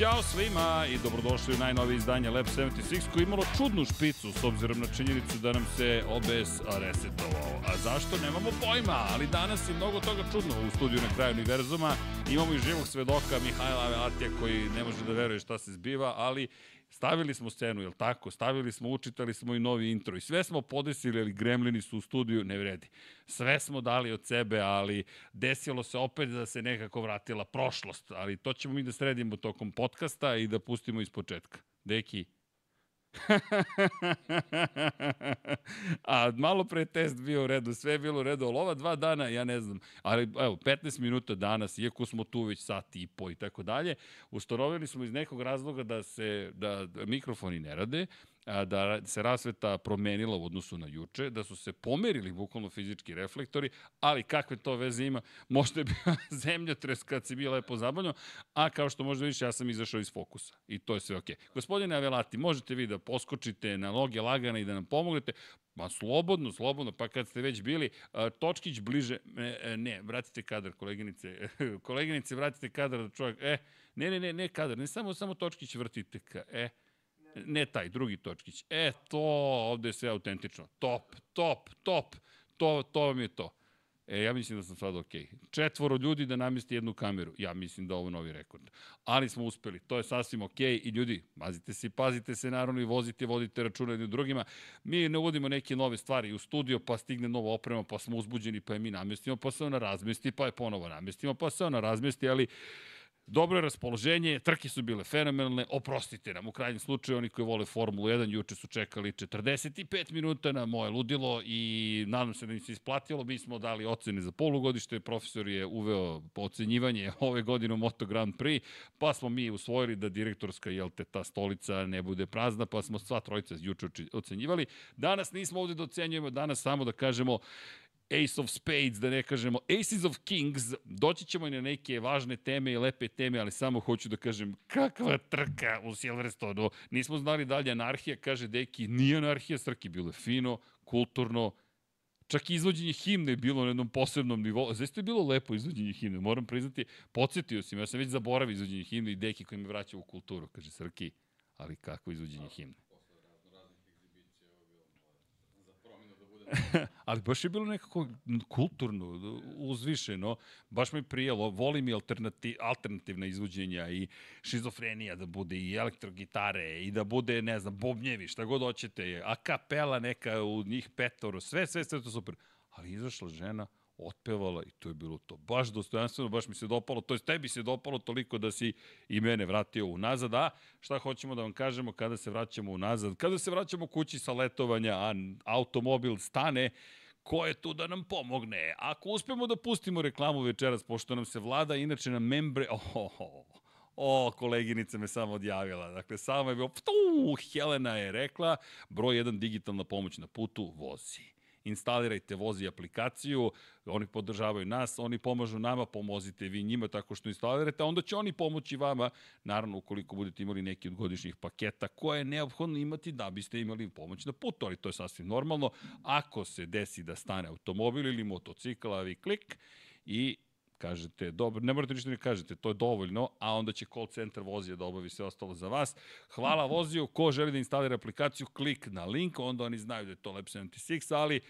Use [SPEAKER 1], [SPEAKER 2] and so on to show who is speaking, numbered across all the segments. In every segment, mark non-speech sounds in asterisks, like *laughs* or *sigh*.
[SPEAKER 1] Ćao svima i dobrodošli u najnovije izdanje Lab 76 koji je imalo čudnu špicu s obzirom na činjenicu da nam se OBS resetovao. A zašto? Nemamo pojma, ali danas je mnogo toga čudno u studiju na kraju univerzuma. Imamo i živog svedoka Mihajla Avetija koji ne može da veruje šta se zbiva, ali Stavili smo scenu, jel tako? Stavili smo, učitali smo i novi intro i sve smo podesili, ali gremlini su u studiju, ne vredi. Sve smo dali od sebe, ali desilo se opet da se nekako vratila prošlost, ali to ćemo mi da sredimo tokom podcasta i da pustimo iz početka. Deki, A malo pre test bio u redu, sve je bilo u redu, ali ova dva dana, ja ne znam, ali evo, 15 minuta danas, iako smo tu već sat i po i tako dalje, ustanovili smo iz nekog razloga da se, da mikrofoni ne rade, da se rasveta promenila u odnosu na juče, da su se pomerili bukvalno fizički reflektori, ali kakve to veze ima? Možda je bila *laughs* zemljotres kad si bio lepo zabavljeno, a kao što možda vidiš, ja sam izašao iz fokusa i to je sve okej. Okay. Gospodine Avelati, možete vi da poskočite na noge lagana i da nam pomognete, Ma slobodno, slobodno, pa kad ste već bili, Točkić bliže, ne, ne, vratite kadar, koleginice, *laughs* koleginice, vratite kadar da čovjek, e, ne, ne, ne, ne kadar, ne samo, samo Točkić vrtite ka, e, Ne taj, drugi točkić. E, to, ovde je sve autentično. Top, top, top. To, to vam je to. E, ja mislim da sam sad okej. Četvoro ljudi da namesti jednu kameru. Ja mislim da ovo je novi rekord. Ali smo uspeli. To je sasvim okej. I ljudi, mazite se pazite se naravno i vozite, vodite računa jednim drugima. Mi ne uvodimo neke nove stvari u studio, pa stigne nova oprema, pa smo uzbuđeni, pa je mi namestimo, pa se ona razmesti, pa je ponovo namestimo, pa se ona razmesti, ali Dobro je raspoloženje, trke su bile fenomenalne, oprostite nam, u krajnjem slučaju oni koji vole Formulu 1 juče su čekali 45 minuta na moje ludilo i nadam se da im se isplatilo, mi smo dali ocene za polugodište, profesor je uveo ocenjivanje ove godine u Moto Grand Prix, pa smo mi usvojili da direktorska, jel te, ta stolica ne bude prazna, pa smo sva trojica juče ocenjivali. Danas nismo ovde da ocenjujemo, danas samo da kažemo Ace of Spades, da ne kažemo Aces of Kings, doći ćemo i na neke važne teme i lepe teme, ali samo hoću da kažem kakva trka u Silverstonu. Nismo znali da li je anarhija, kaže Deki, nije anarhija, Srki, bilo je fino, kulturno, čak i izvođenje himne je bilo na jednom posebnom nivou. Zaista je bilo lepo izvođenje himne, moram priznati, podsjetio sam, ja sam već zaboravio izvođenje himne i Deki koji me vraća u kulturu, kaže Srki, ali kako izvođenje himne? *laughs* ali baš je bilo nekako kulturno, uzvišeno, baš mi prijelo, volim i alternativ, alternativna izvođenja i šizofrenija da bude i elektrogitare i da bude, ne znam, bobnjevi, šta god hoćete, a kapela neka u njih petoro, sve, sve, sve to super. Ali izašla žena, otpevala i to je bilo to. Baš dostojanstveno, baš mi se dopalo, to je tebi se dopalo toliko da si i mene vratio unazad, a šta hoćemo da vam kažemo kada se vraćamo unazad? Kada se vraćamo kući sa letovanja, a automobil stane, ko je tu da nam pomogne? Ako uspemo da pustimo reklamu večeras, pošto nam se vlada inače na membre... *laughs* Oh, oh. O, koleginica me samo odjavila. Dakle, samo je bilo, ptu, Helena je rekla, broj 1 digitalna pomoć na putu, vozi instalirajte vozi aplikaciju, oni podržavaju nas, oni pomažu nama, pomozite vi njima tako što instalirate, a onda će oni pomoći vama, naravno ukoliko budete imali neki od godišnjih paketa koje je neophodno imati da biste imali pomoć na putu, ali to je sasvim normalno. Ako se desi da stane automobil ili motocikl, vi klik i kažete, dobro, ne morate ništa da kažete, to je dovoljno, a onda će call center vozija da obavi sve ostalo za vas. Hvala voziju, ko želi da instalira aplikaciju, klik na link, onda oni znaju da je to Lab 76, ali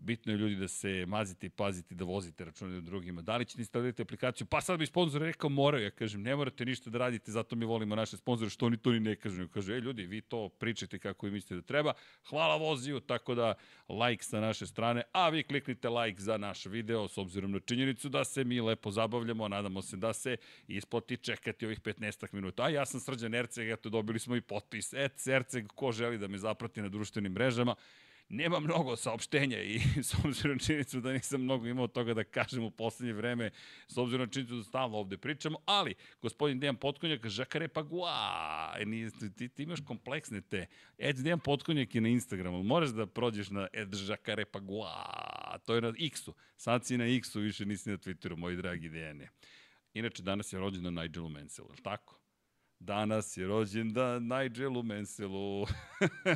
[SPEAKER 1] bitno je ljudi da se mazite i pazite da vozite račune drugima. Da li ćete instalirati aplikaciju? Pa sad bi sponsor rekao moraju. Ja kažem, ne morate ništa da radite, zato mi volimo naše sponzore, što oni to ni ne kažu. Kaže, e ljudi, vi to pričate kako vi mislite da treba. Hvala voziju, tako da like sa naše strane, a vi kliknite like za naš video s obzirom na činjenicu da se mi lepo zabavljamo, nadamo se da se isplati čekati ovih 15 minuta. A ja sam Srđan Erceg, eto dobili smo i potpis. Et Erceg, ko želi da me zaprati na društvenim mrežama, nema mnogo saopštenja i *laughs* s obzirom na činjenicu da nisam mnogo imao toga da kažem u poslednje vreme, s obzirom na činjenicu da stalno ovde pričamo, ali gospodin Dejan Potkonjak, Žakare Pagua, ti, ti imaš kompleksne te. Ed Dejan Potkonjak je na Instagramu, moraš da prođeš na Ed Žakare Pagua, to je na X-u, sad si na X-u, više nisi na Twitteru, moji dragi Dejane. Inače, danas je rođeno Nigelu Mansell, je tako? Danas je rođendan Nigelu Mansellu.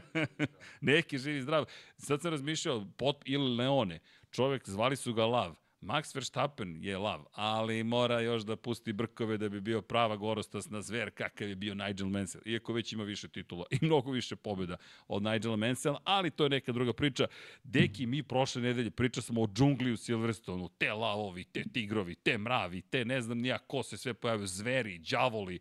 [SPEAKER 1] *laughs* Neki živi zdrav. Sad sam razmišljao, pot, ili Leone, čovek, zvali su ga Lav. Max Verstappen je lav, ali mora još da pusti brkove da bi bio prava gorostasna zver kakav je bio Nigel Mansell, iako već ima više titula i mnogo više pobjeda od Nigela Mansella, ali to je neka druga priča. Deki, mi prošle nedelje priča smo o džungli u Silverstonu, te lavovi, te tigrovi, te mravi, te ne znam nija ko se sve pojavio, zveri, đavoli.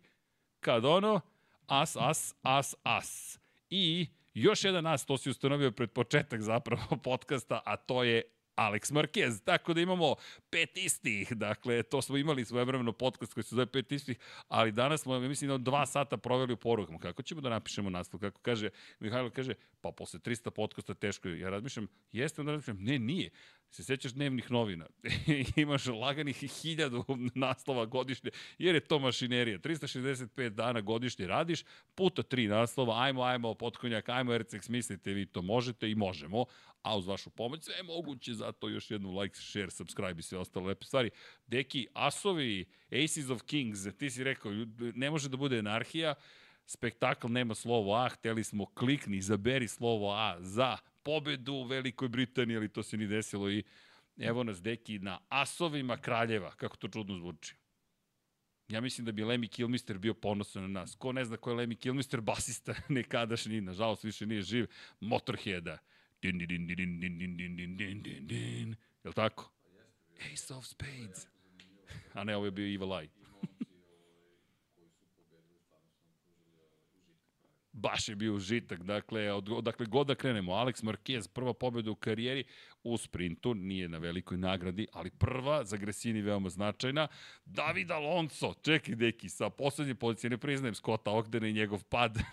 [SPEAKER 1] Kad ono, as, as, as, as. I još jedan as, to si ustanovio pred početak zapravo *laughs* podcasta, a to je Alex Marquez, tako da imamo pet istih, dakle, to smo imali svojevremeno podcast koji se zove pet istih, ali danas smo, mislim, da dva sata proveli u porukama. Kako ćemo da napišemo naslov? Kako kaže, Mihajlo kaže, pa posle 300 podcasta teško je. Ja razmišljam, jeste, onda razmišljam, ne, nije. Se sećaš dnevnih novina? *laughs* Imaš laganih hiljadu naslova godišnje, jer je to mašinerija. 365 dana godišnje radiš, puta tri naslova, ajmo, ajmo, potkonjak, ajmo, RCX, mislite vi to možete i možemo, a uz vašu pomoć sve je moguće, zato još jednu like, share, subscribe i sve ostale lepe stvari. Deki, Asovi, Aces of Kings, ti si rekao, ne može da bude anarhija, spektakl nema slovo A, hteli smo klikni, izaberi slovo A za pobedu u Velikoj Britaniji, ali to se ni desilo i evo nas deki na asovima kraljeva, kako to čudno zvuči. Ja mislim da bi Lemmy Kilmister bio ponosan na nas. Ko ne zna ko je Lemmy Kilmister, basista *laughs* nekadašnji, nažalost više nije živ, Motorheada. Din, din, din, din, din, din, din, din, din, din, din. Jel tako? Ace of Spades. *laughs* A ne, ovo je bio Evil Eye. Baš je bio užitak. Dakle, od, odakle god da krenemo, Alex Marquez, prva pobjeda u karijeri u sprintu, nije na velikoj nagradi, ali prva, za Gresini veoma značajna. David Alonso, čekaj deki, sa poslednje pozicije, ne priznajem Scotta Ogdena i njegov pad *laughs*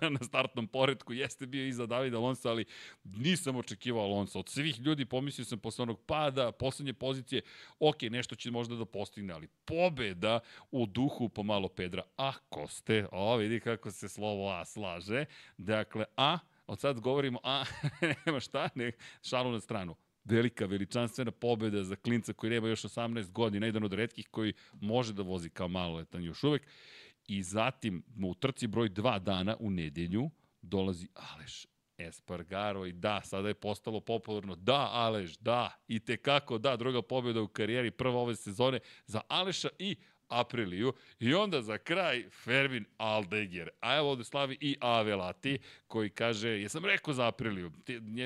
[SPEAKER 1] na, na startnom poredku, jeste bio iza Davida Alonso, ali nisam očekivao Alonso. Od svih ljudi pomislio sam posle onog pada, poslednje pozicije, ok, nešto će možda da postigne, ali pobeda u duhu pomalo Pedra. Ako ste, o, vidi kako se slovo A slaže. Dakle, A, od sad govorimo A, *laughs* nema šta, ne, šalu na stranu velika, veličanstvena pobeda za klinca koji nema još 18 godina, jedan od redkih koji može da vozi kao maloletan još uvek. I zatim u trci broj 2 dana u nedelju dolazi Aleš Espargaro i da, sada je postalo popularno. Da, Aleš, da, i te kako da, druga pobjeda u karijeri, prva ove sezone za Aleša i Apriliju i onda za kraj Fermin Aldeger. A evo ovde slavi i Avelati koji kaže, jesam rekao za Apriliju,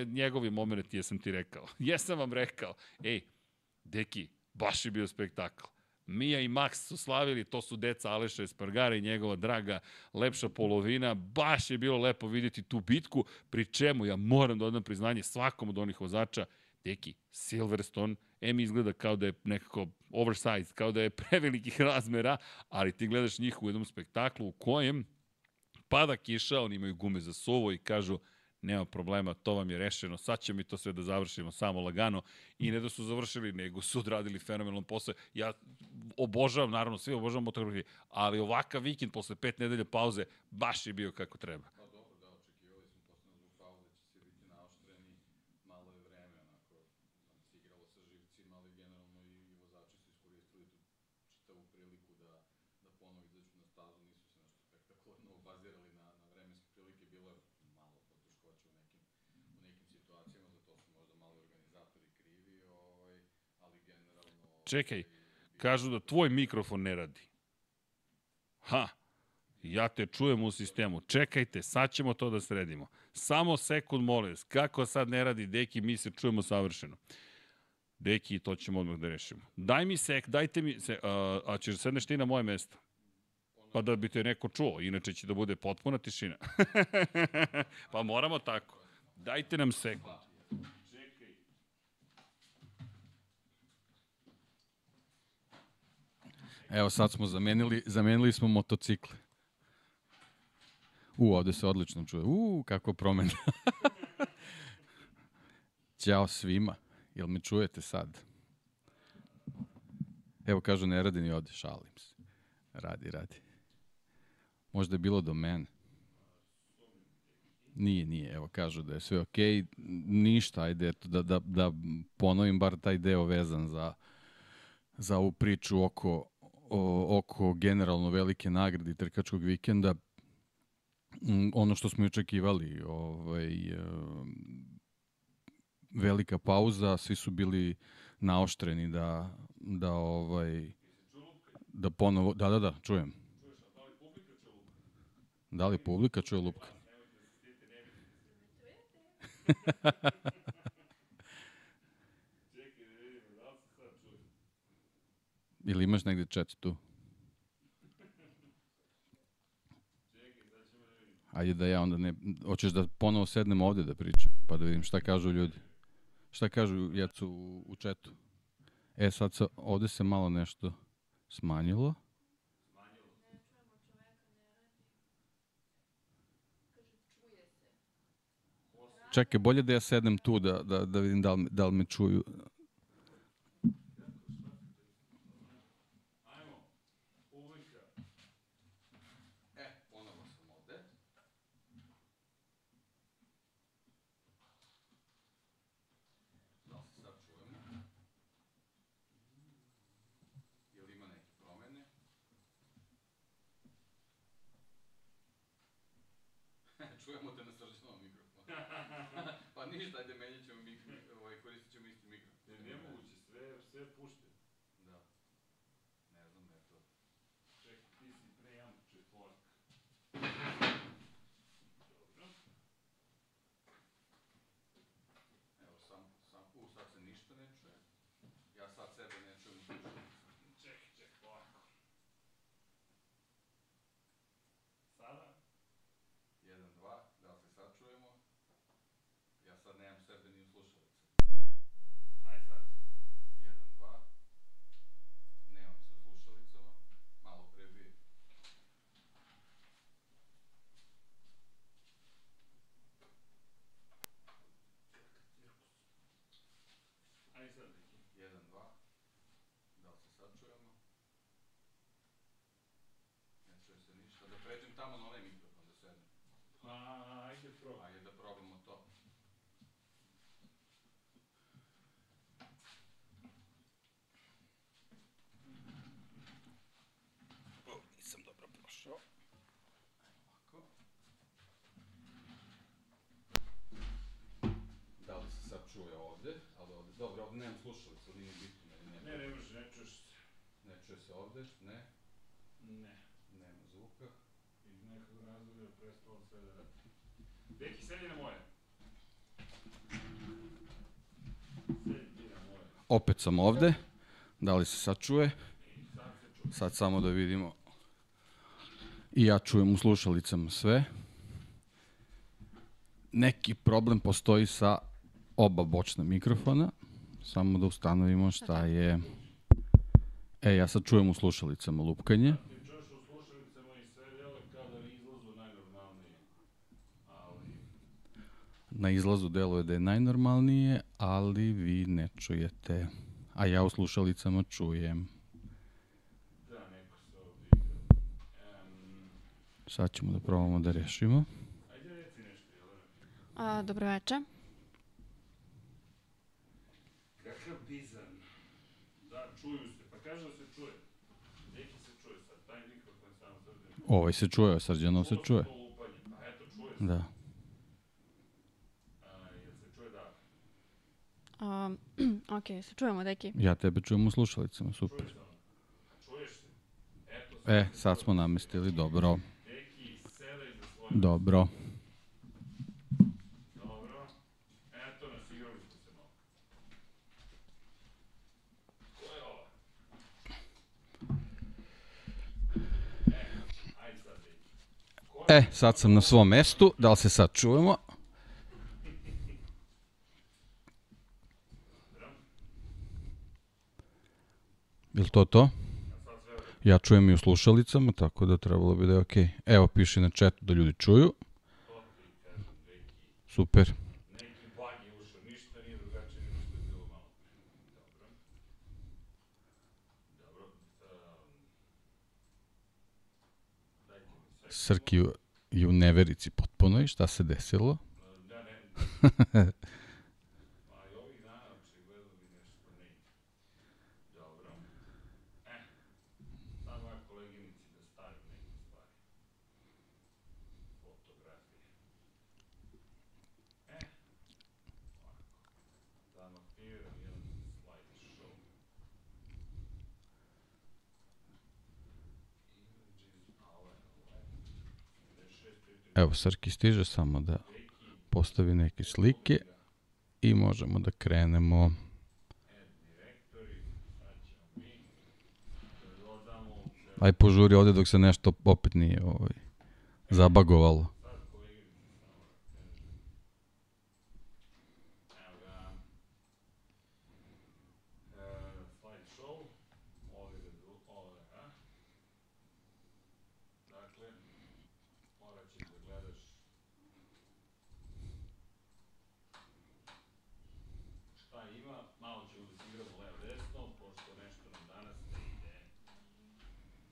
[SPEAKER 1] njegovi moment jesam ti rekao. *laughs* Jesam vam rekao. Ej, deki, baš je bio spektakl. Mija i Max su slavili, to su deca Aleša Espargara i njegova draga lepša polovina. Baš je bilo lepo vidjeti tu bitku, pri čemu ja moram da odam priznanje svakom od onih vozača. Deki, Silverstone, M izgleda kao da je nekako oversized, kao da je *laughs* prevelikih razmera, ali ti gledaš njih u jednom spektaklu u kojem pada kiša, oni imaju gume za suvo i kažu nema problema, to vam je rešeno, sad ćemo mi to sve da završimo samo lagano i ne da su završili, nego su odradili fenomenalno posao. Ja obožavam, naravno, svi obožavam motografije, ali ovakav vikend posle pet nedelja pauze baš je bio kako treba. Čekaj, kažu da tvoj mikrofon ne radi. Ha, ja te čujem u sistemu. Čekajte, sad ćemo to da sredimo. Samo sekund, molim vas. Kako sad ne radi, deki, mi se čujemo savršeno. Deki, to ćemo odmah da rešimo. Daj mi sek, dajte mi se, a, a ćeš da sedneš ti na moje mesto? Pa da bi te neko čuo, inače će da bude potpuna tišina. *laughs* pa moramo tako. Dajte nam sekund.
[SPEAKER 2] Evo sad smo zamenili, zamenili smo motocikle. U, ovde se odlično čuje. U, kako promena. *laughs* Ćao svima. Jel me čujete sad? Evo kažu ne radi ni ovde, šalim se. Radi, radi. Možda je bilo do mene. Nije, nije. Evo kažu da je sve okej. Okay. Ništa, ajde eto, da, da, da ponovim bar taj deo vezan za, za ovu priču oko o, oko generalno velike nagrade trkačkog vikenda, ono što smo očekivali, ovaj, velika pauza, svi su bili naoštreni da, da ovaj, da ponovo, da, da, da, čujem. Da li publika čuje lupka? *laughs* Ili imaš negde chat tu? Ajde da ja onda ne... Hoćeš da ponovo sednem ovde da pričam, pa da vidim šta kažu ljudi. Šta kažu jecu u, u? E, sad se, ovde se malo nešto smanjilo. Čekaj, bolje da ja sednem tu da, da, da vidim da li, da li me čuju. E, ponovo sam ovde. Da li se sad čujemo? Jel ima neke promene? Čujemo te na srđanom mikrofonu. pa ništa, ajde, menjat ćemo mikrofon, ovaj, koristit ćemo isti mikrofon.
[SPEAKER 1] Nemoguće, sve, sve pušte.
[SPEAKER 2] Da. Ne znam, eto.
[SPEAKER 1] Čekaj, ti si preamp četvorka. Dobro.
[SPEAKER 2] Evo, sam, sam, u, sad se ništa ne čuje. Ja sad sebe ne čujem u slušalicu.
[SPEAKER 1] Čekaj, čekaj, polako. Sada?
[SPEAKER 2] 1, 2, da li se sad čujemo? Ja sad nemam sebe ni u slušalicu.
[SPEAKER 1] Aj sad.
[SPEAKER 2] 1, 2, nemam se u slušalicama. Malo pre bi.
[SPEAKER 1] Aj sad, neki.
[SPEAKER 2] 1, 2, da li se sad čujemo? Ne ništa. Da pređem tamo na onaj mikrofon da sedem.
[SPEAKER 1] A, ajde probaj.
[SPEAKER 2] Ajde da probamo to. O, nisam dobro prošao. Ovako. Da li se sad čuje ovde? Ali ovde, dobro, ovde nemam slušalicu, nije bitno. Ne, ne,
[SPEAKER 1] Ne, ne ne čuješ se.
[SPEAKER 2] ne čuje se ovde, ne,
[SPEAKER 1] Ne.
[SPEAKER 2] nema zvuka.
[SPEAKER 1] Iz nekog da. Deki, moje.
[SPEAKER 2] Opet sam ovde. Da li se sad čuje?
[SPEAKER 1] Sad
[SPEAKER 2] samo da vidimo. I ja čujem u slušalicama sve. Neki problem postoji sa oba bočna mikrofona. Samo da ustanovimo šta je... E, ja sad čujem u slušalicama lupkanje.
[SPEAKER 1] Ti čuješ u slušalicama i sve delo kao da izlazu najnormalnije. Ali,
[SPEAKER 2] Na izlazu deluje da je najnormalnije, ali vi ne čujete. A ja u slušalicama čujem.
[SPEAKER 1] da, neko se ovdje igra. Um,
[SPEAKER 2] Sad ćemo da probamo da rešimo.
[SPEAKER 1] ajde reci nešto, Jelena.
[SPEAKER 3] A, dobro veče.
[SPEAKER 1] Kakav bizarn. Da, čuju se. Pa kaže da se čuje. Neki se čuje sad. Taj mikrofon sam srđan.
[SPEAKER 2] Ovaj se čuje, Srđanov se čuje.
[SPEAKER 1] Pa eto, čuje se.
[SPEAKER 2] Da.
[SPEAKER 1] A, jel se čuje da?
[SPEAKER 3] A, *clears throat* ok, se čujemo, deki.
[SPEAKER 2] Ja tebe čujem u slušalicama, super.
[SPEAKER 1] Čuješ se? Eto,
[SPEAKER 2] E, sad smo namestili, dobro.
[SPEAKER 1] Za svoje.
[SPEAKER 2] Dobro.
[SPEAKER 1] Dobro. Eto nas, igrali smo se malo. Ko je ova? E, ajde sad, deki.
[SPEAKER 2] E, sad sam na svom mestu, da li se sad čujemo? Jel to to? Ja čujem i u slušalicama, tako da trebalo bi da je okej. Evo, piši na chatu da ljudi čuju. Super. Srki je u neverici potpuno i šta se desilo?
[SPEAKER 1] Da, *laughs* ne. A i ovih dana očigledno bi nešto ne ide. Dobro. E, sad moja koleginici da stavim neke stvari. Fotografije. E, ovako. Da vam aktiviram jedan slide
[SPEAKER 2] Evo, Srki stiže samo da postavi neke slike i možemo da krenemo. Aj požuri ovde dok se nešto opet nije ovaj, zabagovalo.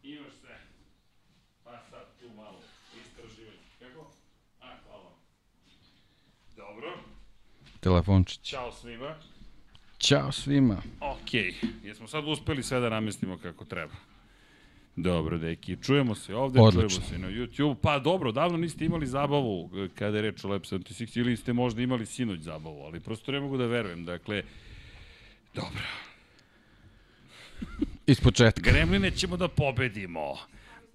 [SPEAKER 1] Imaš sve. Pa sad tu malo istraživanje. Kako? A, hvala. Dobro.
[SPEAKER 2] Telefončić.
[SPEAKER 1] Ćao svima.
[SPEAKER 2] Ćao svima.
[SPEAKER 1] Okej, jesmo sad uspeli sve da namestimo kako treba. Dobro, deki, čujemo se ovde,
[SPEAKER 2] Odlično.
[SPEAKER 1] čujemo se na YouTube. Pa dobro, davno niste imali zabavu e, kada je reč o Lab 76 ili ste možda imali sinoć zabavu, ali prosto ne mogu da verujem. Dakle, dobro,
[SPEAKER 2] Iz početka.
[SPEAKER 1] Gremline ćemo da pobedimo.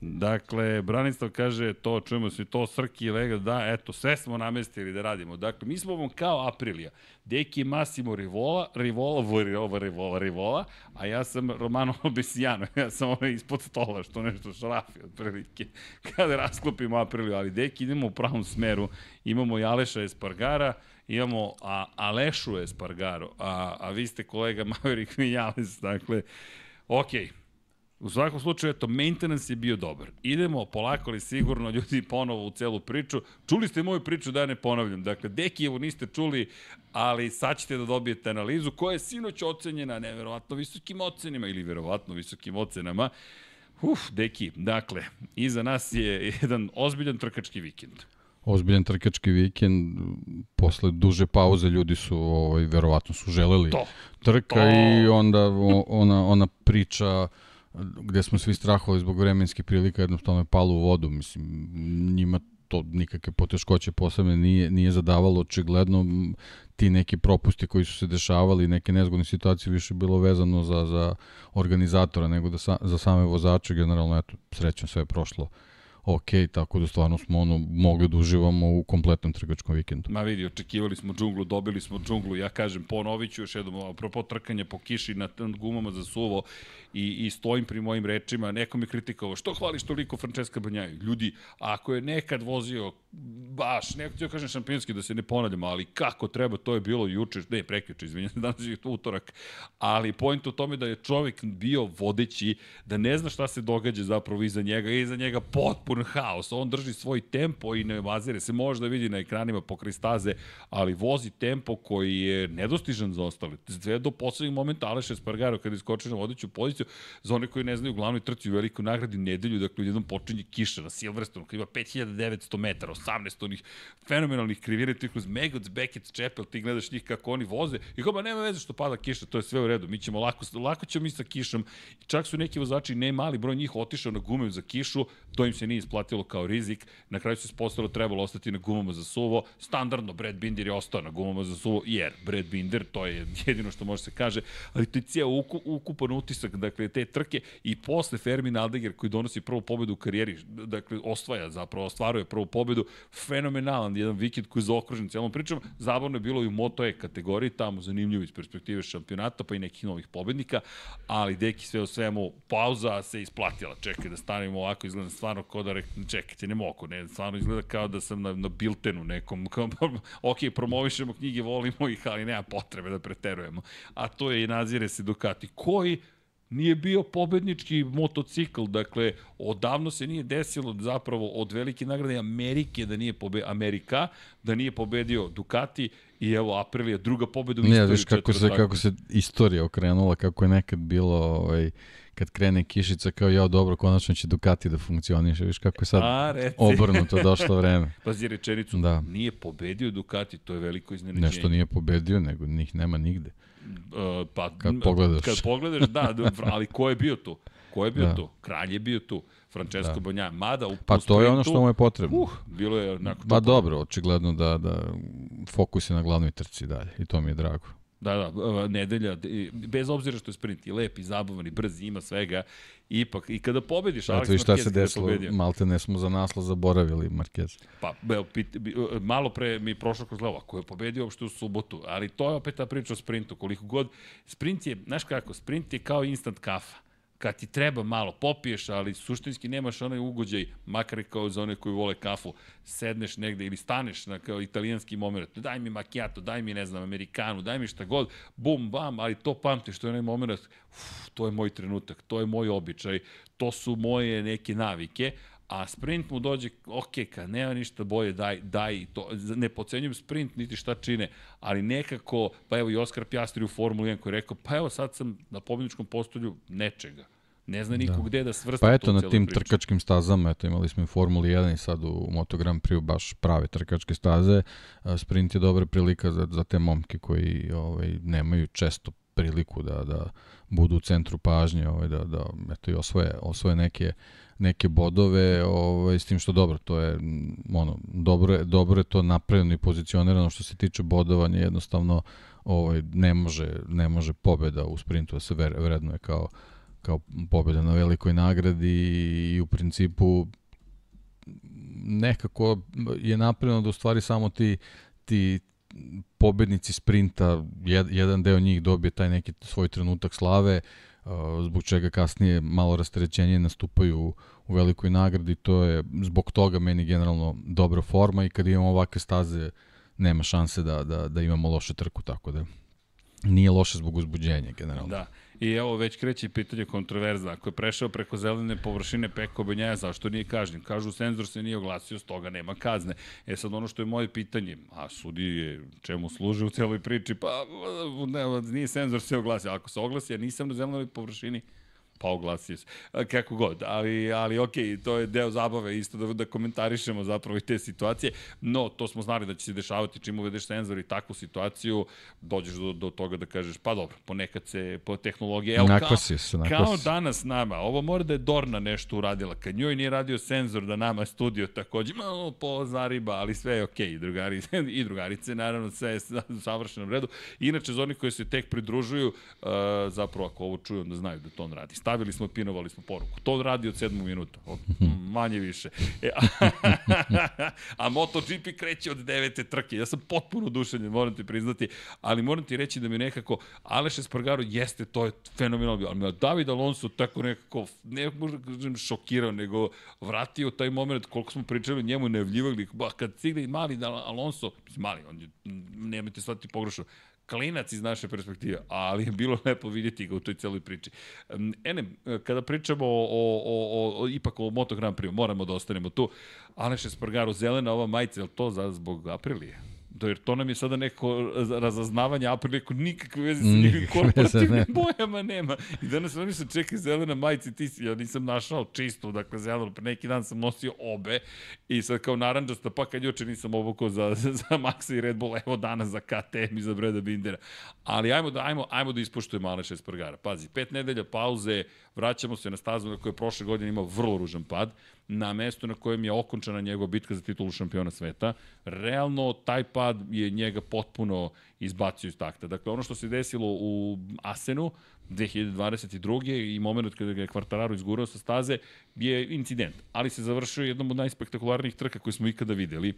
[SPEAKER 1] Dakle, Branislav kaže to, čujemo se to, Srki i Lega, da, eto, sve smo namestili da radimo. Dakle, mi smo vam kao Aprilija. Deki Massimo Rivola, Rivola, Rivola, Rivola, Rivola, a ja sam Romano *laughs* Besijano, ja sam ovaj ispod stola, što nešto šrafi, otprilike, *laughs* kada rasklopimo Apriliju, ali Deki idemo u pravom smeru, imamo i Aleša Espargara, imamo a, Alešu Espargaro, a, a vi ste kolega Maverick Vinales, dakle, okej, okay. U svakom slučaju, eto, maintenance je bio dobar. Idemo polako ali sigurno, ljudi, ponovo u celu priču. Čuli ste moju priču da ja ne ponavljam. Dakle, Dekijevu niste čuli, ali sad ćete da dobijete analizu koja je sinoć ocenjena neverovatno visokim ocenima ili verovatno visokim ocenama. Uf, Deki, dakle, iza nas je jedan ozbiljan trkački vikend.
[SPEAKER 2] Ozbiljan trkački vikend, posle duže pauze ljudi su, ovaj, verovatno su želeli
[SPEAKER 1] To.
[SPEAKER 2] trka
[SPEAKER 1] To.
[SPEAKER 2] i onda ona, ona priča gde smo svi strahovali zbog vremenskih prilika jednostavno je palo u vodu. Mislim, njima to nikakve poteškoće posebne nije, nije zadavalo očigledno ti neki propusti koji su se dešavali, neke nezgodne situacije više bilo vezano za, za organizatora nego da sa, za same vozače, generalno eto, srećno sve je prošlo ok, tako da stvarno smo ono mogli da uživamo u kompletnom trgačkom vikendu.
[SPEAKER 1] Ma vidi, očekivali smo džunglu, dobili smo džunglu, ja kažem, ponovit ću još jednom, apropo trkanja po kiši na gumama za suvo i, i stojim pri mojim rečima, neko mi kritikovao, što hvališ toliko Francesca Banjaju? Ljudi, ako je nekad vozio baš, neko ću kažem šampionski da se ne ponavljamo, ali kako treba, to je bilo juče, ne, prekjuče, izvinjam danas je utorak, ali point u tome da je čovek bio vodeći, da ne zna šta se događa zapravo iza njega, iza njega potpun haos, on drži svoj tempo i ne vazire se, može da vidi na ekranima pokraj staze, ali vozi tempo koji je nedostižan za ostale. Sve do poslednjeg momenta Aleš Espargaro kada iskoči na vodeću poziciju, za one koji ne znaju glavnoj trci u velikoj nagradi nedelju, dakle jednom počinje kiša na Silverstone koji ima 5900 metara, 18 onih fenomenalnih krivira, ti kroz Megoc, Beckett, Čepel, ti gledaš njih kako oni voze. I kao, ma nema veze što pada kiša, to je sve u redu, mi ćemo lako, lako ćemo mi sa kišom, čak su neki vozači, ne mali broj njih otišao na gume za kišu, to im se nije isplatilo kao rizik, na kraju se ispostavilo trebalo ostati na gumama za suvo, standardno Brad Binder je ostao na gumama za suvo, jer Brad Binder, to je jedino što može se kaže, ali to je cijel uku, ukupan utisak, dakle, te trke i posle Fermin Aldeger koji donosi prvu pobedu u karijeri, dakle, osvaja zapravo, ostvaruje prvu pobedu, fenomenalan jedan vikend koji je zaokružen celom pričom, zabavno je bilo i u Moto E kategoriji, tamo zanimljivo iz perspektive šampionata, pa i nekih novih pobednika, ali deki sve u svemu, pauza se isplatila, čekaj da stanemo ovako, izgleda stvarno kao da rekne, čekajte, ne mogu, ne, stvarno izgleda kao da sam na, na biltenu nekom, kao, *laughs* ok, promovišemo knjige, volimo ih, ali nema potrebe da preterujemo. A to je i nazire se Ducati, koji nije bio pobednički motocikl, dakle, odavno se nije desilo zapravo od velike nagrade Amerike da nije pobe, Amerika, da nije pobedio Ducati i evo Aprilia druga pobeda u
[SPEAKER 2] Ne,
[SPEAKER 1] istoriji
[SPEAKER 2] viš kako se, kako se istorija okrenula, kako je nekad bilo ovaj, kad krene kišica kao ja dobro, konačno će Ducati da funkcioniše, viš kako je sad
[SPEAKER 1] A, reci.
[SPEAKER 2] obrnuto došlo vreme. *laughs*
[SPEAKER 1] Pazi rečenicu,
[SPEAKER 2] Da.
[SPEAKER 1] nije pobedio Ducati, to je veliko iznenađenje.
[SPEAKER 2] Nešto nije pobedio, nego njih nema nigde.
[SPEAKER 1] Uh, pa,
[SPEAKER 2] Kad pogledaš.
[SPEAKER 1] Kad pogledaš, da, da, ali ko je bio tu? Ko je bio
[SPEAKER 2] Da.
[SPEAKER 1] tu? Kralj je bio tu. Francesco da. Banja. Mada u
[SPEAKER 2] Pa
[SPEAKER 1] u
[SPEAKER 2] to je ono što mu je potrebno.
[SPEAKER 1] Uh, bilo je onako...
[SPEAKER 2] Pa dobro, očigledno da, da fokus je na glavnoj trci dalje i to mi je drago.
[SPEAKER 1] Da, da, nedelja, bez obzira što je sprint i lep i zabavan i brz, ima svega, ipak, i kada pobediš,
[SPEAKER 2] Alex Marquez šta se desilo, malte ne smo za naslov zaboravili Marquez.
[SPEAKER 1] Pa, be, pit, malo pre mi prošlo kroz glava, ko je pobedio uopšte u subotu, ali to je opet ta priča o sprintu, koliko god, sprint je, znaš kako, sprint je kao instant kafa kad ti treba malo popiješ, ali suštinski nemaš onaj ugođaj, makar kao za one koji vole kafu, sedneš negde ili staneš na kao italijanski moment, daj mi macchiato, daj mi, ne znam, amerikanu, daj mi šta god, bum, bam, ali to pamtiš, to je onaj moment, uf, to je moj trenutak, to je moj običaj, to su moje neke navike, a sprint mu dođe, ok, kad nema ništa bolje, daj, daj to. Ne pocenjujem sprint, niti šta čine, ali nekako, pa evo i Oskar Pjastri u Formuli 1 koji je rekao, pa evo sad sam na pobjedničkom postolju nečega. Ne zna niko da. gde da svrsta
[SPEAKER 2] Pa eto, na tim priču. trkačkim stazama, eto, imali smo i Formuli 1 i sad u Moto Grand Prix baš prave trkačke staze. Sprint je dobra prilika za, za te momke koji ovaj, nemaju često priliku da, da budu u centru pažnje, ovaj, da, da eto, i osvoje, osvoje neke neke bodove, ovaj, s tim što dobro, to je ono, dobro je, dobro je to napravljeno i pozicionirano. Što se tiče bodovanja, jednostavno ovaj, ne, može, ne može pobeda u sprintu da se vrednuje kao, kao pobeda na velikoj nagradi i u principu nekako je napravljeno da u stvari samo ti, ti pobednici sprinta, jedan deo njih dobije taj neki svoj trenutak slave, zbog čega kasnije malo rasterećenje nastupaju u, velikoj nagradi, to je zbog toga meni generalno dobra forma i kad imamo ovakve staze nema šanse da, da, da imamo loše trku, tako da nije loše zbog uzbuđenja generalno.
[SPEAKER 1] Da. I evo već kreće pitanje kontroverza. Ako je prešao preko zelene površine Peko Benjaja, zašto nije kažnjen? Kažu, senzor se nije oglasio, stoga nema kazne. E sad ono što je moje pitanje, a sudi je čemu služi u celoj priči, pa ne, nije senzor se oglasio. Ako se oglasi, ja nisam na zelenoj površini, pa oglasio se. Kako god, ali, ali ok, to je deo zabave isto da, da komentarišemo zapravo i te situacije, no to smo znali da će se dešavati čim uvedeš senzor i takvu situaciju, dođeš do, do toga da kažeš, pa dobro, ponekad se, po tehnologiji, evo kao, se, kao danas nama, ovo mora da je Dorna nešto uradila, kad njoj nije radio senzor da nama studio takođe, malo po zariba, ali sve je okej, okay. drugari, *laughs* i drugarice, naravno, sve je u savršenom redu. Inače, za oni koji se tek pridružuju, uh, zapravo ako ovo čuju, onda znaju da to on radi stavili smo, pinovali smo poruku. To radi od sedmog minuta, od manje više. E, a, *laughs* a MotoGP kreće od devete trke. Ja sam potpuno oduševljen, moram ti priznati, ali moram ti reći da mi nekako Aleš Espargaro jeste, to je fenomenalno, ali David Alonso tako nekako, ne možda kažem šokirao, nego vratio taj moment koliko smo pričali njemu nevljivali, ba, kad stigne mali da Alonso, mali, on je, nemojte shvatiti pogrešno, klinac iz naše perspektive, ali je bilo lepo vidjeti ga u toj celoj priči. Ene, kada pričamo o, o, o, o ipak o Moto Grand Prix, moramo da ostanemo tu. Aleš Espargaro, zelena ova majica, je to za, zbog Aprilije? Da, jer to nam je sada neko razaznavanje Apriliko nikakve veze sa njegovim korporativnim bojama nema. I danas oni se čeka zelena majica ti si, ja nisam našao čistu, dakle zelenu, pre neki dan sam nosio obe i sad kao naranđasta, pa kad juče nisam obukao za, za Maxa i Red Bull, evo danas za KTM i za Breda Bindera. Ali ajmo da, ajmo, ajmo da ispoštujemo Aleša Espargara. Pazi, pet nedelja pauze, vraćamo se na stazu na kojoj prošle godine imao vrlo ružan pad na mesto na kojem je okončana njegova bitka za titulu šampiona sveta. Realno, taj pad je njega potpuno izbacio iz takta. Dakle, ono što se desilo u Asenu 2022. i moment kada ga je Kvartararo izgurao sa staze je incident, ali se završio jednom od najspektakularnijih trka koje smo ikada videli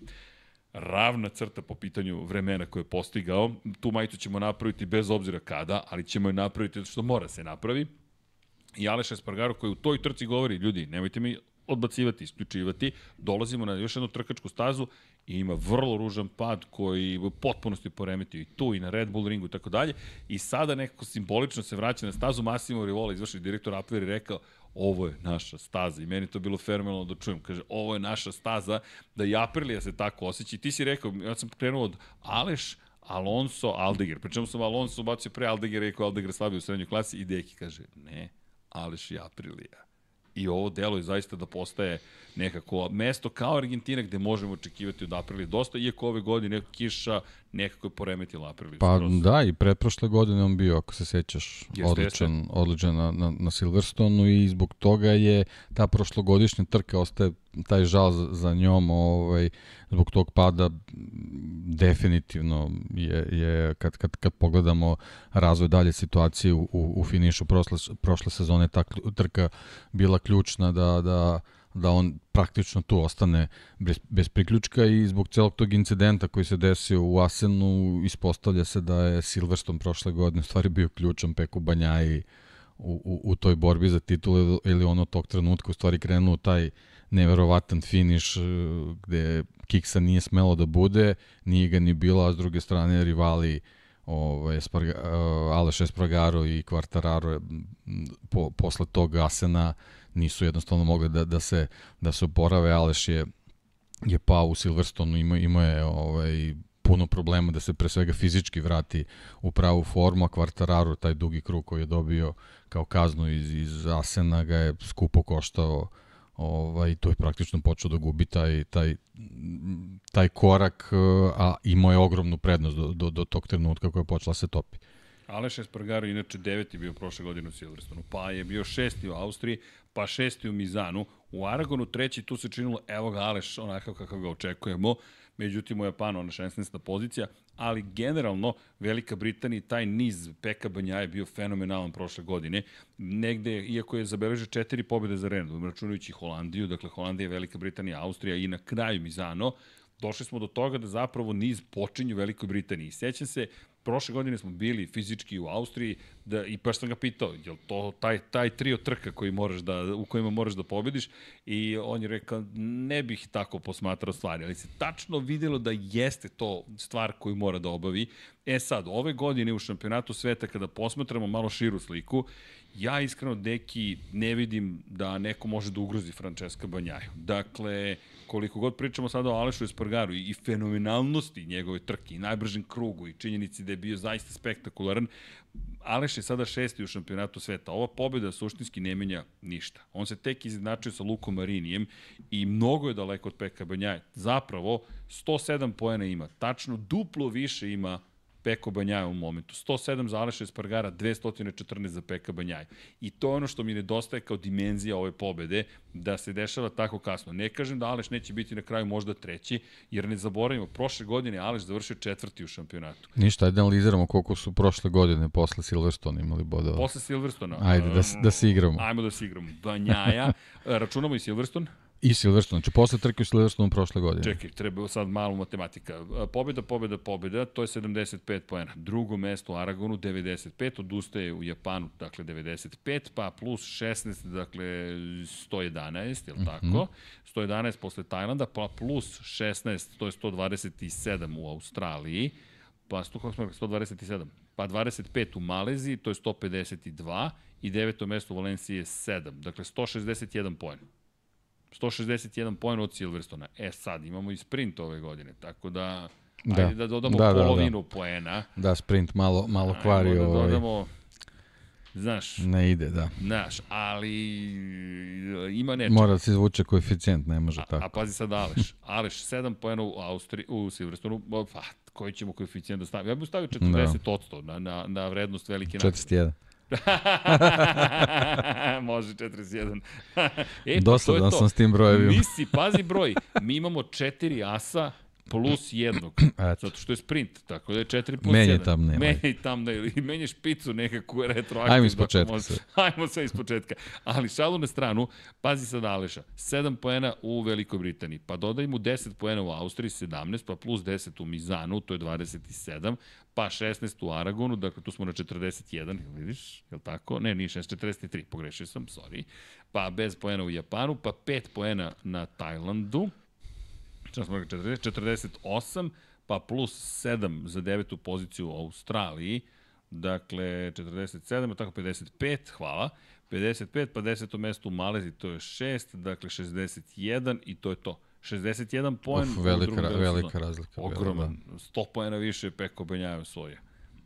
[SPEAKER 1] ravna crta po pitanju vremena koje je postigao. Tu majicu ćemo napraviti bez obzira kada, ali ćemo je napraviti što mora se napravi. I Aleš Espargaro koji u toj trci govori, ljudi, nemojte mi odbacivati, isključivati, dolazimo na još jednu trkačku stazu i ima vrlo ružan pad koji u potpunosti poremetio i tu i na Red Bull ringu i tako dalje i sada nekako simbolično se vraća na stazu Massimo Rivola, izvršni direktor Aprilia rekao ovo je naša staza i meni to bilo fenomenalno da čujem. Kaže, ovo je naša staza, da i Aprilia se tako osjeća. I ti si rekao, ja sam krenuo od Aleš, Alonso, Aldegar. Pričemu sam Alonso ubacio pre Aldegar, rekao Aldegar slabio u srednjoj klasi i Deki kaže, ne, Aleš i Aprilia i ovo delo je zaista da postaje nekako mesto kao Argentina gde možemo očekivati od Aprilije dosta, iako ove godine kiša nekako je poremetila Apriliju.
[SPEAKER 2] Pa skroz. da, i pretprošle godine on bio, ako se sećaš, jeste, odličan, jeste. odličan na, na, na Silverstonu i zbog toga je ta prošlogodišnja trka ostaje taj žal za, za njom, ovaj, zbog tog pada definitivno je, je kad, kad, kad pogledamo razvoj dalje situacije u, u, u finišu prošle, prošle sezone, ta trka bila ključna da, da, da on praktično tu ostane bez, bez priključka i zbog celog tog incidenta koji se desio u Asenu ispostavlja se da je Silverstone prošle godine u stvari bio ključan Peku Banjaji u, u, u toj borbi za titul ili ono tog trenutka u stvari krenuo taj neverovatan finiš eh, gde Kiksa nije smelo da bude, nije ga ni bilo, a s druge strane rivali ovaj, Sparga, uh, Aleš Espargaro i Quartararo m, po, posle tog Asena nisu jednostavno mogli da, da se da se oporave. Aleš je je pao u Silverstonu, ima, ima je ovaj, puno problema da se pre svega fizički vrati u pravu formu, a Quartararo, taj dugi krug koji je dobio kao kaznu iz, iz Asena, ga je skupo koštao ovaj, to je praktično počeo da gubi taj, taj, taj korak, a imao je ogromnu prednost do, do, do tog trenutka koja je počela da se topi.
[SPEAKER 1] Aleš Espargaro inače deveti bio prošle godine u Silverstonu, pa je bio šesti u Austriji, pa šesti u Mizanu, u Aragonu treći, tu se činilo, evo ga Aleš onakav kakav ga očekujemo, međutim u Japanu ona 16. pozicija, ali generalno Velika Britanija taj niz Peka Banja je bio fenomenalan prošle godine. Negde, iako je zabeležio četiri pobjede za redom, računajući Holandiju, dakle Holandija, Velika Britanija, Austrija i na kraju Mizano, došli smo do toga da zapravo niz počinje u Velikoj Britaniji. Sećam se, prošle godine smo bili fizički u Austriji da, i baš sam ga pitao, je to taj, taj trio trka koji moraš da, u kojima moraš da pobediš i on je rekao, ne bih tako posmatrao stvari, ali se tačno videlo da jeste to stvar koju mora da obavi. E sad, ove godine u šampionatu sveta kada posmatramo malo širu sliku, ja iskreno, deki, ne vidim da neko može da ugrozi Francesca Banjaju. Dakle, koliko god pričamo sada o Alešu Espargaru i fenomenalnosti njegove trke i najbržem krugu i činjenici da je bio zaista spektakularan, Aleš je sada šesti u šampionatu sveta. Ova pobjeda suštinski ne menja ništa. On se tek izjednačio sa Lukom Marinijem i mnogo je daleko od Peka Banjaje. Zapravo, 107 poena ima. Tačno duplo više ima Peko Banjaja u momentu. 107 za Aleša Espargara, 214 za Peka Banjaja. I to je ono što mi nedostaje kao dimenzija ove pobede, da se dešava tako kasno. Ne kažem da Aleš neće biti na kraju možda treći, jer ne zaboravimo, prošle godine Aleš završio četvrti u šampionatu.
[SPEAKER 2] Ništa, ajde da analiziramo koliko su prošle godine posle Silverstone imali bodova.
[SPEAKER 1] Posle Silverstona.
[SPEAKER 2] Ajde, da, da se igramo.
[SPEAKER 1] Ajmo da se igramo. Banjaja, *laughs* računamo i Silverstone.
[SPEAKER 2] I Silverstone, znači posle trke u Silverstone prošle godine.
[SPEAKER 1] Čekaj, treba sad malo matematika. Pobjeda, pobjeda, pobjeda, to je 75 poena. Drugo mesto u Aragonu 95, odustaje u Japanu, dakle 95, pa plus 16, dakle 111, je li tako? 111 posle Tajlanda, pa plus 16, to je 127 u Australiji, pa sto, kako smo rekli, 127, pa 25 u Maleziji, to je 152 i deveto mesto u Valenciji je 7, dakle 161 poen. 161 poen od Silverstona. E sad, imamo i sprint ove godine, tako da,
[SPEAKER 2] Da.
[SPEAKER 1] ajde da dodamo
[SPEAKER 2] Da, da, da.
[SPEAKER 1] polovinu poena.
[SPEAKER 2] Da, sprint malo, malo kvari.
[SPEAKER 1] da
[SPEAKER 2] ovaj,
[SPEAKER 1] dodamo, znaš,
[SPEAKER 2] Ne ide, da.
[SPEAKER 1] znaš, ali e, ima nečeg.
[SPEAKER 2] Mora da se izvuče koeficijent, ne može
[SPEAKER 1] A, a
[SPEAKER 2] tako.
[SPEAKER 1] pazi sad Aleš. *laughs* Aleš 7 poena u, Austri, u Silverstonu, pa, koji ćemo koeficijent da stavimo? Ja bih stavio 40% na, na, na vrednost velike nagrade.
[SPEAKER 2] 41. *laughs*
[SPEAKER 1] Može 41. *laughs* e, pa
[SPEAKER 2] Dosadan sam s tim brojevima.
[SPEAKER 1] Nisi, pazi broj. Mi imamo četiri asa plus jednog. *clears throat*
[SPEAKER 2] Eto.
[SPEAKER 1] Zato što je sprint, tako da je 4 plus
[SPEAKER 2] Menjaj
[SPEAKER 1] 1.
[SPEAKER 2] thumbnail.
[SPEAKER 1] Menjaj thumbnail i menjaj špicu nekako retroaktivno.
[SPEAKER 2] Ajmo iz početka sve. *laughs*
[SPEAKER 1] Ajmo sve iz početka. Ali šalu na stranu, pazi sad Aleša, 7 poena u Velikoj Britaniji, pa dodaj mu 10 poena u Austriji, 17, pa plus 10 u Mizanu, to je 27, pa 16 u Aragonu, dakle tu smo na 41, jel vidiš, je li tako? Ne, nije 6, 43, pogrešio sam, sorry. Pa bez poena u Japanu, pa 5 poena na Tajlandu, Šta smo rekli, 40, 48, pa plus 7 za devetu poziciju u Australiji, dakle 47, a tako 55, hvala, 55, pa deseto mesto u Maleziji, to je 6, dakle 61 i to je to. 61 poen
[SPEAKER 2] Uf, velika, ra- velika razlika.
[SPEAKER 1] Ogroman, 100 poena više je Peko Benjajo svoje.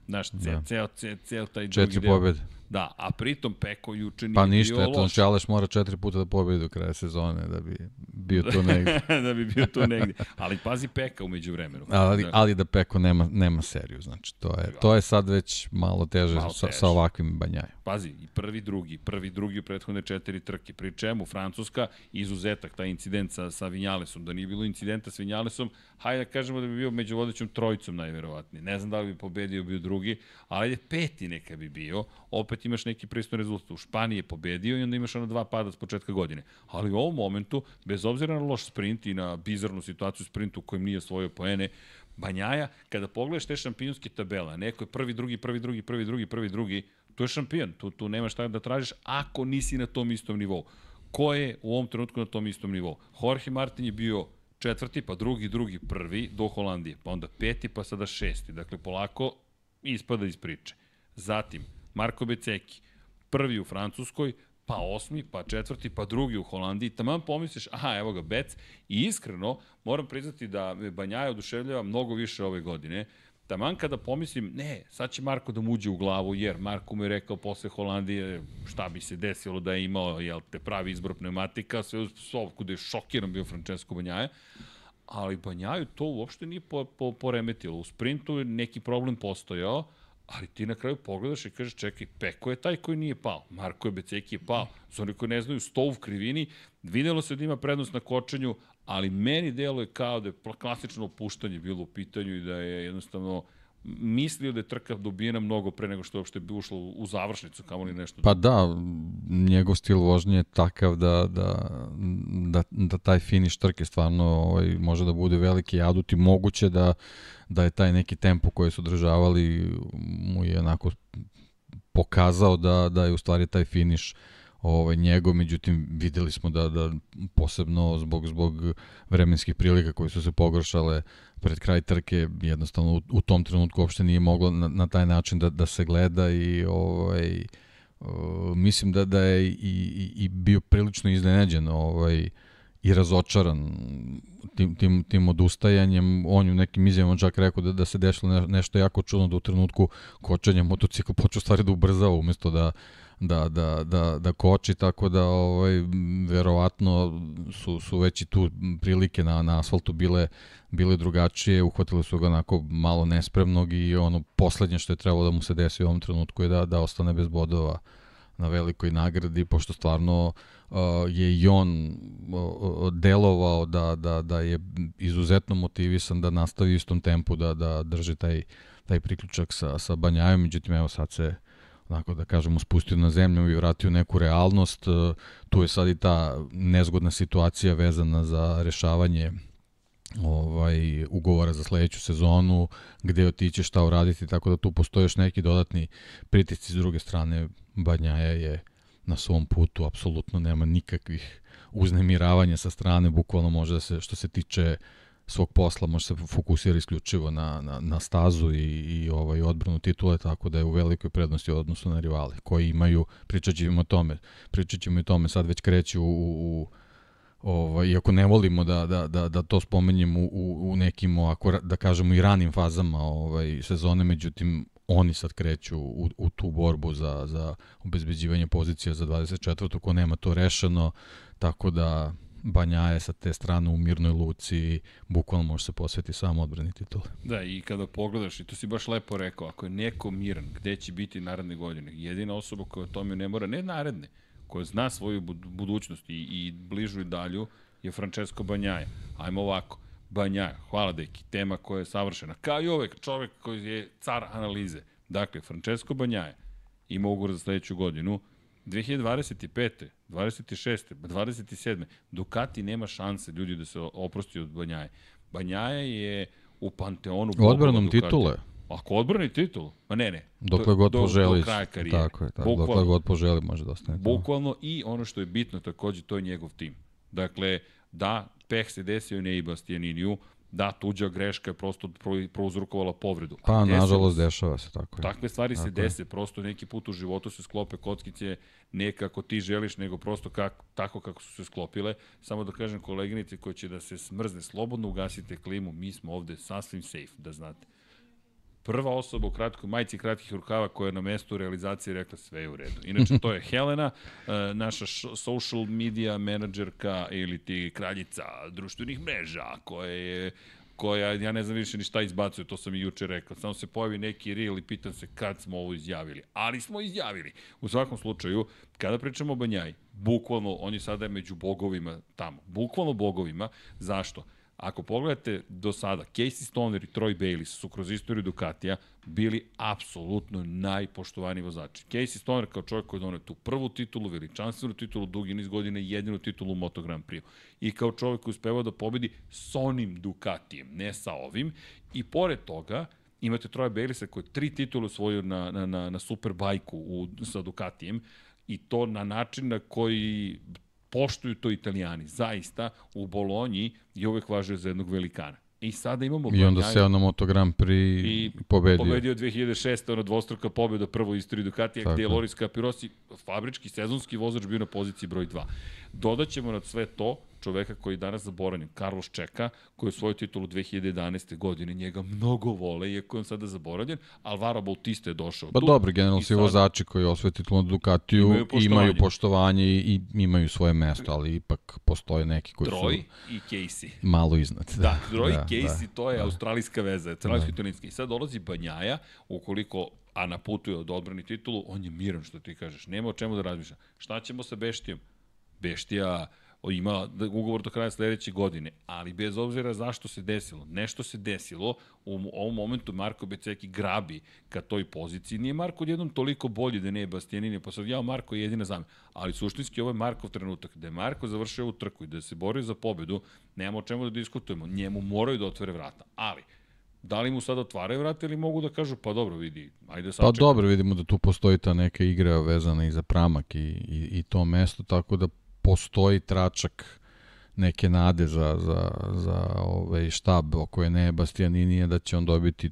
[SPEAKER 1] Znaš, ceo,
[SPEAKER 2] Da.
[SPEAKER 1] ceo, ceo, ceo taj drugi
[SPEAKER 2] Četiri
[SPEAKER 1] deo.
[SPEAKER 2] pobjede.
[SPEAKER 1] Da, a pritom Peko juče nije
[SPEAKER 2] Pa ništa,
[SPEAKER 1] bio
[SPEAKER 2] eto, znači Aleš mora četiri puta da pobedi do kraja sezone da bi bio tu negde. *laughs*
[SPEAKER 1] da bi bio tu negde. Ali pazi Peka umeđu vremenu.
[SPEAKER 2] ali,
[SPEAKER 1] Da.
[SPEAKER 2] ali da Peko nema, nema seriju, znači to je, to je sad već malo teže,
[SPEAKER 1] Malo
[SPEAKER 2] sa,
[SPEAKER 1] teže.
[SPEAKER 2] sa ovakvim banjajom.
[SPEAKER 1] Pazi, i prvi, drugi, prvi, drugi u prethodne četiri trke. Pri čemu Francuska, izuzetak, taj incident sa, sa Vinjalesom, da nije bilo incidenta sa Vinjalesom, hajde da kažemo da bi bio među vodećom trojicom najverovatnije. Ne znam da li bi pobedio bio drugi, ali peti neka bi bio, opet imaš neki pristojni rezultat. U Španiji je pobedio i onda imaš ono dva pada s početka godine. Ali u ovom momentu, bez obzira na loš sprint i na bizarnu situaciju sprintu u kojem nije osvojio poene, Banjaja, kada pogledaš te šampionske tabele, neko je prvi, drugi, prvi, drugi, prvi, drugi, prvi, drugi, tu je šampion, tu, tu nema šta da tražiš ako nisi na tom istom nivou. Ko je u ovom trenutku na tom istom nivou? Jorge Martin je bio četvrti, pa drugi, drugi, prvi do Holandije, pa onda peti, pa sada šesti. Dakle, polako ispada iz priče. Zatim, Marko Beceki, prvi u Francuskoj, pa osmi, pa četvrti, pa drugi u Holandiji. Taman pomisliš, aha, evo ga Bec. I iskreno, moram priznati da me Banjaja oduševljava mnogo više ove godine. Taman kada pomislim, ne, sad će Marko da mu uđe u glavu, jer Marko mu je rekao posle Holandije šta bi se desilo da je imao, jel te, pravi izbor pneumatika, sve uz psovku da je šokiran bio Francesco Banjaja ali Banjaju to uopšte nije po, po, poremetilo. U sprintu neki problem postojao, ali ti na kraju pogledaš i kažeš čekaj, Peko je taj koji nije pao, Marko je Beceki je pao. Za oni koji ne znaju, sto u krivini, videlo se da ima prednost na kočenju, ali meni deluje kao da je klasično opuštanje bilo u pitanju i da je jednostavno mislio da je trka dobijena mnogo pre nego što je uopšte bi ušlo u završnicu, kamo li nešto.
[SPEAKER 2] Pa da, njegov stil vožnje je takav da, da, da, da taj finiš trke stvarno ovaj, može da bude veliki adut i moguće da, da je taj neki tempo koji su održavali mu je onako pokazao da, da je u stvari taj finiš ovaj njegov, međutim videli smo da da posebno zbog zbog vremenskih prilika koje su se pogoršale pred kraj trke jednostavno u, u tom trenutku uopšte nije moglo na, na taj način da da se gleda i ovaj Uh, mislim da da je i, i, i bio prilično iznenađen ovaj i razočaran tim, tim, tim odustajanjem. On je u nekim izjavama čak rekao da, da se dešlo ne, nešto jako čudno da u trenutku kočenja motocikl počeo stvari da ubrzava umesto da da, da, da, da koči, tako da ovaj, verovatno su, su već i tu prilike na, na asfaltu bile, bile drugačije, uhvatili su ga onako malo nespremnog i ono poslednje što je trebalo da mu se desi u ovom trenutku je da, da ostane bez bodova na velikoj nagradi, pošto stvarno uh, je i on uh, delovao da, da, da je izuzetno motivisan da nastavi istom tempu, da, da drži taj, taj priključak sa, sa Banjajom, međutim evo sad se onako da kažemo spustio na zemlju i vratio neku realnost. Uh, Tu je sad i ta nezgodna situacija vezana za rešavanje ovaj ugovora za sledeću sezonu, gde otići, šta uraditi, tako da tu postoje još neki dodatni pritisci s druge strane. Banjaja je na svom putu, apsolutno nema nikakvih uznemiravanja sa strane, bukvalno može da se, što se tiče svog posla, može se fokusira isključivo na, na, na stazu i, i ovaj odbranu titule, tako da je u velikoj prednosti u odnosu na rivale, koji imaju, pričat ćemo o tome, pričat ćemo i tome, sad već kreću u, u, ovaj, iako ne volimo da, da, da, da to spomenjem u, u, nekim, ra- da kažemo, i ranim fazama ovaj, sezone, međutim, oni sad kreću u, u tu borbu za, za obezbeđivanje pozicija za 24. ko nema to rešeno, tako da Banja je sa te strane u mirnoj luci, bukvalno može se posveti samo odbrani titule.
[SPEAKER 1] Da, i kada pogledaš, i to si baš lepo rekao, ako je neko miran, gde će biti naredne godine, jedina osoba koja o tome ne mora, ne naredne, koja zna svoju bud- budućnost i, i bližu i dalju, je Francesco Banjaja. Ajmo ovako, Banjaja, hvala deki, tema koja je savršena. Kao i uvek, čovek koji je car analize. Dakle, Francesco Banjaja ima ugovor za sledeću godinu, 2025. 26. 27. Ducati nema šanse ljudi da se oprosti od Banjaje. Banjaja je u panteonu
[SPEAKER 2] Odbranom titule,
[SPEAKER 1] Ako odbrani titul, ma ne, ne.
[SPEAKER 2] dokle
[SPEAKER 1] do,
[SPEAKER 2] god
[SPEAKER 1] do,
[SPEAKER 2] poželi.
[SPEAKER 1] Do kraja karijere.
[SPEAKER 2] Tako je, tako, dokle
[SPEAKER 1] Bukvalno,
[SPEAKER 2] god poželi može da ostane.
[SPEAKER 1] bukvalno i ono što je bitno takođe, to je njegov tim. Dakle, da, peh se desio Nei Bastianiniju, da, tuđa greška je prosto pro- prouzrokovala povredu.
[SPEAKER 2] Pa,
[SPEAKER 1] desilo
[SPEAKER 2] nažalost,
[SPEAKER 1] se.
[SPEAKER 2] dešava se tako. je.
[SPEAKER 1] Takve stvari se
[SPEAKER 2] Tako je.
[SPEAKER 1] dese, prosto neki put u životu se sklope kockice ne kako ti želiš, nego prosto kako, tako kako su se sklopile. Samo da kažem koleginici koja će da se smrzne, slobodno ugasite klimu, mi smo ovde sasvim safe, da znate. Prva osoba u kratkoj majici kratkih rukava koja je na mestu realizacije rekla sve je u redu. Inače, to je Helena, *laughs* e, naša social media menadžerka ili ti kraljica društvenih mreža koja je koja, ja ne znam više ni šta izbacuje, to sam i juče rekao. Samo se pojavi neki reel i pitam se kad smo ovo izjavili. Ali smo izjavili. U svakom slučaju, kada pričamo o Banjaj, bukvalno, on je sada među bogovima tamo. Bukvalno bogovima. Zašto? Ako pogledate do sada, Casey Stoner i Troy Bayliss su kroz istoriju Ducatija bili apsolutno najpoštovani vozači. Casey Stoner kao čovjek koji je donio tu prvu titulu, veličanstvenu titulu, dugi niz godina i jedinu titulu u Moto Grand Prix. I kao čovjek koji uspeva da pobedi s onim Ducatijem, ne sa ovim. I pored toga, imate Troja Baylisa koji je tri titule osvojio na, na, na, na Superbajku u, sa Ducatijem i to na način na koji poštuju to italijani. Zaista, u Bolonji je uvek važio za jednog velikana. I sada imamo...
[SPEAKER 2] I onda se na Moto Grand Prix i pobedio.
[SPEAKER 1] Pobedio 2006. ono dvostruka pobjeda prvo istoriji Ducatija, gde je Loris Capirosi, fabrički, sezonski vozač bio na poziciji broj 2. Dodaćemo na sve to čoveka koji je danas zaboravljen, Carlos Čeka, koji je svoju titulu 2011. godine, njega mnogo vole, iako je on sada zaboravljen, Alvaro Bautista je došao
[SPEAKER 2] pa tu. Pa dobro, generalno svi vozači koji osvoje titulu na Ducatiju imaju poštovanje. imaju poštovanje i imaju svoje mesto, ali ipak postoje neki koji
[SPEAKER 1] Troj
[SPEAKER 2] su...
[SPEAKER 1] i Casey.
[SPEAKER 2] Malo iznad.
[SPEAKER 1] Da, *laughs* da Troj da, i Casey, da, to je da. australijska veza, australijski da. I sad dolazi Banjaja, ukoliko a na putu je od odbrani titulu, on je miran što ti kažeš, nema o čemu da razmišlja. Šta ćemo sa Beštijom? Beštija ima ugovor do kraja sledeće godine, ali bez obzira zašto se desilo, nešto se desilo, u ovom momentu Marko Beceki grabi ka toj poziciji. Nije Marko odjednom toliko bolji da ne je Bastianini, pa sad ja Marko je jedina zamena. Ali suštinski ovo je Markov trenutak, da je Marko završio ovu trku i da se bori za pobedu, nemamo o čemu da diskutujemo. Njemu moraju da otvore vrata. Ali, da li mu sada otvaraju vrata ili mogu da kažu pa dobro vidi, ajde sad
[SPEAKER 2] Pa dobro, vidimo da tu postoji ta neka igra vezana i za pramak i, i, i to mesto, tako da postoji tračak neke nade za, za, za ovaj štab oko je ne Bastianinije da će on dobiti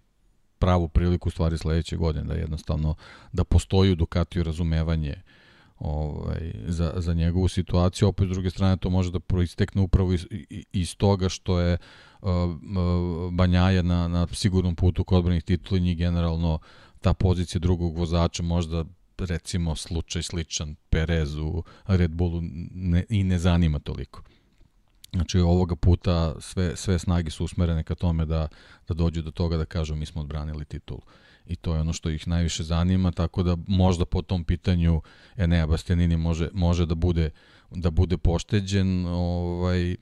[SPEAKER 2] pravu priliku stvari sledeće godine, da jednostavno da postoji u Ducatiju razumevanje ovaj, za, za njegovu situaciju, opet s druge strane to može da proistekne upravo iz, iz toga što je uh, Banjaja na, na sigurnom putu kod odbranih titula i generalno ta pozicija drugog vozača možda recimo slučaj sličan Perezu, Red Bullu ne, i ne zanima toliko. Znači ovoga puta sve, sve snage su usmerene ka tome da, da dođu do toga da kažu mi smo odbranili titulu. I to je ono što ih najviše zanima, tako da možda po tom pitanju Enea Bastianini može, može da bude da bude pošteđen, ovaj,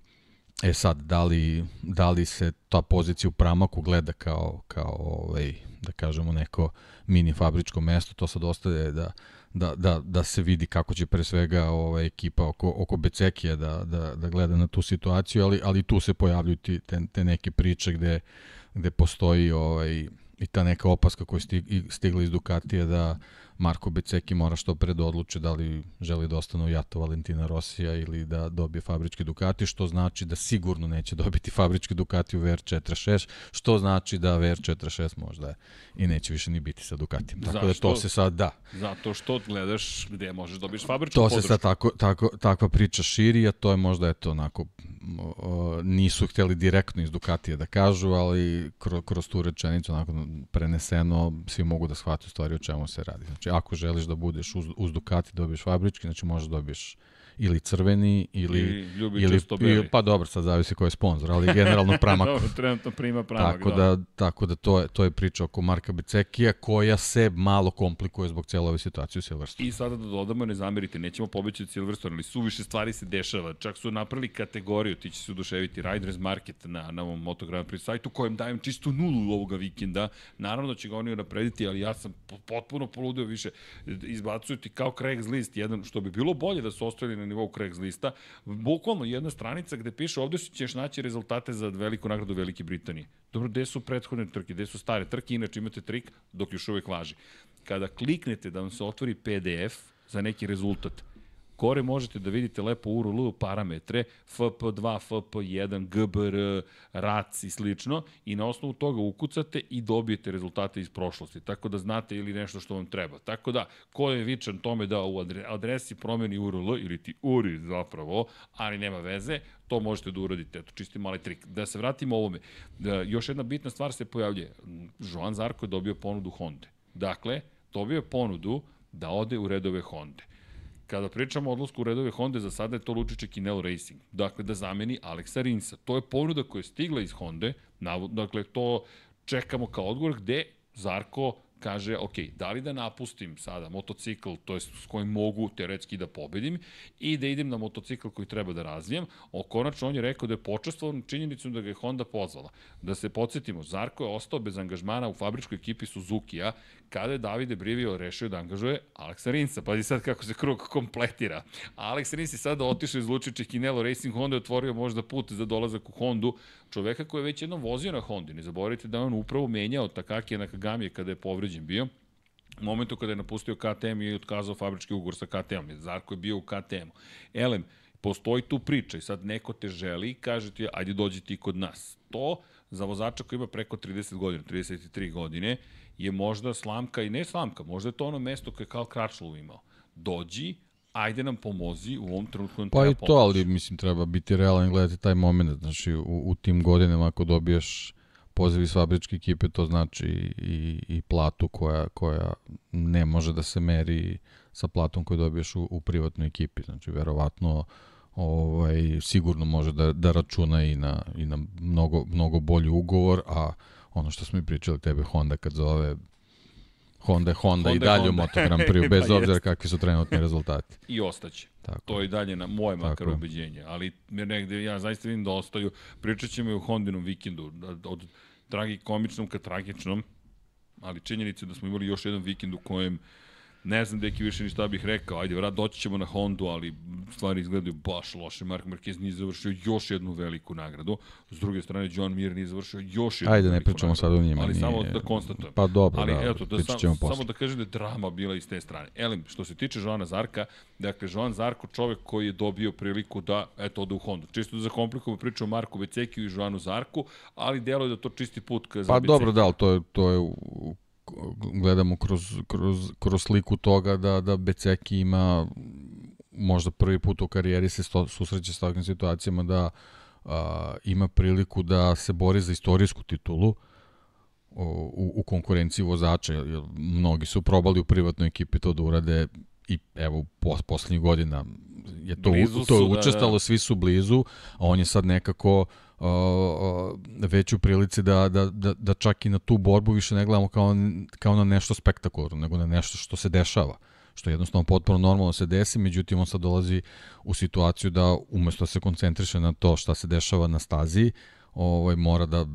[SPEAKER 2] E sad, da li, da li se ta pozicija u pramaku gleda kao, kao ovaj, da kažemo, neko mini fabričko mesto, to sad ostaje da, da, da, da se vidi kako će pre svega ovaj, ekipa oko, oko Becekija da, da, da gleda na tu situaciju, ali, ali tu se pojavljuju ti, te, te neke priče gde, gde postoji ovaj, i ta neka opaska koja je stigla iz Ducatija da Marko Beceki mora što pre da odluče da li želi da ostane u jato Valentina Rosija ili da dobije fabrički Ducati, što znači da sigurno neće dobiti *laughs* fabrički Ducati u VR46, što znači da VR46 možda i neće više ni biti sa Ducatijem. Tako Zašto? da to se sad da.
[SPEAKER 1] Zato što gledaš gde možeš da dobiješ fabričku
[SPEAKER 2] To se sad tako, tako, takva priča širi, a to je možda eto onako nisu hteli direktno iz Ducatija da kažu, ali kroz, kroz tu rečenicu onako preneseno svi mogu da shvate u stvari o čemu se radi. Znači ako želiš da budeš uz, uz Ducati dobiješ fabrički, znači možeš da dobiješ ili crveni ili
[SPEAKER 1] I ili, ili
[SPEAKER 2] pa dobro sad zavisi ko je sponsor ali generalno Pramak. *laughs*
[SPEAKER 1] Dobro, trenutno prima Pramak
[SPEAKER 2] tako da, da tako da to je to je priča oko Marka Becekija koja se malo komplikuje zbog cele ove situacije u Silverstone
[SPEAKER 1] i sada da dodamo ne zamerite nećemo pobeći od Silverstone ali suviše stvari se dešava. Čak su napravili kategoriju ti će se oduševiti Riders Market na na ovom Moto Grand Prix sajtu kojem dajem čistu nulu ovoga vikenda. Naravno da će ga oni naprediti ali ja sam potpuno poludio više izbacuju ti kao Craigslist jedan što bi bilo bolje da su ostali na nivou Craigslista, bukvalno jedna stranica gde piše ovde ćeš naći rezultate za veliku nagradu Velike Britanije. Dobro, gde su prethodne trke, gde su stare trke, inače imate trik dok još uvek važi. Kada kliknete da vam se otvori PDF za neki rezultat, Gore možete da vidite lepo URL parametre, FP2, FP1, GBR, RAC i slično i na osnovu toga ukucate i dobijete rezultate iz prošlosti. Tako da znate ili nešto što vam treba. Tako da, ko je vičan tome da u adresi promeni URL ili ti URI zapravo, ali nema veze, to možete da uradite. Eto, čisti mali trik. Da se vratimo ovome. Da, još jedna bitna stvar se pojavljuje. Joan Zarko je dobio ponudu Honda. Dakle, dobio je ponudu da ode u redove Honda. Kada pričamo o odlasku u redove Honda, za sada je to Lučiće Kinel Racing. Dakle, da zameni Aleksa Rinsa. To je ponuda koja je stigla iz Honda. Dakle, to čekamo kao odgovor gde Zarko kaže, ok, da li da napustim sada motocikl, to je s kojim mogu teoretski da pobedim, i da idem na motocikl koji treba da razvijem, o konačno on je rekao da je počestvovan činjenicom da ga je Honda pozvala. Da se podsjetimo, Zarko je ostao bez angažmana u fabričkoj ekipi Suzuki-a, kada je Davide Brivio rešio da angažuje Aleksa Rinsa. Pazi sad kako se krug kompletira. Alex Rins je sada otišao iz Lučića Kinelo Racing Honda je otvorio možda put za dolazak u Hondu. Čoveka koji je već jednom vozio na Hondi. Ne zaboravite da on upravo menjao Takaki na Kagami kada je povređen bio. U momentu kada je napustio KTM i otkazao fabrički ugovor sa KTM. Zarko je bio u KTM-u. Elem, postoji tu priča i sad neko te želi i kaže ti ajde dođi ti kod nas. To za vozača koji ima preko 30 godina, 33 godine, je možda slamka i ne slamka, možda je to ono mesto koje je Karl Kračlov imao. Dođi, ajde nam pomozi u ovom trenutku nam
[SPEAKER 2] pa treba Pa i to, ali mislim treba biti realan i gledati taj moment. Znači u, u tim godinama ako dobiješ poziv iz fabričke ekipe, to znači i, i platu koja, koja ne može da se meri sa platom koju dobiješ u, u privatnoj ekipi. Znači verovatno ovaj, sigurno može da, da računa i na, i na mnogo, mnogo bolji ugovor, a ono što smo i pričali tebe Honda kad zove Honda je Honda, Honda i dalje Honda. u Moto Grand *laughs* Prix, bez pa obzira kakvi su trenutni rezultati.
[SPEAKER 1] I ostaće. Tako. To je i dalje na moje makar Tako. ubeđenje. Ali negde ja zaista vidim da ostaju. Pričat ćemo i u Hondinom vikendu. Od tragikomičnom ka tragičnom. Ali činjenica da smo imali još jedan vikend u kojem Ne znam deki više ni šta bih rekao. Ajde, vrat, doći ćemo na Hondu, ali stvari izgledaju baš loše. Mark Marquez nije završio još jednu veliku nagradu. S druge strane, John Mir nije završio još jednu
[SPEAKER 2] Ajde, ne pričamo sad o njima.
[SPEAKER 1] Ali nije... samo da konstatujem.
[SPEAKER 2] Pa dobro,
[SPEAKER 1] ali,
[SPEAKER 2] da,
[SPEAKER 1] eto, da sam, samo da kažem da je drama bila iz te strane. Elim, što se tiče Joana Zarka, dakle, Joan Zarko, čovek koji je dobio priliku da, eto, ode u Hondu. Čisto da zakomplikujemo priču o Marku Becekiju i Joanu Zarku, ali delo je da to čisti put ka za
[SPEAKER 2] Pa dobro, da, to je, to je u gledamo kroz, kroz, kroz sliku toga da, da Beceki ima možda prvi put u karijeri se sto, susreće s takvim situacijama da a, ima priliku da se bori za istorijsku titulu u, u konkurenciji vozača. Jer mnogi su probali u privatnoj ekipi to da urade i evo pos, poslednjih godina je to, blizu to je da, učestalo, da, da. svi su blizu, a on je sad nekako uh, već u prilici da, da, da, da čak i na tu borbu više ne gledamo kao, kao na nešto spektakularno, nego na nešto što se dešava što je jednostavno potpuno normalno se desi, međutim on sad dolazi u situaciju da umesto da se koncentriše na to šta se dešava na stazi, ovaj, mora da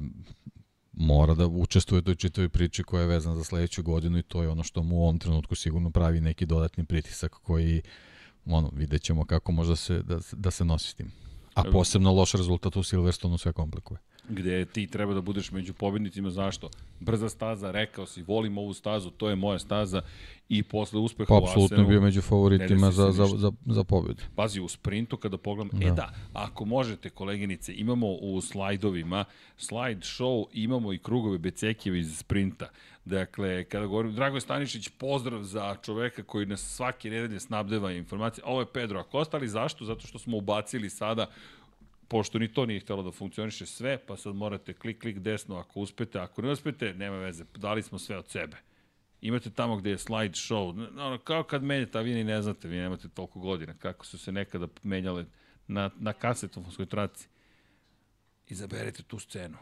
[SPEAKER 2] mora da učestvuje u toj čitavoj priči koja je vezana za sledeću godinu i to je ono što mu u ovom trenutku sigurno pravi neki dodatni pritisak koji ono, vidjet ćemo kako može se, da, da se nosi s tim. A posebno loš rezultat u Silverstonu sve komplikuje
[SPEAKER 1] gde ti treba da budeš među pobednicima, zašto? Brza staza, rekao si, volim ovu stazu, to je moja staza i posle uspeha
[SPEAKER 2] pa, u Asenu... Apsolutno bio među favoritima za, za, za, za pobedu.
[SPEAKER 1] Pazi, u sprintu kada pogledam, da. e da, ako možete, koleginice, imamo u slajdovima, slide show, imamo i krugove Becekijeva iz sprinta. Dakle, kada govorim, Drago Stanišić, pozdrav za čoveka koji nas svake nedelje snabdeva informacije. Ovo je Pedro Acosta, ali zašto? Zato što smo ubacili sada pošto ni to nije htelo da funkcioniše sve, pa sad morate klik, klik desno ako uspete, ako ne uspete, nema veze, dali smo sve od sebe. Imate tamo gde je slide show, ono, kao kad menjate, a vi ni ne znate, vi nemate toliko godina, kako su se nekada menjale na, na kasetofonskoj traci. Izaberete tu scenu.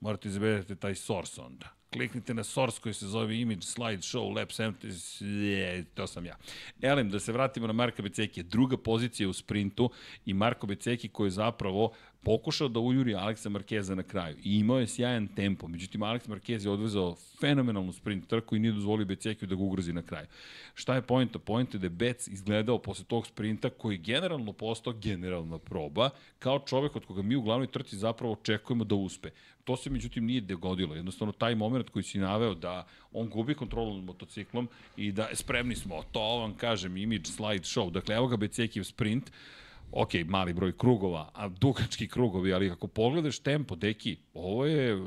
[SPEAKER 1] Morate izaberete taj source onda kliknite na source koji se zove Image Slide Show Lab 70, je, to sam ja. Elem, da se vratimo na Marka Beceki, druga pozicija u sprintu i Marko Beceki koji je zapravo pokušao da ujuri Aleksa Markeza na kraju i imao je sjajan tempo, međutim Aleks Markez je odvezao fenomenalnu sprint trku i nije dozvolio Becekiju da ga ugrozi na kraju. Šta je pojenta? Pojenta je da je Bec izgledao posle tog sprinta koji generalno postao generalna proba kao čovek od koga mi u glavnoj trci zapravo očekujemo da uspe To se međutim nije dogodilo. Jednostavno taj moment koji si naveo da on gubi kontrolu nad motociklom i da spremni smo, to vam kažem, image slide show. Dakle, evo ga Becekiv sprint, ok, mali broj krugova, a dugački krugovi, ali ako pogledaš tempo, deki, ovo je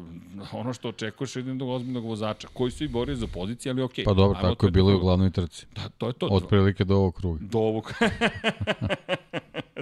[SPEAKER 1] ono što očekuješ od jednog ozbiljnog vozača, koji su i borili za pozicije, ali ok.
[SPEAKER 2] Pa dobro, tako je bilo i u glavnoj trci.
[SPEAKER 1] Da, to je to.
[SPEAKER 2] Od prilike do ovog kruga.
[SPEAKER 1] Do ovog. *laughs*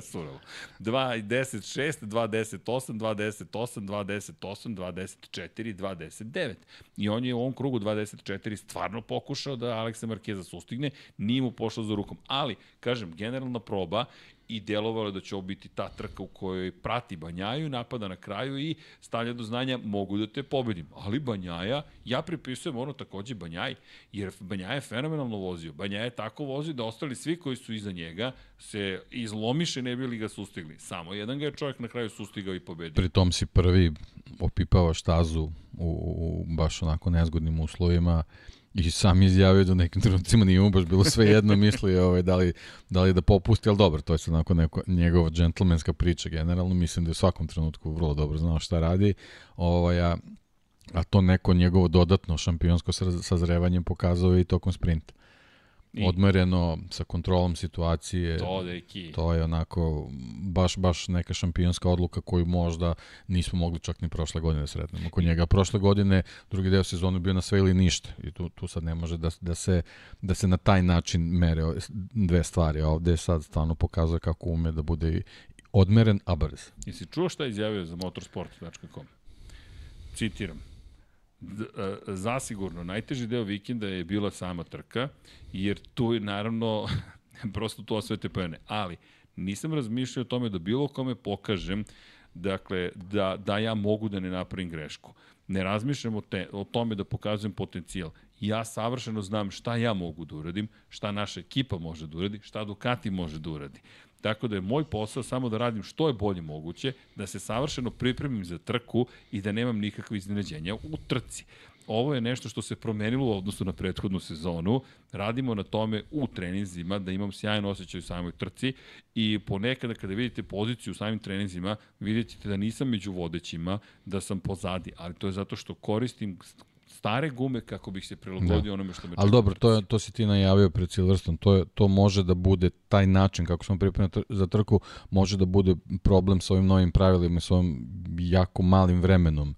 [SPEAKER 1] Surovo. 2 10 6, 2 10 8, 2 10 8, 2 10 8, 2 10 4, 2 10 9. I on je u ovom krugu 2 10 4 stvarno pokušao da Aleksa Markeza sustigne, nije mu pošlo za rukom. Ali, kažem, generalna proba i delovalo je da će ovo biti ta trka u kojoj prati Banjaju, napada na kraju i stavlja do znanja mogu da te pobedim. Ali Banjaja, ja pripisujem ono takođe Banjaj, jer Banjaja je fenomenalno vozio. Banjaja je tako vozio da ostali svi koji su iza njega se izlomiše ne bili ga sustigli. Samo jedan ga je čovjek na kraju sustigao i pobedio.
[SPEAKER 2] Pri tom si prvi opipao štazu u, u baš onako nezgodnim uslovima I sam izjavio da u nekim trenucima nije mu baš bilo sve jedno misli ovaj, da, li, da li da popusti, ali dobro, to je sad onako neko, njegova džentlmenska priča generalno, mislim da je u svakom trenutku vrlo dobro znao šta radi, ovaj, a, a to neko njegovo dodatno šampionsko sazrevanje pokazao i tokom sprinta. I... odmereno, sa kontrolom situacije.
[SPEAKER 1] To, deki.
[SPEAKER 2] To je onako baš, baš neka šampionska odluka koju možda nismo mogli čak ni prošle godine da sretnemo. Kod njega prošle godine drugi deo sezone bio na sve ili ništa i tu, tu sad ne može da, da, se, da se na taj način mere dve stvari. Ovde sad stvarno pokazuje kako ume da bude odmeren, a brz.
[SPEAKER 1] Jesi čuo šta je izjavio za motorsport.com? Citiram zasigurno najteži deo vikenda je bila sama trka, jer tu je naravno *laughs* prosto to osvete pojene. Ali nisam razmišljao o tome da bilo kome pokažem dakle, da, da ja mogu da ne napravim grešku. Ne razmišljam o, te, o tome da pokazujem potencijal. Ja savršeno znam šta ja mogu da uradim, šta naša ekipa može da uradi, šta Ducati može da uradi. Tako da je moj posao samo da radim što je bolje moguće, da se savršeno pripremim za trku i da nemam nikakve iznenađenja u trci. Ovo je nešto što se promenilo u odnosu na prethodnu sezonu. Radimo na tome u treninzima, da imam sjajan osjećaj u samoj trci i ponekada kada vidite poziciju u samim treninzima, vidite da nisam među vodećima, da sam pozadi, ali to je zato što koristim stare gume kako bih se prilagodio da. onome što me
[SPEAKER 2] Ali dobro, to, je, to si ti najavio pred Silverstone, to, je, to može da bude taj način kako smo pripremili za trku, može da bude problem sa ovim novim pravilima i sa ovim jako malim vremenom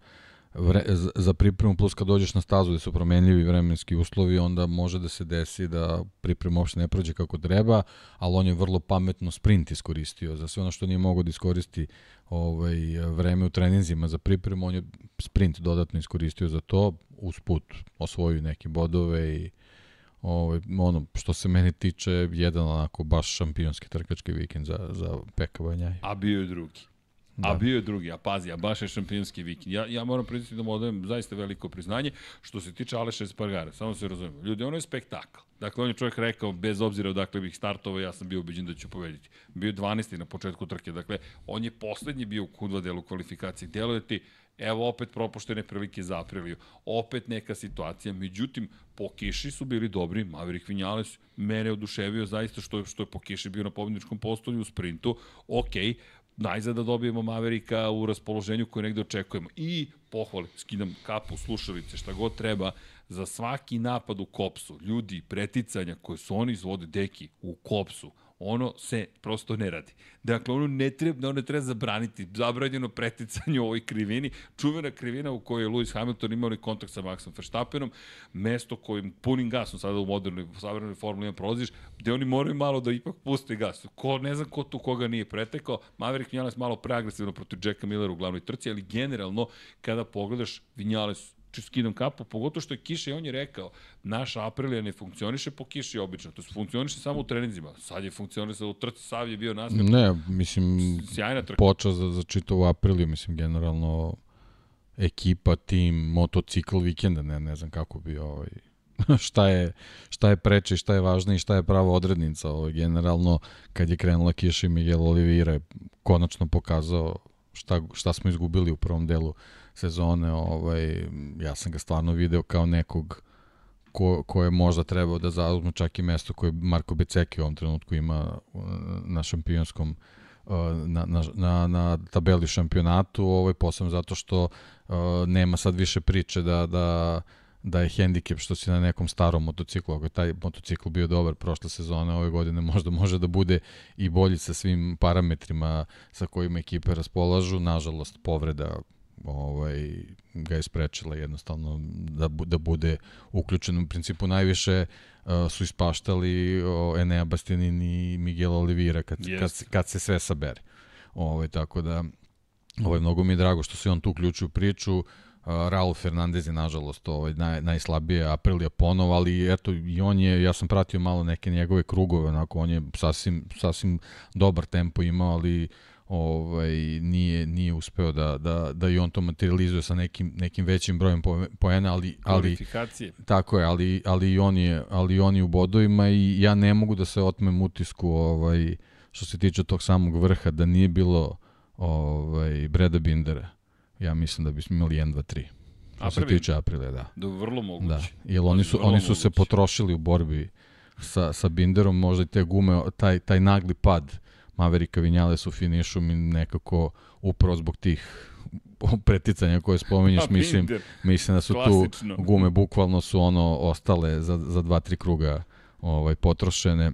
[SPEAKER 2] vre, za pripremu, plus kad dođeš na stazu gde su promenljivi vremenski uslovi, onda može da se desi da priprema uopšte ne prođe kako treba, ali on je vrlo pametno sprint iskoristio za sve ono što nije mogo da iskoristi ovaj, vreme u treninzima za pripremu, on je sprint dodatno iskoristio za to, usput osvojio neke bodove i ovaj, ono što se meni tiče jedan onako baš šampionski trkački vikend za, za Banjaj.
[SPEAKER 1] A bio je drugi. Da. A bio je drugi, a pazi, a baš je šampionski vikend. Ja, ja moram priznati da mu odajem zaista veliko priznanje što se tiče Aleša Espargara. Samo se razumemo. Ljudi, ono je spektakl. Dakle, on je čovjek rekao, bez obzira odakle bih startovao, ja sam bio ubeđen da ću pobediti. Bio je 12. na početku trke. Dakle, on je poslednji bio u Q2 delu kvalifikacije. Delo je ti, evo opet propuštene prilike za Apriliju. Opet neka situacija. Međutim, po kiši su bili dobri. Maverick Vinales mene oduševio zaista što, što je po kiši bio na pobedničkom postolju u sprintu. Okej, najzad da dobijemo Maverika u raspoloženju koje negde očekujemo. I pohvali, skidam kapu, slušalice, šta god treba, za svaki napad u kopsu, ljudi, preticanja koje su oni izvode, deki, u kopsu, ono se prosto ne radi. Dakle, ono ne treba, ono treba zabraniti. Zabranjeno preticanje u ovoj krivini. Čuvena krivina u kojoj je Lewis Hamilton imao kontakt sa Maxom Verstappenom, mesto kojim punim gasom sada u modernoj, savrenoj Formuli 1 prolaziš, gde oni moraju malo da ipak puste gas. Ko, ne znam ko tu koga nije pretekao. Maverick Vinales malo preagresivno protiv Jacka Millera u glavnoj trci, ali generalno, kada pogledaš, Vinales skidam kapu, pogotovo što je kiša i on je rekao, naša Aprilija ne funkcioniše po kiši obično, to funkcioniše samo u treninzima. Sad je funkcionisao u trci, Sav je bio nastavnik.
[SPEAKER 2] Ne, mislim, sjajna trka. Počeo za, za čitavu Apriliju, mislim, generalno ekipa, tim, motocikl vikenda, ne, ne znam kako bi ovaj, *laughs* šta je, šta je preče, šta je važno i šta je prava odrednica. Ovaj, generalno, kad je krenula kiša i Miguel Oliveira je konačno pokazao šta, šta smo izgubili u prvom delu sezone, ovaj, ja sam ga stvarno video kao nekog ko, ko je možda trebao da zauzme čak i mesto koje Marko Beceki u ovom trenutku ima uh, na šampionskom na, na, na, na tabeli šampionatu, ovaj, posebno zato što uh, nema sad više priče da, da da je hendikep što si na nekom starom motociklu, ako je taj motocikl bio dobar prošle sezone, ove godine možda može da bude i bolji sa svim parametrima sa kojima ekipe raspolažu, nažalost povreda ovaj, ga je sprečila jednostavno da, da bude uključen. U principu najviše uh, su ispaštali uh, Enea Bastianini i Miguel Oliveira kad, yes. kad, kad se sve sabere. Ovaj, tako da ovaj, mnogo mi je drago što se on tu uključio u priču. Raul Fernandez je nažalost ovaj, naj, najslabije Aprilija ponov, ali eto i on je, ja sam pratio malo neke njegove krugove, onako on je sasvim, sasvim dobar tempo imao, ali ovaj, nije, nije uspeo da, da, da i on to materializuje sa nekim, nekim većim brojem poena, ali, ali tako je, ali, ali, on je, ali on je u bodovima i ja ne mogu da se otmem utisku ovaj, što se tiče tog samog vrha, da nije bilo ovaj, Breda Bindera ja mislim da bismo imali 1, 2, 3. A se tiče Aprile, da.
[SPEAKER 1] Da, vrlo moguće.
[SPEAKER 2] Da, jer oni su, oni su moguće. se potrošili u borbi sa, sa Binderom, možda i te gume, taj, taj nagli pad Maverika Vinjale su finišu mi nekako upravo zbog tih preticanja koje spominješ, *laughs* mislim, mislim da su Klasično. tu gume bukvalno su ono ostale za, za dva, tri kruga ovaj, potrošene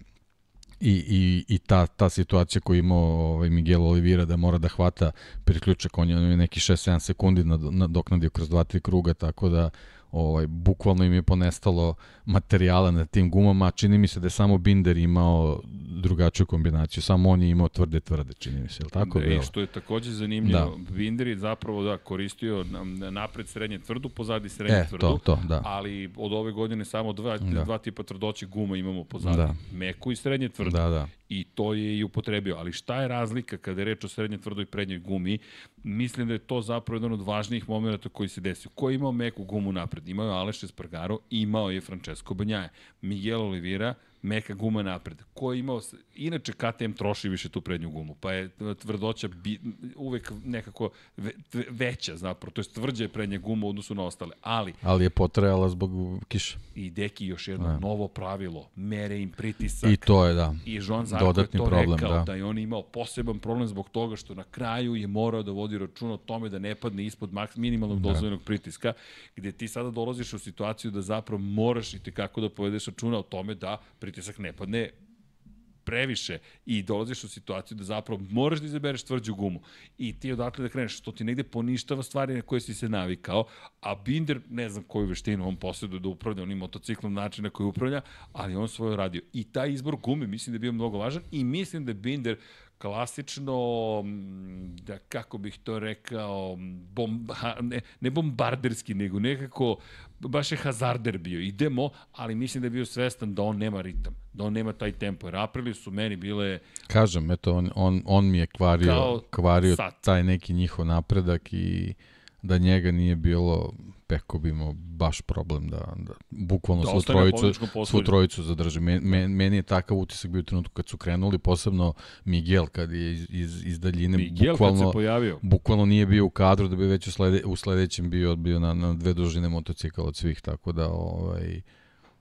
[SPEAKER 2] i, i, i ta, ta situacija koju imao ovaj Miguel Oliveira da mora da hvata priključak, on je neki 6-7 sekundi nadoknadio kroz 2-3 kruga, tako da ovaj, bukvalno im je ponestalo materijala na tim gumama, čini mi se da je samo Binder imao drugačiju kombinaciju, samo on je imao tvrde tvrde, čini mi se, je tako?
[SPEAKER 1] Da, i što je takođe zanimljivo, da. Binder je zapravo da koristio napred srednje tvrdu, pozadi srednje e, tvrdu,
[SPEAKER 2] to, to, da.
[SPEAKER 1] ali od ove godine samo dva, da. dva tipa tvrdoće guma imamo pozadi, da. meku i srednje tvrdu.
[SPEAKER 2] Da, da
[SPEAKER 1] i to je i upotrebio. Ali šta je razlika kada je reč o srednje tvrdoj prednjoj gumi? Mislim da je to zapravo jedan od važnijih momenta koji se desio. Ko je imao meku gumu napred? Imao je Aleš Espargaro, imao je Francesco Banjaje. Miguel Oliveira, meka guma napred. Ko je imao, inače KTM troši više tu prednju gumu, pa je tvrdoća bi, uvek nekako ve, veća zapravo, to je tvrđa je prednja guma u odnosu na ostale, ali...
[SPEAKER 2] Ali je potrajala zbog kiše.
[SPEAKER 1] I deki još jedno da. novo pravilo, mere im pritisak.
[SPEAKER 2] I to je, da.
[SPEAKER 1] I Jean Zarko Dodatni je to problem, rekao, da. da je on imao poseban problem zbog toga što na kraju je morao da vodi račun o tome da ne padne ispod maks, minimalnog da. dozvoljenog pritiska, gde ti sada dolaziš u situaciju da zapravo moraš i kako da povedeš računa o tome da pritisak ne padne previše i dolaziš u situaciju da zapravo moraš da izabereš tvrđu gumu i ti odatle da kreneš, što ti negde poništava stvari na koje si se navikao, a Binder, ne znam koju veštinu on posjeduje da upravlja onim motociklom način na koji upravlja, ali on svoje radio. I taj izbor gume mislim da je bio mnogo važan i mislim da Binder klasično, da kako bih to rekao, bom, ne, ne bombarderski, nego nekako, baš je hazarder bio. Idemo, ali mislim da je bio svestan da on nema ritam, da on nema taj tempo. Jer Aprili su meni bile...
[SPEAKER 2] Kažem, eto, on, on, on mi je kvario, kvario taj neki njihov napredak i da njega nije bilo Peko bi imao baš problem da, da bukvalno da svu, trojicu, svu trojicu zadrži. Men, men, meni je takav utisak bio u trenutku kad su krenuli, posebno Miguel kad je iz, iz, iz daljine
[SPEAKER 1] Miguel bukvalno, kad se pojavio.
[SPEAKER 2] bukvalno nije bio u kadru da bi već u, slede, u sledećem bio, bio na, na dve dužine motocikla od svih, tako da ovaj,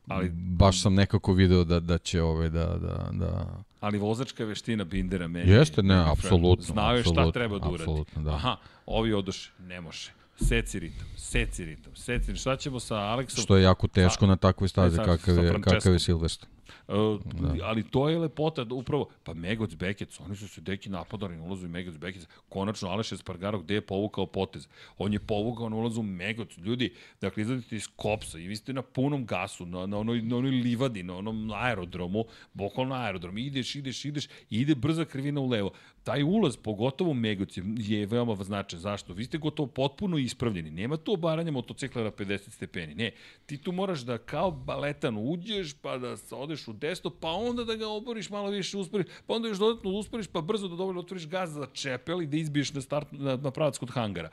[SPEAKER 2] ali baš sam nekako video da da će ovaj da da da
[SPEAKER 1] ali vozačka veština Bindera meni
[SPEAKER 2] jeste ne apsolutno
[SPEAKER 1] znaju šta treba da uradi da. aha ovi odoše ne može Seci ritam, seci ritam, seci ritam. Šta ćemo sa Aleksom?
[SPEAKER 2] Što je jako teško sa, na takvoj stazi kakav je, kakav je Silvestre.
[SPEAKER 1] Uh, da. Ali to je lepota, da upravo, pa Megoc Bekec, oni su se deki napadali na ulazu i Megoc Bekec, konačno Aleš Espargaro gde je povukao potez? On je povukao na ulazu Megoc, ljudi, dakle izladite iz Kopsa i vi ste na punom gasu, na, na, onoj, na onoj livadi, na onom aerodromu, bukvalno aerodrom, ideš, ideš, ideš, i ide brza krivina u levo. Taj ulaz, pogotovo Megoc, je, je veoma značajan. Zašto? Vi ste gotovo potpuno ispravljeni. Nema tu obaranja motocikla na 50 stepeni. Ne, ti tu moraš da kao baletan uđeš, pa da odeš u desno, pa onda da ga oboriš malo više, usporiš, pa onda još dodatno usporiš, pa brzo da dovoljno otvoriš gaz za čepel i da izbiješ na, start, na, na pravac kod hangara.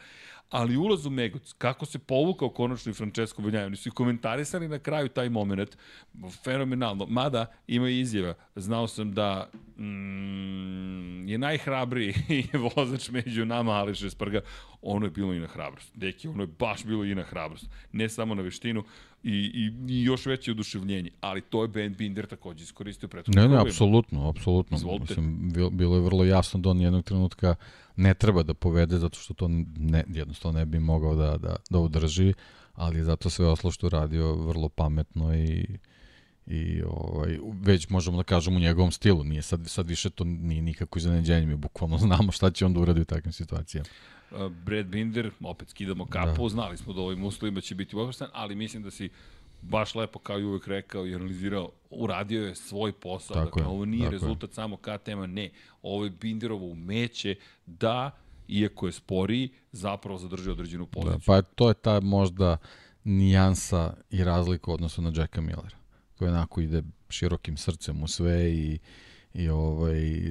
[SPEAKER 1] Ali ulaz u Megoc, kako se povukao konačno i Francesco Banjaja, oni su i komentarisali na kraju taj moment, fenomenalno. Mada ima izjava, znao sam da mm, je najhrabriji *laughs* vozač među nama Aleš Esparga, ono je bilo i na hrabrost. Deki, ono je baš bilo i na hrabrost. Ne samo na veštinu, i, i, i još veće oduševljenje. Ali to je Ben Binder takođe iskoristio prethodno.
[SPEAKER 2] Ne, ne, apsolutno, apsolutno.
[SPEAKER 1] Izvolite.
[SPEAKER 2] Mislim, bil- bilo je vrlo jasno da on jednog trenutka ne treba da povede zato što to ne, jednostavno ne bi mogao da, da, da udrži, ali zato sve oslo što radio vrlo pametno i i ovaj, već možemo da kažemo u njegovom stilu, nije sad, sad više to nije nikako iznenađenje, mi bukvalno *laughs* znamo šta će on da uradi u takvim situacijama.
[SPEAKER 1] Uh, Brad Binder, opet skidamo kapu, da. znali smo da ovim uslovima će biti uopšten, ali mislim da si baš lepo kao i uvek rekao i analizirao, uradio je svoj posao.
[SPEAKER 2] Tako
[SPEAKER 1] dakle,
[SPEAKER 2] je,
[SPEAKER 1] ovo nije
[SPEAKER 2] tako je.
[SPEAKER 1] rezultat samo KTM-a, ne. Ovo je Binderovo umeće da, iako je sporiji, zapravo zadrži određenu poziciju.
[SPEAKER 2] Da, pa to je ta možda nijansa i razlika u odnosu na Jacka Millera, koji onako ide širokim srcem u sve i i ovaj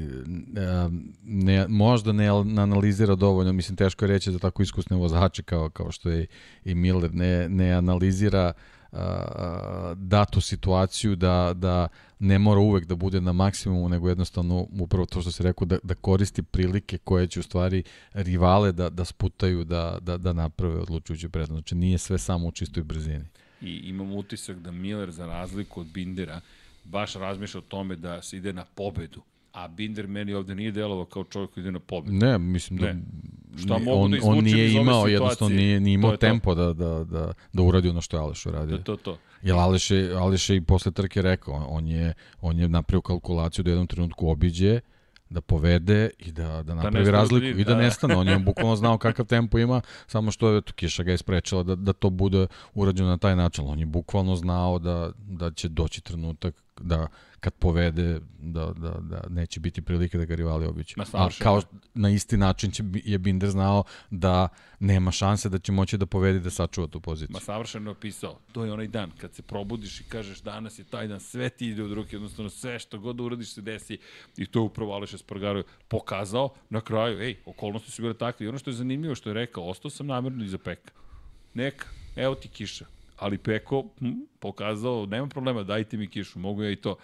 [SPEAKER 2] ne, možda ne analizira dovoljno, mislim teško je reći za tako iskusne vozače kao, kao što je i Miller, ne, ne analizira a, datu situaciju da, da ne mora uvek da bude na maksimumu, nego jednostavno upravo to što se rekao, da, da koristi prilike koje će u stvari rivale da, da sputaju, da, da, da naprave odlučujući prednost. Znači nije sve samo u čistoj brzini.
[SPEAKER 1] I imam utisak da Miller, za razliku od Bindera, baš razmišlja o tome da se ide na pobedu. A Binder meni ovde nije delovao kao čovjek koji ide na pobedu.
[SPEAKER 2] Ne, mislim da
[SPEAKER 1] Ne. Šta mogu
[SPEAKER 2] on,
[SPEAKER 1] da
[SPEAKER 2] on nije
[SPEAKER 1] iz
[SPEAKER 2] imao, jednostavno nije, nije imao
[SPEAKER 1] To je to.
[SPEAKER 2] tempo da, da, da, da uradi ono što je Aleš uradio.
[SPEAKER 1] To, to, to.
[SPEAKER 2] Jer Aleš je, Aleš je i posle trke rekao, on je, on je napravio kalkulaciju da u jednom trenutku obiđe, da povede i da, da napravi
[SPEAKER 1] nestane
[SPEAKER 2] razliku i da
[SPEAKER 1] da.
[SPEAKER 2] nestane. On je *laughs* bukvalno znao kakav tempo ima, samo što je kiša ga je sprečila da, da to bude urađeno na taj način. On je bukvalno znao da, da će doći trenutak da kad povede da, da, da neće biti prilike da ga rivali obiću.
[SPEAKER 1] Ma,
[SPEAKER 2] A kao na isti način će, je Binder znao da nema šanse da će moći da povedi da sačuva tu poziciju.
[SPEAKER 1] Ma savršeno je opisao. To je onaj dan kad se probudiš i kažeš danas je taj dan, sve ti ide od ruke, jednostavno sve što god da uradiš se desi i to je upravo Aleš Espargaro pokazao na kraju, ej, okolnosti su bile takve i ono što je zanimljivo što je rekao, ostao sam namerno iza Peka. Neka, evo ti kiša. Ali Peko hm, pokazao, nema problema, dajte mi kišu, mogu ja i to.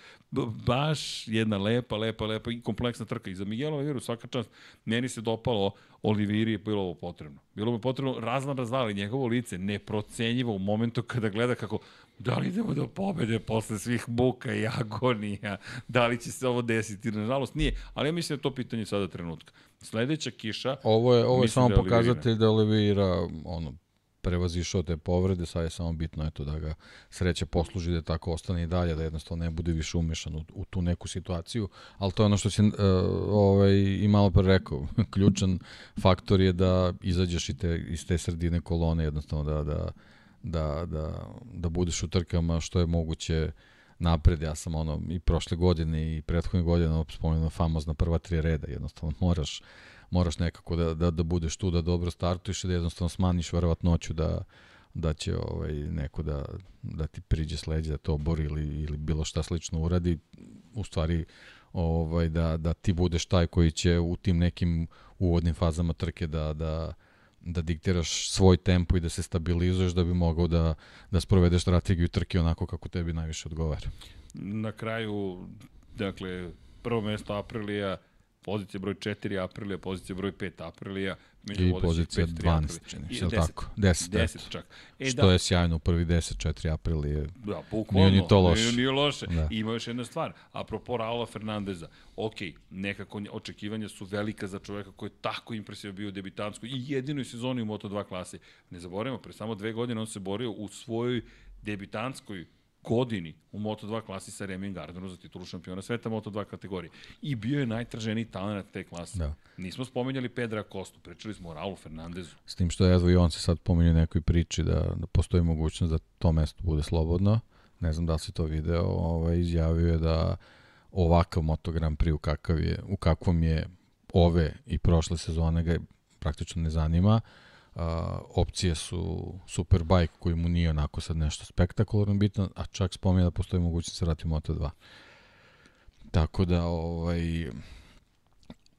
[SPEAKER 1] Baš jedna lepa, lepa, lepa i kompleksna trka. I za Miguel Oliveira svaka čast, meni se dopalo, Oliviri je bilo ovo potrebno. Bilo mu potrebno razna razvali, njegovo lice neprocenjivo u momentu kada gleda kako da li idemo do pobede posle svih buka i agonija, da li će se ovo desiti, nažalost nije, ali ja mislim da to pitanje sada trenutka. Sledeća kiša,
[SPEAKER 2] Ovo je, ovo je samo
[SPEAKER 1] da je
[SPEAKER 2] pokazatelj da je Oliveira ono, prevazišao te povrede, sad je samo bitno eto, da ga sreća posluži da tako ostane i dalje, da jednostavno ne bude više umešan u, u tu neku situaciju, ali to je ono što si uh, ovaj, i malo pre rekao, *laughs* ključan faktor je da izađeš i te, iz te sredine kolone, jednostavno da, da, da, da, da budeš u trkama što je moguće napred, ja sam ono i prošle godine i prethodne godine spomenuo famozna prva tri reda, jednostavno moraš moraš nekako da, da, da budeš tu, da dobro startuješ i da jednostavno smaniš verovatnoću da, da će ovaj, neko da, da ti priđe sleđe, da to obori ili, ili bilo šta slično uradi. U stvari, ovaj, da, da ti budeš taj koji će u tim nekim uvodnim fazama trke da, da, da diktiraš svoj tempo i da se stabilizuješ da bi mogao da, da sprovedeš strategiju trke onako kako tebi najviše odgovara.
[SPEAKER 1] na kraju, dakle, prvo mesto Aprilija, pozicija broj 4 Aprilija, pozicija broj 5 Aprilija, među
[SPEAKER 2] I pozicija
[SPEAKER 1] pet, tri
[SPEAKER 2] 12,
[SPEAKER 1] Aprilija.
[SPEAKER 2] čini se, jel
[SPEAKER 1] 10,
[SPEAKER 2] tako? 10,
[SPEAKER 1] 10
[SPEAKER 2] eto.
[SPEAKER 1] čak. E,
[SPEAKER 2] Što
[SPEAKER 1] da,
[SPEAKER 2] je sjajno u prvi 10, 4 april je
[SPEAKER 1] Da, bukvalno.
[SPEAKER 2] Nije ni to loše.
[SPEAKER 1] Nije, nije loše.
[SPEAKER 2] Da.
[SPEAKER 1] I ima još jedna stvar. Apropo Raula Fernandeza. Ok, nekako očekivanja su velika za čoveka koji je tako impresivan bio u debitanskoj i jedinoj sezoni u Moto2 klasi. Ne zaboravimo, pre samo dve godine on se borio u svojoj debitanskoj godini u Moto2 klasi sa Remy Gardnerom za titulu šampiona sveta Moto2 kategorije. I bio je najtraženiji talent te klase.
[SPEAKER 2] Da.
[SPEAKER 1] Nismo spomenjali Pedra Kostu, pričali smo o Raulu Fernandezu.
[SPEAKER 2] S tim što evo i on se sad pominje u nekoj priči da, da postoji mogućnost da to mesto bude slobodno. Ne znam da li si to video, ovaj, izjavio je da ovakav Moto Grand Prix u, kakav je, u kakvom je ove i prošle sezone ga praktično ne zanima. Uh, opcije su Superbike koji mu nije onako sad nešto spektakularno bitno, a čak spominje da postoji mogućnost da se vrati u Moto2. Tako da ovaj,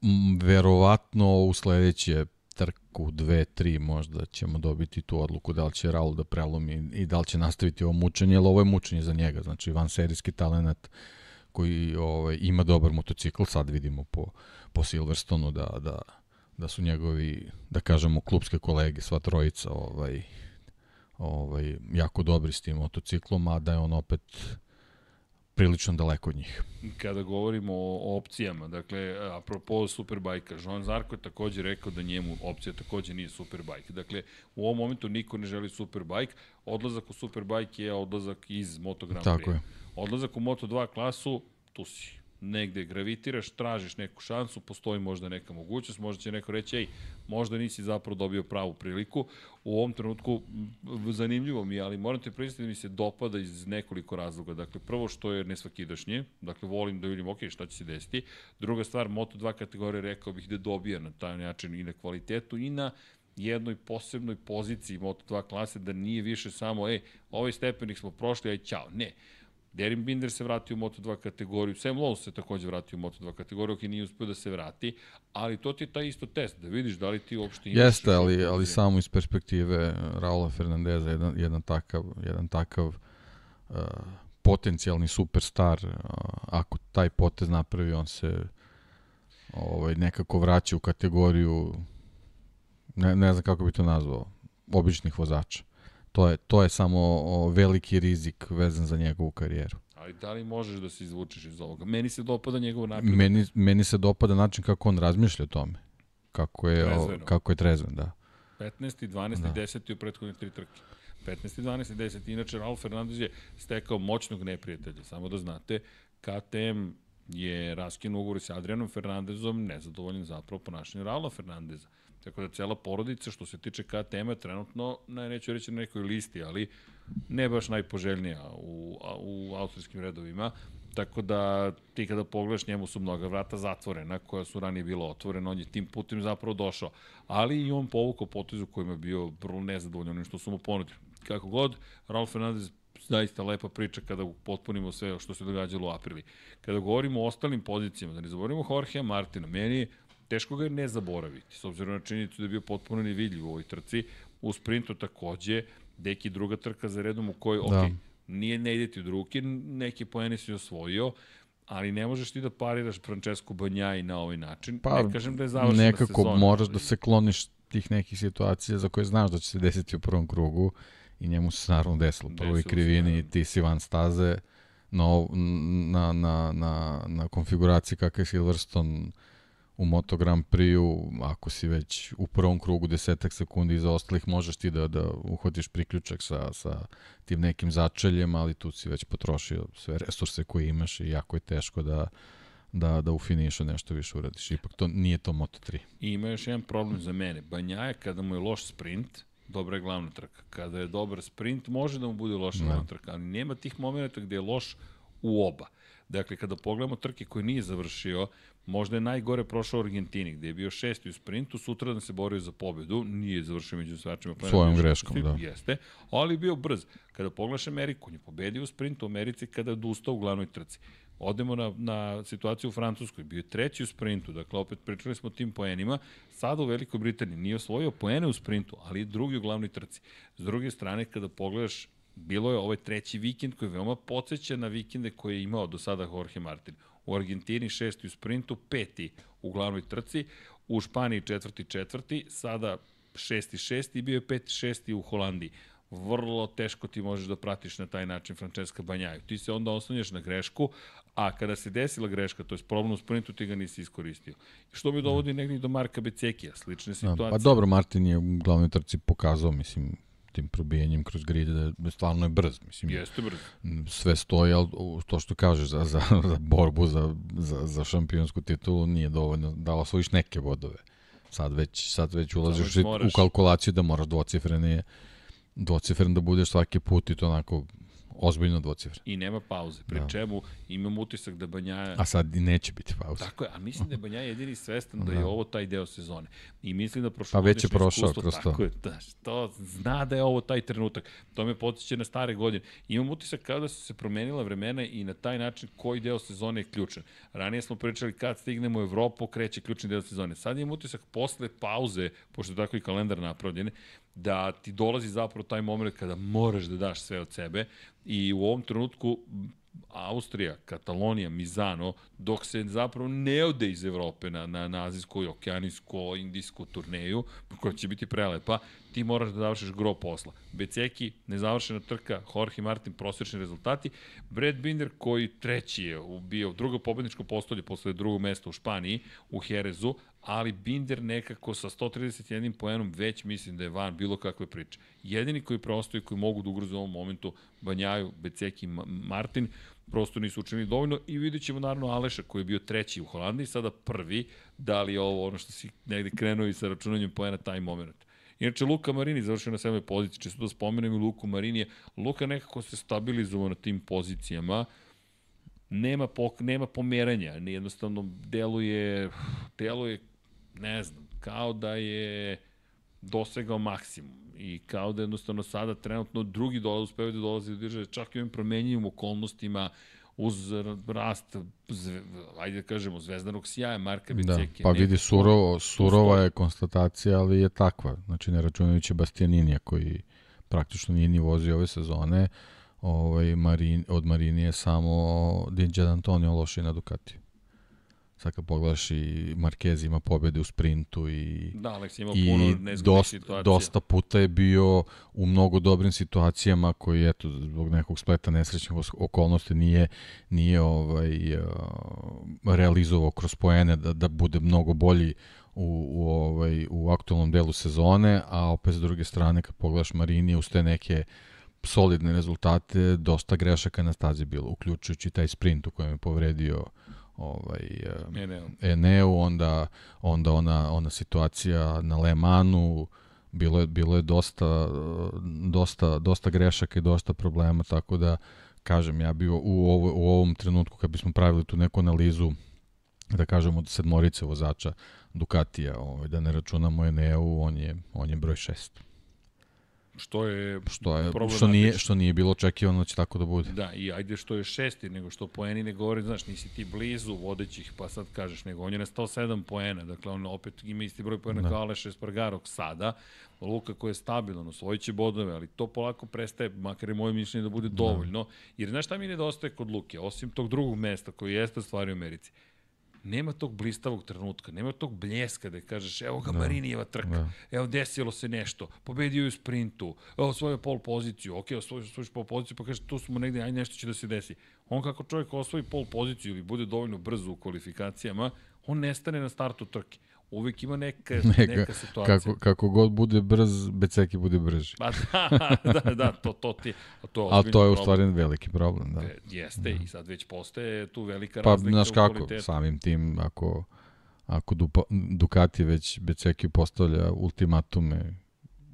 [SPEAKER 2] m, verovatno u sledeće trku 2 3 možda ćemo dobiti tu odluku da li će Raul da prelomi i da li će nastaviti ovo mučenje, jer ovo je mučenje za njega, znači van serijski talent koji ovaj, ima dobar motocikl, sad vidimo po, po Silverstonu da, da, da su njegovi, da kažemo, klubske kolege, sva trojica, ovaj, ovaj, jako dobri s tim motociklom, a da je on opet prilično daleko od njih.
[SPEAKER 1] Kada govorimo o opcijama, dakle, apropo Superbajka, Joan Zarko je takođe rekao da njemu opcija takođe nije Superbajk. Dakle, u ovom momentu niko ne želi Superbajk. Odlazak u Superbajk je odlazak iz Moto Grand Prix.
[SPEAKER 2] Tako je.
[SPEAKER 1] Odlazak u Moto2 klasu, tu si negde gravitiraš, tražiš neku šansu, postoji možda neka mogućnost, možda će neko reći, ej, možda nisi zapravo dobio pravu priliku. U ovom trenutku zanimljivo mi je, ali moram te priznati da mi se dopada iz nekoliko razloga. Dakle, prvo što je nesvakidašnje, dakle, volim da vidim, ok, šta će se desiti. Druga stvar, Moto2 kategorije rekao bih da dobija na taj način i na kvalitetu i na jednoj posebnoj poziciji Moto2 klase, da nije više samo, ej, ovaj stepenik smo prošli, aj ćao. Ne, Derin Binder se vratio u Moto2 kategoriju, Sam Lowe se takođe vratio u Moto2 kategoriju, ok, nije uspio da se vrati, ali to ti je taj isto test, da vidiš da li ti uopšte
[SPEAKER 2] imaš... Jeste, ali, ali samo iz perspektive Raula Fernandeza, jedan, jedan takav, jedan takav uh, potencijalni superstar, uh, ako taj potez napravi, on se ovaj, nekako vraća u kategoriju, ne, ne znam kako bi to nazvao, običnih vozača. To je, to je samo o, veliki rizik vezan za njegovu karijeru.
[SPEAKER 1] Ali da li možeš da se izvučeš iz ovoga? Meni se dopada njegov napredak.
[SPEAKER 2] Meni, meni se dopada način kako on razmišlja o tome. Kako je, o, kako je trezven, da.
[SPEAKER 1] 15. 12. Da. 10. u prethodne tri trke. 15. 12. 10. Inače, Raul Fernandez je stekao moćnog neprijatelja. Samo da znate, KTM je raskinuo ugovor sa Adrianom Fernandezom, nezadovoljen zapravo ponašanjem Raula Fernandeza. Tako da cela porodica što se tiče KTM-a trenutno, ne, neću reći na nekoj listi, ali ne baš najpoželjnija u, u austrijskim redovima. Tako da ti kada pogledaš njemu su mnoga vrata zatvorena koja su ranije bila otvorena, on je tim putem zapravo došao. Ali i on povukao potezu kojim je bio vrlo nezadovoljan onim što su mu ponudili. Kako god, Raul Fernandez zaista lepa priča kada potpunimo sve što se događalo u aprili. Kada govorimo o ostalim pozicijama, da ne zaboravimo Jorgea Martina, meni teško ga je ne zaboraviti, s obzirom na činjenicu da je bio potpuno nevidljiv u ovoj trci. U sprintu takođe, deki druga trka za redom u kojoj, da. ok, nije ne ide ti od ruke, neke poene si osvojio, ali ne možeš ti da pariraš Francesco Banjaj na ovaj način. Pa, ne kažem da je završena
[SPEAKER 2] sezona. Nekako moraš da se kloniš tih nekih situacija za koje znaš da će se desiti u prvom krugu i njemu se naravno desilo u prvoj krivini i ti si van staze na, na, na, na, na konfiguraciji kakav je Silverstone u Moto Grand Prix-u, ako si već u prvom krugu desetak sekundi iza ostalih, možeš ti da, da uhvatiš priključak sa, sa tim nekim začeljem, ali tu si već potrošio sve resurse koje imaš i jako je teško da, da, da u finišu nešto više uradiš. Ipak to nije to Moto3.
[SPEAKER 1] I ima još jedan problem za mene. Banjaje kada mu je loš sprint, dobra je glavna trka. Kada je dobar sprint, može da mu bude loša glavna trka, ali nema tih momenta gde je loš u oba. Dakle, kada pogledamo trke koje nije završio, možda je najgore prošao u Argentini, gde je bio šesti u sprintu, sutra da se borio za pobedu, nije završio među svačima.
[SPEAKER 2] Pa Svojom greškom, da.
[SPEAKER 1] Jeste, ali bio brz. Kada pogledaš Ameriku, on je pobedio u sprintu u Americi kada je odustao u glavnoj trci. Odemo na, na situaciju u Francuskoj, bio je treći u sprintu, dakle opet pričali smo o tim poenima, sada u Velikoj Britaniji nije osvojio poene u sprintu, ali drugi u glavnoj trci. S druge strane, kada pogledaš bilo je ovaj treći vikend koji je veoma podsjeća na vikende koje je imao do sada Jorge Martin. U Argentini šesti u sprintu, peti u glavnoj trci, u Španiji četvrti četvrti, sada šesti šesti i bio je peti šesti u Holandiji. Vrlo teško ti možeš da pratiš na taj način Francesca Banjaju. Ti se onda oslanjaš na grešku, a kada se desila greška, to je problem u sprintu, ti ga nisi iskoristio. Što bi dovodi negdje do Marka Becekija, slične situacije.
[SPEAKER 2] Da, pa dobro, Martin je u glavnoj trci pokazao, mislim, tim probijanjem kroz grid da stvarno je brz. Mislim,
[SPEAKER 1] Jeste brz.
[SPEAKER 2] Sve stoji, ali to što kažeš za, za, *laughs* za borbu za, za, za šampionsku titulu nije dovoljno da osvojiš neke bodove. Sad već, sad već ulaziš u kalkulaciju da moraš dvocifrene dvocifren da budeš svaki put i to onako ozbiljno dvocifren.
[SPEAKER 1] I nema pauze, pri da. čemu imam utisak da Banjaja...
[SPEAKER 2] A sad neće biti pauze.
[SPEAKER 1] Tako je, a mislim da je Banjaja jedini svestan da, da je ovo taj deo sezone. I mislim da
[SPEAKER 2] prošlo pa već je prošao
[SPEAKER 1] kroz to. Tako je, da, to zna da je ovo taj trenutak. To me potiče na stare godine. Imam utisak kao da su se promenila vremena i na taj način koji deo sezone je ključan. Ranije smo pričali kad stignemo u Evropu, kreće ključni deo sezone. Sad imam utisak posle pauze, pošto je tako i kalendar napravljen, da ti dolazi zapravo taj moment kada moraš da daš sve od sebe i u ovom trenutku Austrija, Katalonija, Mizano, dok se zapravo ne ode iz Evrope na, na, na azijsku i okeanijsku, indijsku turneju, koja će biti prelepa, ti moraš da završiš gro posla. Beceki, nezavršena trka, Jorge Martin, prosječni rezultati, Brad Binder koji treći je bio drugo pobedničko postolje posle drugog mesta u Španiji, u Jerezu, ali Binder nekako sa 131 poenom već mislim da je van bilo kakve priče. Jedini koji preostaju koji mogu da ugroze u ovom momentu Banjaju, Beceki Martin prosto nisu učinili dovoljno i vidjet ćemo naravno Aleša koji je bio treći u Holandiji, sada prvi, da li je ovo ono što si negde krenuo i sa računanjem poena taj moment. Inače, Luka Marini završio na sedmoj poziciji, čisto da spomenem i Luku Marini. Luka nekako se stabilizovao na tim pozicijama, nema, pok, nema pomeranja, jednostavno deluje, deluje, ne znam, kao da je dosegao maksimum i kao da jednostavno sada trenutno drugi dolaze, uspevaju da dolaze do države čak i ovim promenjivim okolnostima uz rast, zve, ajde da kažemo, zvezdanog sjaja Marka Beceke.
[SPEAKER 2] Da, pa vidi, surovo, surova je konstatacija, ali je takva. Znači, ne računajući Bastianinija koji praktično nije ni vozio ove sezone, ovaj, Marin, od Marinije samo Dinđan Antonio loši na Ducatiju. Sad kad pogledaš i Marquez ima pobede u sprintu i,
[SPEAKER 1] da, Alex ima i puno
[SPEAKER 2] dosta, situacija. dosta puta je bio u mnogo dobrim situacijama koji eto zbog nekog spleta nesrećnih okolnosti nije nije ovaj uh, realizovao kroz poene da da bude mnogo bolji u, u, ovaj, u aktualnom delu sezone, a opet s druge strane kad pogledaš Marini uz te neke solidne rezultate, dosta grešaka na stazi bilo, uključujući taj sprint u kojem je povredio ovaj Eneu. Eneu, onda onda ona ona situacija na Le Manu bilo je bilo je dosta dosta dosta grešaka i dosta problema tako da kažem ja bio u ovo, u ovom trenutku kad bismo pravili tu neku analizu da kažemo od sedmorice vozača Ducatija, ovaj da ne računamo Eneu, on je on je broj 6
[SPEAKER 1] što je
[SPEAKER 2] što je što nije što nije bilo očekivano da će tako da bude.
[SPEAKER 1] Da, i ajde što je šesti, nego što poeni ne govori, znaš, nisi ti blizu vodećih, pa sad kažeš, nego on je na 107 poena, dakle on opet ima isti broj poena da. kao Aleš Espargarok sada, Luka koji je stabilan, osvojit će bodove, ali to polako prestaje, makar je moje mišljenje da bude da. dovoljno, jer znaš šta mi nedostaje kod Luke, osim tog drugog mesta koji jeste stvari u Americi, nema tog blistavog trenutka, nema tog bljeska da kažeš evo ga da. Marinijeva trka, da. evo desilo se nešto, pobedio je u sprintu, evo svoju pol poziciju, ok, osvojiš, osvojiš pol poziciju pa kažeš tu smo negde, aj nešto će da se desi. On kako čovjek osvoji pol poziciju ili bude dovoljno brzo u kvalifikacijama, on nestane na startu trke uvek ima *laughs* neka, neka, neka situacija.
[SPEAKER 2] Kako, kako god bude brz, Beceki bude brži.
[SPEAKER 1] Pa da, *laughs* da, da, to, to ti to
[SPEAKER 2] Ali to je u stvari veliki problem, da. E,
[SPEAKER 1] jeste, da. i sad već postaje tu velika
[SPEAKER 2] pa,
[SPEAKER 1] razlika
[SPEAKER 2] znaš kako, kvalitetu. samim tim, ako, ako Dupa, Ducati već Beceki postavlja ultimatume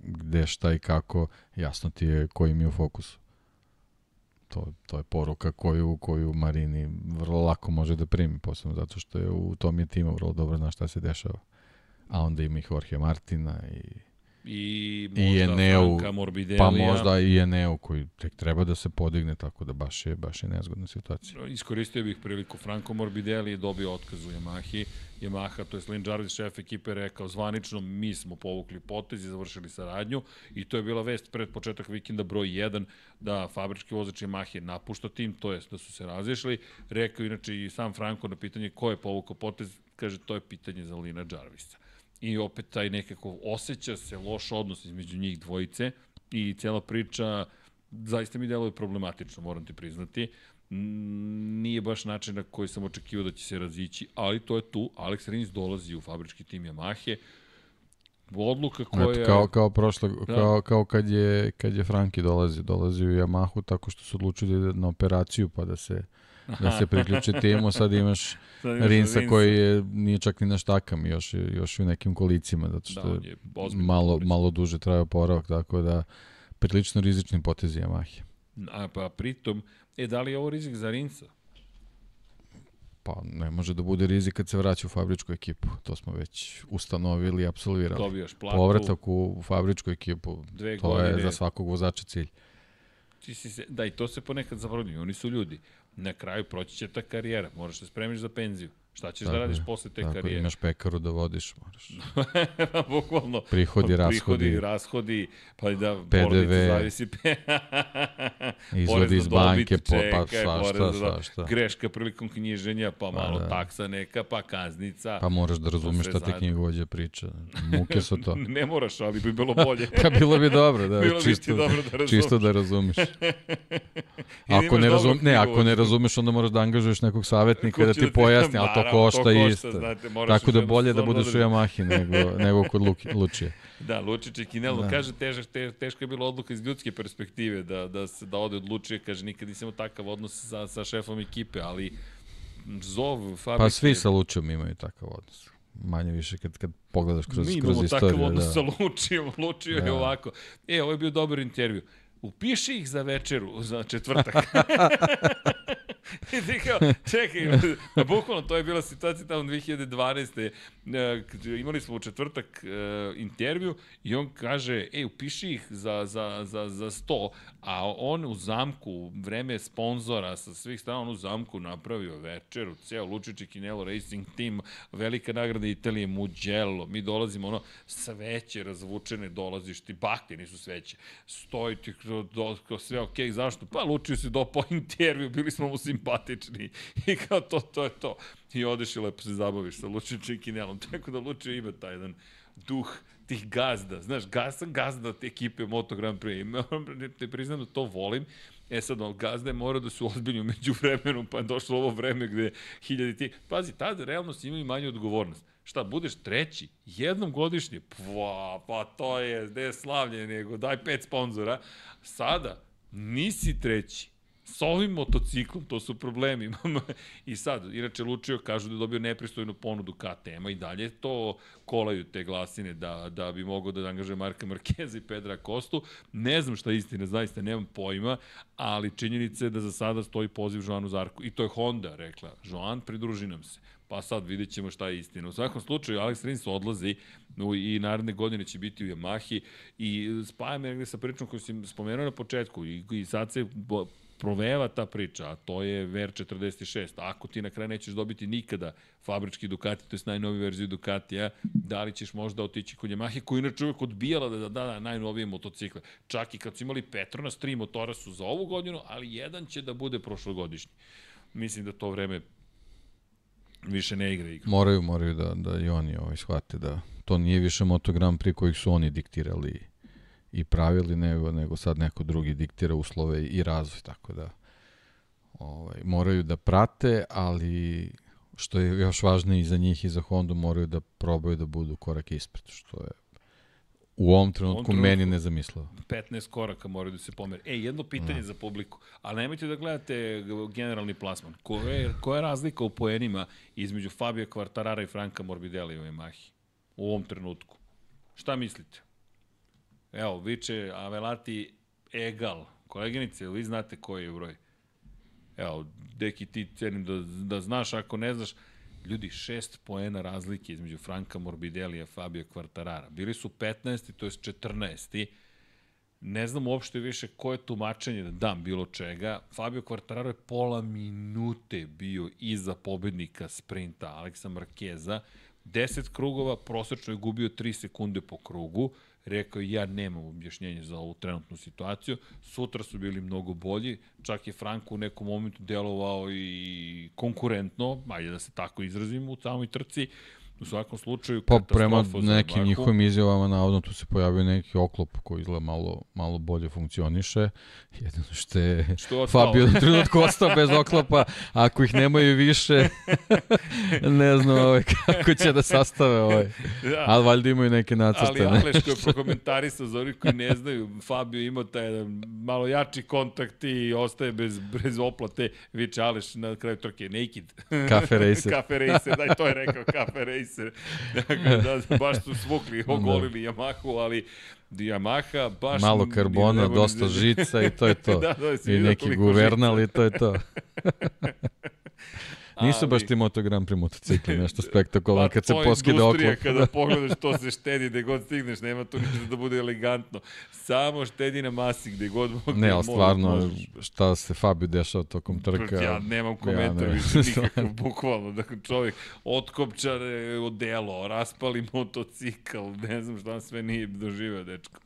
[SPEAKER 2] gde, šta i kako, jasno ti je koji mi je u fokusu. To, to je poruka koju, koju Marini vrlo lako može da primi, posebno zato što je u tom je timu vrlo dobro zna šta se dešava. A onda ima i Jorge Martina i
[SPEAKER 1] i možda I Eneu, Morbidelija.
[SPEAKER 2] Pa možda i Eneu koji tek treba da se podigne, tako da baš je, baš je nezgodna situacija.
[SPEAKER 1] Iskoristio bih priliku, Franco Morbidelli je dobio otkaz u Yamahi. Yamaha, to je Lin Jarvis, šef ekipe, rekao zvanično, mi smo povukli potez i završili saradnju i to je bila vest pred početak vikenda broj 1 da fabrički vozač Yamahe napušta tim, to jest da su se razišli. Rekao inače i sam Franco na pitanje ko je povukao potez, kaže to je pitanje za Lina Jarvisa i opet taj nekako osjeća se loš odnos između njih dvojice i cela priča zaista mi deluje problematično, moram ti priznati. Nije baš način na koji sam očekivao da će se razići, ali to je tu. Alex Rins dolazi u fabrički tim Yamahe, odluka koja... Eto,
[SPEAKER 2] kao, kao, prošle, da. kao, kao kad je, kad je Franki dolazi, dolazi u Yamahu tako što su odlučili da ide na operaciju pa da se da se priključi timu, sad imaš *laughs* Rinsa koji je, nije čak ni na štakama, još, još u nekim kolicima, zato što da, je malo, malo duže traje oporavak, tako da prilično rizični potezi Yamahe.
[SPEAKER 1] A pa pritom, e, da li je ovo rizik za Rinsa?
[SPEAKER 2] Pa ne može da bude rizik kad se vraća u fabričku ekipu. To smo već ustanovili i absolvirali.
[SPEAKER 1] Dobijaš platu.
[SPEAKER 2] Povratak u fabričku ekipu, Dve to godine. je za svakog vozača cilj.
[SPEAKER 1] Ti si se, da, i to se ponekad zaboravljaju. Oni su ljudi na kraju proći će ta karijera, moraš da spremiš za penziju. Šta ćeš
[SPEAKER 2] Tako
[SPEAKER 1] da radiš
[SPEAKER 2] je.
[SPEAKER 1] posle te
[SPEAKER 2] Tako,
[SPEAKER 1] karijere?
[SPEAKER 2] imaš pekaru da vodiš, moraš. *laughs*
[SPEAKER 1] Bukvalno.
[SPEAKER 2] Prihodi,
[SPEAKER 1] Prihodi,
[SPEAKER 2] rashodi,
[SPEAKER 1] rashodi, pa da
[SPEAKER 2] PDV,
[SPEAKER 1] zavisi. *laughs*
[SPEAKER 2] izvodi iz banke,
[SPEAKER 1] dobit,
[SPEAKER 2] pa
[SPEAKER 1] čekaj,
[SPEAKER 2] svašta,
[SPEAKER 1] porez na-
[SPEAKER 2] svašta.
[SPEAKER 1] greška prilikom knjiženja, pa malo
[SPEAKER 2] da.
[SPEAKER 1] taksa neka, pa kaznica.
[SPEAKER 2] Pa moraš da razumeš
[SPEAKER 1] sve
[SPEAKER 2] šta ti
[SPEAKER 1] zajedno.
[SPEAKER 2] knjigovođa priča. Muke su to. *laughs*
[SPEAKER 1] Ne moraš, ali bi bilo bolje.
[SPEAKER 2] Pa bilo bi dobro, da,
[SPEAKER 1] Bilo bi
[SPEAKER 2] čisto,
[SPEAKER 1] dobro da razumeš.
[SPEAKER 2] čisto da razumeš.
[SPEAKER 1] Da
[SPEAKER 2] Ako ne, razum, ne, ako ne razumeš, onda moraš da angažuješ nekog savjetnika da ti
[SPEAKER 1] da ti-
[SPEAKER 2] pojasni, ali to
[SPEAKER 1] Naravno,
[SPEAKER 2] košta,
[SPEAKER 1] to košta,
[SPEAKER 2] isto.
[SPEAKER 1] znate,
[SPEAKER 2] Tako da bolje da budeš u Yamahi nego, nego kod Luki, Lučije. *laughs*
[SPEAKER 1] Da, Lučić i Kinelo,
[SPEAKER 2] Da.
[SPEAKER 1] kaže, težak, te, teška je bila odluka iz ljudske perspektive da, da, se, da ode od Lučije, kaže, nikad nisam takav odnos sa, sa šefom ekipe, ali zov fabrike...
[SPEAKER 2] Pa svi sa Lučijom imaju takav odnos. Manje više kad, kad pogledaš kroz,
[SPEAKER 1] Mi
[SPEAKER 2] kroz
[SPEAKER 1] imamo
[SPEAKER 2] istoriju.
[SPEAKER 1] takav odnos
[SPEAKER 2] da.
[SPEAKER 1] sa Lučijom, Lučio je
[SPEAKER 2] Da.
[SPEAKER 1] ovako. E, ovo je bio dobar intervju. Upiši ih za večeru, za četvrtak. *laughs* I ti kao, čekaj, pa bukvalno to je bila situacija tamo 2012. E, imali smo u četvrtak e, intervju i on kaže, ej, upiši ih za, za, za, za 100, a on u zamku, vreme sponzora sa svih strana, on u zamku napravio večeru, ceo Lučić i Kinelo Racing Team, velika nagrada Italije, Mugello, mi dolazimo, ono, sveće razvučene dolaziš ti, bakte nisu sveće, stoji ti, do, do, sve ok, zašto? Pa Lučio se dopao *laughs* intervju, bili smo mu simpatični i kao to, to je to. I odeš i lepo se zabaviš sa Lučićem i Kinelom, tako da Lučio ima taj jedan duh tih gazda. Znaš, gaz, sam gazda te ekipe Moto Grand Prix. Te priznam da to volim. E sad, on gazda je morao da su ozbiljni među vremenu, pa je došlo ovo vreme gde hiljadi ti... Pazi, tada realno si i manju odgovornost. Šta, budeš treći, jednom godišnje, pa, pa to je, gde je slavlje nego, daj pet sponzora. Sada, nisi treći, s ovim motociklom, to su problemi. *laughs* I sad, inače Lučio kažu da je dobio nepristojnu ponudu KTM-a i dalje to kolaju te glasine da, da bi mogao da angažuje Marka Markeza i Pedra Kostu. Ne znam šta je istina, zaista nemam pojma, ali činjenica je da za sada stoji poziv Joanu Zarku. I to je Honda rekla, Joan, pridruži nam se. Pa sad vidjet ćemo šta je istina. U svakom slučaju, Alex Rins odlazi u, i naredne godine će biti u Yamahi i spaja me negde sa pričom koju sam spomenuo na početku i, i sad se proveva ta priča, a to je Ver 46. Ako ti na kraju nećeš dobiti nikada fabrički Ducati, to je najnoviju verziju Ducatija, da li ćeš možda otići kod Yamahe, koji inače uvek odbijala da da, da, da najnovije motocikle. Čak i kad su imali Petronas, tri motora su za ovu godinu, ali jedan će da bude prošlogodišnji. Mislim da to vreme više ne igra igru.
[SPEAKER 2] Moraju, moraju da, da i oni ovaj, shvate da to nije više Moto Grand Prix kojih su oni diktirali i pravili, nego, nego sad neko drugi diktira uslove i razvoj, tako da ovaj, moraju da prate, ali što je još važnije i za njih i za Hondu, moraju da probaju da budu korak ispred, što je u ovom trenutku,
[SPEAKER 1] trenutku-
[SPEAKER 2] meni nezamislivo.
[SPEAKER 1] 15 koraka moraju da se pomere. E, jedno pitanje za publiku, ali nemojte da gledate generalni plasman. Koja je, koja je razlika u poenima između Fabio Quartarara i Franka Morbidelli u Yamahi u ovom trenutku? Šta mislite? Evo, viče Avelati egal. Koleginice, vi znate koji je broj? Evo, deki ti cenim da, da znaš, ako ne znaš, ljudi, šest poena razlike između Franka Morbidelija i Fabio Quartarara. Bili su 15. to je 14. Ne znam uopšte više koje tumačenje da dam bilo čega. Fabio Quartararo je pola minute bio iza pobednika sprinta Aleksa Markeza. 10 krugova, prosečno je gubio 3 sekunde po krugu. Rekao ja nemam objašnjenje za ovu trenutnu situaciju. Sutra su bili mnogo bolji. Čak je Franko u nekom momentu delovao i konkurentno, ajde da se tako izrazimo, u samoj trci. U svakom slučaju,
[SPEAKER 2] Pa prema nekim njihovim izjavama navodno tu se pojavio neki oklop koji izgleda malo, malo bolje funkcioniše. *laughs* Jedino što je
[SPEAKER 1] Što.
[SPEAKER 2] Fabio na trenutku ostao bez oklopa, ako ih nemaju više, *laughs* ne znam ovaj, kako će da sastave ovaj.
[SPEAKER 1] Da.
[SPEAKER 2] Ali valjda imaju neke
[SPEAKER 1] Ali
[SPEAKER 2] nacrtane.
[SPEAKER 1] Aleš koji je *laughs* prokomentarisao za onih koji ne znaju, Fabio imao taj jedan malo jači kontakt i ostaje bez, bez oplate. Viče Aleš na kraju trke, naked.
[SPEAKER 2] Kafe racer.
[SPEAKER 1] Kafe Racer, daj, to je rekao Kafe Racer. Dakle, da, baš su svukli, ogolili Yamahu, ali Yamaha baš...
[SPEAKER 2] Malo karbona,
[SPEAKER 1] ni- ne-
[SPEAKER 2] dosta žica i to je to. *laughs*
[SPEAKER 1] da, da,
[SPEAKER 2] I neki guvernal i to je to. *laughs* Nisu baš ti Moto Grand Prix motocikli, *laughs* nešto spektakularno
[SPEAKER 1] Pa,
[SPEAKER 2] kad se poskida
[SPEAKER 1] industrija,
[SPEAKER 2] oklop.
[SPEAKER 1] Kada *laughs* pogledaš, to se štedi gde god stigneš, nema tu ništa da bude elegantno. Samo štedi na masi gde god
[SPEAKER 2] Ne,
[SPEAKER 1] gde
[SPEAKER 2] ali stvarno,
[SPEAKER 1] možeš.
[SPEAKER 2] šta se Fabio dešao tokom trka.
[SPEAKER 1] Ja nemam komentar
[SPEAKER 2] ne.
[SPEAKER 1] više *laughs* nikakav, bukvalno. Dakle, čovjek otkopčar e, odelo, raspali motocikl, ne znam šta sve nije doživeo, dečko.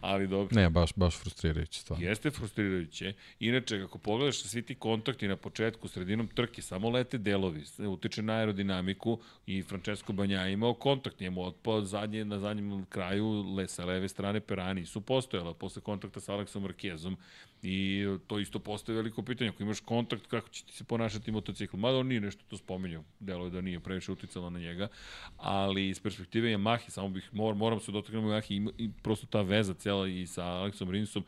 [SPEAKER 1] Ali dobro.
[SPEAKER 2] Ne, baš, baš frustrirajuće stvarno.
[SPEAKER 1] Jeste frustrirajuće. Inače, kako pogledaš svi ti kontakti na početku, sredinom trke, samo lete delovi, utiče na aerodinamiku i Francesco Banja je imao kontakt, njemu otpao zadnje, na zadnjem kraju le, sa leve strane Perani su postojala posle kontakta sa Aleksom Markezom i to isto postoje veliko pitanje. Ako imaš kontakt, kako će ti se ponašati motocikl? Mada on nije nešto to spominjao, delo je da nije previše uticalo na njega, ali iz perspektive Yamahi, samo bih, mor, moram se dotaknuti Yamahi i, i prosto ta veza cela i sa Aleksom Rinsom,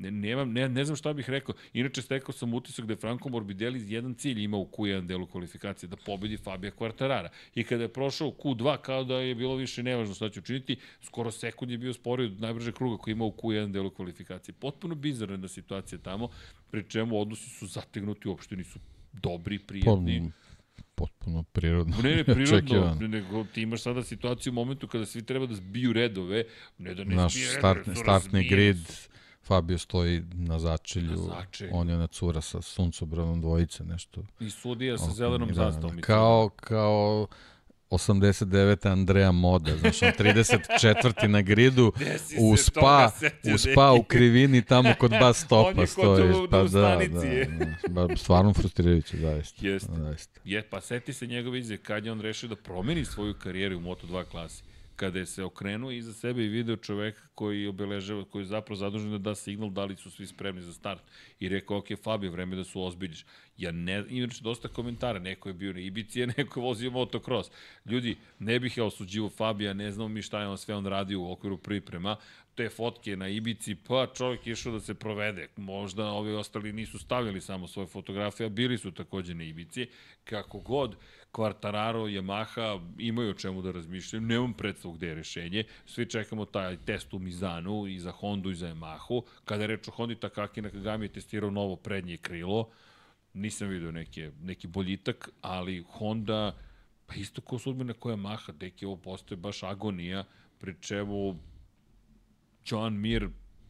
[SPEAKER 1] ne, nemam, ne, ne znam šta bih rekao. Inače, stekao sam utisak da je Franco Morbidelli jedan cilj imao u Q1 delu kvalifikacije, da pobedi Fabija Quartarara. I kada je prošao u Q2, kao da je bilo više nevažno šta će učiniti, skoro sekund je bio sporiji od najbržeg kruga koji imao u Q1 delu kvalifikacije. Potpuno bizarna situacija tamo, pri čemu odnosi su zategnuti, uopšte nisu dobri, prijatni.
[SPEAKER 2] Potpuno prirodno.
[SPEAKER 1] Ne, ne, prirodno, *laughs* nego ti imaš sada situaciju u momentu kada svi treba da zbiju redove, ne da ne
[SPEAKER 2] Naš
[SPEAKER 1] zbije redove,
[SPEAKER 2] startni, grid. Fabio stoji na začelju,
[SPEAKER 1] Na začelju.
[SPEAKER 2] on je ona cura sa suncobranom dvojice, nešto.
[SPEAKER 1] I sudija sa zelenom
[SPEAKER 2] njih, da, da,
[SPEAKER 1] zastavom.
[SPEAKER 2] Kao, kao 89. Andreja Moda, znaš, on 34. na gridu, *laughs* u spa, u spa u krivini tamo kod bas *laughs*
[SPEAKER 1] On
[SPEAKER 2] stopa
[SPEAKER 1] je kod
[SPEAKER 2] stojiš. Pa
[SPEAKER 1] u
[SPEAKER 2] da, da, da, ba, stvarno frustrirajuće, zaista.
[SPEAKER 1] Jeste.
[SPEAKER 2] zaista.
[SPEAKER 1] Je, pa seti se njegove izje kad je on rešio da promeni svoju karijeru u Moto2 klasi. Kada je se okrenuo iza sebe i video čoveka koji obeležava, koji je zapravo zadužen da da signal da li su svi spremni za start. I rekao, ok, Fabio, vreme da su ozbiljiš. Ja ne, inače dosta komentara, neko je bio na Ibici, a neko je vozio motocross. Ljudi, ne bih ja osuđivo Fabija, ne znamo mi šta je on sve on radio u okviru priprema. Te fotke na Ibici, pa čovjek je išao da se provede. Možda ovi ostali nisu stavili samo svoje fotografije, a bili su takođe na Ibici. Kako god, Quartararo, Yamaha imaju o čemu da razmišljaju. Nemam predstavu gde je rešenje. Svi čekamo taj test u Mizanu i za Hondu i za Yamahu. Kada je reč o Hondi, Takaki Nakagami je testirao novo prednje krilo. Nisam vidio neke, neki boljitak, ali Honda, pa isto kao sudbina koja Yamaha, deki ovo postoje baš agonija, pri čemu Joan Mir,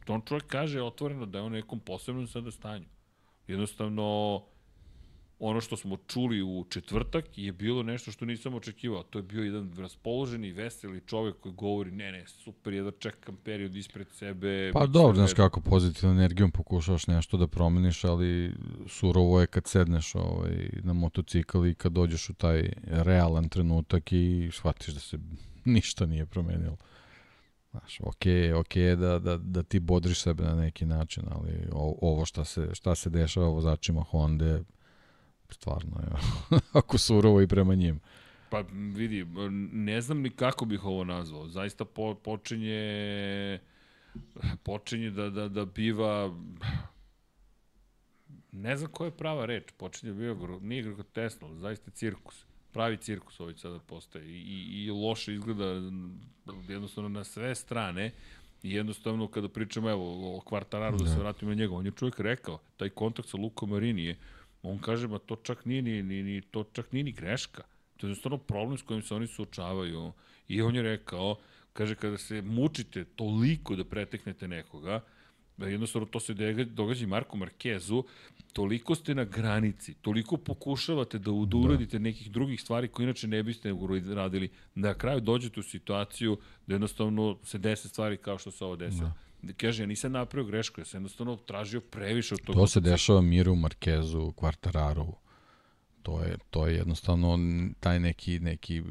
[SPEAKER 1] on čovjek kaže otvoreno da je on u nekom posebnom sada stanju. Jednostavno, ono što smo čuli u četvrtak je bilo nešto što nisam očekivao. To je bio jedan raspoloženi, veseli čovjek koji govori, ne, ne, super je da čekam period ispred sebe.
[SPEAKER 2] Pa dobro, znaš kako pozitivnom energijom pokušavaš nešto da promeniš, ali surovo je kad sedneš ovaj, na motocikl i kad dođeš u taj realan trenutak i shvatiš da se ništa nije promenilo. Znaš, okej okay da, da, da ti bodriš sebe na neki način, ali ovo šta se, šta se dešava vozačima Honda stvarno je *laughs* ako surovo i prema njim.
[SPEAKER 1] Pa vidi, ne znam ni kako bih ovo nazvao. Zaista po, počinje počinje da, da, da biva ne znam koja je prava reč. Počinje da biva, nije grotesno, zaista cirkus. Pravi cirkus ovaj sada postaje. I, i, i loše izgleda jednostavno na sve strane. I jednostavno kada pričamo evo o Kvartararu da, da se vratimo na njega, on je čovjek rekao, taj kontakt sa Luko Marini je, on kaže, ma to čak nije ni, ni, ni, to čak nije ni greška. To je jednostavno problem s kojim se oni suočavaju. I on je rekao, kaže, kada se mučite toliko da preteknete nekoga, da jednostavno to se događa i Marku Markezu, toliko ste na granici, toliko pokušavate da, da uradite nekih drugih stvari koje inače ne biste radili, da na kraju dođete u situaciju da jednostavno se dese stvari kao što se ovo desilo. Da. Kaže, ja nisam napravio grešku, ja sam jednostavno tražio previše od toga.
[SPEAKER 2] To se dešava Miru, Markezu, Kvartararu. To je, to je jednostavno taj neki, neki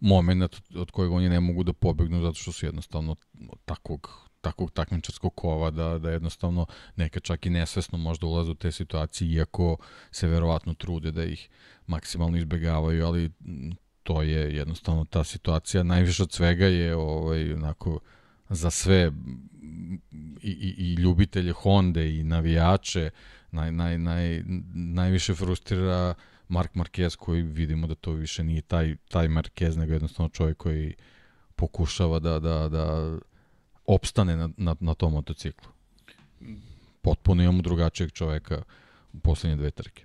[SPEAKER 2] moment od, kojeg oni ne mogu da pobegnu zato što su jednostavno takvog takvog takmičarskog kova da, da jednostavno neka čak i nesvesno možda ulaze u te situacije iako se verovatno trude da ih maksimalno izbegavaju, ali to je jednostavno ta situacija najviše od svega je ovaj onako za sve i, i, i ljubitelje Honda i navijače naj, naj, naj, najviše frustrira Mark Marquez koji vidimo da to više nije taj, taj Marquez nego jednostavno čovjek koji pokušava da, da, da opstane na, na, na tom motociklu. Potpuno imamo drugačijeg čoveka u poslednje dve trke.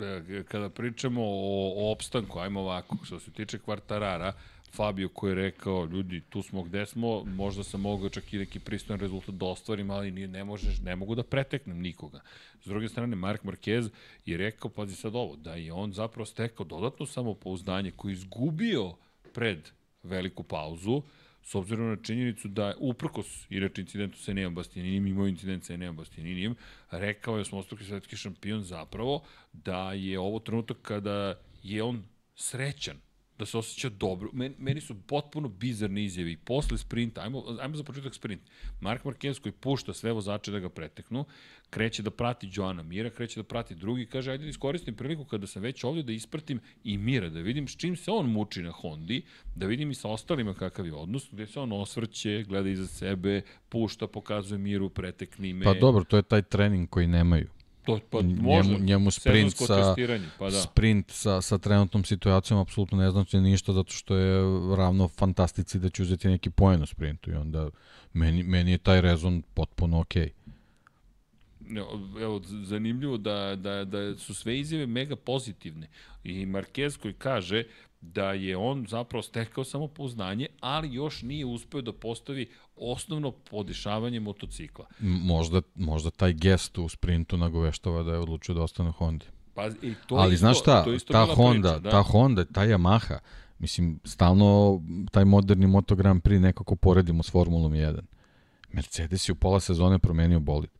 [SPEAKER 1] E, Kada pričamo o, o opstanku, ajmo ovako, što se tiče kvartarara, Fabio koji je rekao, ljudi, tu smo gde smo, možda sam mogao čak i neki pristojan rezultat da ostvarim, ali nije, ne, možeš, ne mogu da preteknem nikoga. S druge strane, Mark Marquez je rekao, pazi sad ovo, da je on zapravo stekao dodatno samopouzdanje koji je izgubio pred veliku pauzu, s obzirom na činjenicu da je uprkos inače incidentu sa Enejom Bastianinim, imao incident sa Enejom Bastianinim, rekao je osmostruki svetski šampion zapravo da je ovo trenutak kada je on srećan da se osjeća dobro. Meni, meni su potpuno bizarne izjave i posle sprinta, ajmo, ajmo za početak sprint. Mark Marquez koji pušta sve vozače da ga preteknu, kreće da prati Joana Mira, kreće da prati drugi, kaže ajde da iskoristim priliku kada sam već ovde da ispratim i Mira, da vidim s čim se on muči na Hondi, da vidim i sa ostalima kakav je odnos, gde se on osvrće, gleda iza sebe, pušta, pokazuje Miru, pretekni me.
[SPEAKER 2] Pa dobro, to je taj trening koji nemaju.
[SPEAKER 1] To, pa, može,
[SPEAKER 2] njemu, njemu sprint sa,
[SPEAKER 1] pa da.
[SPEAKER 2] sprint sa, sa trenutnom situacijom apsolutno ne znači ništa zato što je ravno fantastici da će uzeti neki poen u sprintu i onda meni, meni je taj rezon potpuno okej.
[SPEAKER 1] Okay. Evo, zanimljivo da, da, da su sve izjave mega pozitivne. I Marquez koji kaže da je on zapravo stekao samopouznanje, ali još nije uspeo da postavi osnovno podešavanje motocikla.
[SPEAKER 2] Možda, možda taj gest u sprintu nagoveštava da je odlučio da ostane Honda.
[SPEAKER 1] Pa, i to
[SPEAKER 2] ali
[SPEAKER 1] isto,
[SPEAKER 2] znaš šta,
[SPEAKER 1] to isto
[SPEAKER 2] ta Honda,
[SPEAKER 1] priča, da.
[SPEAKER 2] ta Honda, ta Yamaha, mislim, stalno taj moderni Moto Grand Prix nekako poredimo s Formulom 1. Mercedes je u pola sezone promenio bolid.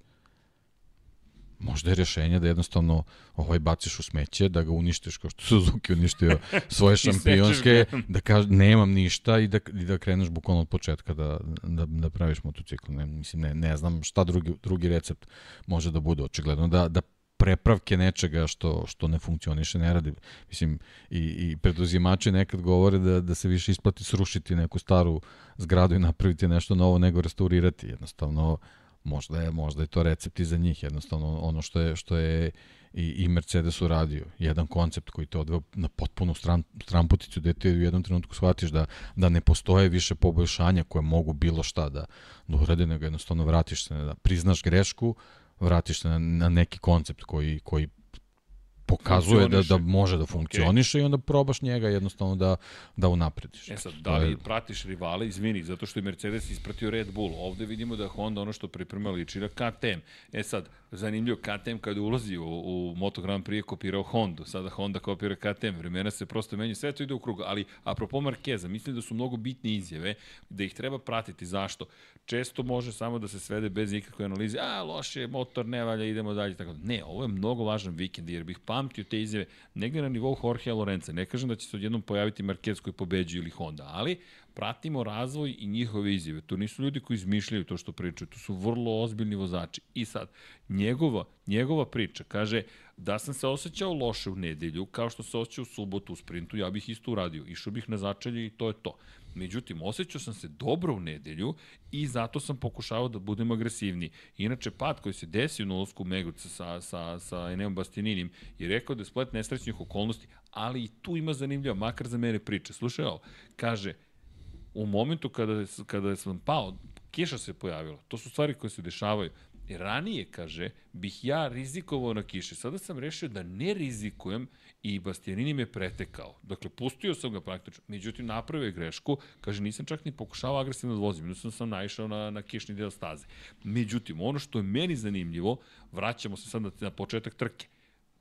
[SPEAKER 2] Možda je rešenje da jednostavno ovaj baciš u smeće, da ga uništiš kao što Suzuki uništio svoje *laughs* šampionske, da kaže nemam ništa i da, i da kreneš bukvalno od početka da, da, da praviš motocikl. Ne, mislim, ne, ne znam šta drugi, drugi recept može da bude. Očigledno da, da prepravke nečega što što ne funkcioniše ne radi. Mislim i i preduzimači nekad govore da da se više isplati srušiti neku staru zgradu i napraviti nešto novo nego restaurirati. Jednostavno možda je možda je to recept i za njih jednostavno ono što je što je i, i Mercedes uradio. Jedan koncept koji te odveo na potpunu stran, stranputicu gde ti u jednom trenutku shvatiš da, da ne postoje više poboljšanja koje mogu bilo šta da, da urade, nego jednostavno vratiš se, da priznaš grešku, vratiš se na, na neki koncept koji, koji pokazuje da, da može da funkcioniše okay. i onda probaš njega jednostavno da, da unaprediš.
[SPEAKER 1] E sad, da li pratiš rivale, izvini, zato što je Mercedes ispratio Red Bull. Ovde vidimo da Honda ono što priprema liči na KTM. E sad, zanimljivo, KTM kada ulazi u, u Moto Grand Prix je kopirao Hondu, sada Honda kopira KTM, vremena se prosto menja, sve to ide u krug, ali apropo Markeza, mislim da su mnogo bitne izjave, da ih treba pratiti. Zašto? Često može samo da se svede bez ikakve analize, a loše motor ne valja, idemo dalje, tako da. Ne, ovo je mnogo važan vikend, jer bih pamtio te izjave negde na nivou Jorgea Lorenza. Ne kažem da će se odjednom pojaviti Marquez koji pobeđuje ili Honda, ali pratimo razvoj i njihove izjave. To nisu ljudi koji izmišljaju to što pričaju, to su vrlo ozbiljni vozači. I sad, njegova, njegova priča kaže da sam se osjećao loše u nedelju, kao što se osjećao u subotu u sprintu, ja bih isto uradio. Išao bih na začelje i to je to. Međutim, osjećao sam se dobro u nedelju i zato sam pokušavao da budem agresivniji. Inače, pad koji se desio na ulasku Meguca sa, sa, sa Eneom Bastininim je rekao da je splet nesrećnih okolnosti, ali i tu ima zanimljiva, makar za mene priča. Slušaj ovo, kaže, u momentu kada, kada sam pao, kiša se pojavila. To su stvari koje se dešavaju. Ranije, kaže, bih ja rizikovao na kiši. Sada sam rešio da ne rizikujem i Bastianini me pretekao. Dakle, pustio sam ga praktično. Međutim, napravio je grešku. Kaže, nisam čak ni pokušao agresivno da vozim. Sam naišao na, na kišni deo staze. Međutim, ono što je meni zanimljivo, vraćamo se sad na, na početak trke.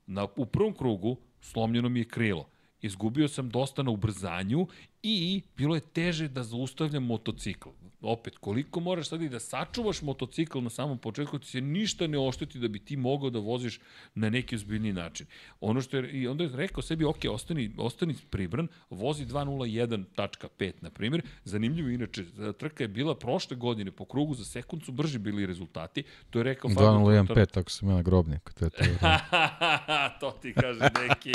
[SPEAKER 1] Na, u prvom krugu slomljeno mi je krilo izgubio sam dosta na ubrzanju i bilo je teže da zaustavljam motocikl. Opet, koliko moraš sad i da sačuvaš motocikl na samom početku, ti se ništa ne ošteti da bi ti mogao da voziš na neki ozbiljni način. Ono što je, i onda je rekao sebi, ok, ostani, ostani pribran, vozi 2.01.5, na primjer. Zanimljivo, inače, trka je bila prošle godine po krugu za sekund su brži bili rezultati. To je rekao
[SPEAKER 2] 2.01.5, tako sam ja na grobnik. To, je to, *laughs*
[SPEAKER 1] to ti kaže neki,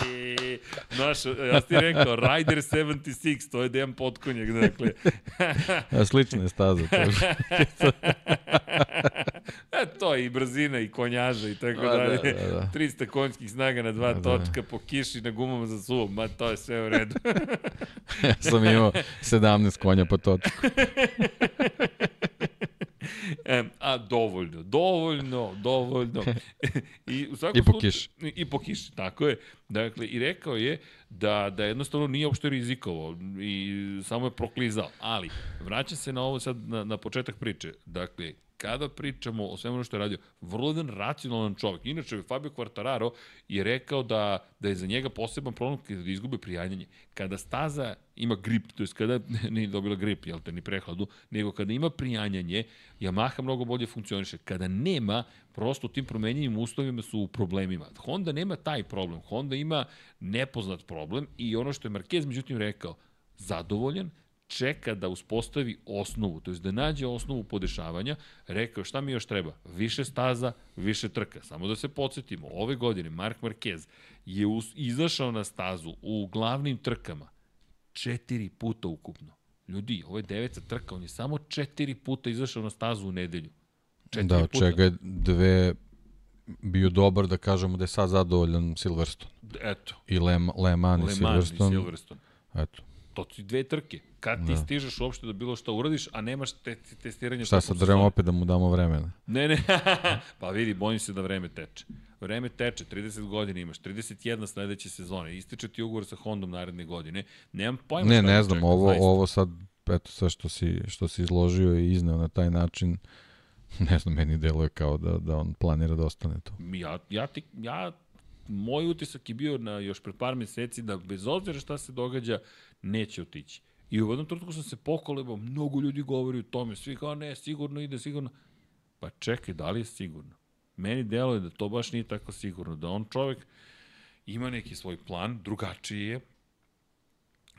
[SPEAKER 1] naš, ja ti rekao, Rider 76, to je Dejan Potkonjak, dakle.
[SPEAKER 2] Slične staze. To
[SPEAKER 1] e, to je i brzina i konjaža i tako da, dalje. Da, da, da. 300 konjskih snaga na dva da, točka po kiši na gumama za suvom, ma to je sve u redu. *laughs*
[SPEAKER 2] ja sam imao 17 konja po točku. *laughs* *laughs*
[SPEAKER 1] E, a dovoljno, dovoljno, dovoljno. *laughs* I, u svakom
[SPEAKER 2] I po
[SPEAKER 1] slučaju-
[SPEAKER 2] kiši.
[SPEAKER 1] I, po kiši, tako je. Dakle, i rekao je da, da jednostavno nije uopšte rizikovao i samo je proklizao. Ali, vraćam se na ovo sad, na, na početak priče. Dakle, kada pričamo o svemu što je radio, vrlo jedan racionalan čovjek. Inače, Fabio Quartararo je rekao da, da je za njega poseban problem kada izgube prijanjanje. Kada staza ima grip, to je kada *laughs* nije dobila grip, jel te, ni prehladu, nego kada ima prijanjanje, Yamaha mnogo bolje funkcioniše. Kada nema, prosto u tim promenjenim uslovima su u problemima. Honda nema taj problem. Honda ima nepoznat problem i ono što je Marquez međutim rekao, zadovoljan, čeka da uspostavi osnovu, to je da nađe osnovu podešavanja, rekao šta mi još treba? Više staza, više trka. Samo da se podsjetimo, ove godine Mark Marquez je izašao na stazu u glavnim trkama četiri puta ukupno. Ljudi, ovo je deveca trka, on je samo četiri puta izašao na stazu u nedelju. Četiri
[SPEAKER 2] Da,
[SPEAKER 1] puta.
[SPEAKER 2] čega je dve bio dobar da kažemo da je sad zadovoljan Silverstone.
[SPEAKER 1] Eto,
[SPEAKER 2] I Le, Le Mans i
[SPEAKER 1] Le Mans i
[SPEAKER 2] Silverstone.
[SPEAKER 1] Silverstone.
[SPEAKER 2] Eto.
[SPEAKER 1] To su dve trke. Kad ti
[SPEAKER 2] Da.
[SPEAKER 1] stižeš uopšte da bilo šta uradiš, a nemaš te, testiranje
[SPEAKER 2] Šta sad, trebamo opet da mu damo vremena?
[SPEAKER 1] Ne, ne, *laughs* pa vidi, bojim se da vreme teče. Vreme teče, 30 godina imaš, 31 sledeće sezone, ističe ti ugovor sa Hondom naredne godine. Nemam pojma
[SPEAKER 2] Ne,
[SPEAKER 1] šta
[SPEAKER 2] ne znam,
[SPEAKER 1] čeka,
[SPEAKER 2] ovo,
[SPEAKER 1] zaista.
[SPEAKER 2] ovo sad, eto sve što si, što si izložio i izneo na taj način, *laughs* ne znam, meni deluje kao da, da on planira da ostane tu.
[SPEAKER 1] Ja, ja, ti, ja, moj utisak je bio na još pred par meseci da bez obzira šta se događa, neće otići. I u jednom trenutku sam se pokolebao, mnogo ljudi govori o tome, svi kao ne, sigurno ide, sigurno. Pa čekaj, da li je sigurno? Meni deluje da to baš nije tako sigurno, da on čovek ima neki svoj plan, drugačiji je,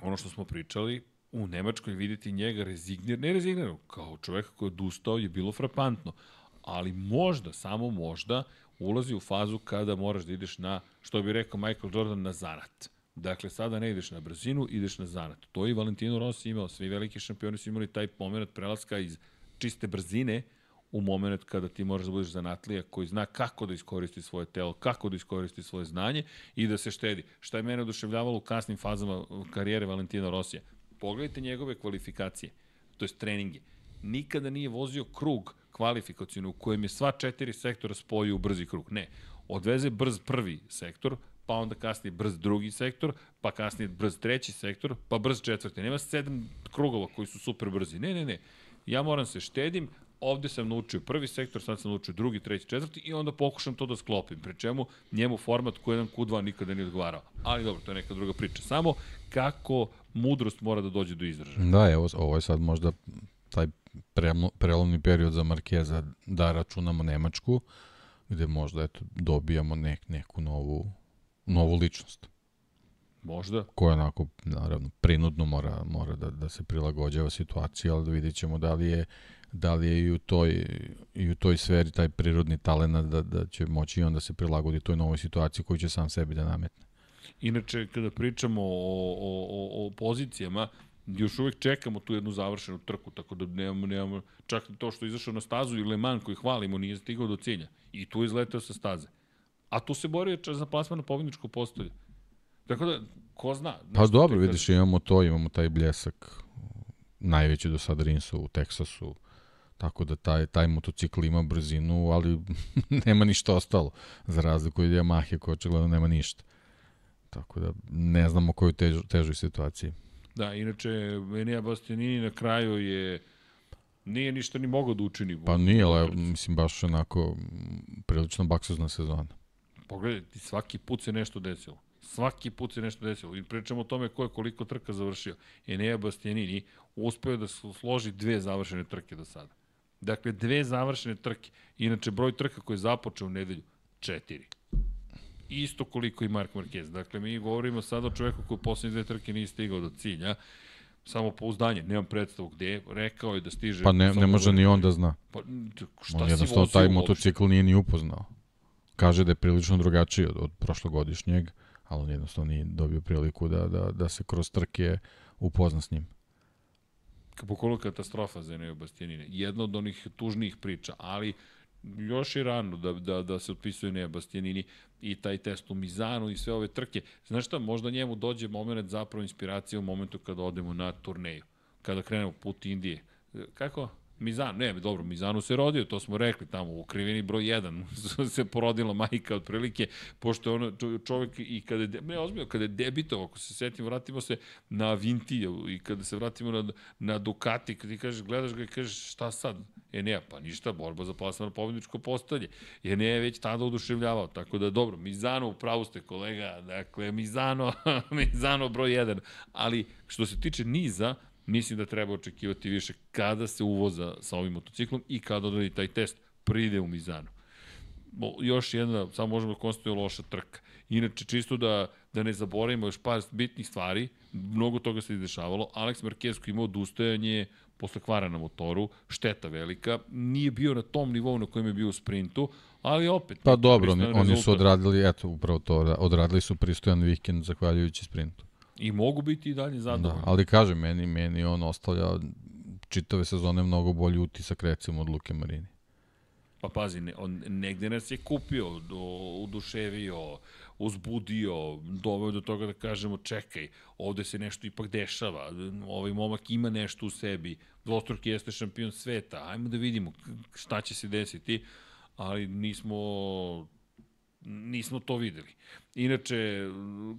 [SPEAKER 1] ono što smo pričali, u Nemačkoj videti njega rezignir, ne rezignirano, kao čoveka koji je odustao je bilo frapantno. Ali možda, samo možda, ulazi u fazu kada moraš da ideš na, što bi rekao Michael Jordan, na zanat. Dakle, sada ne ideš na brzinu, ideš na zanat. To je i Valentino Rossi imao, svi veliki šampioni su imali taj moment prelaska iz čiste brzine u moment kada ti moraš da budeš zanatlija koji zna kako da iskoristi svoje telo, kako da iskoristi svoje znanje i da se štedi. Šta je mene oduševljavalo u kasnim fazama karijere Valentina Rosija? Pogledajte njegove kvalifikacije, to je treninge. Nikada nije vozio krug kvalifikacijno u kojem je sva četiri sektora spojio u brzi krug. Ne, odveze brz prvi sektor, pa onda kasnije brz drugi sektor, pa kasnije brz treći sektor, pa brz četvrti. Nema sedam krugova koji su super brzi. Ne, ne, ne. Ja moram se štedim, ovde sam naučio prvi sektor, sad sam naučio drugi, treći, četvrti i onda pokušam to da sklopim. Pri čemu njemu format Q1, Q2 nikada nije odgovarao. Ali dobro, to je neka druga priča. Samo kako mudrost mora da dođe do izražaja.
[SPEAKER 2] Da, evo, ovo je sad možda taj prelom- prelomni period za Markeza da računamo Nemačku, gde možda eto, dobijamo nek, neku novu, novu ličnost
[SPEAKER 1] Možda.
[SPEAKER 2] koja onako, naravno, prinudno mora, mora da, da se prilagođava situaciji, ali da vidjet ćemo da li je da li je i u toj, i u toj sferi taj prirodni talent da, da će moći i onda se prilagodi toj novoj situaciji koju će sam sebi da nametne.
[SPEAKER 1] Inače, kada pričamo o, o, o, o pozicijama, još uvek čekamo tu jednu završenu trku, tako da nemamo, nemamo čak to što je izašao na stazu i Le Mans koji hvalimo nije stigao do cilja. I tu je izletao sa staze. A tu se borio čak za plasman na pobjedničko postolje. Tako da, ko zna?
[SPEAKER 2] Pa dobro, vidiš, imamo to, imamo taj bljesak najveći do sada Rinsu u Teksasu, tako da taj, taj motocikl ima brzinu, ali *laughs* nema ništa ostalo, za razliku od Yamahe koja očigledno nema ništa. Tako da ne znamo koju težu, težoj situaciji.
[SPEAKER 1] Da, inače, Enea Bastianini na kraju je nije ništa ni mogao da učini.
[SPEAKER 2] Pa nije, ali mislim baš onako prilično baksuzna sezona.
[SPEAKER 1] Pogledaj, svaki put se nešto desilo. Svaki put se nešto desilo. I pričamo o tome ko je koliko trka završio. Enea Bastianini uspeo da složi dve završene trke do sada. Dakle, dve završene trke. Inače, broj trka koji je započeo u nedelju, četiri. Isto koliko i Mark Marquez. Dakle, mi govorimo sada o čoveku koji u poslednje dve trke nije stigao do cilja. Samo pouzdanje, nemam predstavu gde je. Rekao je da stiže...
[SPEAKER 2] Pa ne, ne može ni on da zna.
[SPEAKER 1] Pa, šta
[SPEAKER 2] On
[SPEAKER 1] si
[SPEAKER 2] jednostavno taj motocikl nije ni upoznao. Kaže da je prilično drugačiji od, od prošlogodišnjeg, ali on jednostavno nije dobio priliku da, da, da se kroz trke upozna s njim.
[SPEAKER 1] bukvalno katastrofa za Eneo Bastianine. Jedna od onih tužnijih priča, ali još je rano da, da, da se otpisuje Eneo Bastianini i taj test u Mizanu i sve ove trke. Znaš šta, možda njemu dođe moment zapravo inspiracije u momentu kada odemo na turneju. Kada krenemo put Indije. Kako? Mizan, ne, dobro, Mizanu se rodio, to smo rekli tamo, u krivini broj 1 *laughs* se porodila majka otprilike, pošto ono čovjek i kada je, ne, ozbiljno, kada je debitao, ako se setimo, vratimo se na Vintiju i kada se vratimo na, na Ducati, kada ti kažeš, gledaš ga i kažeš šta sad? E ne, pa ništa, borba za plasman pobjedničko postalje. Je ne je već tada oduševljavao, tako da dobro, Mizano, upravo ste kolega, dakle, Mizano, *laughs* Mizano broj 1, ali što se tiče niza, mislim da treba očekivati više kada se uvoza sa ovim motociklom i kada odradi taj test, pride u Mizanu. Još jedna, samo možemo da konstatujemo loša trka. Inače, čisto da, da ne zaboravimo još par bitnih stvari, mnogo toga se izdešavalo. Alex Marquez koji imao odustajanje posle kvara na motoru, šteta velika, nije bio na tom nivou na kojem je bio u sprintu, ali opet...
[SPEAKER 2] Pa dobro, oni, oni su odradili, eto, upravo to, odradili su pristojan vikend zahvaljujući sprintu.
[SPEAKER 1] I mogu biti i dalje zadovoljni.
[SPEAKER 2] Da, ali kažem, meni, meni on ostavlja čitave sezone mnogo bolji utisak recimo od Luke Marini.
[SPEAKER 1] Pa pazi, ne, on negde nas je kupio, do, uduševio, uzbudio, doveo do toga da kažemo čekaj, ovde se nešto ipak dešava, ovaj momak ima nešto u sebi, dvostruki jeste šampion sveta, ajmo da vidimo šta će se desiti, ali nismo nismo to videli. Inače,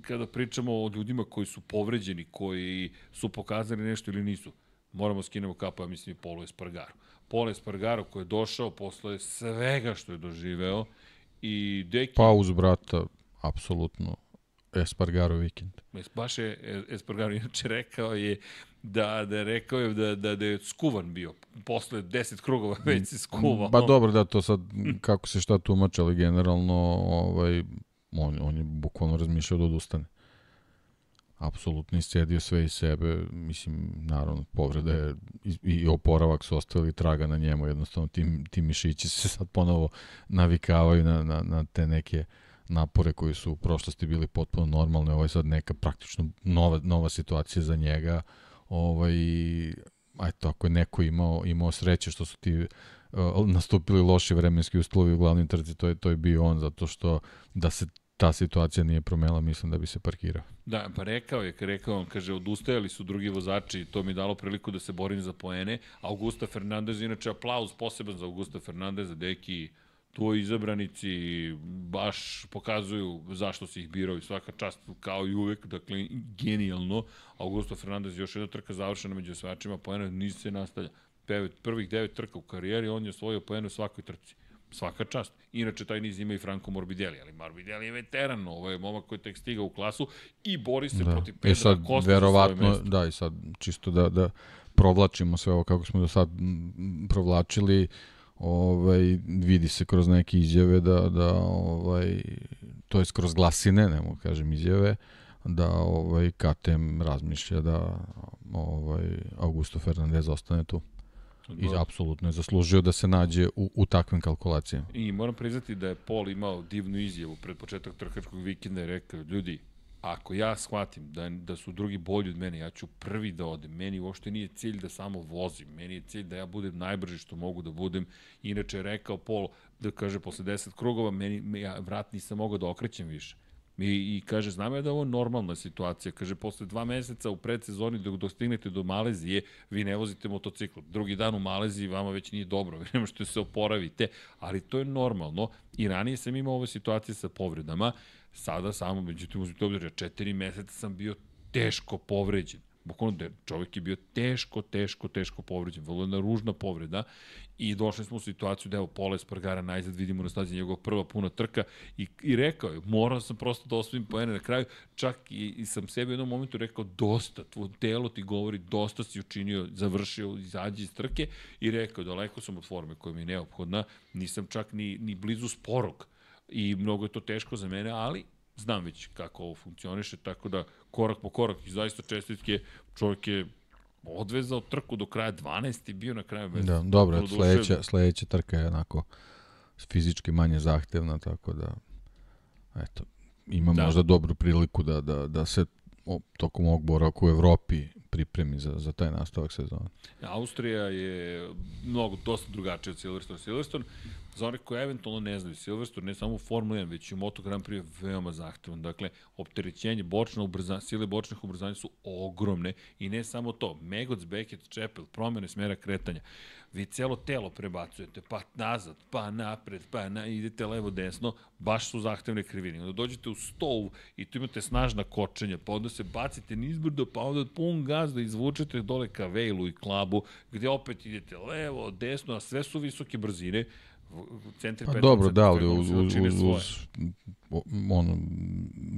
[SPEAKER 1] kada pričamo o ljudima koji su povređeni, koji su pokazali nešto ili nisu, moramo skinemo kapu, ja mislim, i Polo Espargaro. Polo Espargaro koji je došao posle svega što je doživeo i Deki...
[SPEAKER 2] Pa uz brata, apsolutno, Espargaro vikend.
[SPEAKER 1] Baš je Espargaro inače rekao je da, da je rekao je da, da, da je skuvan bio. Posle 10 krugova *laughs* već se skuvao.
[SPEAKER 2] Ba dobro da to sad kako se šta tumače, ali generalno ovaj, on, on je bukvalno razmišljao da odustane. Apsolutno iscedio sve iz sebe, mislim, naravno, povreda je i, i oporavak su ostavili traga na njemu, jednostavno ti, ti mišići se sad ponovo navikavaju na, na, na te neke napore koji su u prošlosti bili potpuno normalne, ovo je sad neka praktično nova, nova situacija za njega. Ovaj, ajto, ako je neko imao, imao sreće što su ti uh, nastupili loši vremenski uslovi u glavnim trci, to je, to je bio on, zato što da se ta situacija nije promela, mislim da bi se parkirao.
[SPEAKER 1] Da, pa rekao je, rekao on, kaže, odustajali su drugi vozači, to mi dalo priliku da se borim za poene. Augusta Fernandez, inače aplauz poseban za Augusta Fernandeza, deki, tvoji izabranici baš pokazuju zašto si ih birao i svaka čast kao i uvek, dakle, genijalno. Augusto Fernandez još jedna trka završena među osvajačima, poena niz se nastavlja. Pevet, prvih devet trka u karijeri, on je osvojio poenu u svakoj trci. Svaka čast. Inače, taj niz ima i Franco Morbidelli, ali Morbidelli je veteran, ovo je momak koji tek stiga u klasu i bori se da. protiv Pedra I
[SPEAKER 2] sad, Costa verovatno, da, i sad čisto da, da provlačimo sve ovo kako smo do sad provlačili, ovaj, vidi se kroz neke izjave da, da ovaj, to je kroz glasine, ne mogu kažem izjave, da ovaj KTM razmišlja da ovaj Augusto Fernandez ostane tu. I apsolutno je zaslužio da se nađe u, u takvim kalkulacijama.
[SPEAKER 1] I moram priznati da je Paul imao divnu izjavu pred početak trkačkog vikenda i rekao, ljudi, ako ja shvatim da, da su drugi bolji od mene, ja ću prvi da odem. Meni uopšte nije cilj da samo vozim. Meni je cilj da ja budem najbrži što mogu da budem. Inače je rekao Pol da kaže posle 10 krugova, meni, ja vrat nisam mogao da okrećem više. I, I kaže, znam ja da je ovo normalna situacija. Kaže, posle dva meseca u predsezoni dok dostignete do Malezije, vi ne vozite motocikl. Drugi dan u Maleziji vama već nije dobro, *laughs* vi ne možete se oporavite, ali to je normalno. I ranije sam imao ove situacije sa povredama Sada samo, međutim, uzmite obzir, ja četiri meseca sam bio teško povređen. Bukvalno da čovjek je bio teško, teško, teško povređen. Vrlo jedna ružna povreda i došli smo u situaciju da evo Pola Espargara najzad vidimo na stazi njegova prva puna trka i, i rekao je, morao sam prosto da osvojim poene na kraju, čak i, i sam sebi u jednom momentu rekao dosta, tvoje telo ti govori dosta si učinio, završio, izađi iz trke i rekao daleko sam od forme koja mi je neophodna, nisam čak ni, ni blizu sporog i mnogo je to teško za mene, ali znam već kako ovo funkcioniše, tako da korak po korak i zaista čestitke čovjek je odvezao trku do kraja 12 i bio na kraju bez.
[SPEAKER 2] Da, dobro, sledeća, sledeća trka je onako fizički manje zahtevna, tako da eto, ima da. možda dobru priliku da, da, da se o, tokom ovog boravka u Evropi pripremi za, za taj nastavak sezona.
[SPEAKER 1] Austrija je mnogo, dosta drugačija od Silverstone. Silverstone za one koji eventualno ne znaju, Silverstone ne samo u Formula 1, već i u Moto Grand Prix je veoma zahtevan. Dakle, opterećenje, bočna ubrzanja, sile bočnih ubrzanja su ogromne i ne samo to. Megoc, Beckett, Čepel, promene smera kretanja. Vi celo telo prebacujete, pa nazad, pa napred, pa na, idete levo, desno, baš su zahtevne krivine. Onda dođete u stol i tu imate snažna kočenja, pa onda se bacite nizbrdo, pa onda pun gaz da izvučete dole ka Vejlu i Klabu, gde opet idete levo, desno, a sve su visoke brzine, centri
[SPEAKER 2] Pa dobro, da, ali uz, uz, uz, uz ono,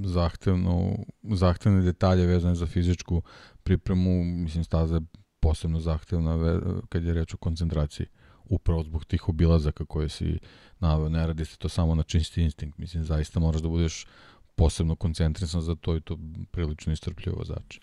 [SPEAKER 2] zahtevno, zahtevne detalje vezane za fizičku pripremu, mislim, staza je posebno zahtevna kad je reč o koncentraciji. Upravo zbog tih obilazaka koje si naveo, ne radi se to samo na čisti instinkt, mislim, zaista moraš da budeš posebno koncentrisan za to i to prilično istrpljivo vozač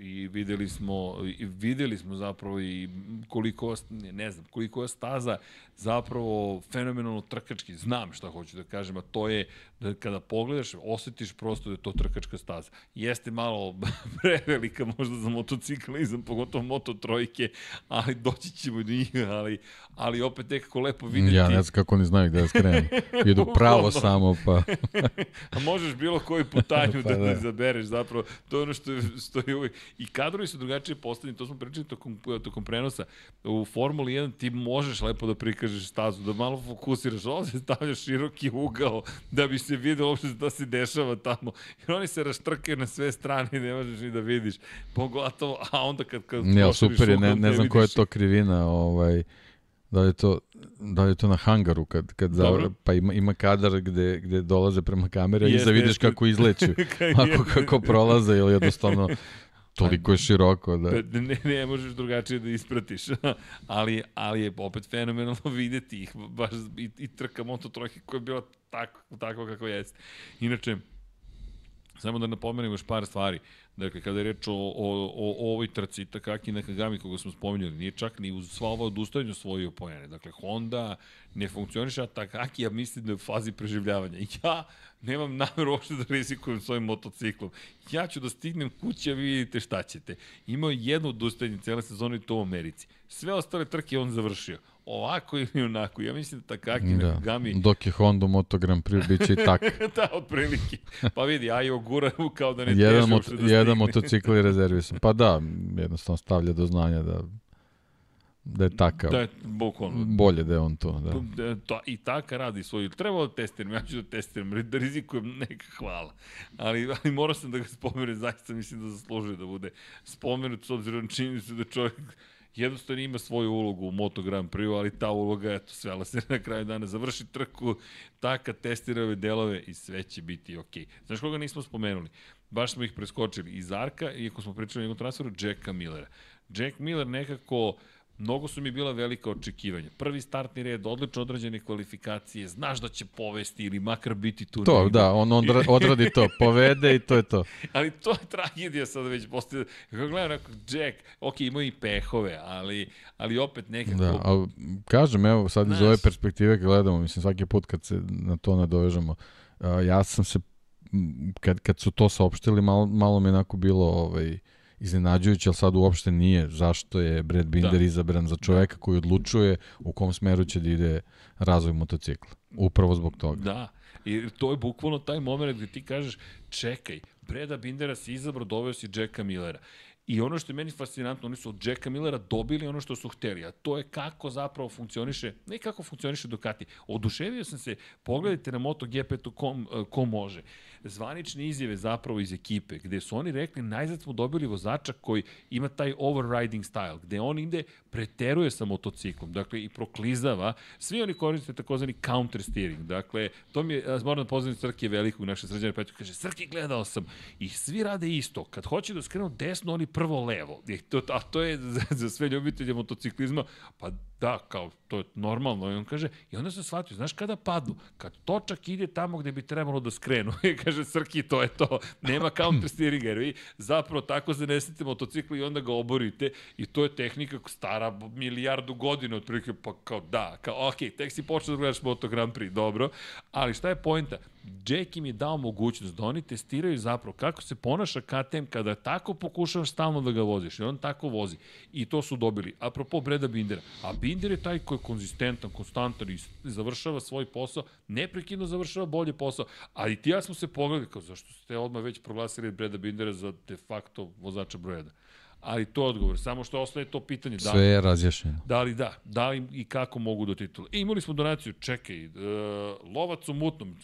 [SPEAKER 1] i videli smo i videli smo zapravo i koliko ne znam koliko je staza zapravo fenomenalno trkački. Znam šta hoću da kažem a to je da kada pogledaš osetiš prosto da je to trkačka staza. Jeste malo *laughs* prevelika možda za motociklizam pogotovo moto trojke ali doći ćemo do njih ali ali opet nekako lepo videti.
[SPEAKER 2] Ja ne znam kako oni znaju gde da skrenu idu *laughs* pravo samo pa. *laughs*
[SPEAKER 1] A možeš bilo koju putanju pa da, da, izabereš zapravo to je ono što je, što je uvijek I kadrovi su drugačije postavljeni, to smo pričali tokom, tokom prenosa. U Formuli 1 ti možeš lepo da prikažeš stazu, da malo fokusiraš, ovde stavljaš široki ugao da bi se vidio uopšte da se dešava tamo. Jer oni se raštrkaju na sve strane i ne možeš ni da vidiš. Pogotovo, a onda kad... kad
[SPEAKER 2] ne, super je, ne, ne znam koja je to krivina, ovaj, da li je to da li je to na hangaru kad kad za, pa ima ima kadar gde gde dolaze prema kamere i da vidiš kako izleću. *laughs* Kako kako prolaze ili jednostavno Toliko je široko da... *laughs*
[SPEAKER 1] da ne, ne možeš drugačije da ispratiš. *laughs* ali, ali je opet fenomenalno *laughs* videti ih. Baš i, i trka Moto trojke koja je bila tako, tako kako jeste. Inače, samo da napomenem još par stvari. Dakle, kada je reč o, o, o, o ovoj trci Takaki Nakagami koga smo spominjali, nije čak ni uz sva ova odustajanja svojio pojene. Dakle, Honda ne funkcioniše, a Takaki ja mislim da je u fazi preživljavanja. Ja nemam nameru uopšte da rizikujem svojim motociklom. Ja ću da stignem kući, a vi vidite šta ćete. Imao jedno odustajanje cele sezone i to u Americi. Sve ostale trke on završio ovako ili onako. Ja mislim da Takaki da. Nakagami...
[SPEAKER 2] Dok je Honda Moto Grand Prix, bit će i tak. *laughs*
[SPEAKER 1] da, otprilike. Pa vidi, a i ogura kao da ne
[SPEAKER 2] jedan teže mot, da Jedan motocikl je rezervisan. Pa da, jednostavno stavlja do znanja da da je takav.
[SPEAKER 1] Da je bukvalno.
[SPEAKER 2] Bolje da je on to, da.
[SPEAKER 1] da to, I taka radi svoju. Treba da testiram, ja ću da testiram, da rizikujem *laughs* neka hvala. Ali, ali morao sam da ga spomenem, zaista mislim da zaslužuje da bude spomenut, s obzirom na činjenicu da čovjek jednostavno ima svoju ulogu u Moto Grand Prix, ali ta uloga, eto, svela se na kraju dana, završi trku, taka, testira ove delove i sve će biti okej. Okay. Znaš koga nismo spomenuli? Baš smo ih preskočili. Iz Arka, iako smo pričali o njegovom transferu, Jacka Millera. Jack Miller nekako Mnogo su mi bila velika očekivanja. Prvi startni red, odlično odrađene kvalifikacije, znaš da će povesti ili makar biti tu.
[SPEAKER 2] To, negdje. da, on odra, odradi to, *laughs* povede i to je to.
[SPEAKER 1] ali to je tragedija sad već postoje. Kako gledam, neko, Jack, ok, imaju i pehove, ali, ali opet nekako...
[SPEAKER 2] Da, ali kažem, evo sad iz ove perspektive gledamo, mislim svaki put kad se na to nadovežemo, uh, ja sam se, kad, kad su to saopštili, malo, malo mi onako bilo ovaj, iznenađujuće, ali sad uopšte nije zašto je Brad Binder da. izabran za čoveka da. koji odlučuje u kom smeru će da ide razvoj motocikla. Upravo zbog toga.
[SPEAKER 1] Da, i to je bukvalno taj moment gde ti kažeš čekaj, Breda Bindera si izabrao, doveo si Jacka Millera. I ono što je meni fascinantno, oni su od Jacka Millera dobili ono što su hteli, a to je kako zapravo funkcioniše, ne kako funkcioniše Ducati. Oduševio sam se, pogledajte na MotoGP to kom, ko može. Zvanične izjave zapravo iz ekipe, gde su oni rekli najzad smo dobili vozača koji ima taj overriding style, gde on ide, preteruje sa motociklom, dakle i proklizava, svi oni koriste takozvani counter steering, dakle, to mi je, moram da pozdravim Srke velikog, naše srđane Petru, kaže, Srke gledao sam, i svi rade isto, kad hoće da skrenu desno, oni prvo levo, I to, a to je za, za sve ljubitelje motociklizma, pa da, kao, to je normalno, i on kaže, i onda se shvatio, znaš kada padnu? Kad točak ide tamo gde bi trebalo da skrenu, *laughs* i kaže Srki, to je to. Nema counter steeringa, jer vi zapravo tako zanesete motocikl i onda ga oborite i to je tehnika stara milijardu godina otprilike, pa kao da, kao ok, tek si počeo da gledaš Moto Grand Prix, dobro, ali šta je pojenta? Jack im je dao mogućnost da oni testiraju zapravo kako se ponaša KTM kada tako pokušavaš stalno da ga voziš i on tako vozi. I to su dobili. Apropo Breda Bindera. A Binder je taj koji je konzistentan, konstantan i završava svoj posao, neprekidno završava bolje posao. Ali ti ja smo se pogledali kao zašto ste odmah već proglasili Breda Bindera za de facto vozača broja 1 ali to je odgovor. Samo što ostaje to pitanje. Da,
[SPEAKER 2] Sve je razjašnjeno.
[SPEAKER 1] Da li da, da li i kako mogu do titula. E, imali smo donaciju, čekaj, uh, lovac u mutnom,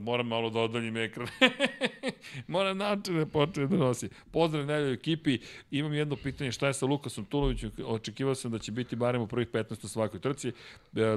[SPEAKER 1] moram malo da odaljim ekran. *laughs* moram način da počne da nosi. Pozdrav najljoj ekipi, imam jedno pitanje, šta je sa Lukasom Tulovićem, očekivao sam da će biti barem u prvih 15 u svakoj trci, uh,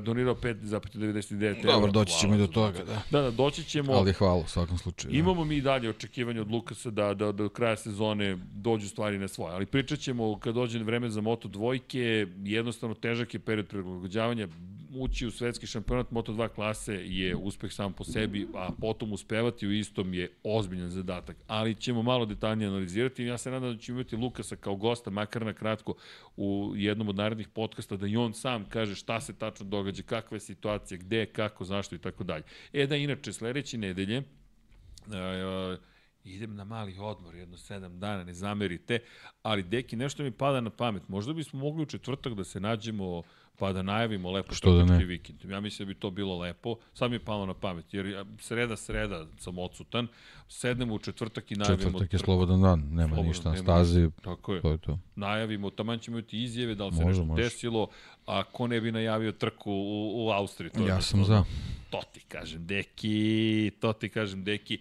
[SPEAKER 1] donirao 5,99
[SPEAKER 2] Dobro, doći ćemo i do toga, da.
[SPEAKER 1] Da, da, doći ćemo.
[SPEAKER 2] Ali hvala u svakom slučaju. Da.
[SPEAKER 1] Imamo mi i dalje očekivanje od Lukasa da, da, da do kraja sezone dođu stvari na svoje, ali pričat ćemo kad dođe vreme za Moto dvojke, jednostavno težak je period prilagođavanja, ući u svetski šampionat Moto2 klase je uspeh sam po sebi, a potom uspevati u istom je ozbiljan zadatak. Ali ćemo malo detaljnije analizirati. Ja se nadam da ćemo imati Lukasa kao gosta, makar na kratko, u jednom od narednih podcasta, da i on sam kaže šta se tačno događa, kakva je situacija, gde, kako, zašto i tako dalje. E da, inače, sledeće nedelje, uh, idem na mali odmor, jedno sedam dana, ne zamerite, ali deki, nešto mi pada na pamet. Možda bismo mogli u četvrtak da se nađemo pa da najavimo lepo
[SPEAKER 2] Što da ne?
[SPEAKER 1] vikend. Ja mislim da bi to bilo lepo. Sad mi je palo na pamet, jer sreda, sreda sam odsutan. Sednemo u četvrtak i najavimo...
[SPEAKER 2] Četvrtak je slobodan dan, nema slobodan, ništa na stazi.
[SPEAKER 1] Tako je.
[SPEAKER 2] To je to.
[SPEAKER 1] Najavimo, taman ćemo imati izjave da li se
[SPEAKER 2] Može,
[SPEAKER 1] nešto
[SPEAKER 2] može.
[SPEAKER 1] desilo, a ko ne bi najavio trku u, u Austriji. To
[SPEAKER 2] Ja sam
[SPEAKER 1] jednostavno-
[SPEAKER 2] za.
[SPEAKER 1] To ti kažem, deki, to ti kažem, deki.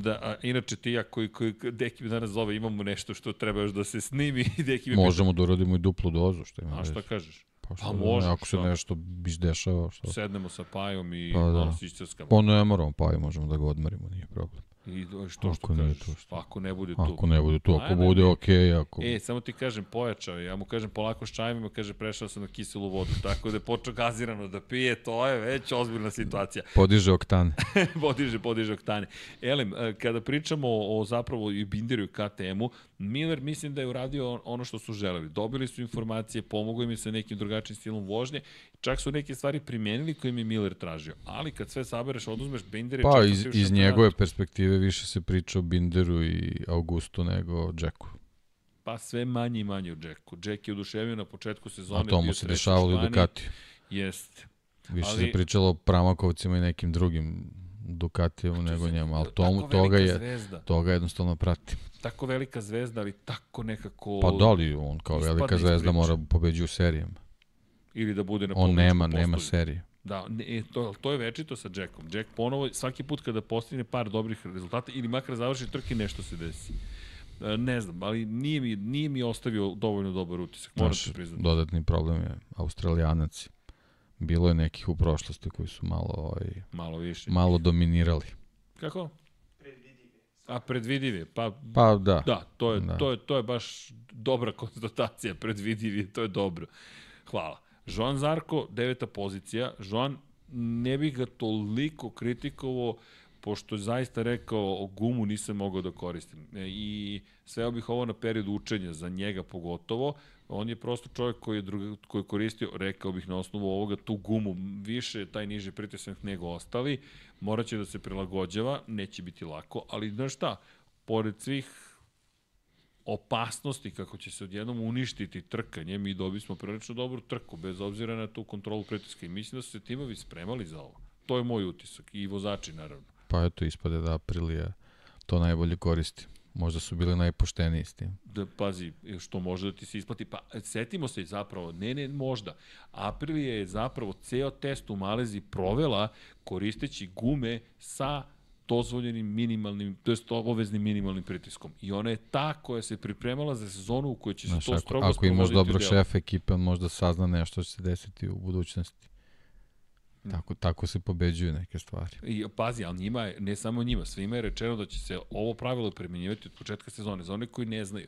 [SPEAKER 1] Da, a, inače ti ja koji, koji, deki danas zove, imamo nešto što treba još da se snimi. *laughs* deki mi
[SPEAKER 2] Možemo da uradimo i duplu dozu, što ima
[SPEAKER 1] A šta kažeš?
[SPEAKER 2] Pa,
[SPEAKER 1] Pa
[SPEAKER 2] da ne,
[SPEAKER 1] može,
[SPEAKER 2] Ako se
[SPEAKER 1] što?
[SPEAKER 2] nešto izdešava, što?
[SPEAKER 1] Sednemo sa Pajom i
[SPEAKER 2] Pa da.
[SPEAKER 1] malo se.
[SPEAKER 2] Pa ne moramo, pa i možemo da ga odmarimo, nije problem.
[SPEAKER 1] I što
[SPEAKER 2] Ako
[SPEAKER 1] što
[SPEAKER 2] nije
[SPEAKER 1] kažeš?
[SPEAKER 2] to, što?
[SPEAKER 1] Ako ne bude tu.
[SPEAKER 2] Ako ne bude tu, ako
[SPEAKER 1] Ajde,
[SPEAKER 2] bude
[SPEAKER 1] ne.
[SPEAKER 2] okej, ako...
[SPEAKER 1] E, samo ti kažem, pojačao je. Ja mu kažem polako s čajevima, kaže prešao sam na kiselu vodu. Tako da je počeo gazirano da pije, to je već ozbiljna situacija. *laughs*
[SPEAKER 2] Podiže oktane.
[SPEAKER 1] podiže, podiže oktane. Elem, e, kada pričamo o, o zapravo i Binderu i KTM-u, Miller mislim da je uradio ono što su želeli. Dobili su informacije, pomogao im je sa nekim drugačijim stilom vožnje, čak su neke stvari primenili koje im je Miller tražio. Ali kad sve sabereš, oduzmeš Binder je
[SPEAKER 2] Pa iz, iz njegove perspektive više se priča o Binderu i Augustu nego o Jacku.
[SPEAKER 1] Pa sve manje i manje u Jacku. Jack je oduševio na početku sezone.
[SPEAKER 2] A to mu se dešavalo i u. Ducatiju.
[SPEAKER 1] Jeste.
[SPEAKER 2] Više
[SPEAKER 1] Ali-
[SPEAKER 2] se pričalo o Pramakovcima i nekim drugim Ducatijom nego njemu, ali tomu, toga, je,
[SPEAKER 1] Zvezda.
[SPEAKER 2] toga jednostavno prati.
[SPEAKER 1] Tako velika zvezda, ali tako nekako...
[SPEAKER 2] Pa da li on kao velika zvezda mora pobeđi u serijama.
[SPEAKER 1] Ili da bude na
[SPEAKER 2] On nema, nema serije.
[SPEAKER 1] Da, ne, e, to, to je večito sa Jackom. Jack ponovo, svaki put kada postigne par dobrih rezultata ili makar završi trke, nešto se desi. E, ne znam, ali nije mi, nije mi ostavio dovoljno dobar utisak, moram
[SPEAKER 2] Naš
[SPEAKER 1] ti priznati.
[SPEAKER 2] dodatni problem je Australijanac. Bilo je nekih u prošlosti koji su malo, ovaj,
[SPEAKER 1] Malo više.
[SPEAKER 2] malo dominirali.
[SPEAKER 1] Kako? A predvidiv je, pa
[SPEAKER 2] Pa da.
[SPEAKER 1] Da, to je, da. To je, to je baš dobra *laughs* konstatacija, predvidiv je, to je dobro. Hvala. Joan Zarko, deveta pozicija. Joan, ne bih ga toliko kritikovao, pošto je zaista rekao o gumu nisam mogao da koristim. E, I sveo bih ovo na period učenja, za njega pogotovo. On je prosto čovjek koji je, druga, koji je koristio, rekao bih na osnovu ovoga, tu gumu, više taj niži pritisak nego ostali. Morat će da se prilagođava, neće biti lako, ali znaš šta, pored svih opasnosti kako će se odjednom uništiti trkanje, mi dobismo prilično dobru trku, bez obzira na tu kontrolu pritiska. I mislim da su se timovi spremali za ovo. To je moj utisak. I vozači, naravno.
[SPEAKER 2] Pa eto, ispade da Aprilija to najbolje koristi. Možda su bili najpošteniji s tim.
[SPEAKER 1] Da, pazi, što može da ti se isplati. Pa, setimo se zapravo, ne, ne, možda. Aprilija je zapravo ceo test u Malezi provela koristeći gume sa dozvoljenim minimalnim, to jest obaveznim minimalnim pritiskom. I ona je ta koja se pripremala za sezonu u kojoj će se
[SPEAKER 2] Znaš,
[SPEAKER 1] to
[SPEAKER 2] ako,
[SPEAKER 1] strogo
[SPEAKER 2] ako imaš
[SPEAKER 1] sprovoditi u
[SPEAKER 2] dobrog
[SPEAKER 1] delu.
[SPEAKER 2] šefa ekipe, on možda sazna nešto što će se desiti u budućnosti. Tako, tako se pobeđuju neke stvari.
[SPEAKER 1] I pazi, ali njima ne samo njima, svima je rečeno da će se ovo pravilo primenjivati od početka sezone. Za one koji ne znaju,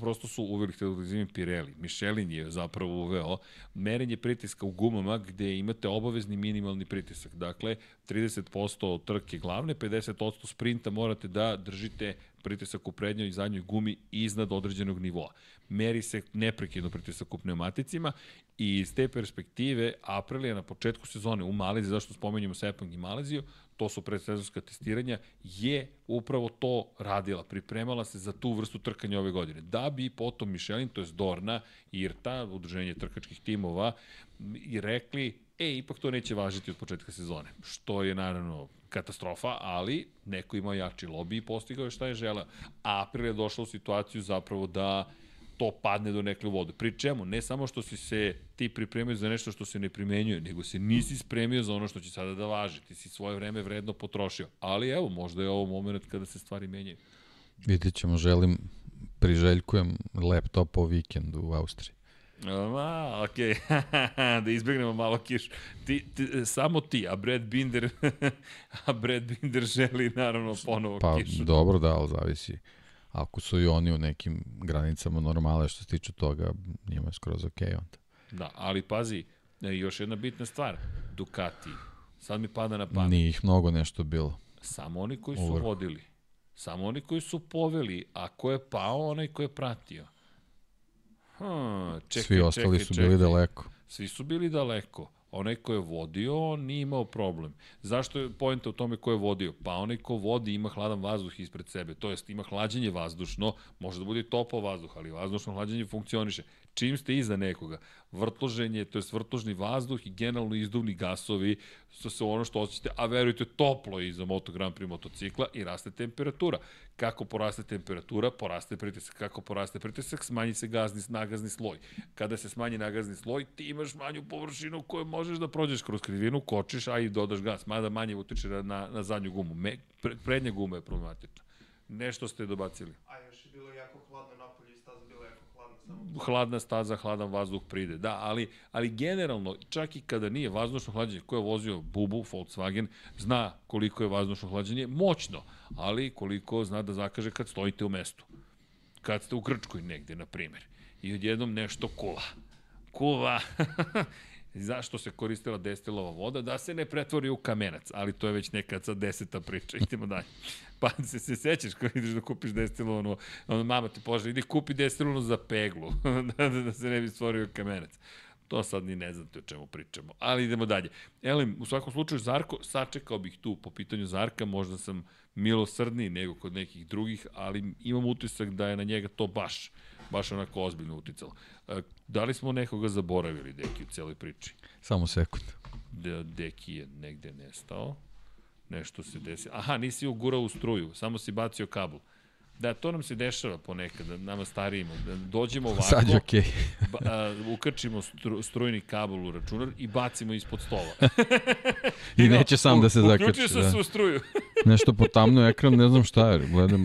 [SPEAKER 1] prosto su uveli televizijni Pirelli. Michelin je zapravo uveo merenje pritiska u gumama gde imate obavezni minimalni pritisak. Dakle, 30% trke glavne, 50% sprinta morate da držite pritisak u prednjoj i zadnjoj gumi iznad određenog nivoa. Meri se neprekidno pritisak u pneumaticima i iz te perspektive Aprilia na početku sezone u Maleziji, zašto spomenjamo Sepang i Maleziju, to su predsezonska testiranja, je upravo to radila, pripremala se za tu vrstu trkanja ove godine. Da bi potom Michelin, to je Dorna, IRTA, udruženje trkačkih timova, i rekli, e, ipak to neće važiti od početka sezone, što je naravno katastrofa, ali neko ima jači lobby i postigao je šta je žela. A April je došla u situaciju zapravo da to padne do nekle vode. Pri čemu, ne samo što si se ti pripremio za nešto što se ne primenjuje, nego se nisi spremio za ono što će sada da važi. Ti si svoje vreme vredno potrošio. Ali evo, možda je ovo moment kada se stvari menjaju.
[SPEAKER 2] Vidjet ćemo, želim, priželjkujem laptop o vikendu u Austriji.
[SPEAKER 1] Ma, okej, okay. *laughs* da izbjegnemo malo kiš. Ti, ti, samo ti, a Brad Binder, *laughs* a Brad Binder želi naravno ponovo
[SPEAKER 2] pa,
[SPEAKER 1] kišu.
[SPEAKER 2] Pa dobro da, ali zavisi. Ako su i oni u nekim granicama normale što se tiče toga, njima je skroz okej okay onda.
[SPEAKER 1] Da, ali pazi, e, još jedna bitna stvar. Ducati, sad mi pada na pamet.
[SPEAKER 2] Nije ih mnogo nešto bilo.
[SPEAKER 1] Samo oni koji su Uvrh. vodili. Samo oni koji su poveli, a ko je pao, onaj ko je pratio. Hmm, čekaj,
[SPEAKER 2] Svi ostali
[SPEAKER 1] čekaj,
[SPEAKER 2] su
[SPEAKER 1] čekaj.
[SPEAKER 2] bili daleko.
[SPEAKER 1] Svi su bili daleko. Onaj ko je vodio, nije imao problem. Zašto je pojenta u tome ko je vodio? Pa onaj ko vodi ima hladan vazduh ispred sebe, to jest ima hlađenje vazdušno, može da bude toplo vazduh, ali vazdušno hlađenje funkcioniše. Čim ste iza nekoga, vrtloženje, to jest vrtložni vazduh i generalno izduvni gasovi, su se ono što osjećate, a verujte, toplo je iza Moto Grand Prix motocikla i raste temperatura. Kako poraste temperatura, poraste pritisak. Kako poraste pritisak, smanji se gazni, nagazni sloj. Kada se smanji nagazni sloj, ti imaš manju površinu koju možeš da prođeš kroz krivinu, kočiš, a i dodaš gas, mada manje utiče na, na zadnju gumu. Me, pre, prednja guma je problematična. Nešto ste dobacili.
[SPEAKER 4] A još je bilo jako hladno napolje i staza bila jako hladna.
[SPEAKER 1] Staza, hladan vazduh pride. Da, ali, ali generalno, čak i kada nije vazdušno hlađenje, ko je vozio Bubu, Volkswagen, zna koliko je vazdušno hlađenje, moćno, ali koliko zna da zakaže kad stojite u mestu. Kad ste u Grčkoj negde, na primjer. I odjednom nešto kuva. Kuva. *laughs* Zašto se koristila destilova voda? Da se ne pretvori u kamenac, ali to je već nekad sa deseta priča. *laughs* Idemo dalje. Pa se, se sećaš kad ideš da kupiš destilovanu, ono, mama te poželi, idi kupi destilovanu za peglu, *laughs* da, da, da se ne bi stvorio kamenac. To sad ni ne znate o čemu pričamo. Ali idemo dalje. Elim, u svakom slučaju, Zarko, sačekao bih tu po pitanju Zarka, možda sam milosrdniji nego kod nekih drugih, ali imam utisak da je na njega to baš, baš onako ozbiljno uticalo. Da li smo nekoga zaboravili, Deki, u celoj priči?
[SPEAKER 2] Samo sekund.
[SPEAKER 1] De, Deki je negde nestao. Nešto se desi. Aha, nisi ugurao u struju, samo si bacio kabel. Da, to nam se dešava ponekad, nama starijima. Da dođemo ovako, *laughs*
[SPEAKER 2] Sad je.
[SPEAKER 1] Okay. *laughs* ba, a, ukrčimo stru, strujni kabel u računar i bacimo ispod stola. *laughs*
[SPEAKER 2] I neće sam da se zakači.
[SPEAKER 1] Uključio sam
[SPEAKER 2] da.
[SPEAKER 1] se u struju.
[SPEAKER 2] Nešto potamno ekran, ne znam šta je. Gledam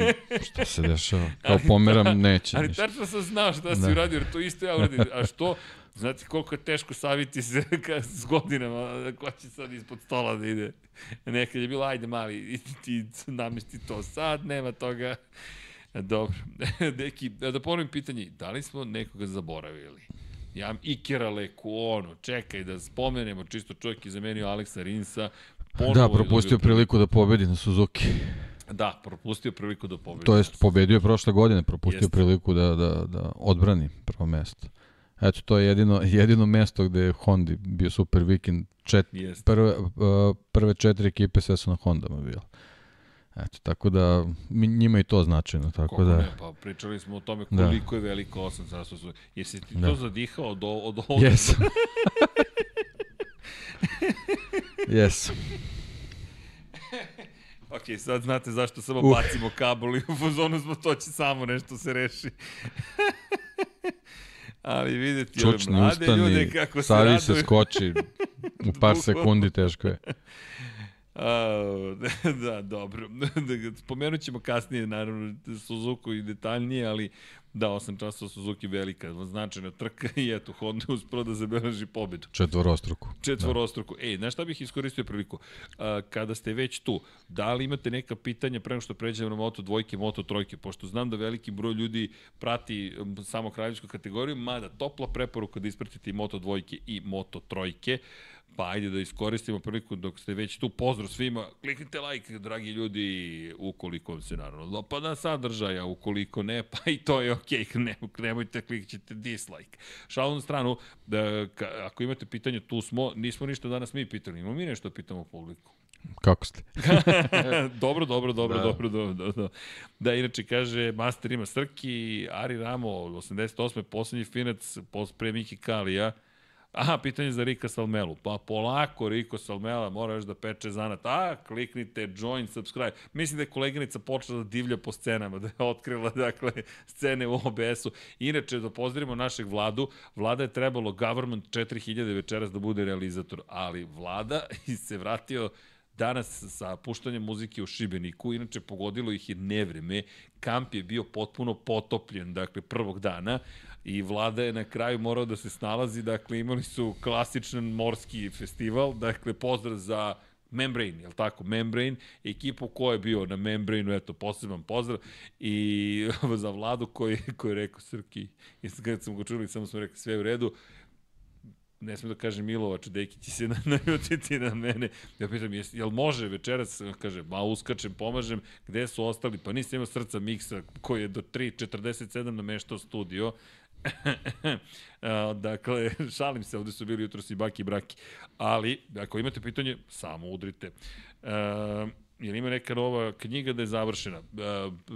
[SPEAKER 2] šta se dešava. Kao pomeram, neće
[SPEAKER 1] Ali
[SPEAKER 2] ništa.
[SPEAKER 1] tačno sam znao šta si
[SPEAKER 2] Da.
[SPEAKER 1] uradio, jer to isto ja uradim. A što? Znate koliko je teško saviti se s godinama, ko će sad ispod stola da ide. Nekad je bilo, ajde mali, ti namesti to sad, nema toga. Dobro. *laughs* Deki, da ponovim pitanje, da li smo nekoga zaboravili? Ja Ikera Lekuonu, čekaj da spomenemo, čisto čovjek je zamenio Aleksa Rinsa.
[SPEAKER 2] Da, propustio priliku da pobedi na Suzuki.
[SPEAKER 1] Da, propustio priliku da pobedi.
[SPEAKER 2] To jest, pobedio je prošle godine, propustio
[SPEAKER 1] Jeste.
[SPEAKER 2] priliku da, da, da odbrani prvo mesto. Eto, to je jedino, *laughs* jedino mesto gde je Hondi bio super vikend. Čet,
[SPEAKER 1] Jeste.
[SPEAKER 2] prve, uh, prve četiri ekipe sve su na Hondama bile. Eto, tako da njima i to značajno, tako
[SPEAKER 1] Kako
[SPEAKER 2] da...
[SPEAKER 1] ne, pa pričali smo o tome
[SPEAKER 2] Da.
[SPEAKER 1] koliko je veliko osam carstva su. Jesi ti
[SPEAKER 2] Da.
[SPEAKER 1] to zadihao od, od *laughs* ovoga?
[SPEAKER 2] Jesam. *laughs* Jesam. *laughs*
[SPEAKER 1] Ok, sad znate zašto samo
[SPEAKER 2] Uh.
[SPEAKER 1] bacimo kabel i u fazonu smo to će samo nešto se reši. Ali vidite ove
[SPEAKER 2] Čučni,
[SPEAKER 1] mlade ljude
[SPEAKER 2] ustani,
[SPEAKER 1] kako se
[SPEAKER 2] stavi se,
[SPEAKER 1] raduju.
[SPEAKER 2] skoči. U par sekundi teško je.
[SPEAKER 1] A, *laughs* da, dobro. *laughs* Spomenut ćemo kasnije, naravno, Suzuku i detaljnije, ali da, 8 časova Suzuki velika, značajna trka *laughs* i eto, Honda uspro da zabeleži pobedu.
[SPEAKER 2] Četvorostruku.
[SPEAKER 1] Četvorostruku. Ej, znaš šta bih iskoristio priliku? A, kada ste već tu, da li imate neka pitanja pre nego što pređemo na Moto dvojke, Moto trojke, pošto znam da veliki broj ljudi prati samo kraljevsku kategoriju, mada topla preporuka da ispratite i Moto dvojke i Moto trojke. Pa ajde da iskoristimo priliku dok ste već tu. Pozdrav svima. Kliknite like, dragi ljudi, ukoliko vam se naravno dopada sadržaja, ukoliko ne, pa i to je okej. Okay. *laughs* Ne, nemojte klikćete dislike. Šalom na stranu, da, ka, ako imate pitanje, tu smo. Nismo ništa danas mi pitali. Imamo mi nešto da pitamo publiku.
[SPEAKER 2] Kako ste? *laughs*
[SPEAKER 1] dobro, dobro, dobro,
[SPEAKER 2] Da.
[SPEAKER 1] dobro, dobro, dobro, dobro. Da, inače kaže, Master ima Srki, Ari Ramo, 88. poslednji finac, pre Miki Kalija. Aha, pitanje za Rika Salmelu. Pa polako, Riko Salmela, mora još da peče zanat. A, kliknite, join, subscribe. Mislim da je koleginica počela da divlja po scenama, *laughs* da je otkrila, dakle, scene u OBS-u. Inače, da pozdravimo našeg vladu. Vlada je trebalo Government 4000 večeras da bude realizator, ali vlada *laughs* se vratio danas sa puštanjem muzike u Šibeniku, inače pogodilo ih je nevreme, kamp je bio potpuno potopljen, dakle, prvog dana, i vlada je na kraju morao da se snalazi, dakle, imali su klasičan morski festival, dakle, pozdrav za Membrane, jel tako? Membrane, ekipu ko je bio na Membraneu, eto, poseban pozdrav i *laughs* za vladu koji, koji je rekao Srki, i kad sam go čuli, samo smo rekli sve u redu, ne smem da kažem Milovač, deki će se *laughs* naljutiti na mene. Ja pitam, jes, jel može večeras? Kaže, ma uskačem, pomažem. Gde su ostali? Pa nisam imao srca miksa koji je do 3.47 nameštao studio. *laughs* Dakle, šalim se, ovde su bili jutro i baki i braki. Ali, ako imate pitanje, samo udrite. E, Jel ima neka nova knjiga da je završena?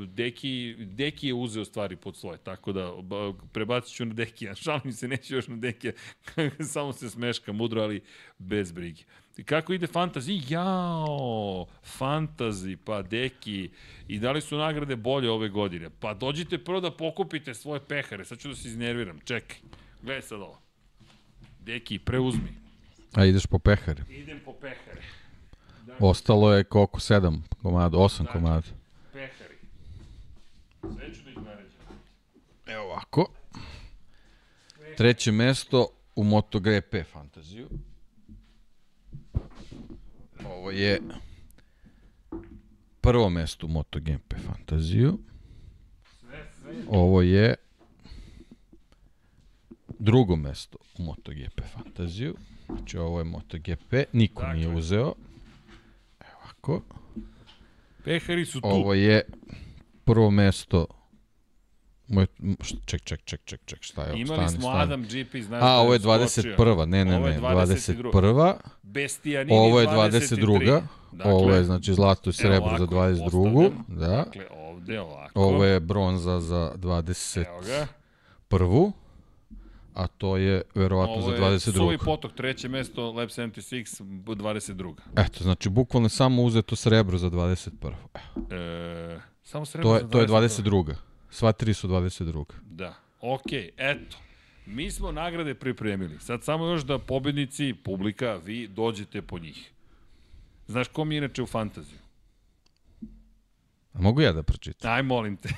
[SPEAKER 1] Deki, Deki je uzeo stvari pod svoje, tako da ba, prebacit ću na Dekija. *laughs* Šalim se, neću još na Dekija. *laughs* Samo se smeška, mudro, ali bez brige. I kako ide fantazi? Jao, fantazi, pa Deki. I da li su nagrade bolje ove godine? Pa dođite prvo da pokupite svoje pehare. Sad ću da se iznerviram. Čekaj. Gledaj sad ovo. Deki, preuzmi.
[SPEAKER 2] A ideš po pehare.
[SPEAKER 1] Idem po pehare.
[SPEAKER 2] Ostalo je koliko? 7 komada, 8 komada.
[SPEAKER 1] Pehari. Sve ću da ih naređam.
[SPEAKER 2] Evo ovako. Treće mesto u MotoGP fantaziju. Ovo je prvo mesto u MotoGP fantaziju. Ovo je drugo mesto u MotoGP fantaziju. Znači ovo je MotoGP, niko
[SPEAKER 1] Dakle.
[SPEAKER 2] nije uzeo. Evo ovako.
[SPEAKER 1] Pehari su tu.
[SPEAKER 2] Ovo je prvo mesto Moj, ček, ček, ček, ček, ček, šta je ovo?
[SPEAKER 1] Imali
[SPEAKER 2] Stani,
[SPEAKER 1] smo
[SPEAKER 2] stani.
[SPEAKER 1] Adam GP, znaš
[SPEAKER 2] A,
[SPEAKER 1] da
[SPEAKER 2] ovo je
[SPEAKER 1] skočio.
[SPEAKER 2] 21. Ne, ne,
[SPEAKER 1] Ovo je
[SPEAKER 2] ne,
[SPEAKER 1] 22..
[SPEAKER 2] 21.
[SPEAKER 1] Bestijanini
[SPEAKER 2] Ovo je
[SPEAKER 1] 23.
[SPEAKER 2] 22.
[SPEAKER 1] Dakle,
[SPEAKER 2] Ovo je, znači, zlato i srebro za
[SPEAKER 1] ovako
[SPEAKER 2] 22.
[SPEAKER 1] postavljam.
[SPEAKER 2] Da.
[SPEAKER 1] Dakle, ovde ovako.
[SPEAKER 2] Ovo je bronza za
[SPEAKER 1] Evo
[SPEAKER 2] 21.
[SPEAKER 1] ga.
[SPEAKER 2] A to je verovatno
[SPEAKER 1] Ovo
[SPEAKER 2] za
[SPEAKER 1] je Suvi
[SPEAKER 2] 22.
[SPEAKER 1] potok, treće mesto, Lab 76, b- 22.
[SPEAKER 2] Eto, znači, bukvalno je samo uzeto srebro za 21. Evo,
[SPEAKER 1] E, samo srebro
[SPEAKER 2] To
[SPEAKER 1] za
[SPEAKER 2] je, to je
[SPEAKER 1] 22.
[SPEAKER 2] 22. Sva tri su 22.
[SPEAKER 1] Da. Okej, eto. Mi smo nagrade pripremili. Sad samo još da pobednici, publika, vi dođete po njih. Znaš ko mi je inače u fantaziju?
[SPEAKER 2] A mogu ja da pročitam?
[SPEAKER 1] Aj, molim te.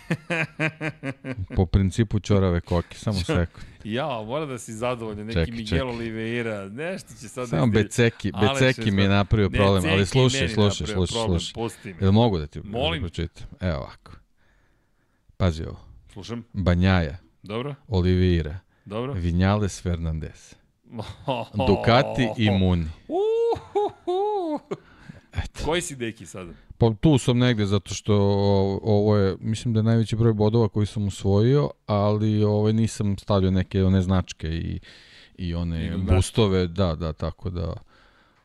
[SPEAKER 1] *laughs*
[SPEAKER 2] Po principu čorave koke, samo sekund.
[SPEAKER 1] ja, mora da si zadovoljan. Neki
[SPEAKER 2] Čekaj,
[SPEAKER 1] Miguel
[SPEAKER 2] čekaj.
[SPEAKER 1] Oliveira, nešto će sad...
[SPEAKER 2] Samo Beceki, Beceki mi je napravio
[SPEAKER 1] Ne,
[SPEAKER 2] problem,
[SPEAKER 1] Ceki
[SPEAKER 2] ali slušaj, slušaj, slušaj, slušaj. Jel mogu da ti
[SPEAKER 1] Molim.
[SPEAKER 2] pročitam? Evo ovako. Pazi ovo.
[SPEAKER 1] Slušam.
[SPEAKER 2] Banjaja,
[SPEAKER 1] Dobro?
[SPEAKER 2] Oliveira,
[SPEAKER 1] Dobro?
[SPEAKER 2] Vinales Fernandez, *laughs* Ducati i Muni.
[SPEAKER 1] Uhuhu.
[SPEAKER 2] Eto.
[SPEAKER 1] Koji si deki sada?
[SPEAKER 2] Pa tu sam negde zato što ovo je, mislim da je najveći broj bodova koji sam usvojio, ali ovaj nisam stavio neke one značke i, i one
[SPEAKER 1] I
[SPEAKER 2] boostove, da, da, tako da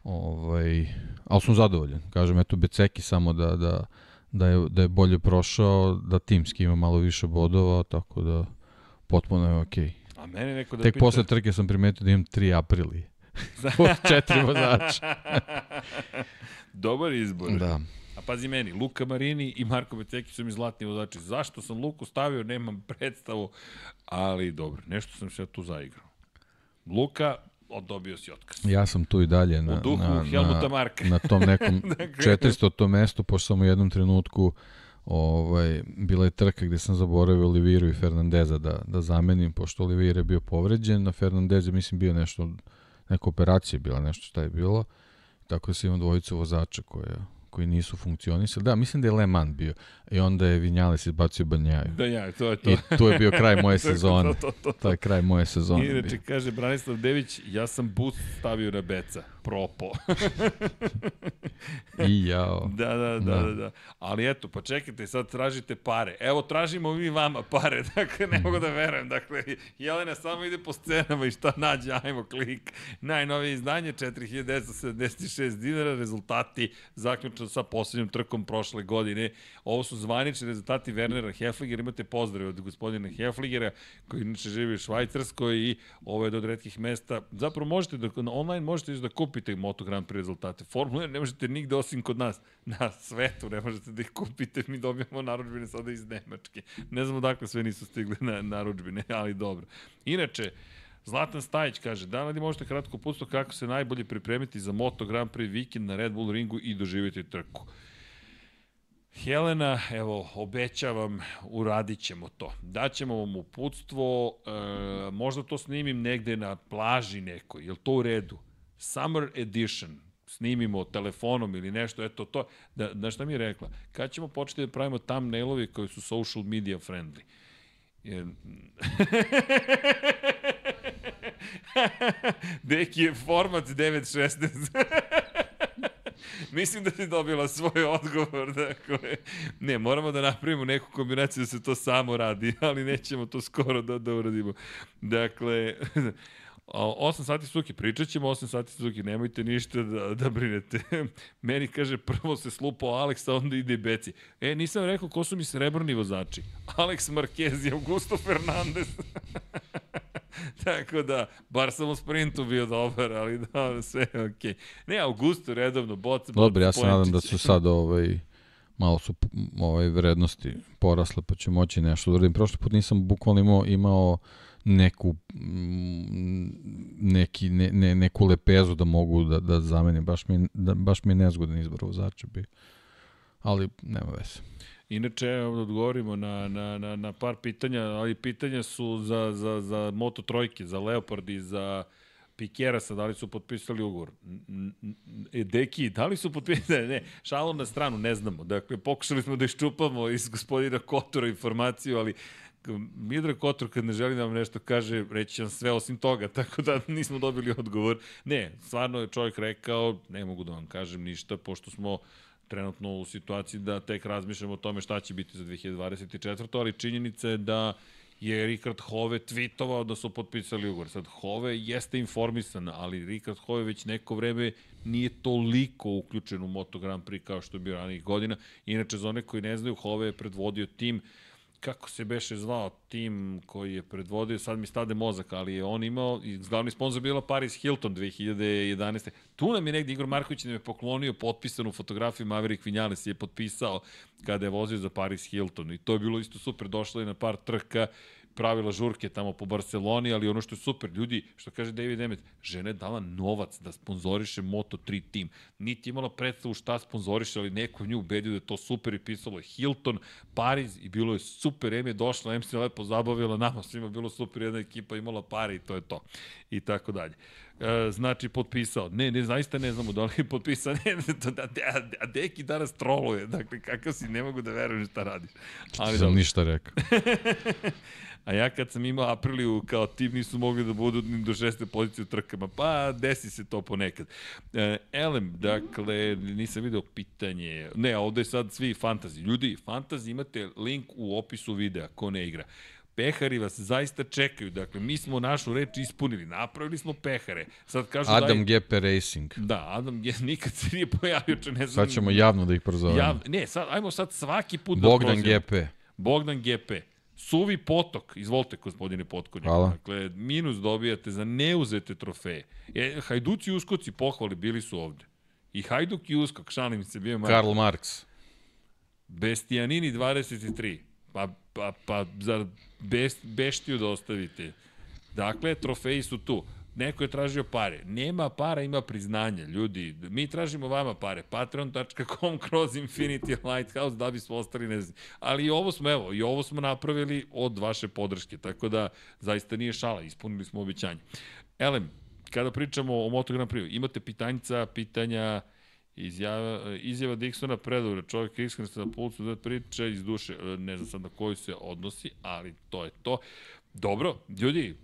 [SPEAKER 2] ovaj, ali sam zadovoljan. Kažem, eto Beceki samo da, da, da, je, da je bolje prošao, da timski ima malo više bodova, tako da potpuno je okej.
[SPEAKER 1] A mene neko da
[SPEAKER 2] Tek
[SPEAKER 1] pita...
[SPEAKER 2] posle trke sam primetio da imam tri aprili. *laughs* Od četiri vozača. *laughs*
[SPEAKER 1] Dobar izbor.
[SPEAKER 2] Da.
[SPEAKER 1] A pazi meni, Luka Marini i Marko Beceki su mi zlatni vozači. Zašto sam Luku stavio, nemam predstavu, ali dobro, nešto sam se tu zaigrao. Luka, odobio si otkaz.
[SPEAKER 2] Ja sam tu i dalje na,
[SPEAKER 1] U duhu
[SPEAKER 2] na,
[SPEAKER 1] Helmuta
[SPEAKER 2] na,
[SPEAKER 1] Marka.
[SPEAKER 2] na tom nekom *laughs*
[SPEAKER 1] Dakle-
[SPEAKER 2] 400 to mestu, pošto sam u jednom trenutku ovaj, bila je trka gde sam zaboravio Oliviru i Fernandeza da, da zamenim, pošto Olivier je bio povređen, a Fernandez je mislim bio nešto, neka operacija bila, nešto šta je bilo, tako da sam imao dvojicu vozača koja, koji nisu funkcionisali. Da, mislim da je Le Mans bio. I onda je Vinjales izbacio Banjaju.
[SPEAKER 1] Da ja, to je to.
[SPEAKER 2] I to je bio kraj moje *laughs*
[SPEAKER 1] To je
[SPEAKER 2] sezone.
[SPEAKER 1] to, to, to.
[SPEAKER 2] To je kraj moje sezone.
[SPEAKER 1] Inače, kaže Branislav Dević, ja sam bus stavio na beca. Propo. *laughs*
[SPEAKER 2] I jao. *laughs*
[SPEAKER 1] Da, da, da,
[SPEAKER 2] Da.
[SPEAKER 1] da, da. Ali eto, pa čekajte, sad tražite pare. Evo, tražimo mi vama pare. Dakle, ne mogu da verujem. Dakle, Jelena samo ide po scenama i šta nađe, ajmo klik. Najnovije izdanje, 4976 dinara, rezultati zaključno sa poslednjom trkom prošle godine. Ovo su zvanični rezultati Wernera Hefligera. Imate pozdrav od gospodina Hefligera, koji inače živi u Švajcarskoj i ovo je do redkih mesta. Zapravo možete da, online možete da kupite Moto Grand Prix rezultate. Formula 1 ne možete nigde osim kod nas. Na svetu ne možete da ih kupite. Mi dobijamo naručbine sada iz Nemačke. Ne znamo dakle sve nisu stigli na naručbine, ali dobro. Inače, Zlatan Stajić kaže, da li možete kratko pusto kako se najbolje pripremiti za Moto Grand Prix vikend na Red Bull ringu i doživjeti trku. Helena, evo, obećavam, uradit ćemo to. Daćemo vam uputstvo, e, možda to snimim negde na plaži nekoj, je to u redu? Summer Edition, snimimo telefonom ili nešto, eto to. Da, da šta mi je rekla? Kad ćemo početi da pravimo thumbnailovi koji su social media friendly? *laughs* *laughs* *laughs* Deki je format 9.16. *laughs* Mislim da si dobila svoj odgovor. Dakle, ne, moramo da napravimo neku kombinaciju da se to samo radi, *laughs* ali nećemo to skoro da, da uradimo. Dakle, 8 sati suki, pričat ćemo 8 sati suki, nemojte ništa da, da brinete. Meni kaže, prvo se slupao Alex, a onda ide i Beci. E, nisam rekao ko su mi srebrni vozači. Alex Marquez i Augusto Fernandez. *laughs* Tako da, bar sam u sprintu bio dobar, ali da, sve je okej. Okay. Ne, Augusto redovno, boc, boc,
[SPEAKER 2] Dobro, ja se nadam da su sad ovaj, malo su ovaj, vrednosti porasle, pa će moći nešto da uradim. Prošli put nisam bukvalno imao, imao neku mm, neki, ne, ne, neku lepezu da mogu da, da zamenim. Baš mi, da, baš mi je nezgodan izbor vozača bio. Ali nema veze.
[SPEAKER 1] Inače, evo da odgovorimo na, na, na, na par pitanja, ali pitanja su za, za, za Moto Trojke, za Leopard i za Pikerasa, da li su potpisali ugovor. E, Deki, da li su potpisali? Ne, šalom na stranu, ne znamo. Dakle, pokušali smo da iščupamo iz gospodina Kotora informaciju, ali Midra Kotor kad ne želi da vam nešto kaže, reći vam sve osim toga, *laughs* tako da nismo dobili odgovor. Ne, stvarno je čovjek rekao, ne mogu da vam kažem ništa, pošto smo trenutno u situaciji da tek razmišljamo o tome šta će biti za 2024. Ali činjenica je da je Rikard Hove tweetovao da su potpisali ugovor. Sad, Hove jeste informisan, ali Rikard Hove već neko vreme nije toliko uključen u Moto Grand Prix kao što je bio ranih godina. Inače, za one koji ne znaju, Hove je predvodio tim kako se beše zvao tim koji je predvodio, sad mi stade mozak, ali je on imao, i glavni sponsor bila Paris Hilton 2011. Tu nam je negdje Igor Marković nam je poklonio potpisanu fotografiju Maverick Vinales je potpisao kada je vozio za Paris Hilton i to je bilo isto super, došlo je na par trka, pravila žurke tamo po Barceloni, ali ono što je super, ljudi, što kaže David Emmet, žena je dala novac da sponzoriše Moto3 tim. Niti imala predstavu šta sponzoriše, ali neko nju ubedio da je to super i pisalo je Hilton, Pariz i bilo je super, Em je došla, Em se lepo zabavila, nama svima bilo super, jedna ekipa imala pare i to je to. I tako dalje. E, znači, potpisao. Ne, ne, zaista ne znamo da li je potpisao. *laughs* Ne, ne, to, da, a, a Deki danas troluje. Dakle, kakav si, ne mogu da verujem šta radiš. Ali
[SPEAKER 2] Sam
[SPEAKER 1] dobro.
[SPEAKER 2] ništa rekao. *laughs*
[SPEAKER 1] A ja kad sam imao Apriliju kao tim nisu mogli da budu ni do šeste pozicije u trkama, pa desi se to ponekad. E, Elem, dakle, nisam video pitanje. Ne, ovde sad svi fantazi. Ljudi, fantazi imate link u opisu videa, ko ne igra. Pehari vas zaista čekaju. Dakle, mi smo našu reč ispunili. Napravili smo pehare. Sad kažu
[SPEAKER 2] Adam
[SPEAKER 1] daj...
[SPEAKER 2] GP Racing.
[SPEAKER 1] Da, Adam je *laughs* nikad se nije pojavio, če ne znam.
[SPEAKER 2] Sad ćemo javno da ih prozovemo.
[SPEAKER 1] Ja, ne, sad, ajmo sad svaki put
[SPEAKER 2] Bogdan
[SPEAKER 1] da prozivamo.
[SPEAKER 2] GP.
[SPEAKER 1] Bogdan GP. Suvi potok, izvolite gospodine Potkonjak.
[SPEAKER 2] Hvala.
[SPEAKER 1] Dakle, minus dobijate za neuzete trofeje. E, Hajduci i Uskoci pohvali bili su ovde. I Hajduk i Uskok, šalim se, bio je.
[SPEAKER 2] Karl Marx.
[SPEAKER 1] Bestijanini 23. Pa, pa, pa zar best, beštiju da ostavite? Dakle, trofeji su tu. Neko je tražio pare. Nema para, ima priznanja. Ljudi, mi tražimo vama pare. Patreon.com kroz Infinity Lighthouse da bismo ostali ne znam. Ali i ovo smo, evo, i ovo smo napravili od vaše podrške. Tako da, zaista nije šala. Ispunili smo obećanje. Elem, kada pričamo o Moto Grand Prix, imate pitanjica, pitanja, Izjava, izjava Dixona predobra, čovjek je iskren na pulcu da priča iz duše, E, ne znam sad na koju se odnosi, ali to je to. Dobro, ljudi,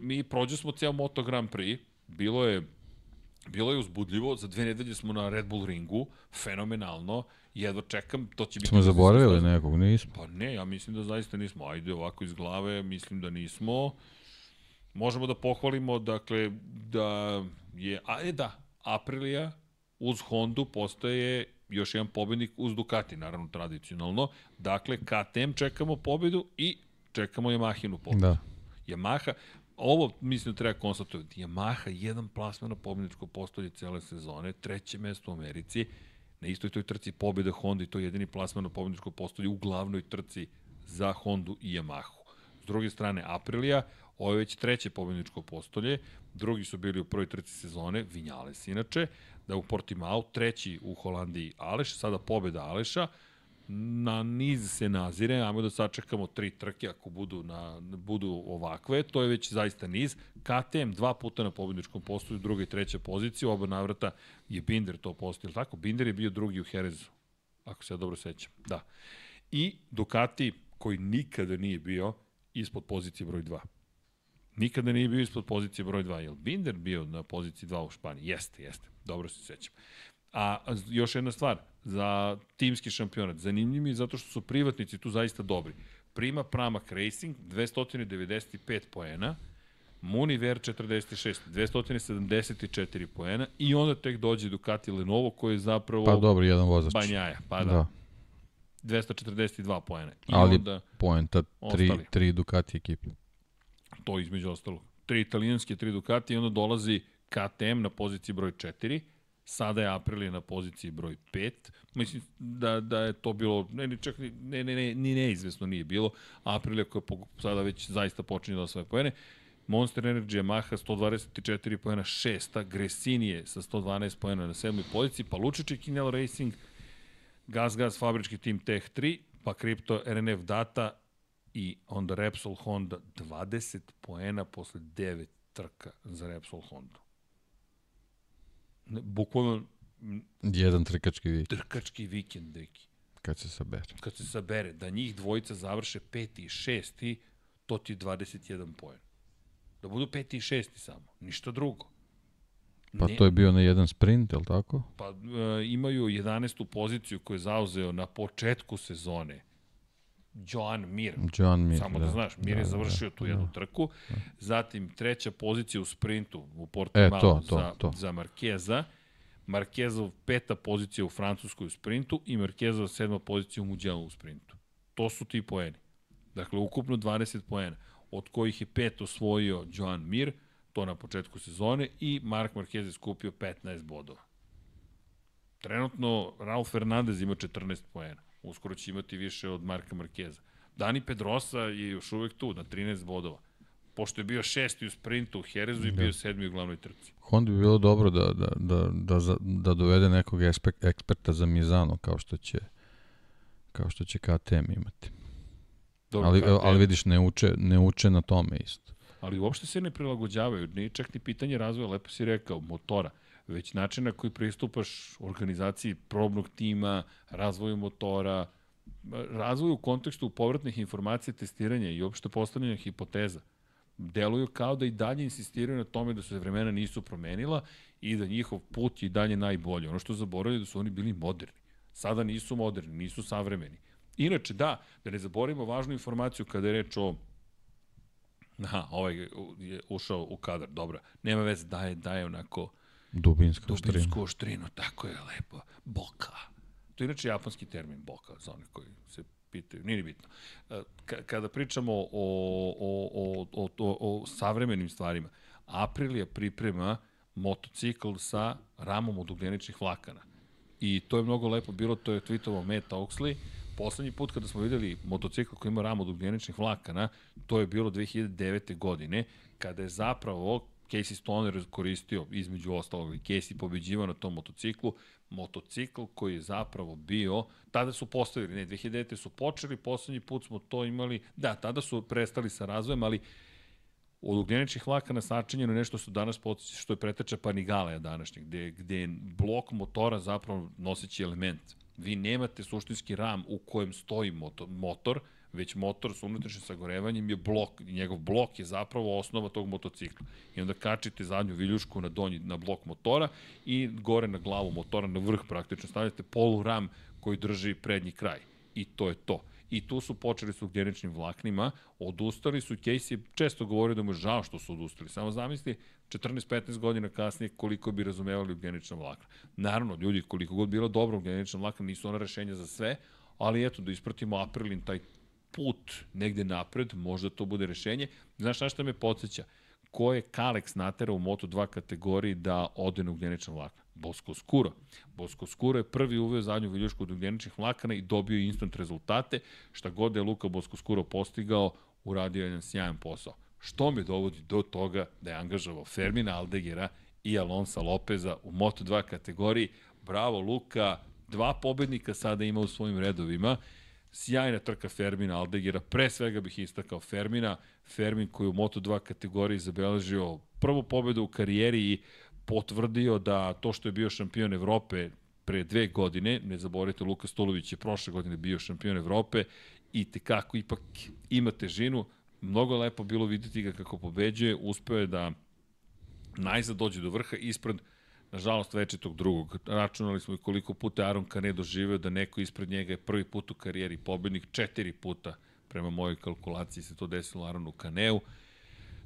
[SPEAKER 1] mi prođe smo ceo Moto Grand Prix, bilo je Bilo je uzbudljivo, za dve nedelje smo na Red Bull ringu, fenomenalno, jedva čekam, to će biti...
[SPEAKER 2] Smo zaboravili nekog, nismo.
[SPEAKER 1] Pa ne, ja mislim da zaista nismo. Ajde, ovako iz glave, mislim da nismo. Možemo da pohvalimo, dakle, da je, a e da, Aprilia uz Hondu postaje još jedan pobednik uz Ducati, naravno tradicionalno. Dakle, KTM čekamo pobedu i čekamo Yamahinu pobedu.
[SPEAKER 2] Da.
[SPEAKER 1] Yamaha, ovo mislim da treba konstatovati, Yamaha jedan plasman na pobedničko postolje cele sezone, treće mesto u Americi, na istoj toj trci pobjeda Honda i to je jedini plasman na pobedničko postolje u glavnoj trci za Hondu i Yamahu. S druge strane, Aprilia, ovo je već treće pobedničko postolje, drugi su bili u prvoj trci sezone, Vinjales inače, da u Portimao, treći u Holandiji Aleš, sada pobeda Aleša, na niz se nazire, ajmo da sačekamo tri trke ako budu, na, budu ovakve, to je već zaista niz. KTM dva puta na pobedničkom postoju, druga i treća pozicija, oba navrata je Binder to postao, ili tako? Binder je bio drugi u Herezu, ako se ja dobro sećam, da. I Ducati, koji nikada nije bio ispod pozicije broj 2. Nikada nije bio ispod pozicije broj 2. Je li Binder bio na poziciji 2 u Španiji? Jeste, jeste. Dobro se sećam. A još jedna stvar, za timski šampionat. Zanimljiv mi je zato što su privatnici tu zaista dobri. Prima Pramac Racing 295 poena, Muniver 46, 274 poena i onda tek dođe Ducati Lenovo koji je zapravo
[SPEAKER 2] Pa dobro, jedan vozač.
[SPEAKER 1] Banjaja, pa da,
[SPEAKER 2] Da.
[SPEAKER 1] 242 poena. I
[SPEAKER 2] Ali
[SPEAKER 1] onda
[SPEAKER 2] poenta, tri,
[SPEAKER 1] Ostali.
[SPEAKER 2] tri Ducati ekipe.
[SPEAKER 1] To između ostalog. Tri italijanske, tri Ducati i onda dolazi KTM na poziciji broj 4, sada je Aprilia na poziciji broj 5. Mislim da, da je to bilo, ne, ni čak ne, ne, ne, ni neizvesno nije bilo. Aprilia koja sada već zaista počinje da osvaja poene. Monster Energy Yamaha 124 poena, šesta, Gresini je sa 112 poena na sedmoj poziciji, pa Lučić Kinel Racing, Gas Gas fabrički tim Tech 3, pa Crypto RNF Data i onda Repsol Honda 20 poena posle 9 trka za Repsol Honda. Ne, Bukvalno
[SPEAKER 2] Jedan trkački vik,
[SPEAKER 1] trkački vikend, deki.
[SPEAKER 2] kad se sabere.
[SPEAKER 1] Kad se sabere, da njih dvojica završe peti i šesti, to ti je 21 poen. Da budu peti i šesti samo, ništa drugo.
[SPEAKER 2] Pa to je bio na jedan sprint, je li tako?
[SPEAKER 1] Pa e, imaju 11. poziciju koju je zauzeo na početku sezone Joan Mir.
[SPEAKER 2] John Mir,
[SPEAKER 1] Samo da,
[SPEAKER 2] da.
[SPEAKER 1] znaš, Mir
[SPEAKER 2] Da,
[SPEAKER 1] je
[SPEAKER 2] da,
[SPEAKER 1] završio tu jednu
[SPEAKER 2] da.
[SPEAKER 1] trku. Zatim treća pozicija u sprintu u
[SPEAKER 2] E,
[SPEAKER 1] Portimao
[SPEAKER 2] to, to,
[SPEAKER 1] za,
[SPEAKER 2] to.
[SPEAKER 1] za Markeza. Markezov peta pozicija u Francuskoj u sprintu i Markezov sedma pozicija u Mugello u sprintu. To su ti poeni. Dakle, ukupno 20 poena, od kojih je pet osvojio Joan Mir, to na početku sezone, i Mark Marquez je skupio 15 bodova. Trenutno Raul Fernandez ima 14 poena. Uskoro će imati više od Marka Markeza. Dani Pedrosa je još uvek tu, na 13 bodova. Pošto je bio šesti u sprintu u Herezu i bio sedmi u glavnoj trci.
[SPEAKER 2] Honda bi bilo dobro da, da, da, da, da dovede nekog ekspert, eksperta za Mizano, kao što će kao što će KTM imati.
[SPEAKER 1] Dobro,
[SPEAKER 2] ali,
[SPEAKER 1] KTM,
[SPEAKER 2] ali vidiš, ne uče, ne uče na tome isto.
[SPEAKER 1] ali uopšte se ne prilagođavaju. Nije čak ni pitanje razvoja, lepo si rekao, motora već način na koji pristupaš organizaciji probnog tima, razvoju motora, razvoju u kontekstu povratnih informacija, testiranja i uopšte postavljanja hipoteza. Deluju kao da i dalje insistiraju na tome da se vremena nisu promenila i da njihov put je i dalje najbolji. Ono što zaboravljaju da su oni bili moderni. Sada nisu moderni, nisu savremeni. Inače, da, da ne zaboravimo važnu informaciju kada je reč o Aha, ovaj je ušao u kadar, dobro. Nema veze, daje, daje onako
[SPEAKER 2] Oštrina.
[SPEAKER 1] dubinsku oštrinu, tako je lepo. Boka. To je inače japanski termin, boka, za one koji se pitaju, nije ni bitno. E, Ka kada pričamo o, o, o, o, o, o savremenim stvarima, Aprilia priprema motocikl sa ramom od ugljeničnih vlakana. I to je mnogo lepo bilo, to je tweetovao Matt Oxley. Poslednji put kada smo videli motocikl koji ima ram od ugljeničnih vlakana, to je bilo 2009. godine, kada je zapravo Casey Stoner koristio između ostalog i Casey pobeđivao na tom motociklu, motocikl koji je zapravo bio, tada su postavili, ne, 2009. su počeli, poslednji put smo to imali, da, tada su prestali sa razvojem, ali od ugljeničnih vlakana sačinjeno je nešto što danas podsjeća, što je preteča Panigaleja današnjeg, gde, gde je blok motora zapravo noseći element. Vi nemate suštinski ram u kojem stoji motor, motor već motor sa unutrašnjim sagorevanjem je blok, njegov blok je zapravo osnova tog motocikla. I onda kačite zadnju viljušku na donji, na blok motora i gore na glavu motora, na vrh praktično stavljate polu ram koji drži prednji kraj. I to je to i tu su počeli su ugljeničnim vlaknima, odustali su, Casey često govorio da mu je žao što su odustali, samo zamisli 14-15 godina kasnije koliko bi razumevali ugljenična vlakna. Naravno, ljudi, koliko god bilo dobro ugljenična vlakna, nisu ona rešenja za sve, ali eto, da ispratimo Aprilin taj put negde napred, možda to bude rešenje. Znaš šta što me podsjeća? Ko je Kalex natera u Moto2 kategoriji da ode na ugljenična vlakna? Bosko Skuro. Bosko Skuro je prvi uveo zadnju viljušku od ugljeničnih vlakana i dobio instant rezultate. Šta god da je Luka Bosko Skuro postigao, uradio jedan sjajan posao. Što me dovodi do toga da je angažavao Fermina Aldegera i Alonso Lopeza u Moto2 kategoriji. Bravo Luka, dva pobednika sada ima u svojim redovima. Sjajna trka Fermina Aldegera, pre svega bih istakao Fermina, Fermin koji u Moto2 kategoriji zabeležio prvu pobedu u karijeri i potvrdio da to što je bio šampion Evrope pre dve godine, ne zaboravite, Luka Stolović je prošle godine bio šampion Evrope i tekako ipak ima težinu, mnogo lepo bilo videti ga kako pobeđuje, uspeo je da najzad dođe do vrha ispred nažalost večetog drugog. Računali smo i koliko puta Aron Kane doživeo da neko ispred njega je prvi put u karijeri pobednik, četiri puta. Prema mojoj kalkulaciji se to desilo Aronu Kaneu.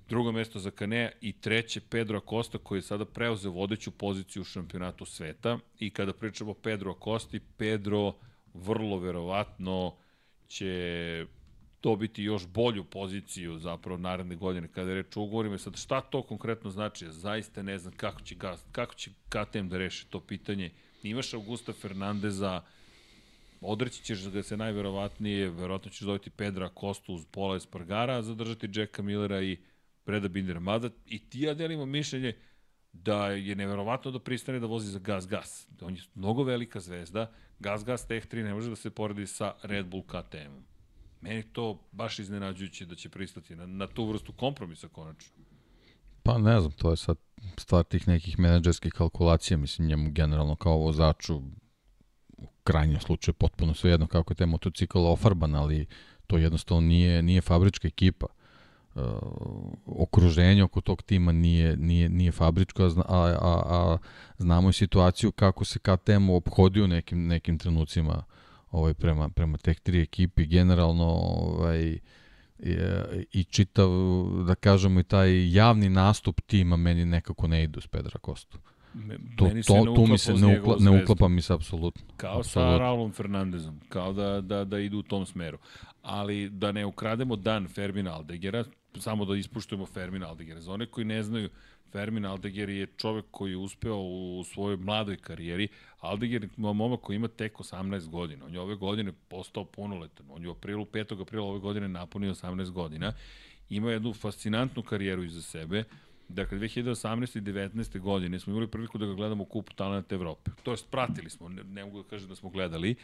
[SPEAKER 1] Drugo mesto za Kanea i treće Pedro Acosta koji je sada preuzeo vodeću poziciju u šampionatu sveta. I kada pričamo o Pedro Acosti, Pedro vrlo verovatno će dobiti još bolju poziciju zapravo naredne godine kada je reč o ugovorima. Sad šta to konkretno znači? Zaista ne znam kako će, kako će KTM da reši to pitanje. Imaš Augusta Fernandeza, odreći ćeš ga se najverovatnije, verovatno ćeš dobiti Pedra Kostu uz Pola Espargara, zadržati Jacka Millera i Breda Bindera. Mada i ti ja delimo mišljenje da je neverovatno da pristane da vozi za Gas Gas. On je mnogo velika zvezda. Gas Gas Tech 3 ne može da se poredi sa Red Bull KTM-om. Meni to baš iznenađujuće da će pristati na, na tu vrstu kompromisa konačno.
[SPEAKER 2] Pa ne znam, to je sad stvar tih nekih menadžerskih kalkulacija, mislim njemu generalno kao vozaču u krajnjem slučaju potpuno svejedno kako je taj motocikl ofarban, ali to jednostavno nije, nije fabrička ekipa. Uh, okruženje oko tog tima nije, nije, nije fabričko, a, a, a znamo i situaciju kako se KTM obhodio nekim, nekim trenucima ovaj, prema, prema teh tri ekipi. Generalno ovaj, i, čitav, da kažemo, i taj javni nastup tima meni nekako ne idu s Pedra Kostu. To,
[SPEAKER 1] meni
[SPEAKER 2] to, to mi se ne, ukla, ne uklapa mi se apsolutno.
[SPEAKER 1] Kao
[SPEAKER 2] apsolutno.
[SPEAKER 1] sa Raulom Fernandezom, kao da, da, da idu u tom smeru. Ali da ne ukrademo dan Fermina Aldegera, samo da ispuštujemo Fermin Aldeger. Za one koji ne znaju, Fermin Aldeger je čovek koji je uspeo u svojoj mladoj karijeri. Aldeger je momak koji ima tek 18 godina. On je ove godine postao punoletan. On je u aprilu, 5. aprila ove godine napunio 18 godina. Ima jednu fascinantnu karijeru iza sebe. Dakle, 2018. i 19. godine smo imali priliku da ga gledamo u kupu talenta Evrope. To jest, pratili smo, ne, ne mogu da kažem da smo gledali.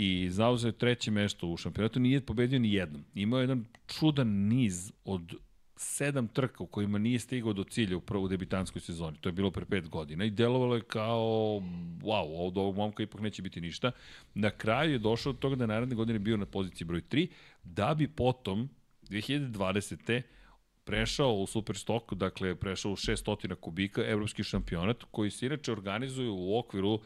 [SPEAKER 1] I zauzeo treće mesto u šampionatu, nije pobedio ni jednom. Imao je jedan čudan niz od sedam trka u kojima nije stigao do cilja u prvu debitanskoj sezoni. To je bilo pre pet godina i delovalo je kao, wow, od ovog momka ipak neće biti ništa. Na kraju je došao od toga da naredne godine bio na poziciji broj 3, da bi potom 2020 prešao u Superstock, dakle prešao u 600 kubika, evropski šampionat, koji se inače organizuju u okviru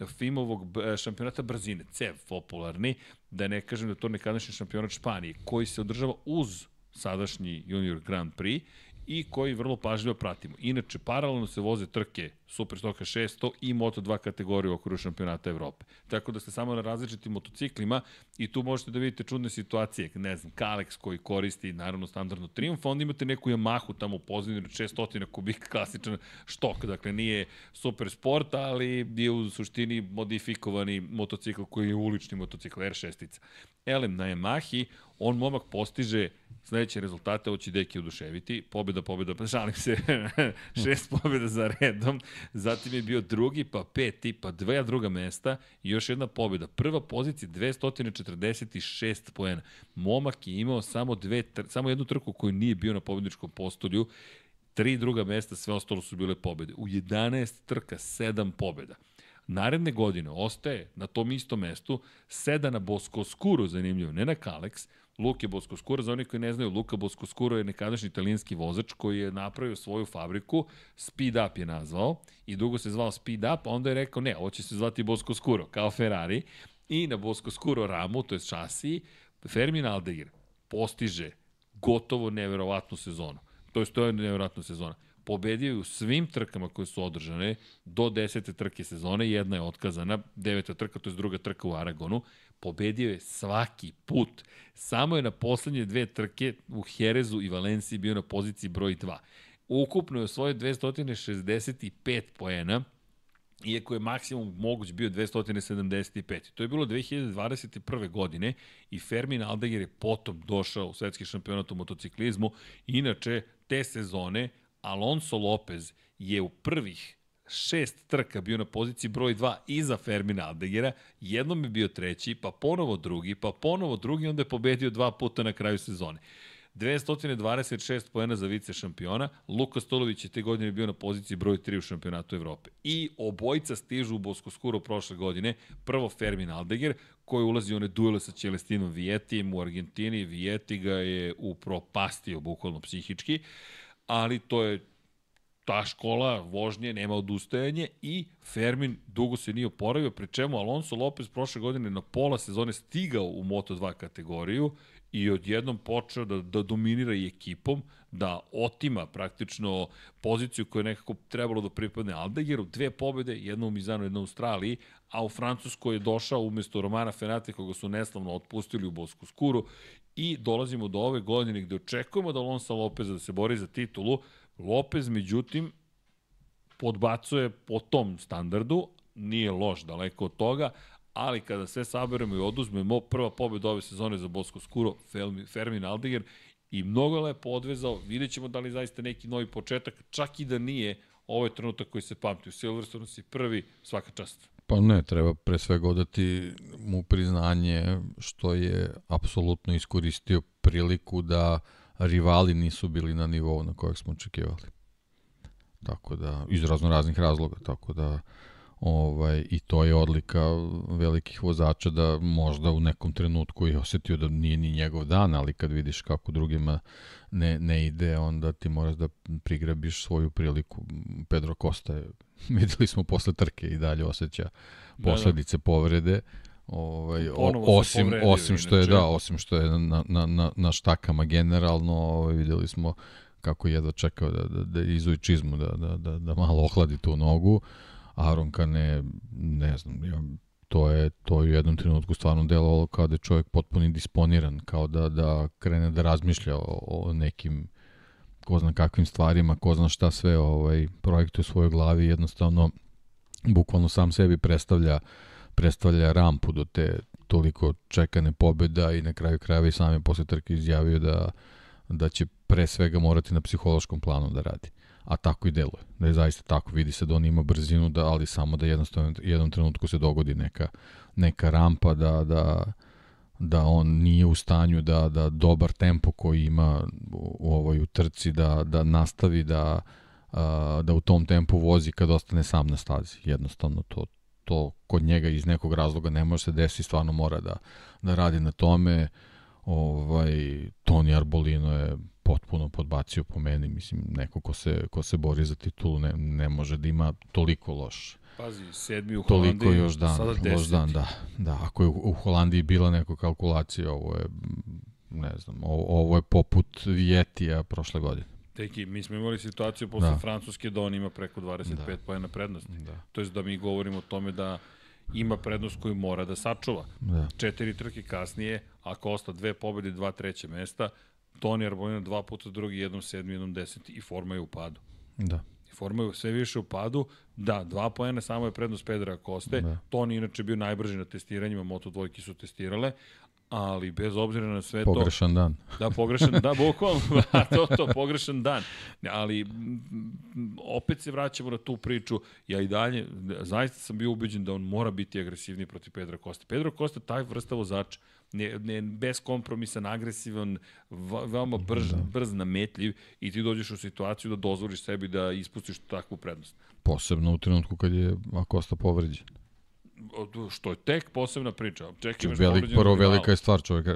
[SPEAKER 1] FIM-ovog e, šampionata brzine, CEV popularni, da ne kažem da to nekadašnji šampionat Španije, koji se održava uz sadašnji Junior Grand Prix i koji vrlo pažljivo pratimo. Inače, paralelno se voze trke Superstoka 600 i Moto2 kategorije u okviru šampionata Evrope. Tako da ste samo na različitim motociklima i tu možete da vidite čudne situacije. Ne znam, Kalex koji koristi naravno standardno Triumph, onda imate neku Yamahu tamo u pozadini 600 kubika *laughs* klasičan štok. Dakle, nije super sport, ali je u suštini modifikovani motocikl koji je ulični motocikl R6. Elem, na Yamahi on momak postiže sledeće rezultate, ovo će deki oduševiti, pobjeda, pobjeda, pa šalim se, *laughs* šest pobjeda za redom, zatim je bio drugi, pa peti, pa dveja druga mesta i još jedna pobjeda. Prva pozicija 246 poena. Momak je imao samo, dve, samo jednu trku koju nije bio na pobjedničkom postolju, tri druga mesta, sve ostalo su bile pobjede. U 11 trka, 7 pobjeda. Naredne godine ostaje na tom istom mestu, seda na Bosko Skuro, zanimljivo, ne na Kalex, Luke Boskoskuro, za oni koji ne znaju, Luka Boskoskuro je nekadašnji italijanski vozač koji je napravio svoju fabriku, Speed Up je nazvao i dugo se zvao Speed Up, a onda je rekao ne, ovo će se zvati Boskoskuro, kao Ferrari, i na Boskoskuro ramu, to je šasiji, Fermin Aldeir postiže gotovo neverovatnu sezonu. To je to je neverovatna sezona. Pobedio je u svim trkama koje su održane do desete trke sezone, jedna je otkazana, deveta trka, to je druga trka u Aragonu, Pobedio je svaki put. Samo je na poslednje dve trke u Herezu i Valenciji bio na poziciji broj 2. Ukupno je osvojio 265 poena, iako je maksimum moguć bio 275. To je bilo 2021. godine i Fermin Aldeger je potom došao u svetski šampionat u motociklizmu. Inače, te sezone Alonso Lopez je u prvih šest trka bio na poziciji broj 2 iza Fermina Aldegera, jednom je bio treći, pa ponovo drugi, pa ponovo drugi, onda je pobedio dva puta na kraju sezone. 226 poena za vice šampiona. Luka Stolović je te godine bio na poziciji broj 3 u šampionatu Evrope. I obojca stižu u Boskoskuro prošle godine. Prvo Fermin Aldeger, koji ulazi u one duele sa Celestinom Vietijem u Argentini. Vieti ga je upropastio bukvalno psihički, ali to je ta škola vožnje nema odustajanje i Fermin dugo se nije oporavio, pre čemu Alonso Lopez prošle godine na pola sezone stigao u Moto2 kategoriju i odjednom počeo da, da dominira i ekipom, da otima praktično poziciju koja je nekako trebalo da pripadne Aldegeru, dve pobede, jedna u Mizanu, jedna u Australiji, a u Francuskoj je došao umesto Romana Fenate koga su neslavno otpustili u Bosku Skuru i dolazimo do ove godine gde očekujemo da Alonso Lopez da se bori za titulu, Lopez, međutim, podbacuje po tom standardu, nije loš daleko od toga, ali kada sve saberemo i oduzmemo, prva pobjeda ove sezone za Bosko Skuro, Fermin Aldeger, i mnogo lepo odvezao, vidjet ćemo da li zaista neki novi početak, čak i da nije, ovo je trenutak koji se pamti. U Silverstone si prvi, svaka čast.
[SPEAKER 2] Pa ne, treba pre svega odati mu priznanje što je apsolutno iskoristio priliku da rivali nisu bili na nivou na kojeg smo očekivali. Tako da, iz razno raznih razloga, tako da ovaj, i to je odlika velikih vozača da možda u nekom trenutku je osetio da nije ni njegov dan, ali kad vidiš kako drugima ne, ne ide, onda ti moraš da prigrabiš svoju priliku. Pedro Costa je, *laughs* videli smo posle trke i dalje osjeća posledice da, da. povrede Ovaj, o, osim, osim što je, da, osim što je na, na, na, na štakama generalno, ovaj, videli smo kako jedva čekao da, da, da izuji čizmu, da, da, da, da malo ohladi tu nogu. Kane, ne znam, ja, to je to je u jednom trenutku stvarno delovalo kao da je čovjek potpuno indisponiran, kao da, da krene da razmišlja o, o nekim ko zna kakvim stvarima, ko zna šta sve ovaj, projektuje u svojoj glavi, jednostavno bukvalno sam sebi predstavlja uh, predstavlja rampu do te toliko čekane pobeda i na kraju krajeva i sami posle trke izjavio da, da će pre svega morati na psihološkom planu da radi. A tako i deluje. Da je zaista tako. Vidi se da on ima brzinu, da, ali samo da jednostavno jednom trenutku se dogodi neka, neka rampa, da, da, da on nije u stanju da, da dobar tempo koji ima u, u ovoj utrci da, da nastavi da, da u tom tempu vozi kad ostane sam na stazi. Jednostavno to, to kod njega iz nekog razloga ne može se desiti, stvarno mora da, da radi na tome. Ovaj, Toni Arbolino je potpuno podbacio po meni, mislim, neko ko se, ko se bori za titulu ne, ne može da ima toliko loš
[SPEAKER 1] Pazi, sedmi u Holandiji,
[SPEAKER 2] toliko još dan, sada deseti. Loš dan, da, da. Ako je u, u Holandiji bila neka kalkulacija, ovo je, ne znam, ovo, ovo je poput Vjetija prošle godine.
[SPEAKER 1] Teki, mi smo imali situaciju posle da. Francuske da on ima preko 25 da. pojena prednosti. Da. To je da mi govorimo o tome da ima prednost koju mora da sačuva. Da. Četiri trke kasnije, ako osta dve pobede, dva treće mesta, Toni Arbolino dva puta drugi, jednom sedmi, jednom deseti i forma je u padu.
[SPEAKER 2] Da.
[SPEAKER 1] I forma je sve više u padu. Da, dva poena samo je prednost Pedra Koste. Da. Toni inače bio najbrži na testiranjima, Moto dvojki su testirale, ali bez obzira na sve to...
[SPEAKER 2] Pogrešan dan. *laughs*
[SPEAKER 1] Da, pogrešan, da, bukvalno, *laughs* da, to, to, pogrešan dan. Ali, opet se vraćamo na tu priču, ja i dalje, zaista sam bio ubeđen da on mora biti agresivniji protiv Pedra Kosta. Pedro Kosta, taj vrsta vozača, ne, ne, bez kompromisan, agresivan, va- veoma brz, da. brz, nametljiv i ti dođeš u situaciju da dozvoliš sebi da ispustiš takvu prednost.
[SPEAKER 2] Posebno u trenutku kad je Akosta povređen.
[SPEAKER 1] Što je tek posebna priča. Čekaj, imaš
[SPEAKER 2] Velik, prvo velika je stvar, čovjek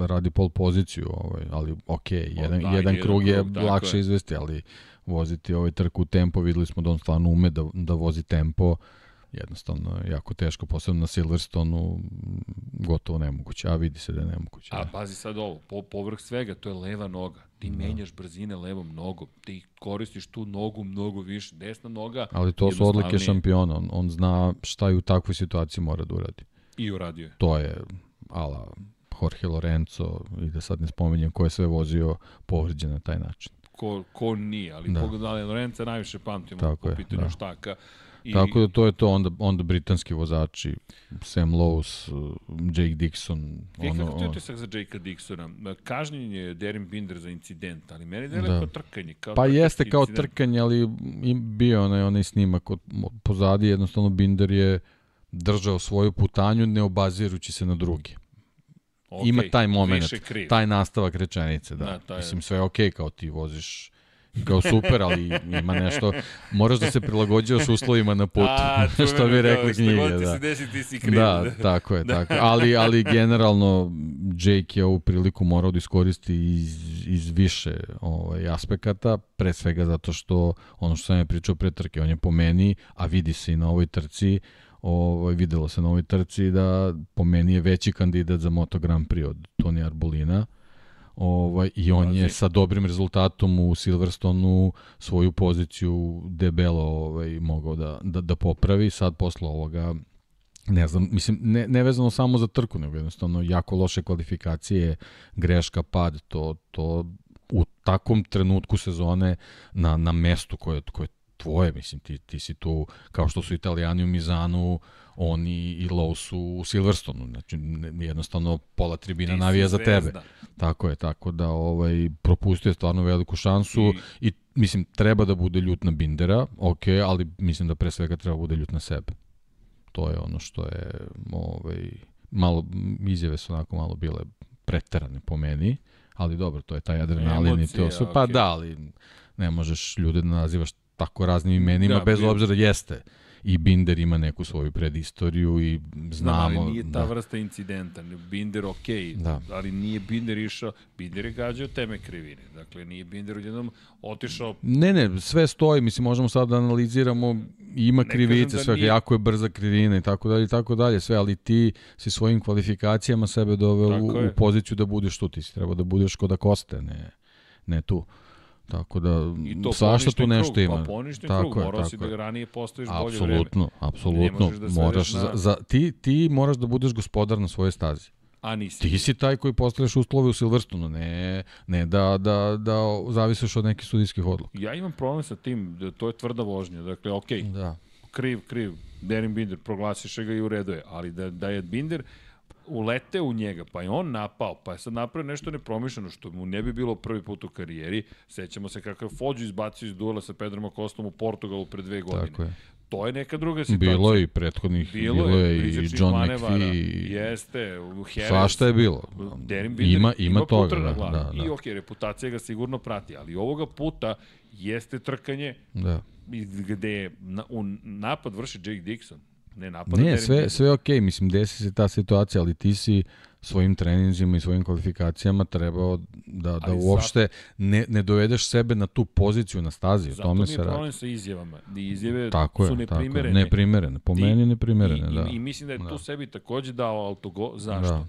[SPEAKER 2] radi pol poziciju, ovaj, ali ok, jedan,
[SPEAKER 1] da,
[SPEAKER 2] jedan
[SPEAKER 1] jedan
[SPEAKER 2] krug je
[SPEAKER 1] krug,
[SPEAKER 2] lakše
[SPEAKER 1] je.
[SPEAKER 2] izvesti, ali voziti ovaj trku tempo, videli smo da on stvarno ume da, da vozi tempo, jednostavno je jako teško, posebno na Silverstonu, gotovo nemoguće, a vidi se da je nemoguće.
[SPEAKER 1] A
[SPEAKER 2] da.
[SPEAKER 1] pazi sad ovo, po, povrh svega, to je leva noga. Ti da. menjaš brzine levom nogom. Ti koristiš tu nogu mnogo više. Desna noga
[SPEAKER 2] Ali to su odlike šampiona, on, on zna šta i u takvoj situaciji mora da uradi.
[SPEAKER 1] I uradio je.
[SPEAKER 2] To je ala Jorge Lorenzo i da sad ne spominjem ko je sve vozio povređen na taj način.
[SPEAKER 1] Ko, ko nije, ali
[SPEAKER 2] Da.
[SPEAKER 1] da. pogledali Lorenza najviše pamtimo
[SPEAKER 2] Tako
[SPEAKER 1] po
[SPEAKER 2] je,
[SPEAKER 1] pitanju
[SPEAKER 2] da.
[SPEAKER 1] štaka. I,
[SPEAKER 2] Tako da to je to, onda, onda britanski vozači, Sam Lowe's, uh, Jake Dixon, ono,
[SPEAKER 1] kako ti utisak za Jakea Dixona? Kažnjen je Derin Binder za incident, ali meni je
[SPEAKER 2] Da.
[SPEAKER 1] kao trkanje. Kao
[SPEAKER 2] pa jeste kao
[SPEAKER 1] incident.
[SPEAKER 2] trkanje, ali bio onaj, onaj snimak od, pozadi, jednostavno Binder je držao svoju putanju ne obazirući se na drugi.
[SPEAKER 1] Okej,
[SPEAKER 2] Ima taj moment, taj nastavak rečenice, da.
[SPEAKER 1] Da, taj
[SPEAKER 2] Mislim, sve je okej kao ti voziš kao super, ali ima nešto, moraš da se prilagođavaš uslovima na putu,
[SPEAKER 1] A, *laughs*
[SPEAKER 2] što bi rekli knjige.
[SPEAKER 1] god ti
[SPEAKER 2] Da.
[SPEAKER 1] se desi, ti si kriv.
[SPEAKER 2] Da, tako je, tako. Ali, ali generalno Jake je ovu priliku morao da iskoristi iz, iz više ovaj, aspekata, pre svega zato što ono što sam je pričao pre trke, on je po meni, a vidi se i na ovoj trci, ovaj, videlo se na ovoj trci da po meni je veći kandidat za Moto Grand Prix od Toni Arbolina. Ovaj, I on je sa dobrim rezultatom u Silverstonu svoju poziciju debelo ovaj, mogao da, da, da popravi. Sad posle ovoga ne znam, mislim, ne, ne vezano samo za trku, nego jednostavno jako loše kvalifikacije, greška, pad, to, to u takvom trenutku sezone na, na mestu koje, koje je tvoje, mislim, ti, ti si tu, kao što su italijani u Mizanu, oni i Low su u Silverstonu, znači jednostavno pola tribina
[SPEAKER 1] Ti
[SPEAKER 2] navija za tebe. Tako je, tako da ovaj propustio je stvarno veliku šansu i, i mislim treba da bude ljut na Bindera, ok, ali mislim da pre svega treba da bude ljut na sebe. To je ono što je ovaj malo izjave su onako malo bile preterane po meni, ali dobro, to je taj adrenalin i to sve. Pa
[SPEAKER 1] okej.
[SPEAKER 2] da, ali ne možeš ljude da nazivaš tako raznim imenima,
[SPEAKER 1] Da,
[SPEAKER 2] bez
[SPEAKER 1] bio-
[SPEAKER 2] obzira jeste. I Binder ima neku svoju predistoriju i
[SPEAKER 1] Znam,
[SPEAKER 2] znamo...
[SPEAKER 1] ali nije ta
[SPEAKER 2] da.
[SPEAKER 1] vrsta incidenta. Binder ok,
[SPEAKER 2] Da.
[SPEAKER 1] ali nije Binder išao, Binder je gađao teme krivine. Dakle, nije Binder odjednom otišao
[SPEAKER 2] Ne, ne, sve stoji, mislim, možemo sad da analiziramo, ima
[SPEAKER 1] Ne
[SPEAKER 2] krivice,
[SPEAKER 1] da
[SPEAKER 2] sve,
[SPEAKER 1] nije.
[SPEAKER 2] jako je brza krivina i tako dalje i tako dalje, sve, ali ti si svojim kvalifikacijama sebe doveo u, u poziciju da budeš tu, ti si treba da budeš kod Akoste, ne, ne tu. Tako da, svašta tu nešto
[SPEAKER 1] krug,
[SPEAKER 2] ima.
[SPEAKER 1] Pa poništen
[SPEAKER 2] Tako
[SPEAKER 1] krug,
[SPEAKER 2] je,
[SPEAKER 1] morao si
[SPEAKER 2] tako
[SPEAKER 1] da
[SPEAKER 2] je.
[SPEAKER 1] ranije postojiš bolje vreme.
[SPEAKER 2] Apsolutno, apsolutno.
[SPEAKER 1] da
[SPEAKER 2] moraš
[SPEAKER 1] na-
[SPEAKER 2] za, za, ti, ti moraš da budeš gospodar na svojoj stazi.
[SPEAKER 1] A nisi.
[SPEAKER 2] Ti si taj koji postavljaš uslove u Silverstonu, ne, ne da, da, da zavisiš od nekih sudijskih odluka.
[SPEAKER 1] Ja imam problem sa tim, da to je tvrda vožnja. Dakle, okej,
[SPEAKER 2] Da.
[SPEAKER 1] kriv, kriv, Derin Binder, proglasiše ga i u redu je, ali da, da je Binder ulete u njega, pa je on napao, pa je sad napravio nešto nepromišljeno, što mu ne bi bilo prvi put u karijeri. Sećamo se kako je Fođu izbacio iz duela sa Pedrom Akostom u Portugalu pre dve godine.
[SPEAKER 2] Tako je.
[SPEAKER 1] To je neka druga situacija.
[SPEAKER 2] Bilo je i prethodnih, bilo,
[SPEAKER 1] Bilo, je,
[SPEAKER 2] je i John McPhee.
[SPEAKER 1] Jeste, u Jerez.
[SPEAKER 2] Svašta je bilo.
[SPEAKER 1] Derin Binder
[SPEAKER 2] Ima, ima, toga,
[SPEAKER 1] putra na
[SPEAKER 2] da,
[SPEAKER 1] glavi.
[SPEAKER 2] da,
[SPEAKER 1] I
[SPEAKER 2] da,
[SPEAKER 1] ok, reputacija ga sigurno prati, ali ovoga puta jeste trkanje
[SPEAKER 2] da.
[SPEAKER 1] gde na, u napad vrši Jake Dixon. Ne napad
[SPEAKER 2] Ne, sve, sve je okej, mislim, desi se ta situacija, ali ti si svojim treninzima i svojim kvalifikacijama trebao da, da uopšte ne, ne dovedeš sebe na tu poziciju na stazi, o
[SPEAKER 1] Zato
[SPEAKER 2] tome
[SPEAKER 1] mi je
[SPEAKER 2] radi.
[SPEAKER 1] problem sa izjavama. I izjave
[SPEAKER 2] Tako
[SPEAKER 1] su
[SPEAKER 2] je, tako je.
[SPEAKER 1] neprimerene.
[SPEAKER 2] Neprimerene, po
[SPEAKER 1] Ti-
[SPEAKER 2] meni neprimerene,
[SPEAKER 1] I,
[SPEAKER 2] da.
[SPEAKER 1] i, I mislim da je
[SPEAKER 2] Da.
[SPEAKER 1] tu sebi takođe dao autogo. Zašto?
[SPEAKER 2] Da.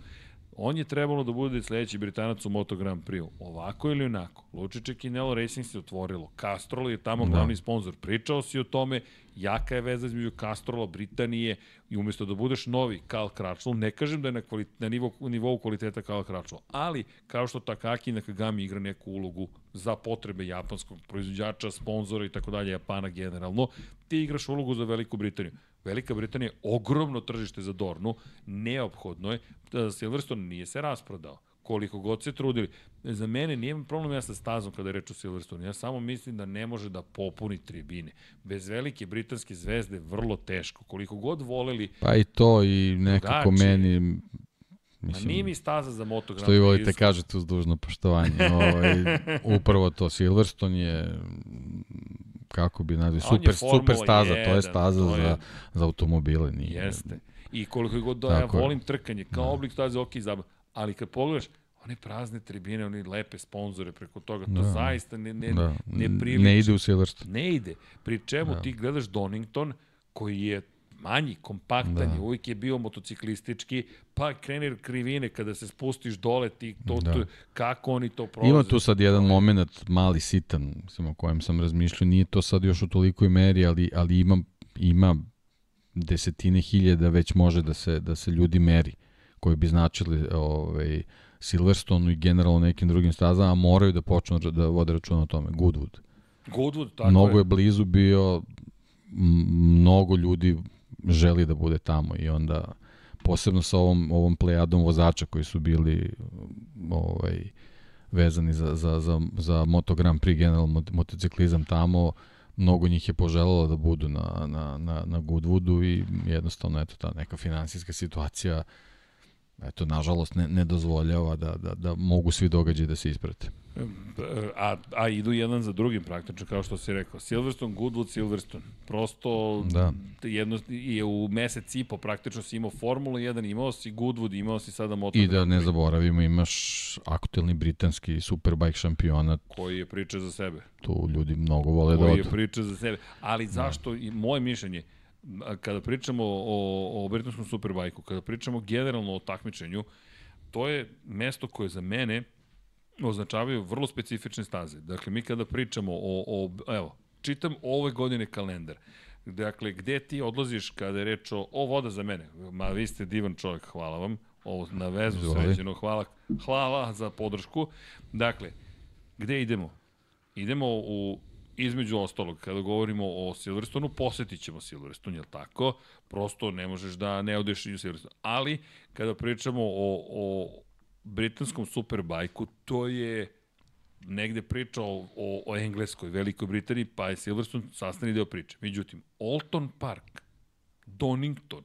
[SPEAKER 1] On je trebalo da bude sledeći Britanac u Moto Grand Prix. Ovako ili onako. Lučiće Kinelo Racing se otvorilo. Castrol je tamo
[SPEAKER 2] Da.
[SPEAKER 1] glavni sponsor. Pričao si o tome jaka je veza između Castrola, Britanije i umesto da budeš novi Karl Kračl, ne kažem da je na, kvalit, na nivou, nivou kvaliteta Karl Kračl, ali kao što Takaki Nakagami igra neku ulogu za potrebe japanskog proizvođača, sponzora i tako dalje, Japana generalno, ti igraš ulogu za Veliku Britaniju. Velika Britanija je ogromno tržište za Dornu, neophodno je, da Silverstone nije se rasprodao koliko god se trudili. Za mene nije problem ja sa stazom kada je reč o Silverstone. Ja samo mislim da ne može da popuni tribine. Bez velike britanske zvezde vrlo teško. Koliko god voleli...
[SPEAKER 2] Pa i to i nekako
[SPEAKER 1] drugačije.
[SPEAKER 2] meni...
[SPEAKER 1] Mislim, Ma nije mi staza za Moto Grand
[SPEAKER 2] Što i volite kažete uz dužno poštovanje. ovaj, upravo to, Silverstone je kako bi nazvao,
[SPEAKER 1] je
[SPEAKER 2] super, super staza, to je
[SPEAKER 1] 1,
[SPEAKER 2] staza
[SPEAKER 1] to je-
[SPEAKER 2] za, za automobile. Nije,
[SPEAKER 1] Jeste. I koliko god da ja volim trkanje, kao oblik staze, ok, zabav. Ali kad pogledaš, one prazne tribine, oni lepe sponzore preko toga, to
[SPEAKER 2] Da.
[SPEAKER 1] zaista ne, ne,
[SPEAKER 2] da,
[SPEAKER 1] ne priliči.
[SPEAKER 2] ne ide u Silverstone.
[SPEAKER 1] Ne ide. Pri čemu
[SPEAKER 2] Da.
[SPEAKER 1] ti gledaš Donington, koji je manji, kompaktan,
[SPEAKER 2] Da.
[SPEAKER 1] da. uvijek je bio motociklistički, pa krene krivine kada se spustiš dole, ti, to,
[SPEAKER 2] Da.
[SPEAKER 1] to, kako oni to prolaze.
[SPEAKER 2] Ima tu sad jedan moment mali sitan, mislim, o kojem sam razmišljao, nije to sad još u tolikoj meri, ali, ali ima, ima desetine hiljada već može da se, da se ljudi meri, koji bi značili ovaj, Silverstone i generalno nekim drugim stazama, a moraju da počnu da vode računa o tome. Goodwood.
[SPEAKER 1] Goodwood, tako
[SPEAKER 2] mnogo je.
[SPEAKER 1] je.
[SPEAKER 2] blizu bio, mnogo ljudi želi da bude tamo i onda posebno sa ovom, ovom plejadom vozača koji su bili ovaj, vezani za, za, za, za Moto Grand Prix general mot- motociklizam tamo, mnogo njih je poželalo da budu na, na, na, na Goodwoodu i jednostavno eto ta neka finansijska situacija eto nažalost ne, ne dozvoljava da, da, da mogu svi događaji da se isprate.
[SPEAKER 1] A, a idu jedan za drugim praktično, kao što si rekao. Silverstone, Goodwood, Silverstone. Prosto
[SPEAKER 2] Da.
[SPEAKER 1] jedno, je u mesec i po praktično si imao Formulu 1, imao si Goodwood, imao si sada Moto
[SPEAKER 2] I da ne zaboravimo, imaš aktuelni britanski superbike šampionat,
[SPEAKER 1] koji je priča za sebe.
[SPEAKER 2] tu ljudi mnogo vole da
[SPEAKER 1] koji je
[SPEAKER 2] odu.
[SPEAKER 1] priča za sebe. Ali zašto, i moje mišljenje, kada pričamo o, o britanskom superbajku, kada pričamo generalno o takmičenju, to je mesto koje za mene označavaju vrlo specifične staze. Dakle, mi kada pričamo o, o evo, čitam ove godine kalendar. Dakle, gde ti odlaziš kada je reč o, o voda za mene? Ma, vi ste divan čovjek, hvala vam. Ovo na vezu sređeno, hvala, hvala za podršku. Dakle, gde idemo? Idemo u između ostalog, kada govorimo o Silverstonu, posetit ćemo Silverstone, jel tako? Prosto ne možeš da ne odeš u Silverstone. Ali, kada pričamo o, o britanskom superbajku, to je negde priča o, o, o engleskoj, Velikoj Britaniji, pa je Silverstone sastavni deo priče. Međutim, Alton Park, Donington,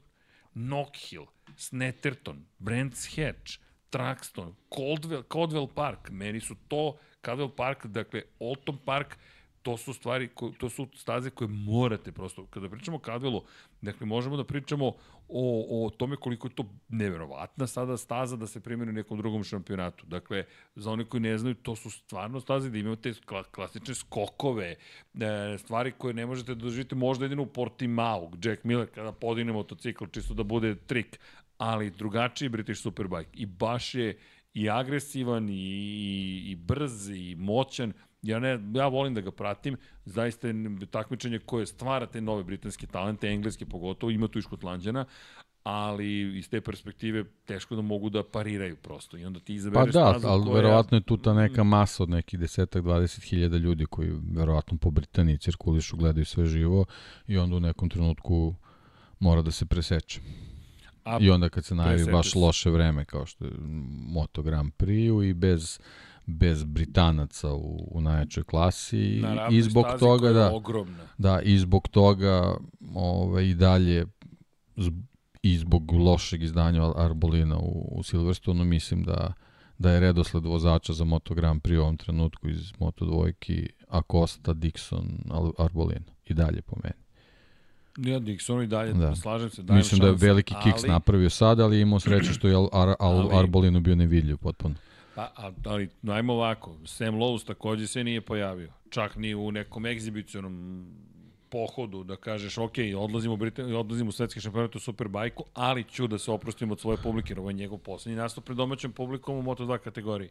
[SPEAKER 1] Knockhill, Snetterton, Brands Hatch, Truxton, Caldwell, Caldwell Park, meni su to, Caldwell Park, dakle, Alton Park, to su stvari, to su staze koje morate prosto, kada pričamo o Caldwellu, dakle, možemo da pričamo o, o tome koliko je to neverovatna sada staza da se primjeri u nekom drugom šampionatu. Dakle, za one koji ne znaju, to su stvarno staze da imaju te kla, klasične skokove, e, stvari koje ne možete da doživite možda jedino u Portimao, Jack Miller kada podigne motocikl, čisto da bude trik, ali drugačiji British Superbike i baš je i agresivan i, i, i brz i moćan. Ja, ne, ja volim da ga pratim, zaista je takmičenje koje stvara te nove britanske talente, engleske pogotovo, ima tu i škotlanđana, ali iz te perspektive teško da mogu da pariraju prosto. I onda ti
[SPEAKER 2] Pa
[SPEAKER 1] izabereš
[SPEAKER 2] da,
[SPEAKER 1] stazu
[SPEAKER 2] ali
[SPEAKER 1] koja-
[SPEAKER 2] verovatno je tu ta neka masa od nekih desetak, 20 hiljada ljudi koji verovatno po Britaniji cirkulišu, gledaju sve živo i onda u nekom trenutku mora da se preseče.
[SPEAKER 1] A,
[SPEAKER 2] I onda kad se najavi baš loše vreme kao što je Moto Grand Prix i bez bez Britanaca u, u najjačoj klasi
[SPEAKER 1] na
[SPEAKER 2] i zbog toga da
[SPEAKER 1] ogromna.
[SPEAKER 2] Da, i zbog toga ovaj, i dalje zb- i zbog lošeg izdanja Ar- Arbolina u, u Silverstonu mislim da da je redosled vozača za Moto Grand Prix u ovom trenutku iz Moto dvojki Acosta, Dixon, Arbolin i dalje po meni.
[SPEAKER 1] Ja, Dixonu i dalje,
[SPEAKER 2] Da.
[SPEAKER 1] slažem se,
[SPEAKER 2] Mislim da je veliki kiks
[SPEAKER 1] ali-
[SPEAKER 2] napravio sad, ali imao sreće što je Ar, Al,
[SPEAKER 1] Ali-
[SPEAKER 2] Arbolinu bio nevidljiv potpuno.
[SPEAKER 1] Pa, ali, najmo ovako, Sam Lowe's takođe se nije pojavio. Čak ni u nekom egzibicionom pohodu da kažeš, ok, odlazimo u, Britan, odlazimo u svetski šampionat u Superbajku, ali ću da se oprostim od svoje publike, jer ovo je njegov poslednji nastup pred domaćom publikom u Moto2 kategoriji.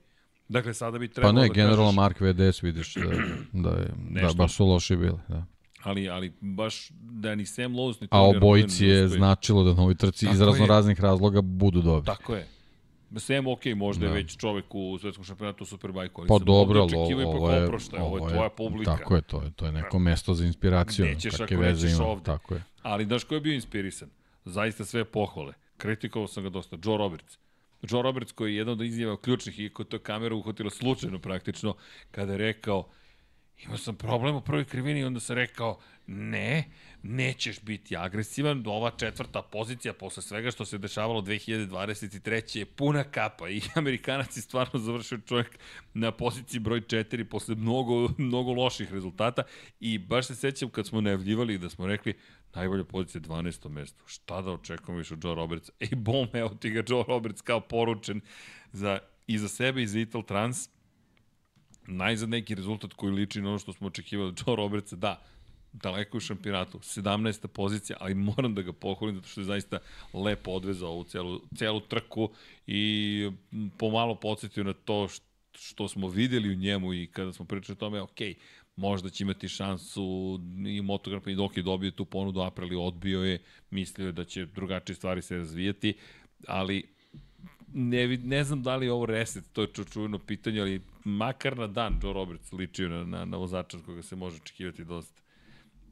[SPEAKER 1] Dakle, sada bi
[SPEAKER 2] Pa
[SPEAKER 1] trebalo
[SPEAKER 2] ne,
[SPEAKER 1] da
[SPEAKER 2] generalno
[SPEAKER 1] kažeš,
[SPEAKER 2] Mark VDS vidiš da, da, je, da baš su loši bili. Da.
[SPEAKER 1] Ali, ali baš da ni Sam Lowe's ni
[SPEAKER 2] A obojici je značilo da na ovoj trci iz razno raznih razloga budu dobri.
[SPEAKER 1] Tako je. Sam, ok, možda
[SPEAKER 2] Da.
[SPEAKER 1] je već čovek u svetskom šampionatu u Superbajku, ali
[SPEAKER 2] Pa
[SPEAKER 1] sam
[SPEAKER 2] dobro,
[SPEAKER 1] ovde
[SPEAKER 2] ali
[SPEAKER 1] očekivao ipak
[SPEAKER 2] ovo je,
[SPEAKER 1] oproštaj, ovo je tvoja publika.
[SPEAKER 2] Tako je, to je, to je neko mesto za inspiraciju.
[SPEAKER 1] Gde ćeš
[SPEAKER 2] kakve
[SPEAKER 1] ako
[SPEAKER 2] veze
[SPEAKER 1] nećeš
[SPEAKER 2] ima,
[SPEAKER 1] ovde?
[SPEAKER 2] Tako je.
[SPEAKER 1] Ali znaš ko je bio inspirisan? Zaista sve pohvale. Kritikovao sam ga dosta. Joe Roberts. Joe Roberts koji je jedan od izjava ključnih i ko to kamera uhvatila slučajno praktično, kada je rekao imao sam problem u prvoj krivini i onda sam rekao ne, nećeš biti agresivan, ova četvrta pozicija posle svega što se dešavalo 2023. je puna kapa i *laughs* Amerikanac je stvarno završio čovjek na poziciji broj 4 posle mnogo, mnogo loših rezultata i baš se sećam kad smo najavljivali da smo rekli najbolja pozicija je 12. mesto. Šta da očekujemo više od Joe Roberts? *laughs* Ej, bom, evo ti ga Joe Roberts kao poručen za, i za sebe i za Ital Trans najzad neki rezultat koji liči na ono što smo očekivali od Joe Robertsa, da, daleko u šampionatu, 17. pozicija, ali moram da ga pohvalim zato što je zaista lepo odvezao ovu celu, celu trku i pomalo podsjetio na to što, smo videli u njemu i kada smo pričali o tome, ok, možda će imati šansu i Motogram i dok je dobio tu ponudu, Aprili odbio je, mislio je da će drugačije stvari se razvijati, ali ne, ne znam da li je ovo reset, to je ču- čujno pitanje, ali makar na dan Joe Roberts ličio na, na, na vozača koga se može očekivati dosta.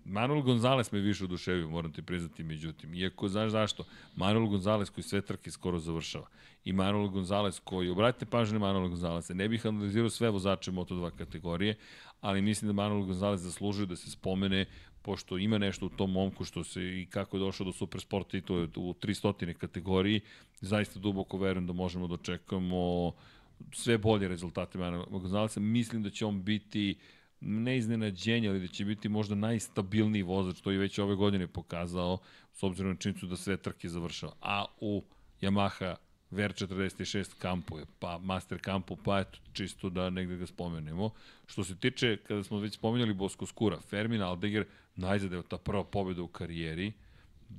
[SPEAKER 1] Manuel Gonzalez me više oduševio, moram ti priznati, međutim. Iako, znaš zašto? Manuel Gonzalez koji sve trke skoro završava. I Manuel Gonzalez koji, obratite pažnje na Manuel Gonzaleza, ne bih analizirao sve vozače Moto2 kategorije, ali mislim da Manuel Gonzalez zaslužuje da se spomene pošto ima nešto u tom momku što se i kako je došao do Supersport titula u 300 kategoriji, zaista duboko verujem da možemo da očekujemo sve bolje rezultate Manuela Gonzalesa. Mislim da će on biti ne iznenađenje, ali da će biti možda najstabilniji vozač, to je već ove godine pokazao, s obzirom na činjenicu da sve trke završava. A u Yamaha VR46 kampu je, pa Master kampu, pa eto, čisto da negde ga spomenemo. Što se tiče, kada smo već spomenjali Bosko Skura, Fermin Aldeger najzadeo ta prva pobjeda u karijeri,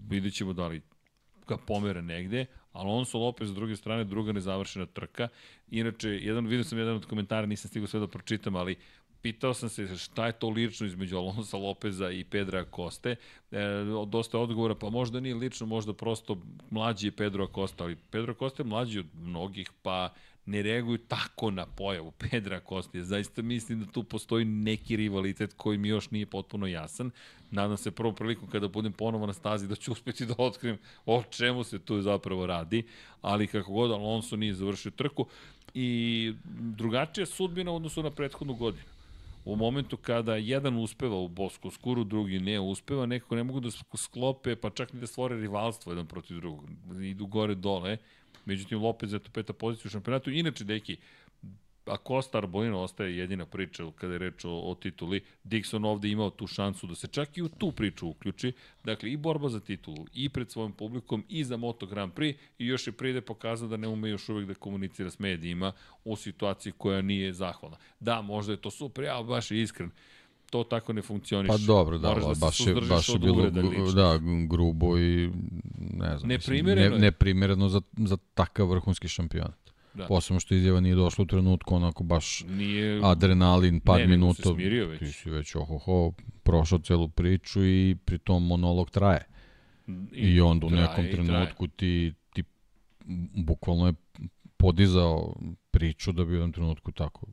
[SPEAKER 1] vidjet ćemo da li ga pomere negde, Alonso Lopez s druge strane, druga nezavršena trka. Inače, jedan, vidio sam jedan od komentara, nisam stigao sve da pročitam, ali pitao sam se šta je to lično između Alonso Lopeza i Pedra Koste. E, dosta odgovora, pa možda nije lično, možda prosto mlađi je Pedro Acosta, ali Pedro Acosta je mlađi od mnogih, pa ne reaguju tako na pojavu Pedra Kostija. Zaista mislim da tu postoji neki rivalitet koji mi još nije potpuno jasan. Nadam se prvom prilikom kada budem ponovo na stazi da ću uspeti da otkrijem o čemu se tu zapravo radi, ali kako god Alonso nije završio trku i drugačija sudbina u odnosu na prethodnu godinu. U momentu kada jedan uspeva u Bosku skuru, drugi ne uspeva, nekako ne mogu da sklope, pa čak ni da stvore rivalstvo jedan protiv drugog. Idu gore dole. Međutim, Lopez je to peta pozicija u šampionatu. Inače, deki, a Costa Arbolino ostaje jedina priča kada je reč o, o tituli. Dixon ovde imao tu šansu da se čak i u tu priču uključi. Dakle, i borba za titulu, i pred svojim publikom, i za Moto Grand Prix, i još je pride pokazao da ne ume još uvek da komunicira s medijima u situaciji koja nije zahvalna. Da, možda je to super, ja baš je iskren to tako ne funkcioniše.
[SPEAKER 2] Pa dobro, da,
[SPEAKER 1] Moraš se
[SPEAKER 2] baš je, baš je bilo da, grubo i ne znam.
[SPEAKER 1] Neprimereno je.
[SPEAKER 2] Ne, neprimereno za, za takav vrhunski šampionat.
[SPEAKER 1] Da.
[SPEAKER 2] Posebno što izjava nije došla u trenutku onako baš
[SPEAKER 1] Nije...
[SPEAKER 2] adrenalin, par
[SPEAKER 1] Ne,
[SPEAKER 2] minuta.
[SPEAKER 1] smirio već.
[SPEAKER 2] Ti si već ohoho, prošao celu priču i pritom monolog traje. I, I onda u
[SPEAKER 1] traje
[SPEAKER 2] nekom trenutku ti, ti bukvalno je podizao priču da bi u jednom trenutku tako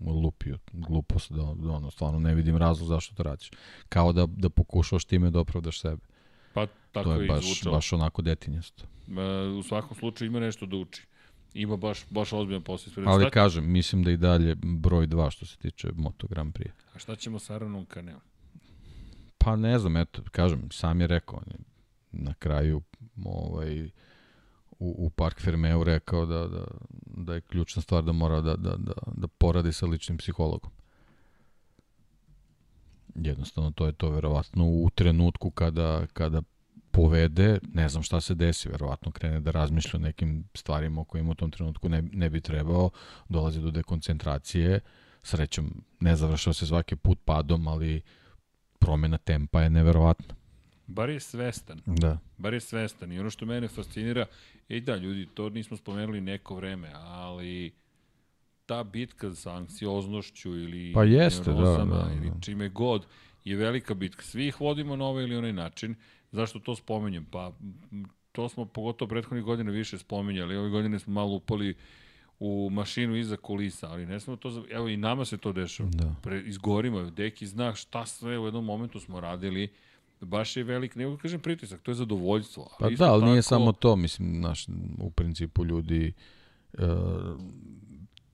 [SPEAKER 2] lupio glupost da, da ono, stvarno ne vidim razlog zašto to radiš. Kao da, da pokušaš time da opravdaš sebe.
[SPEAKER 1] Pa tako
[SPEAKER 2] to je
[SPEAKER 1] je
[SPEAKER 2] baš,
[SPEAKER 1] izvučalo.
[SPEAKER 2] baš onako detinjasto.
[SPEAKER 1] E, u svakom slučaju ima nešto da uči. Ima baš, baš ozbiljan posao ispred.
[SPEAKER 2] Ali
[SPEAKER 1] šta,
[SPEAKER 2] kažem, mislim da i dalje broj 2 što se tiče Moto Grand Prix.
[SPEAKER 1] a šta ćemo sa Aranom Kaneom?
[SPEAKER 2] Pa ne znam, eto, kažem, sam je rekao, on je na kraju ovaj, u, u Park Fermeu rekao da, da, da je ključna stvar da mora da, da, da, da poradi sa ličnim psihologom. Jednostavno, to je to verovatno u trenutku kada, kada povede, ne znam šta se desi, verovatno krene da razmišlja o nekim stvarima o kojima u tom trenutku ne, ne bi trebao, dolazi do dekoncentracije, srećom ne završava se svaki put padom, ali promena tempa je neverovatna.
[SPEAKER 1] Bar je svestan.
[SPEAKER 2] Da.
[SPEAKER 1] Bar je svestan. I ono što mene fascinira, ej da, ljudi, to nismo spomenuli neko vreme, ali ta bitka sa anksioznošću ili
[SPEAKER 2] Pa jeste, da,
[SPEAKER 1] neurozama
[SPEAKER 2] da,
[SPEAKER 1] ili
[SPEAKER 2] da.
[SPEAKER 1] čime god je velika bitka. Svi ih vodimo na ovaj ili onaj način. Zašto to spominjem? Pa to smo pogotovo prethodnih godina više spominjali. Ove godine smo malo upali u mašinu iza kulisa, ali ne smo to, evo i nama se to dešava.
[SPEAKER 2] Da.
[SPEAKER 1] Pre, izgorimo, deki zna šta sve u jednom momentu smo radili, baš je velik, ne mogu da kažem pritisak, to je zadovoljstvo.
[SPEAKER 2] Pa da, ali nije
[SPEAKER 1] tako-
[SPEAKER 2] samo to, mislim, naš, u principu ljudi e,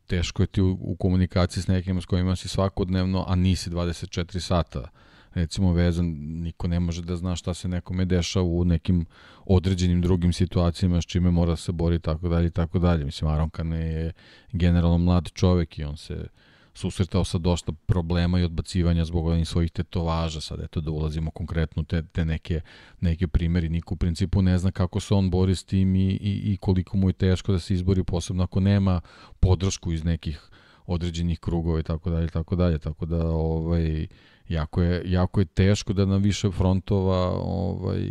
[SPEAKER 2] teško je ti u, u komunikaciji s nekim s kojima si svakodnevno, a nisi 24 sata recimo vezan, niko ne može da zna šta se nekome dešava u nekim određenim drugim situacijama s čime mora se bori tako dalje i tako dalje. Mislim, Aron Kane je generalno mlad čovek i on se susretao sa dosta problema i odbacivanja zbog onih svojih tetovaža, sad eto da ulazimo konkretno te, te neke, neke primeri, niko u principu ne zna kako se on bori s tim i, i, i koliko mu je teško da se izbori, posebno ako nema podršku iz nekih određenih krugova i tako dalje, tako dalje, tako da ovaj, jako, je, jako je teško da na više frontova ovaj,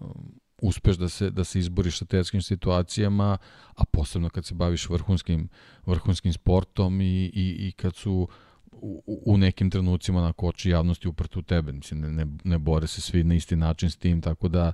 [SPEAKER 2] uh, uspeš da se, da se izboriš sa teškim situacijama, a posebno kad se baviš vrhunskim, vrhunskim sportom i, i, i kad su u, u nekim trenucima na koči javnosti uprti u tebe. Mislim, ne, ne, ne bore se svi na isti način s tim, tako da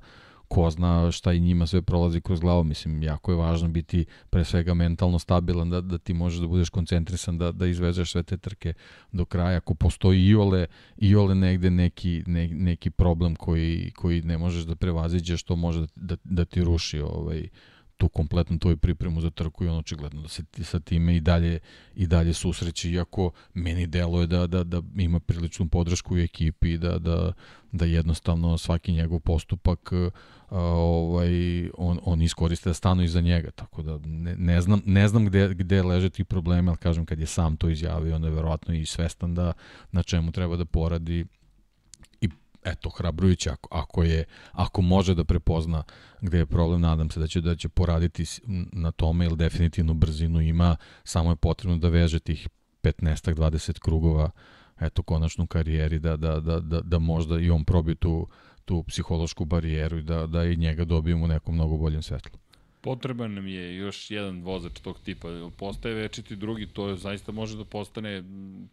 [SPEAKER 2] ko zna šta i njima sve prolazi kroz glavu. Mislim, jako je važno biti pre svega mentalno stabilan, da, da ti možeš da budeš koncentrisan, da, da izvezeš sve te trke do kraja. Ako postoji iole, iole negde neki, ne, neki problem koji, koji ne možeš da prevaziđeš, to može da, da, da ti ruši ovaj, tu kompletnu tvoju pripremu za trku i on očigledno da se ti sa time i dalje i dalje susreće iako meni deluje da da da ima priličnu podršku u ekipi da da da jednostavno svaki njegov postupak a, ovaj on on iskoriste da stanu iza njega tako da ne, ne znam ne znam gde gde leže ti problemi al kažem kad je sam to izjavio onda je verovatno i svestan da na čemu treba da poradi eto hrabrujuće ako, ako je ako može da prepozna gde je problem nadam se da će da će poraditi na tome jer definitivno brzinu ima samo je potrebno da veže tih 15 20 krugova eto konačno karijeri da da da da da možda i on probije tu tu psihološku barijeru i da da i njega dobijemo u nekom mnogo boljem svetlu.
[SPEAKER 1] Potreban nam je još jedan vozač tog tipa. Postaje večiti drugi, to je, zaista može da postane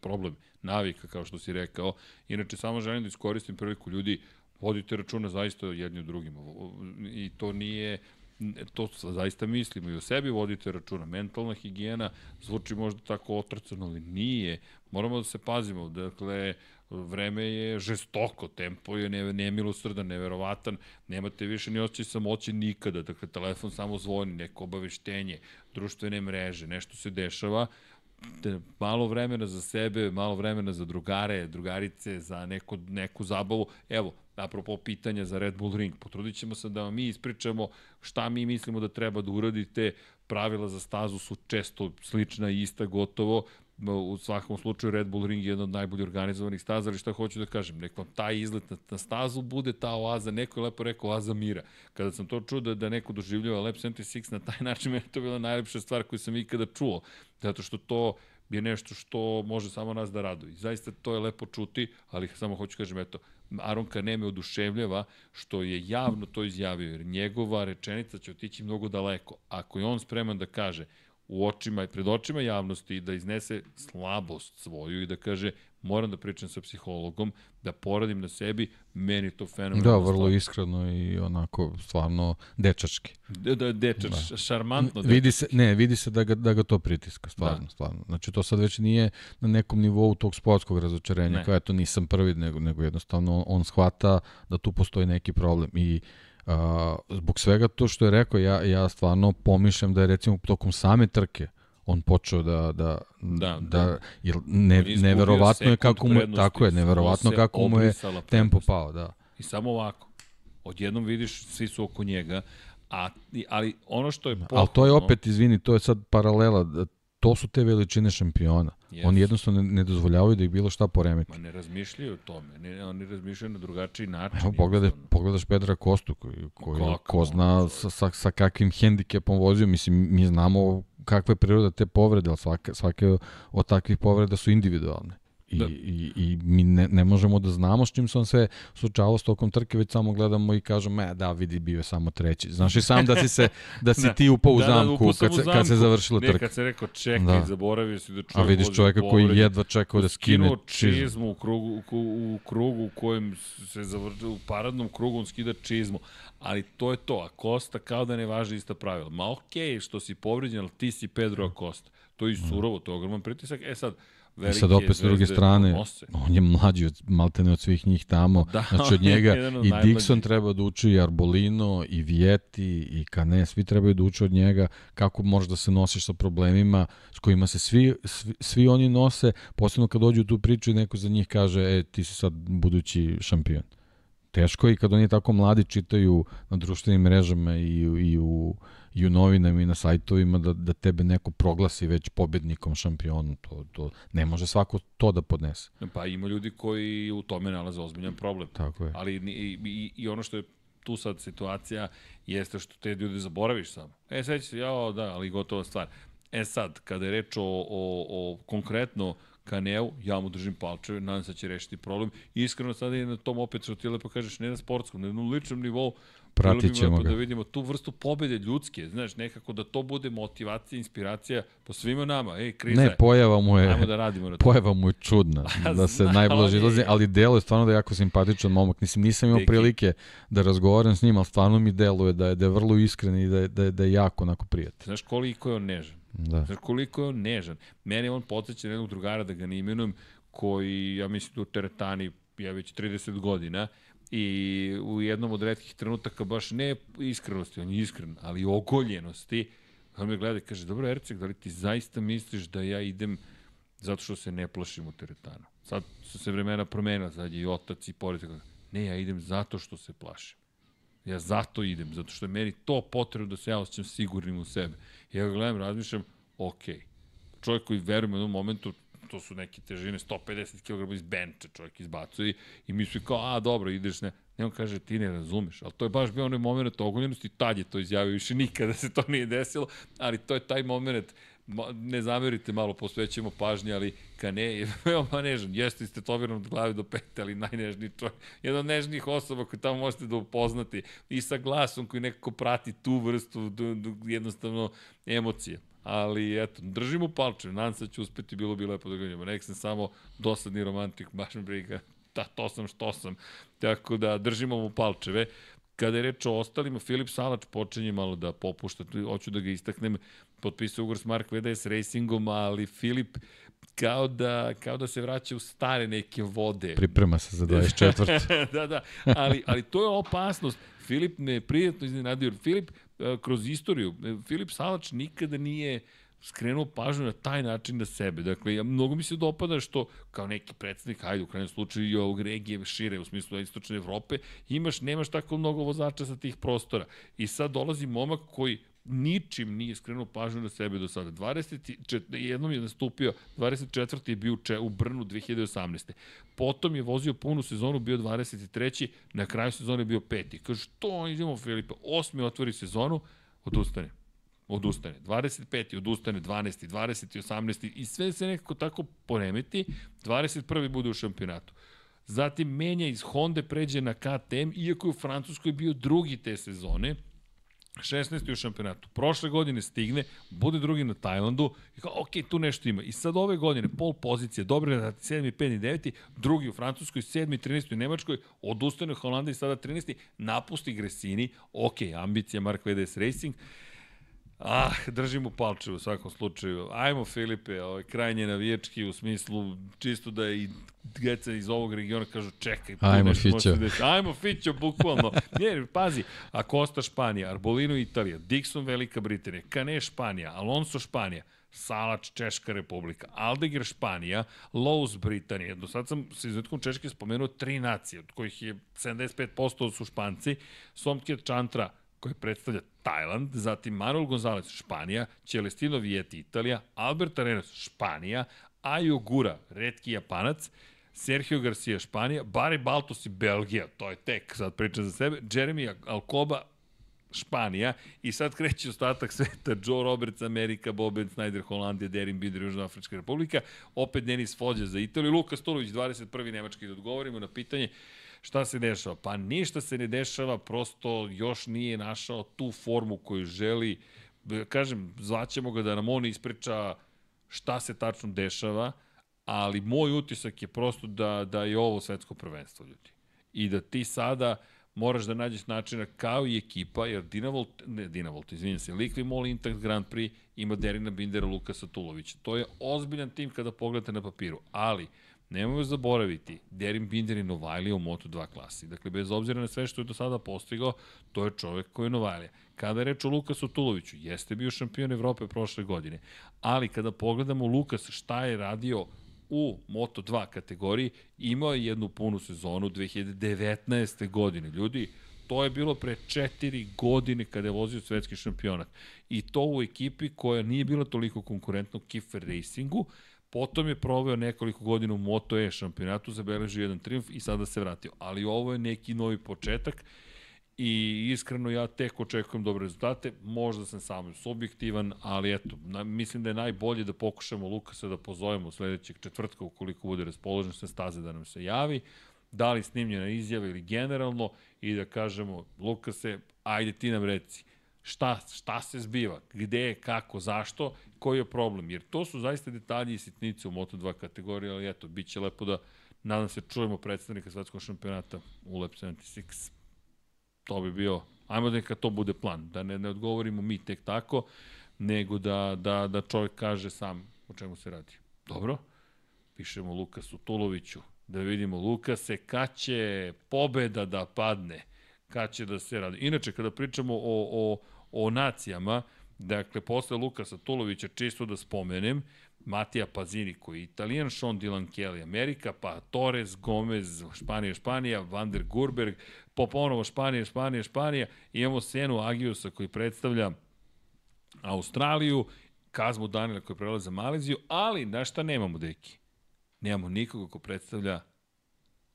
[SPEAKER 1] problem, navika, kao što si rekao. Inače, samo želim da iskoristim priliku ljudi, vodite računa zaista jedni u drugima. I to nije, to zaista mislimo i o sebi vodite računa. Mentalna higijena zvuči možda tako otrcano, ali nije. Moramo da se pazimo. Dakle, vreme je žestoko, tempo je ne, nemilosrdan, neverovatan, nemate više ni osjećaj samoće nikada, dakle telefon samo zvoni, neko obaveštenje, društvene mreže, nešto se dešava, malo vremena za sebe, malo vremena za drugare, drugarice, za neku, neku zabavu. Evo, apropo pitanja za Red Bull Ring, potrudit ćemo se da vam mi ispričamo šta mi mislimo da treba da uradite, pravila za stazu su često slična i ista gotovo, u svakom slučaju Red Bull Ring je jedna od najbolje organizovanih staza, ali šta hoću da kažem, nek vam taj izlet na, stazu bude ta oaza, neko je lepo rekao oaza mira. Kada sam to čuo da, da neko doživljava Lab 76 na taj *laughs* način, meni to bila najlepša stvar koju sam ikada čuo, zato što to je nešto što može samo nas da raduje. Zaista to je lepo čuti, ali samo hoću kažem, eto, Aron Kane me oduševljava što je javno to izjavio, jer njegova rečenica će otići mnogo daleko. Ako je on spreman da kaže, u očima i pred očima javnosti da iznese slabost svoju i da kaže moram da pričam sa psihologom, da poradim na sebi, meni to fenomenalno.
[SPEAKER 2] Da, vrlo iskreno i onako stvarno dečački.
[SPEAKER 1] Da, da, dečač, da. šarmantno.
[SPEAKER 2] Vidi se, ne, vidi se da ga, da ga to pritiska, stvarno, da. stvarno. Znači to sad već nije na nekom nivou tog sportskog razočarenja, kao eto nisam prvi, nego, nego jednostavno on, on shvata da tu postoji neki problem i Uh, zbog svega to što je rekao, ja, ja stvarno pomišljam da je recimo tokom same trke on počeo da da
[SPEAKER 1] da,
[SPEAKER 2] da, da jer ne neverovatno je kako mu tako je neverovatno kako mu je tempo pao, da.
[SPEAKER 1] I samo ovako. Odjednom vidiš svi su oko njega, a ali ono što je pohvalno,
[SPEAKER 2] Ali to je opet izvini, to je sad paralela to su te veličine šampiona. Yes. Oni jednostavno ne, ne dozvoljavaju da ih bilo šta poremeti.
[SPEAKER 1] Ma ne razmišljaju o tome, ne, oni razmišljaju na drugačiji način.
[SPEAKER 2] Evo, pogledaj, pogledaš Pedra Kostu, koji, koji Kako? ko zna sa, sa, sa kakvim hendikepom vozio. Mislim, mi znamo kakva je priroda te povrede, ali svake, svake od takvih povreda su individualne. I,
[SPEAKER 1] Da.
[SPEAKER 2] i, i mi ne, ne možemo da znamo s čim se on sve suočavao s tokom trke, već samo gledamo i kažemo, e, da, vidi, bio je samo treći. Znaš i sam da si, se, da si *laughs*
[SPEAKER 1] Da.
[SPEAKER 2] ti upao u
[SPEAKER 1] Da, da,
[SPEAKER 2] zamku
[SPEAKER 1] upao sam
[SPEAKER 2] kad,
[SPEAKER 1] u
[SPEAKER 2] se, kad se
[SPEAKER 1] zamku.
[SPEAKER 2] završila
[SPEAKER 1] Ne,
[SPEAKER 2] trka.
[SPEAKER 1] kad se rekao čekaj,
[SPEAKER 2] Da.
[SPEAKER 1] zaboravio si da čovjek
[SPEAKER 2] A vidiš
[SPEAKER 1] vozi
[SPEAKER 2] čoveka koji jedva čekao da skine čizmu.
[SPEAKER 1] u krugu, u, krugu u kojem se završava, u paradnom krugu on skida čizmu. Ali to je to, a Costa kao da ne važi ista pravila. Ma okej okay, što si povređen, ali ti si Pedro Acosta. To je i surovo, to je ogroman pritisak. E sad,
[SPEAKER 2] I sad opet s druge strane, on je mlađi od, maltene od svih njih tamo.
[SPEAKER 1] Da,
[SPEAKER 2] znači od njega i
[SPEAKER 1] najmlađih.
[SPEAKER 2] Dixon treba da uči, i Arbolino, i Vieti, i Kane, svi trebaju da uče od njega kako možeš da se nosiš sa problemima s kojima se svi, svi, svi oni nose, posebno kad dođu u tu priču i neko za njih kaže, e, ti si sad budući šampion. Teško je i kad oni tako mladi čitaju na društvenim mrežama i, i u i u novinama i na sajtovima da, da tebe neko proglasi već pobednikom šampionu. To, to, ne može svako to da podnese.
[SPEAKER 1] Pa ima ljudi koji u tome nalaze ozbiljan problem.
[SPEAKER 2] Tako je.
[SPEAKER 1] Ali i, i, i ono što je tu sad situacija jeste što te ljude zaboraviš samo. E, će se, jao, da, ali gotova stvar. E sad, kada je reč o, o, o konkretno Kaneu, ja mu držim palčeve, nadam se da će rešiti problem. Iskreno sada je na tom opet što ti lepo kažeš, ne na sportskom, ne na ličnom nivou,
[SPEAKER 2] Pratit ćemo
[SPEAKER 1] lepo
[SPEAKER 2] ga.
[SPEAKER 1] Da vidimo tu vrstu pobede ljudske, znaš, nekako da to bude motivacija, inspiracija po svima nama. Ej, kriza
[SPEAKER 2] Ne,
[SPEAKER 1] je.
[SPEAKER 2] pojava mu je,
[SPEAKER 1] Ajmo da radimo na *laughs*
[SPEAKER 2] pojava mu je čudna, *laughs* da se najblaže
[SPEAKER 1] je-
[SPEAKER 2] izlazi, ali deluje stvarno da je jako simpatičan momak. Mislim, nisam imao
[SPEAKER 1] Deki.
[SPEAKER 2] prilike da razgovaram s njim, ali stvarno mi deluje da je, da je vrlo iskren i da je, da je, da je jako onako prijatelj.
[SPEAKER 1] Znaš koliko je on nežan.
[SPEAKER 2] Da.
[SPEAKER 1] Znaš koliko je on nežan. Mene on podsjeća jednog drugara, da ga ne imenujem, koji, ja mislim, da u teretani je već 30 godina i u jednom od redkih trenutaka baš ne iskrenosti, on je iskren, ali ogoljenosti. On me gleda i kaže, dobro Erceg, da li ti zaista misliš da ja idem zato što se ne plašim u teretanu? Sad su se vremena promenila, sad je i otac i pored. Ne, ja idem zato što se plašim. Ja zato idem, zato što je meni to potrebno da se ja osjećam sigurnim u sebe. Ja ga gledam, razmišljam, ok. Čovjek koji veruje u jednom momentu, to su neke težine, 150 kg iz benča čovjek izbacuje i mi svi kao, a dobro, ideš ne. Ne, on kaže, ti ne razumeš, ali to je baš bio onaj moment ogoljenosti, tad je to izjavio, više nikada se to nije desilo, ali to je taj moment, ne zamerite malo, posvećujemo pažnje, ali Kane je *laughs* veoma nežan. Jeste istetoviran od glave do pete, ali najnežniji čovjek. Jedan od nežnijih osoba koje tamo možete da upoznati. I sa glasom koji nekako prati tu vrstu jednostavno emocije. Ali eto, držimo palče, nadam se da će uspeti, bilo bi lepo da ga vidimo. Nek sam samo dosadni romantik, *laughs* baš me briga, da, to sam što sam. Tako da držimo mu palčeve. Kada je reč o ostalima, Filip Salač počinje malo da popušta, hoću da ga istaknem, potpisao ugovor s Mark VDS Racingom, ali Filip kao da, kao da se vraća u stare neke vode.
[SPEAKER 2] Priprema se za 24. *laughs*
[SPEAKER 1] da, da, ali, ali to je opasnost. Filip me prijetno iznenadio. Filip, kroz istoriju, e, Filip Salač nikada nije skrenuo pažnju na taj način na sebe. Dakle, ja, mnogo mi se dopada što kao neki predsednik, hajde u krajnjem slučaju i ovog regije šire u smislu istočne Evrope, imaš, nemaš tako mnogo vozača sa tih prostora. I sad dolazi momak koji ničim nije skrenuo pažnju na sebe do sada. 24, jednom je nastupio, 24. je bio u Brnu 2018. Potom je vozio punu sezonu, bio 23. Na kraju sezone je bio peti. Kaže, što idemo Filipe? Osmi otvori sezonu, odustane odustane. 25. odustane, 12. 20. 18. i sve se nekako tako poremeti. 21. bude u šampionatu. Zatim menja iz Honda, pređe na KTM, iako je u Francuskoj bio drugi te sezone, 16. u šampionatu. Prošle godine stigne, bude drugi na Tajlandu i kao, ok, tu nešto ima. I sad ove godine, pol pozicije, dobro na 7. 5. i 9. drugi u Francuskoj, 7. 13. u Nemačkoj, odustane u Holandiji, sada 13. napusti Gresini, ok, ambicija Mark VDS Racing, Ah, držimo palče u svakom slučaju. Ajmo Filipe, ovaj krajnje navijački u smislu čisto da i deca iz ovog regiona kažu čekaj,
[SPEAKER 2] Ajmo, Fićo.
[SPEAKER 1] desiti. Ajmo Fićo, bukvalno. *laughs* Ne, pazi, Acosta Španija, Arbolino Italija, Dixon Velika Britanija, Kane Španija, Alonso Španija, Salač Češka republika, Aldeger Španija, Lowe's Britanija. Do sad sam sa izuzetkom Češke spomenuo tri nacije, od kojih je 75% su Španci, Somkir Čantra, koji predstavlja Tajland, zatim Manuel Gonzalez, Španija, Celestino Vieti, Italija, Albert Arenas, Španija, Ayo Gura, redki Japanac, Sergio Garcia, Španija, Barry Baltos i Belgija, to je tek, sad pričam za sebe, Jeremy Alcoba, Španija i sad kreće ostatak sveta, Joe Roberts, Amerika, Boben Snyder, Holandija, Derin Binder, Južnoafrička republika, opet Denis Fođa za Italiju, Luka Stolović, 21. Nemački, da odgovorimo na pitanje šta se dešava. Pa ništa se ne dešava, prosto još nije našao tu formu koju želi, kažem, zvaćemo ga da nam on ispriča šta se tačno dešava, ali moj utisak je prosto da, da je ovo svetsko prvenstvo, ljudi. I da ti sada moraš da nađeš načina kao i ekipa, jer Dinavolt, ne Dinavolt, izvinjam se, Liqui Moly Intact Grand Prix ima Derina Bindera, Lukasa Tulovića. To je ozbiljan tim kada pogledate na papiru, ali nemojmo zaboraviti, Derin Binder je Novajlija u Moto2 klasi. Dakle, bez obzira na sve što je do sada postigao, to je čovek koji je Novajlija. Kada je reč o Lukasu Tuloviću, jeste bio šampion Evrope prošle godine, ali kada pogledamo Lukas šta je radio u Moto2 kategoriji, imao je jednu punu sezonu 2019. godine. Ljudi, to je bilo pre četiri godine kada je vozio svetski šampionat. I to u ekipi koja nije bila toliko konkurentna u Kiffer Racingu, potom je proveo nekoliko godina u Moto E šampionatu, zabeležio jedan triumf i sada se vratio. Ali ovo je neki novi početak i iskreno ja tek očekujem dobre rezultate, možda sam samo subjektivan, ali eto, na, mislim da je najbolje da pokušamo Lukasa da pozovemo sledećeg četvrtka ukoliko bude raspoložen sve staze da nam se javi, da li snimljena izjava ili generalno i da kažemo Lukase, ajde ti nam reci, šta, šta se zbiva, gde, kako, zašto, koji je problem, jer to su zaista detalji i sitnice u Moto2 kategoriji, ali eto, bit će lepo da, nadam se, čujemo predstavnika svetskog šampionata u Lab 76 to bi bio, ajmo da neka to bude plan, da ne, ne odgovorimo mi tek tako, nego da, da, da čovjek kaže sam o čemu se radi. Dobro, pišemo Lukasu Tuloviću, da vidimo Lukase, kad će pobeda da padne, kad će da se radi. Inače, kada pričamo o, o, o nacijama, dakle, posle Lukasa Tulovića, čisto da spomenem, Matija Pazini koji je italijan, Sean Dylan Kelly Amerika, pa Torres, Gomez, Španija, Španija, Van der Gurberg, ponovo Španija, Španija, Španija, imamo Senu Agiusa koji predstavlja Australiju, Kazmu Danila koji prelaze Maleziju, ali na šta nemamo, deki? Nemamo nikoga ko predstavlja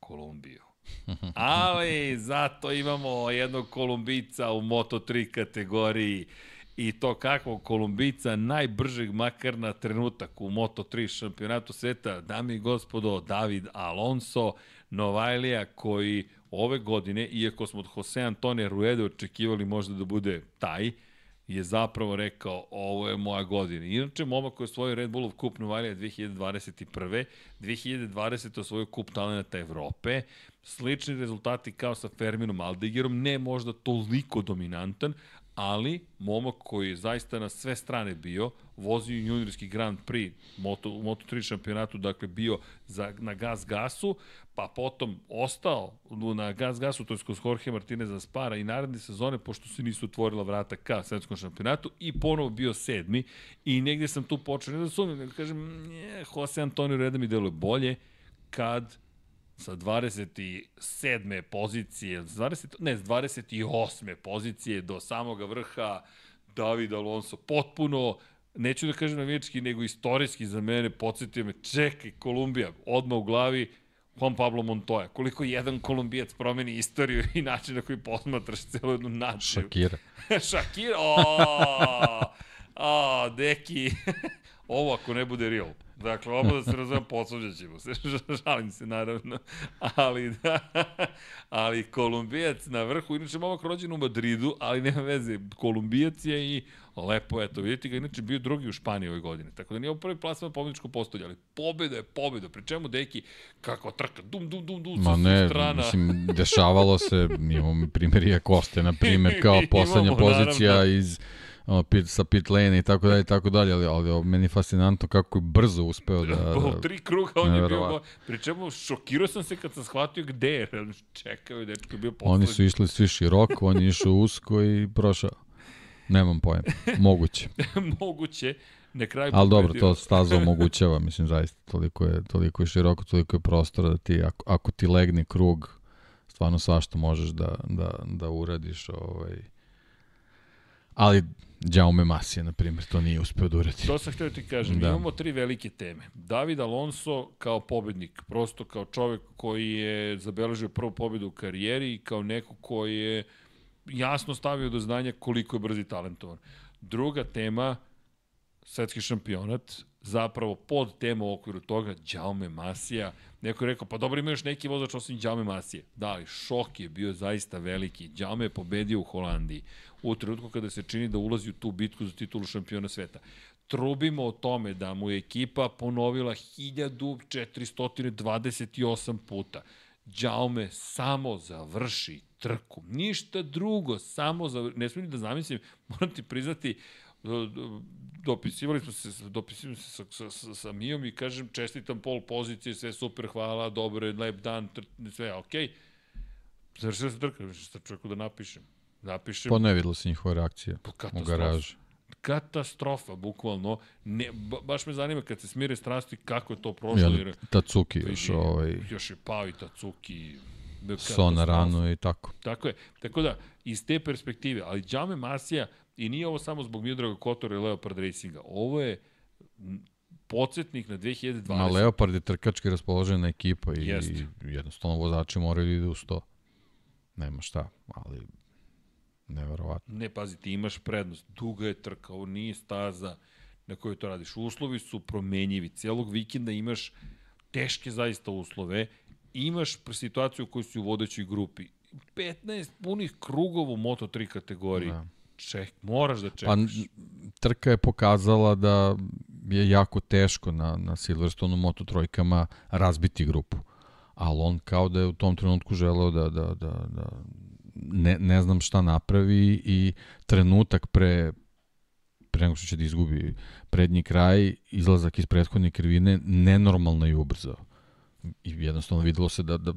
[SPEAKER 1] Kolumbiju. Ali zato imamo jednog Kolumbica u Moto3 kategoriji. I to kakvog Kolumbica, najbržeg makar na trenutak u Moto3 šampionatu sveta, dami i gospodo, David Alonso, Novajlija koji ove godine, iako smo od Jose Antonija Ruede očekivali možda da bude taj, je zapravo rekao ovo je moja godina. Inače, momak koji je osvojio Red Bullov kup Novajlija 2021. 2020. osvojio kup talenata Evrope. Slični rezultati kao sa Ferminom Aldigerom, ne možda toliko dominantan, ali momak koji je zaista na sve strane bio, vozio juniorski Grand Prix Moto, Moto3 šampionatu, dakle bio za, na gas gasu, pa potom ostao na gas gasu, to je kod Jorge Martineza Spara i naredne sezone, pošto se nisu otvorila vrata ka svetskom šampionatu i ponovo bio sedmi. I negde sam tu počeo, ne da sumim, nego kažem, nje, Jose Antonio Reda mi deluje bolje kad sa 27. pozicije, 20, ne, 28. pozicije do samoga vrha David Alonso potpuno neću da kažem navijački, nego istorijski za mene, podsjetio me, čekaj, Kolumbija, odmah u glavi, Juan Pablo Montoya. Koliko jedan kolumbijac promeni istoriju i način na koji posmatraš celu jednu naciju.
[SPEAKER 2] Šakira.
[SPEAKER 1] Šakira, *laughs* o, o, deki. *laughs* Ovo ako ne bude real. Dakle, ovo da se razumem, posluđat ćemo se. *laughs* Žalim se, naravno. Ali, da, *laughs* ali Kolumbijac na vrhu, inače momak rođen u Madridu, ali nema veze. Kolumbijac je i lepo, eto, vidite ga, inače bio drugi u Španiji ove godine. Tako da nije ovo prvi plasman pobjedičko postolje, ali pobjeda je pobjeda. Pri čemu, deki, kako trka, dum, dum, dum, dum,
[SPEAKER 2] Ma ne, strana. mislim, dešavalo se, imamo primjer Koste, na primjer, *laughs* kao poslednja pozicija naravno. iz pit, sa pit lane i tako dalje i tako dalje, ali, ali meni je fascinantno kako je brzo uspeo da... *laughs*
[SPEAKER 1] U tri kruga on je bio, pri čemu šokirao sam se kad sam shvatio gde je, *laughs* čekao je dečko bio poslednji.
[SPEAKER 2] Oni su išli svi široko, on je išao usko i prošao. Nemam pojem. *laughs* Moguće.
[SPEAKER 1] Moguće. Na kraju
[SPEAKER 2] Ali dobro, to staza omogućava, mislim, zaista, toliko je, toliko je široko, toliko je prostora da ti, ako, ako ti legne krug, stvarno svašta možeš da, da, da uradiš. Ovaj. Ali Jaume Masija, na primjer, to nije uspeo da uradi.
[SPEAKER 1] To sam htio da ti kažem. Da. Imamo tri velike teme. David Alonso kao pobednik, prosto kao čovek koji je zabeležio prvu pobedu u karijeri i kao neko koji je jasno stavio do znanja koliko je brz i talentovan. Druga tema, svetski šampionat, zapravo pod tema u okviru toga, Đaume Masija, neko je rekao, pa dobro ima još neki vozač osim Đaume Masije. Da, ali šok je bio zaista veliki. Đaume je pobedio u Holandiji u trenutku kada se čini da ulazi u tu bitku za titulu šampiona sveta trubimo o tome da mu je ekipa ponovila 1428 puta. Đaume samo završi trku. Ništa drugo, samo završi. Ne smijem da zamislim, moram ti priznati, dopisivali smo se, dopisivali se sa, sa, sa, sa Mijom i kažem čestitam pol pozicije, sve super, hvala, dobro lep dan, tr, sve, okej. Okay. Završila se trka, šta čovjeku da napišem? Napišem.
[SPEAKER 2] Pa ne videlo se njihova reakcija u garaži
[SPEAKER 1] katastrofa, bukvalno. Ne, ba, baš me zanima kad se smire strasti kako je to prošlo.
[SPEAKER 2] Jel, jer, Tacuki još,
[SPEAKER 1] je,
[SPEAKER 2] ovaj...
[SPEAKER 1] Još je pao i Tacuki.
[SPEAKER 2] Sona rano i tako.
[SPEAKER 1] Tako je. Tako da, iz te perspektive, ali Džame Masija, i nije ovo samo zbog Midraga Kotora i Leopard Racinga, ovo je podsjetnik na 2020.
[SPEAKER 2] Ma Leopard je trkački raspoložena ekipa i, Jest. i jednostavno vozači moraju da idu u 100. Nema šta, ali Neverovatno.
[SPEAKER 1] Ne, pazi, ti imaš prednost. Duga je trka, ovo nije staza na kojoj to radiš. Uslovi su promenjivi. Cijelog vikenda imaš teške zaista uslove. Imaš situaciju u kojoj si u vodećoj grupi. 15 punih krugova u Moto3 kategoriji. Da. Ček, moraš da čekaš. Pa,
[SPEAKER 2] trka je pokazala da je jako teško na, na Silverstonu Moto trojkama razbiti grupu. Ali on kao da je u tom trenutku želeo da, da, da, da, ne, ne znam šta napravi i trenutak pre pre nego što će da izgubi prednji kraj, izlazak iz prethodne krivine, nenormalno je ubrzao. I jednostavno videlo se da, da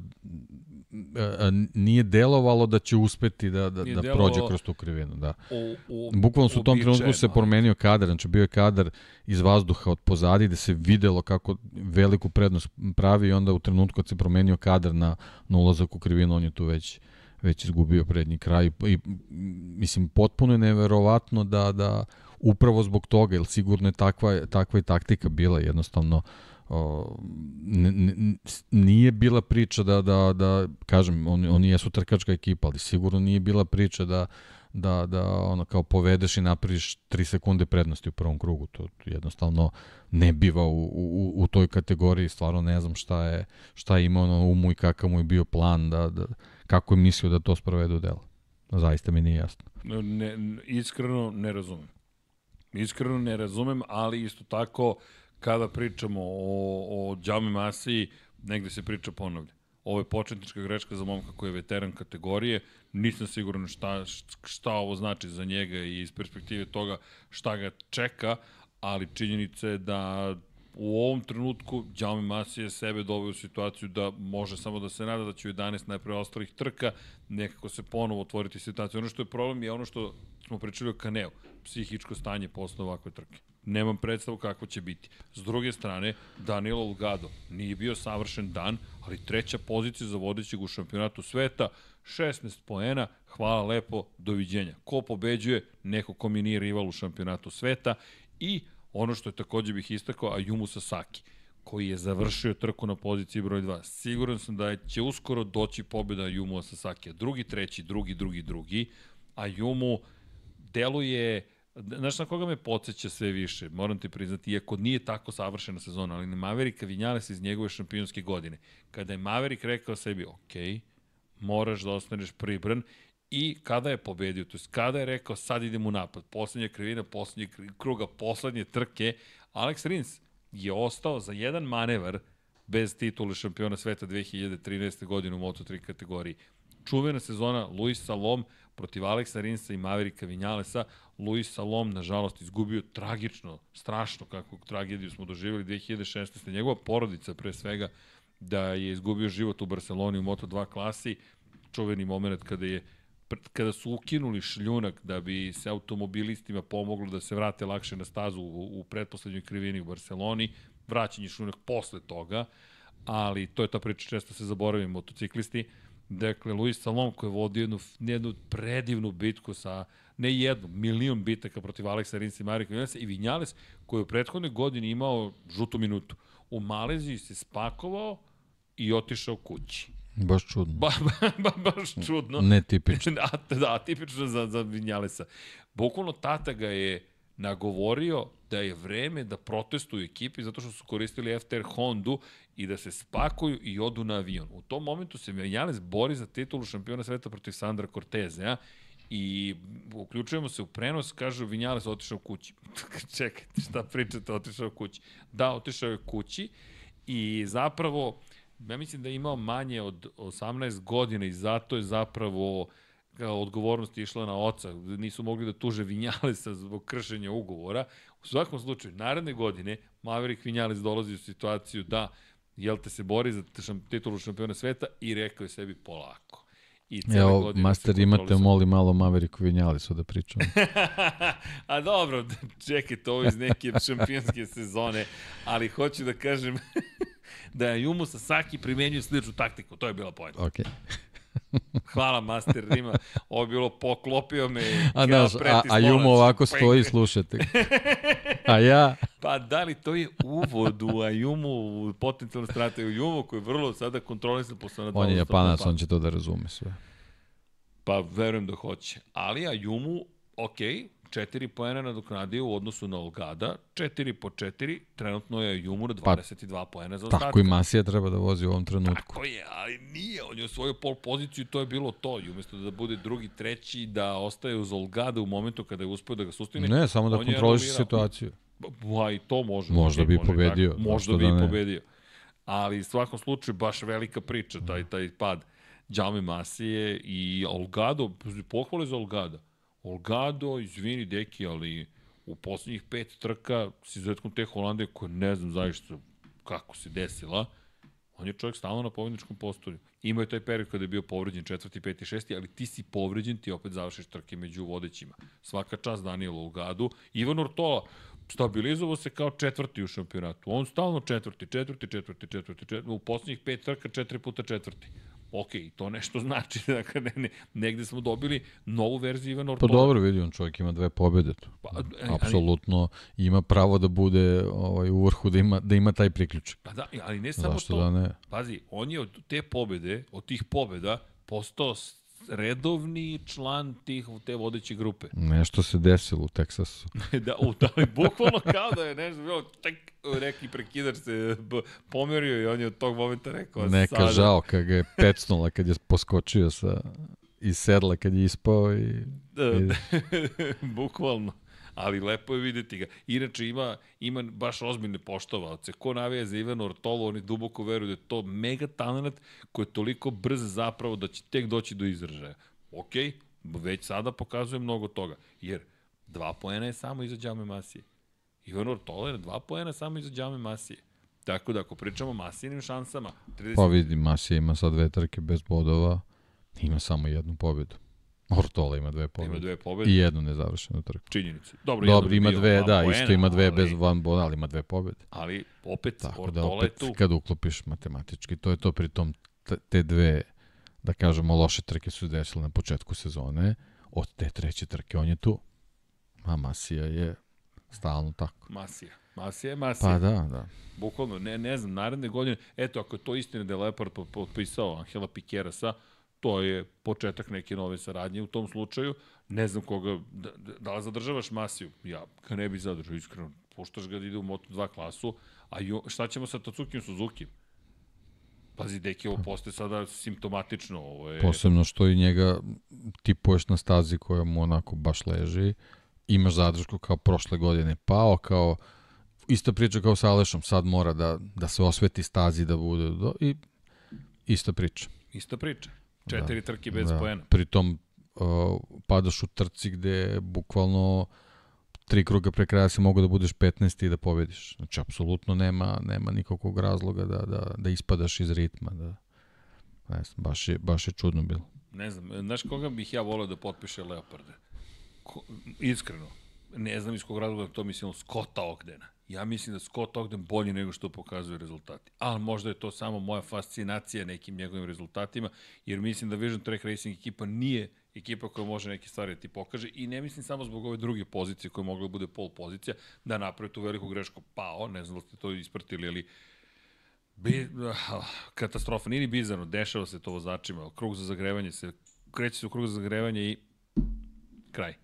[SPEAKER 2] nije delovalo da će uspeti da, da, da prođe kroz tu krivinu. Da.
[SPEAKER 1] U, u,
[SPEAKER 2] Bukvalno su u tom trenutku se promenio kadar, znači bio je kadar iz vazduha od pozadi da se videlo kako veliku prednost pravi i onda u trenutku kad se promenio kadar na, na ulazak u krivinu, on je tu već već izgubio prednji kraj i mislim potpuno je neverovatno da da upravo zbog toga, jer sigurno je takva, takva i taktika bila jednostavno o, nije bila priča da, da, da kažem, oni, oni jesu trkačka ekipa, ali sigurno nije bila priča da, da, da ono, kao povedeš i napraviš 3 sekunde prednosti u prvom krugu. To jednostavno ne biva u, u, u toj kategoriji, stvarno ne znam šta je, šta je imao na umu i kakav mu je bio plan da, da, kako je mislio da to sprovede u delo. Zaista mi nije jasno.
[SPEAKER 1] Ne, iskreno ne razumem. Iskreno ne razumem, ali isto tako kada pričamo o, o Džame Masiji, negde se priča ponavlja. Ovo je početnička greška za momka koji je veteran kategorije. Nisam siguran šta, šta ovo znači za njega i iz perspektive toga šta ga čeka, ali činjenica je da u ovom trenutku Đaume Masi je sebe doveo u situaciju da može samo da se nada da će u 11 najpreostalih trka nekako se ponovo otvoriti situaciju. Ono što je problem je ono što smo pričali o Kaneu, psihičko stanje posle ovakve trke. Nemam predstavu kako će biti. S druge strane, Daniel Olgado nije bio savršen dan, ali treća pozicija za vodećeg u šampionatu sveta, 16 poena, hvala lepo, doviđenja. Ko pobeđuje? Neko ko mi nije rival u šampionatu sveta i Ono što je takođe bih istakao, Ayumu Sasaki, koji je završio trku na poziciji broj 2. Siguran sam da će uskoro doći pobjeda Ayumu Sasaki. Drugi, treći, drugi, drugi, drugi. Ayumu deluje... Znaš na koga me podsjeća sve više, moram ti priznati, iako nije tako savršena sezona, ali Maverika Vinjales iz njegove šampionske godine. Kada je Maverick rekao sebi, ok, moraš da ostaneš pribran i kada je pobedio, to je kada je rekao sad idem u napad, poslednja krivina, poslednje kruga, poslednje trke, Alex Rins je ostao za jedan manevar bez titule šampiona sveta 2013. godine u Moto3 kategoriji. Čuvena sezona Luis Salom protiv Aleksa Rinsa i Maverika Vinjalesa. Luis Salom, nažalost, izgubio tragično, strašno kakvu tragediju smo doživjeli 2016. Njegova porodica, pre svega, da je izgubio život u Barceloni u Moto2 klasi. Čuveni moment kada je kada su ukinuli šljunak da bi se automobilistima pomoglo da se vrate lakše na stazu u, u pretposlednjoj krivini u Barceloni, vraćanje šljunak posle toga, ali to je ta priča, često se zaboravim motociklisti. Dakle, Luis Salom koji je vodio jednu, jednu predivnu bitku sa, ne jednu, milion bitaka protiv Aleksa Rinsa i Marika Vinjalesa i Vinjales koji je u prethodnoj godini imao žutu minutu. U Maleziji se spakovao i otišao kući
[SPEAKER 2] Baš čudno.
[SPEAKER 1] Ba, ba, ba, baš čudno.
[SPEAKER 2] Netipično. *laughs*
[SPEAKER 1] da, da, tipično za, za Vinjalesa. Bukvalno tata ga je nagovorio da je vreme da protestuju ekipi zato što su koristili FTR Hondu i da se spakuju i odu na avion. U tom momentu se Vinjales bori za titulu šampiona sveta protiv Sandra Cortezea i uključujemo se u prenos, kažu Vinjales otišao kući. *laughs* Čekajte, šta pričate, otišao kući. Da, otišao je kući i zapravo ja mislim da je imao manje od 18 godina i zato je zapravo kao odgovornost išla na oca. Nisu mogli da tuže Vinjalesa zbog kršenja ugovora. U svakom slučaju, naredne godine Maverick Vinjales dolazi u situaciju da jel te se bori za titulu šampiona sveta i rekao je sebi polako.
[SPEAKER 2] I Evo, master, imate, moli malo Maveriku Vinjalesu da pričam. *laughs*
[SPEAKER 1] A dobro, čekaj, to iz neke šampionske sezone, ali hoću da kažem *laughs* da je Jumu Sasaki primenjuje sličnu taktiku, to je bila pojena.
[SPEAKER 2] Okay.
[SPEAKER 1] Hvala Master Rima. Ovo je bilo poklopio me.
[SPEAKER 2] A, naš, a, a Jumo ovako stoji i slušate. *laughs* A ja?
[SPEAKER 1] Pa da li to je uvod u Ajumu, u potencijalnu strategiju Ajumu koji je vrlo sada kontrolisan posle na
[SPEAKER 2] On je japanac, on će to da razume sve.
[SPEAKER 1] Pa verujem da hoće. Ali Ajumu, ok, 4 poena nadoknadio u odnosu na Olgada, 4 po 4, trenutno je Jumur 22 pa, poena za ostatak.
[SPEAKER 2] Tako i Masija treba da vozi u ovom trenutku.
[SPEAKER 1] Tako je, ali nije, on je osvojio pol poziciju i to je bilo to. I umesto da bude drugi, treći, da ostaje uz Olgada u momentu kada je uspeo da ga sustine.
[SPEAKER 2] Ne, samo da kontroliše situaciju.
[SPEAKER 1] Ba, i to može.
[SPEAKER 2] Možda bi može pobedio.
[SPEAKER 1] Tako, možda bi da pobedio. Ali u svakom slučaju baš velika priča, taj, taj pad. Džame Masije i Olgado, pohvale za Olgada Olgado, izvini deki, ali u poslednjih pet trka s izuzetkom te Holandije, koja ne znam zaista kako se desila, on je čovjek stalno na pobedničkom postolju. Imao je taj period kada je bio povređen četvrti, peti, šesti, ali ti si povređen, ti opet završiš trke među vodećima. Svaka čast Daniela Olgadu. Ivan Ortola, stabilizovao se kao četvrti u šampionatu. On stalno četvrti, četvrti, četvrti, četvrti, četvrti, u poslednjih pet trka četiri puta četvrti ok, to nešto znači, *laughs* dakle, ne, ne, negde smo dobili novu verziju Ivana Ortola.
[SPEAKER 2] Pa dobro, vidi, on čovjek ima dve pobede. Pa, e, Apsolutno ima pravo da bude ovaj, u vrhu, da ima, da ima taj priključak.
[SPEAKER 1] Pa da, ali ne samo Zašto to. Da ne? Pazi, on je od te pobede, od tih pobeda, postao redovni član tih te vodeće grupe.
[SPEAKER 2] Nešto se desilo u Teksasu. *laughs*
[SPEAKER 1] da, u, da, bukvalno kao da je nešto bilo, tek neki prekidač se pomerio i on je od tog momenta rekao
[SPEAKER 2] Neka sada... žao kad ga je pecnula kad je poskočio sa iz sedla kad je ispao i...
[SPEAKER 1] Da, i... *laughs* bukvalno ali lepo je videti ga. Inače ima, ima baš ozbiljne poštovalce. Ko navija za Ivana Ortolo, oni duboko veruju da je to mega talent koji je toliko brz zapravo da će tek doći do izražaja. Ok, već sada pokazuje mnogo toga. Jer dva poena je samo iza Džame Masije. Ivan Ortolo je dva poena samo iza Džame Masije. Tako da ako pričamo o Masijinim šansama...
[SPEAKER 2] 30... Pa vidi, Masija ima sad dve trke bez bodova, ima samo jednu pobedu. Ortola ima dve pobede.
[SPEAKER 1] Ima dve pobede.
[SPEAKER 2] I jednu nezavršenu trku.
[SPEAKER 1] Činjenice. Dobro,
[SPEAKER 2] Dobro ima dve, da, poena, isto ima dve ali, bez Van Bona, ali ima dve pobede.
[SPEAKER 1] Ali opet
[SPEAKER 2] Tako
[SPEAKER 1] Ortola da
[SPEAKER 2] opet,
[SPEAKER 1] je tu.
[SPEAKER 2] Kad uklopiš matematički, to je to pritom te dve, da kažemo, loše trke su desile na početku sezone, od te treće trke on je tu. A Masija je stalno tako.
[SPEAKER 1] Masija. Masija je Masija.
[SPEAKER 2] Pa da, da.
[SPEAKER 1] Bukvalno, ne, ne znam, naredne godine, eto, ako je to istina da je Leopard potpisao Angela Pikerasa, to je početak neke nove saradnje u tom slučaju. Ne znam koga, da, da li zadržavaš Masiju? Ja ga ne bi zadržao, iskreno. Puštaš ga da ide u Moto2 klasu, a jo, šta ćemo sa Tatsukim Suzuki? Pazi, deki, ovo postoje sada simptomatično. Ovo je...
[SPEAKER 2] Posebno što i njega tipuješ na stazi koja mu onako baš leži. Imaš zadržku kao prošle godine pao, kao ista priča kao sa Alešom, sad mora da, da se osveti stazi, da bude do, i ista priča.
[SPEAKER 1] Ista priča. Četiri da, trke bez da. poena.
[SPEAKER 2] Pritom uh, padaš u trci gde bukvalno tri kruga pre kraja si mogu da budeš 15 i da pobediš. Znači, apsolutno nema, nema nikakvog razloga da, da, da ispadaš iz ritma. Da, ne znam, baš je, baš je čudno bilo.
[SPEAKER 1] Ne znam, znaš koga bih ja volio da potpiše Leoparde? Ko, iskreno, ne znam iz kog razloga to mislim, Scotta Ogdena. Ja mislim da Scott Ogden bolji nego što pokazuju rezultati. Ali možda je to samo moja fascinacija nekim njegovim rezultatima, jer mislim da Vision Track Racing ekipa nije ekipa koja može neke stvari da ti pokaže i ne mislim samo zbog ove druge pozicije koja mogla da bude pol pozicija da napravi tu veliku grešku pao, ne znam da ste to ispratili, ali Bi, ah, katastrofa, nije ni bizarno, dešava se to vozačima, krug za zagrevanje se, kreće se u krug za zagrevanje i kraj.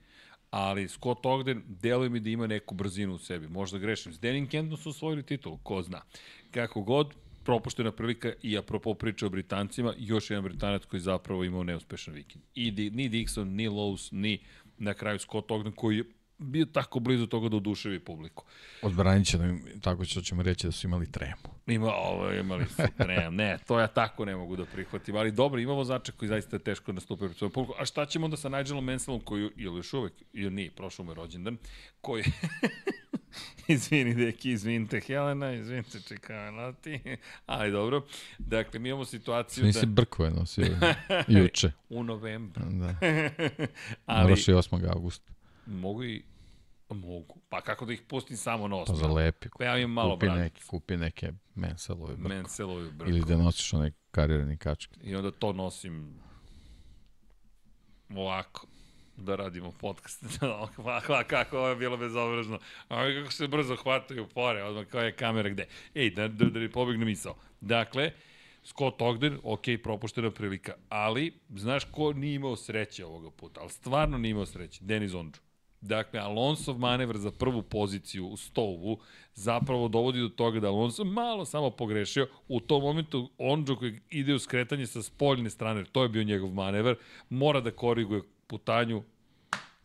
[SPEAKER 1] Ali Scott Ogden deluje mi da ima neku brzinu u sebi, možda grešim. S Denim Kentom su osvojili titul, ko zna. Kako god, propuštena prilika i apropo priče o Britancima, još jedan Britanac koji zapravo imao neuspešan vikend. I ni Dixon, ni Lowe's, ni na kraju Scott Ogden koji je bio tako blizu toga da oduševi publiku.
[SPEAKER 2] Odbranit će nam, tako što ćemo reći da su imali tremu.
[SPEAKER 1] Ima, ovo, imali su trem. Ne, to ja tako ne mogu da prihvatim. Ali dobro, ima vozača koji zaista je teško nastupaju pred svojom publiku. A šta ćemo onda sa Nigelom Mansellom koji, ili još uvek, ili nije, prošao mu je rođendan, koji... *laughs* izvini, deki, izvinite, Helena, izvinite, čekaj, ti. Ali dobro. Dakle, mi imamo situaciju
[SPEAKER 2] Nisi
[SPEAKER 1] da...
[SPEAKER 2] brkove nosio *laughs* juče.
[SPEAKER 1] U novembru.
[SPEAKER 2] Da. *laughs*
[SPEAKER 1] Ali,
[SPEAKER 2] Moraš i 8. augusta.
[SPEAKER 1] mogu i... Mogu. Pa kako da ih pustim samo na
[SPEAKER 2] Pa
[SPEAKER 1] osnovu?
[SPEAKER 2] zalepi.
[SPEAKER 1] Pa ja imam malo
[SPEAKER 2] kupi neki, kupi neke mensalove brkove.
[SPEAKER 1] Menselovi brko.
[SPEAKER 2] Ili da nosiš onaj karirani kačke.
[SPEAKER 1] I onda to nosim ovako da radimo podcast. *laughs* Hvala, kako ovo je bilo bezobrazno. A ovi kako se brzo hvataju pore, odmah kao je kamera gde. Ej, da, da, da ne pobegne misao. Dakle, Scott Ogden, ok, propuštena prilika, ali znaš ko nije imao sreće ovoga puta, ali stvarno nije imao sreće, Denis Ondžu. Dakle, Alonsov manevr za prvu poziciju u stovu zapravo dovodi do toga da Alonso malo samo pogrešio. U tom momentu Ondžo koji ide u skretanje sa spoljne strane, to je bio njegov manevar, mora da koriguje putanju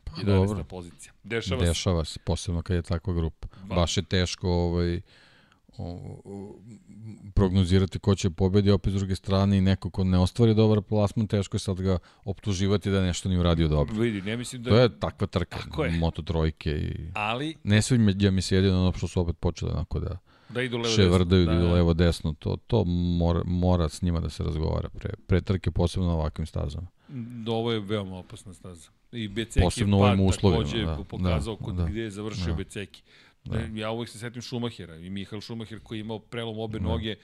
[SPEAKER 2] Pa
[SPEAKER 1] 11.
[SPEAKER 2] dobro.
[SPEAKER 1] pozicija. Dešava, se.
[SPEAKER 2] Dešava se, posebno kad je takva grupa.
[SPEAKER 1] Ba.
[SPEAKER 2] Baš je teško ovaj, prognozirati ko će pobedi, opet s druge strane i neko ko ne ostvari dobar plasman, teško je sad ga optuživati da nešto nije uradio dobro.
[SPEAKER 1] Vidi, ne mislim da...
[SPEAKER 2] To je takva trka,
[SPEAKER 1] Tako je.
[SPEAKER 2] moto trojke i
[SPEAKER 1] Ali,
[SPEAKER 2] ne sviđa mi se jedino ono što su opet počeli onako da
[SPEAKER 1] da idu levo
[SPEAKER 2] ševrdaju, da
[SPEAKER 1] desno.
[SPEAKER 2] idu levo desno, to, to mora, mora s njima da se razgovara pre, pre trke, posebno na ovakvim stazama.
[SPEAKER 1] Da, ovo je veoma opasna staza. I Beceki
[SPEAKER 2] Posebno
[SPEAKER 1] je pad
[SPEAKER 2] uslovima,
[SPEAKER 1] takođe
[SPEAKER 2] da,
[SPEAKER 1] pokazao
[SPEAKER 2] da,
[SPEAKER 1] kod
[SPEAKER 2] da.
[SPEAKER 1] gde je završio
[SPEAKER 2] Da.
[SPEAKER 1] Beceki. Da. Ja uvek se setim Šumahira i Mihael Šumahir koji je imao prelom obe
[SPEAKER 2] Da.
[SPEAKER 1] noge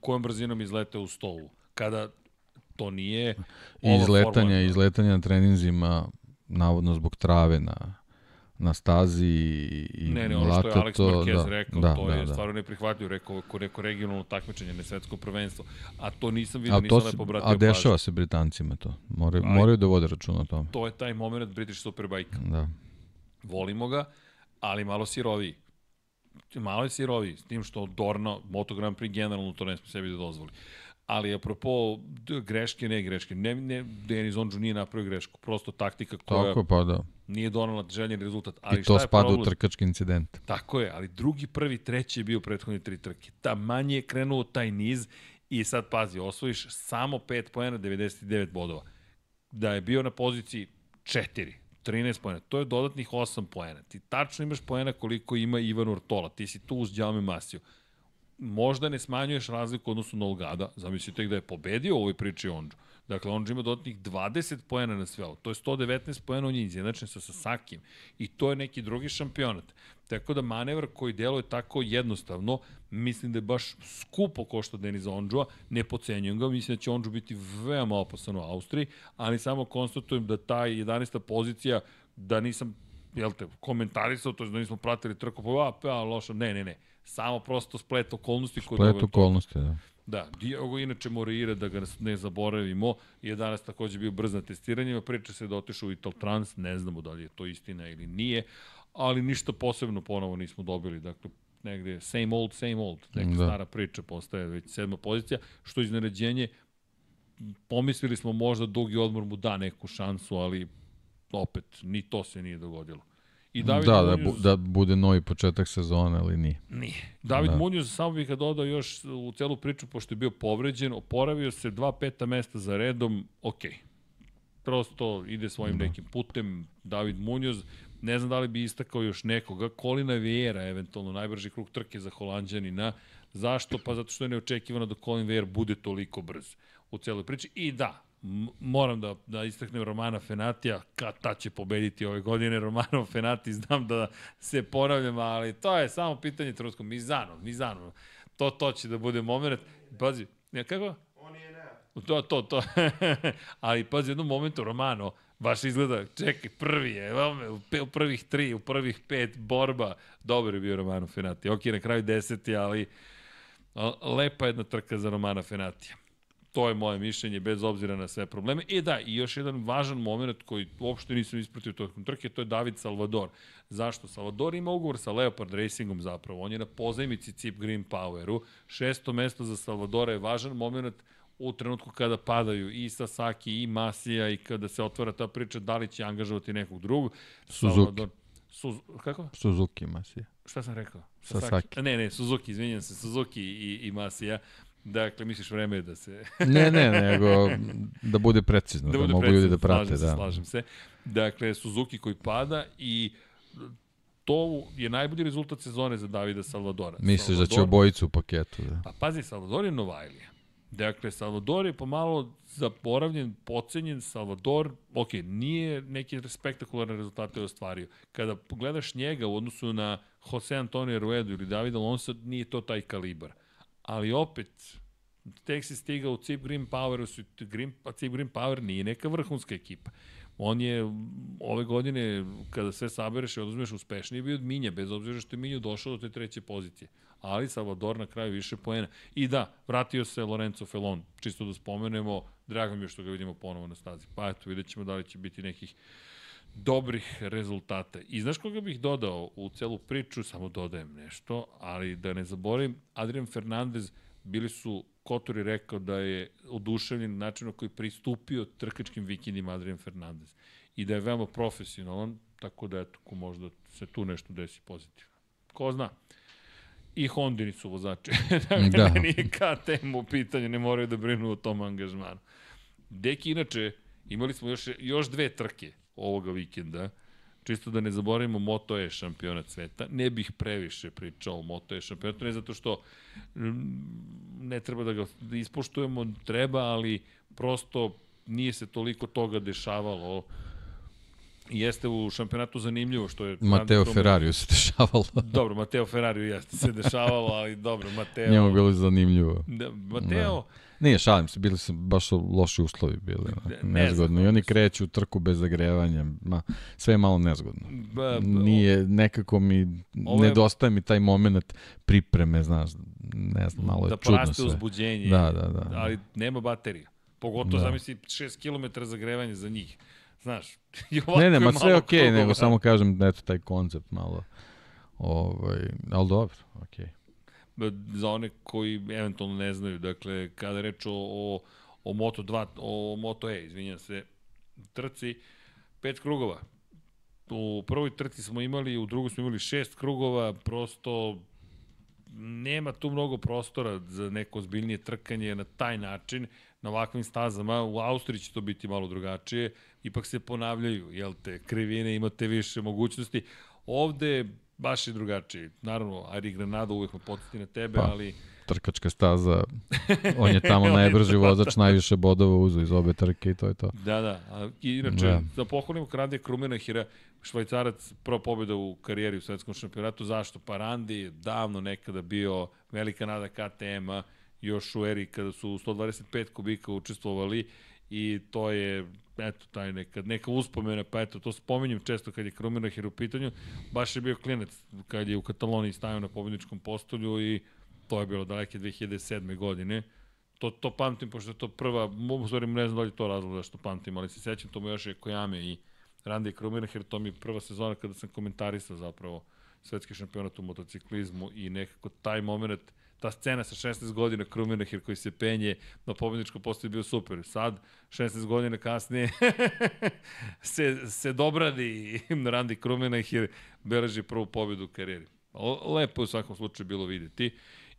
[SPEAKER 1] kojom brzinom izletao u stovu. Kada to nije
[SPEAKER 2] I izletanja, izletanja na treninzima, navodno zbog trave na, na stazi i, i
[SPEAKER 1] Ne, ne, ono što je Alex
[SPEAKER 2] to,
[SPEAKER 1] Marquez
[SPEAKER 2] da,
[SPEAKER 1] rekao,
[SPEAKER 2] da,
[SPEAKER 1] to
[SPEAKER 2] da,
[SPEAKER 1] je
[SPEAKER 2] da.
[SPEAKER 1] stvarno neprihvatljivo, rekao ko neko regionalno takmičenje, ne svetsko prvenstvo. A to nisam vidio,
[SPEAKER 2] A,
[SPEAKER 1] nisam lepo obratio
[SPEAKER 2] a
[SPEAKER 1] pažnju.
[SPEAKER 2] dešava se Britancima to. Moraju,
[SPEAKER 1] Aj.
[SPEAKER 2] moraju da vode računa o tome.
[SPEAKER 1] To je taj moment British Superbike.
[SPEAKER 2] Da.
[SPEAKER 1] volimo ga, ali malo siroviji. Malo je siroviji, s tim što Dorna, Moto Grand Prix generalno to ne sme sebi da dozvoli. Ali apropo greške, ne greške, ne, ne, Denis Ondžu nije napravio grešku, prosto taktika koja
[SPEAKER 2] Tako, pa da.
[SPEAKER 1] nije donala željen rezultat. Ali
[SPEAKER 2] I to spada
[SPEAKER 1] problem?
[SPEAKER 2] u trkački incident.
[SPEAKER 1] Tako je, ali drugi, prvi, treći je bio prethodni tri trke. Ta manje je krenuo taj niz i sad pazi, osvojiš samo 5 poena, 99 bodova. Da je bio na poziciji 4, 13 poena, to je dodatnih 8 poena. Ti tačno imaš poena koliko ima Ivan Ortola, ti si tu uz Đaume Masiju. Možda ne smanjuješ razliku odnosu na Olgada, zamisli tek da je pobedio u ovoj priči Ondžu. Dakle, Ondžu ima dodatnih 20 poena na sve ovo. To je 119 poena, on je izjednačen sa Sasakijem. I to je neki drugi šampionat. Tako da manevr koji deluje tako jednostavno, mislim da je baš skupo košta Deniza Ondžua, ne pocenjujem ga, mislim da će Ondžu biti veoma opasan u Austriji, ali samo konstatujem da ta 11. pozicija, da nisam jel te, komentarisao, to je da nismo pratili trku, pa, a, pa, loša, ne, ne, ne. Samo prosto splet okolnosti.
[SPEAKER 2] Splet okolnosti, da.
[SPEAKER 1] Da, Diogo inače Moreira, da ga ne zaboravimo, je danas takođe bio brz na testiranjima, priča se da otišao u Ital Trans, ne znamo da li je to istina ili nije, ali ništa posebno ponovo nismo dobili, dakle, negde same old, same old, neka
[SPEAKER 2] Da.
[SPEAKER 1] da. stara priča postaje već sedma pozicija, što iznenađenje, pomislili smo možda dugi odmor mu da neku šansu, ali opet, ni to se nije dogodilo. I David
[SPEAKER 2] da, da,
[SPEAKER 1] Munoz-
[SPEAKER 2] bu, da bude novi početak sezone, ali nije.
[SPEAKER 1] Nije. David
[SPEAKER 2] Da.
[SPEAKER 1] da. Munoz, samo bih ga dodao još u celu priču, pošto je bio povređen, oporavio se dva peta mesta za redom, ok. Prosto ide svojim
[SPEAKER 2] Da.
[SPEAKER 1] nekim putem, David Munoz, ne znam da li bi istakao još nekoga, Kolina Viera, eventualno najbrži krug trke za Holandjanina, zašto? Pa zato što je neočekivano da Colin Vier bude toliko brz u celoj priči. I da, moram da, da istaknem Romana Fenatija, kad ta će pobediti ove godine Romano *laughs* Fenati, znam da se ponavljam, ali to je samo pitanje trenutka. Mizano, Mizano, to, to će da bude moment. Pazi, ne, kako?
[SPEAKER 4] On je ne.
[SPEAKER 1] To, to, to. *laughs* ali pazi, u jednom momentu Romano, baš izgleda, čekaj, prvi je, u, prvih tri, u prvih pet borba, dobar je bio Romano Fenati. Ok, na kraju deseti, ali Lepa jedna trka za Romana Fenatija. To je moje mišljenje, bez obzira na sve probleme. I da, i još jedan važan moment koji uopšte nisam ispratio tokom trke, to je David Salvador. Zašto? Salvador ima ugovor sa Leopard Racingom zapravo. On je na pozajmici Cip Green Poweru. Šesto mesto za Salvadora je važan moment u trenutku kada padaju i Sasaki i Masija i kada se otvara ta priča da li će angažovati nekog drugog.
[SPEAKER 2] Suzuki.
[SPEAKER 1] Salvador, Suz, kako?
[SPEAKER 2] Suzuki Masija.
[SPEAKER 1] Šta sam rekao?
[SPEAKER 2] Sasaki.
[SPEAKER 1] A Ne, ne, Suzuki, izvinjam se, Suzuki i, i Masija. Dakle, misliš vreme je da se... *laughs*
[SPEAKER 2] Ne, ne, nego da bude precizno, da,
[SPEAKER 1] bude
[SPEAKER 2] mogu
[SPEAKER 1] precizno,
[SPEAKER 2] ljudi da prate.
[SPEAKER 1] slažem Se,
[SPEAKER 2] da.
[SPEAKER 1] slažem se. Dakle, Suzuki koji pada i to je najbolji rezultat sezone za Davida Salvadora.
[SPEAKER 2] Misliš da će
[SPEAKER 1] Salvador-
[SPEAKER 2] obojicu u paketu? Da.
[SPEAKER 1] Pa pazi, Salvador je Novajlija. Dakle, Salvador je pomalo zaboravljen, pocenjen. Salvador, ok, nije neki spektakularne rezultate ostvario. Kada pogledaš njega u odnosu na Jose Antonio Ruedu ili Davida Alonso, nije to taj kalibar. Ali opet, tek si stigao u Cip Green Power, su, Green, pa Cip Green Power nije neka vrhunska ekipa. On je ove godine, kada sve sabereš i oduzmeš uspešniji, bio od Minja, bez obzira što je Minju došao do te treće pozicije. Ali Salvador na kraju više poena. I da, vratio se Lorenzo Felon, čisto da spomenemo, drago mi je što ga vidimo ponovo na stazi. Pa eto, vidjet ćemo da li će biti nekih dobrih rezultata. I znaš koga bih dodao u celu priču, samo dodajem nešto, ali da ne zaboravim, Adrian Fernandez bili su Kotor je rekao da je oduševljen načinom koji je pristupio trkačkim vikendima Adrian Fernandez i da je veoma profesionalan, tako da eto, ko možda se tu nešto desi pozitivno. Ko zna? I Hondini su vozači. *laughs* dakle,
[SPEAKER 2] Da. *laughs*
[SPEAKER 1] da. nije KTM u pitanju, ne moraju da brinu o tom angažmanu. Deki, inače, imali smo još, još dve trke ovoga vikenda, čisto da ne zaboravimo Moto E šampionat sveta. Ne bih previše pričao o Moto E šampionatu, ne zato što ne treba da ga ispoštujemo, treba, ali prosto nije se toliko toga dešavalo. Jeste u šampionatu zanimljivo što je...
[SPEAKER 2] Mateo
[SPEAKER 1] Tome-
[SPEAKER 2] Ferrariju se *laughs* dešavalo.
[SPEAKER 1] Dobro, Mateo Ferrari jeste se dešavalo, ali dobro, Mateo...
[SPEAKER 2] Njemu je bilo zanimljivo.
[SPEAKER 1] Da, Mateo,
[SPEAKER 2] Nije, šalim se, bili su baš loši uslovi bili. Nezgodno. I oni kreću u trku bez zagrevanja. Ma, sve je malo nezgodno. Nije, nekako mi,
[SPEAKER 1] Ovo je-
[SPEAKER 2] nedostaje mi taj moment pripreme, znaš, ne znam, malo je
[SPEAKER 1] da
[SPEAKER 2] čudno
[SPEAKER 1] praste
[SPEAKER 2] sve.
[SPEAKER 1] uzbuđenje.
[SPEAKER 2] Da, da, da.
[SPEAKER 1] Ali nema baterija. Pogotovo,
[SPEAKER 2] Da.
[SPEAKER 1] da. zamisli, 6 km zagrevanje za njih. Znaš, *laughs* i ovako
[SPEAKER 2] Ne, ne, ma
[SPEAKER 1] je
[SPEAKER 2] sve
[SPEAKER 1] malo
[SPEAKER 2] okej,
[SPEAKER 1] krugova.
[SPEAKER 2] nego samo kažem da eto taj koncept malo. Ovaj, ali dobro, okej.
[SPEAKER 1] Za one koji eventualno ne znaju, dakle, kada reč o, o, o Moto2, o Moto E, izvinjam se, trci, pet krugova. U prvoj trci smo imali, u drugoj smo imali šest krugova, prosto nema tu mnogo prostora za neko zbiljnije trkanje na taj način, na ovakvim stazama. U Austriji će to biti malo drugačije, ipak se ponavljaju, jel te, krivine, imate više mogućnosti. Ovde baš je drugačije. Naravno, Ari Granado uvek me podsjeti na tebe,
[SPEAKER 2] Pa.
[SPEAKER 1] ali
[SPEAKER 2] Trkačka staza, *laughs* on je tamo najbrži vozač, najviše bodova uzu iz obe trke i to je to.
[SPEAKER 1] Da, da. A, i inače,
[SPEAKER 2] Da.
[SPEAKER 1] da. pohvalimo Krandija Krumenahira, švajcarac, prva pobjeda u karijeri u svetskom šampionatu. Zašto? Pa Randi je davno nekada bio velika nada KTM-a, još u eri kada su u 125 kubika učestvovali i to je eto taj neka, neka uspomena, pa eto to spominjem često kad je Krumenahir u pitanju, baš je bio klinac kad je u Kataloniji stajao na pobjedničkom postolju i to je bilo daleke 2007. godine. To, to pamtim, pošto je to prva, u stvari ne znam da li to razlog zašto pamtim, ali se sećam, to mu još je Kojame i Randy Krumenher, to mi je prva sezona kada sam komentarisao zapravo svetski šampionat u motociklizmu i nekako taj moment, ta scena sa 16 godina Krumenher koji se penje na pobjedničkom postoju bio super. Sad, 16 godina kasnije, *laughs* se, se dobradi Randy Krumenher beleži prvu pobjedu u karijeri. Lepo je u svakom slučaju bilo videti.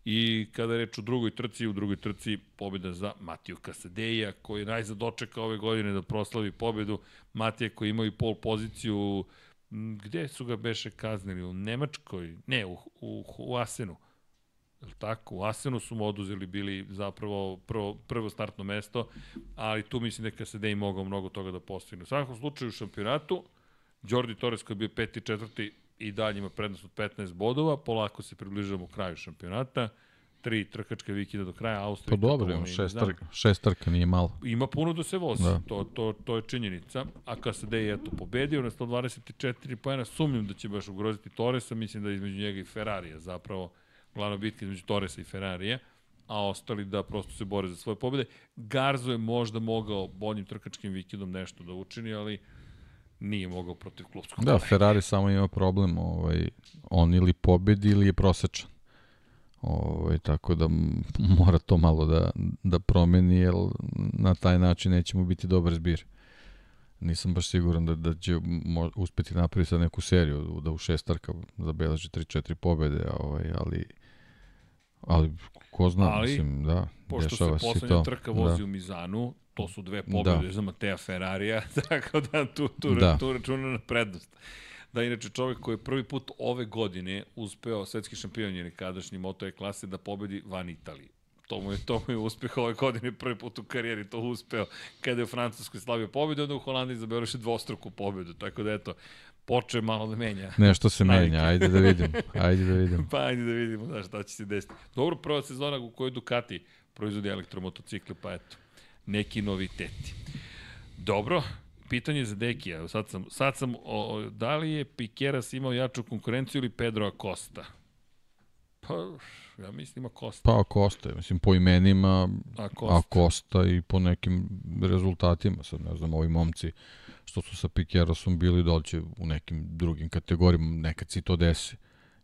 [SPEAKER 1] I kada je reč o drugoj trci, u drugoj trci pobjeda za Matiju Kasadeja, koji je najzad dočekao ove godine da proslavi pobedu. Matija koji imao i pol poziciju, gde su ga beše kaznili? U Nemačkoj? Ne, u, u, u Asenu. Jel tako? U Asenu su mu oduzeli bili zapravo prvo, prvo startno mesto, ali tu mislim da je Kasadej mogao mnogo toga da postigne. U svakom slučaju u šampionatu, Jordi Torres koji je bio peti, četvrti i dalje ima prednost od 15 bodova, polako se približavamo kraju šampionata, tri trkačke vikenda do kraja,
[SPEAKER 2] Pa
[SPEAKER 1] Austrija,
[SPEAKER 2] dobro, ima šest,
[SPEAKER 1] znam.
[SPEAKER 2] trka, šest trka, nije malo.
[SPEAKER 1] Ima puno da se vozi,
[SPEAKER 2] Da.
[SPEAKER 1] da. to, to, to je činjenica. A KSD je eto pobedio na 124 pojena, sumnjam da će baš ugroziti Torresa, mislim da između njega i Ferrarija zapravo glavna bitka između Torresa i Ferrarija, a ostali da prosto se bore za svoje pobjede. Garzo je možda mogao boljim trkačkim vikendom nešto da učini, ali nije mogao protiv klubskog
[SPEAKER 2] Da. Ferrari samo ima problem, ovaj, on ili pobedi ili je prosečan. Ovaj, tako da *laughs* mora to malo da, da promeni, jer na taj način nećemo biti dobar zbir. Nisam baš siguran da, da će uspeti napraviti sad neku seriju, da u šest trka zabeleži 3-4 pobede, ovaj, ali ali ko zna,
[SPEAKER 1] Ali,
[SPEAKER 2] mislim, da,
[SPEAKER 1] Pošto
[SPEAKER 2] dešava
[SPEAKER 1] se
[SPEAKER 2] se
[SPEAKER 1] poslednja
[SPEAKER 2] to.
[SPEAKER 1] trka vozi
[SPEAKER 2] da.
[SPEAKER 1] u Mizanu, to su dve pobjede
[SPEAKER 2] Da.
[SPEAKER 1] za Mateja Ferrarija, *laughs* tako da tu, tu,
[SPEAKER 2] Da.
[SPEAKER 1] tu računa na prednost. Da, inače čovjek koji je prvi put ove godine uspeo, svetski šampion je nekadašnji Moto E klase, da pobedi van Italije. To mu je, to mu je uspeh ove godine, prvi put u karijeri to uspeo. Kada je u Francuskoj slavio pobedu, onda u Holandiji zabeleži dvostruku pobedu. Tako da eto, počeo je malo da menja.
[SPEAKER 2] Nešto se menja, ajde da vidim, *laughs* ajde da vidim.
[SPEAKER 1] Pa ajde da vidimo da, šta će se desiti. Dobro, prva sezona u kojoj Ducati proizvodi elektromotocikle, pa eto, neki noviteti. Dobro, pitanje za Dekija. Sad sam, sad sam o, da li je Pikeras imao jaču konkurenciju ili Pedro Acosta? Pa, ja mislim Acosta.
[SPEAKER 2] Pa Acosta, mislim, po imenima
[SPEAKER 1] Acosta.
[SPEAKER 2] a Costa i po nekim rezultatima, sad ne znam, ovi momci što su sa Pikerosom bili dolće u nekim drugim kategorijama, nekad se i to desi.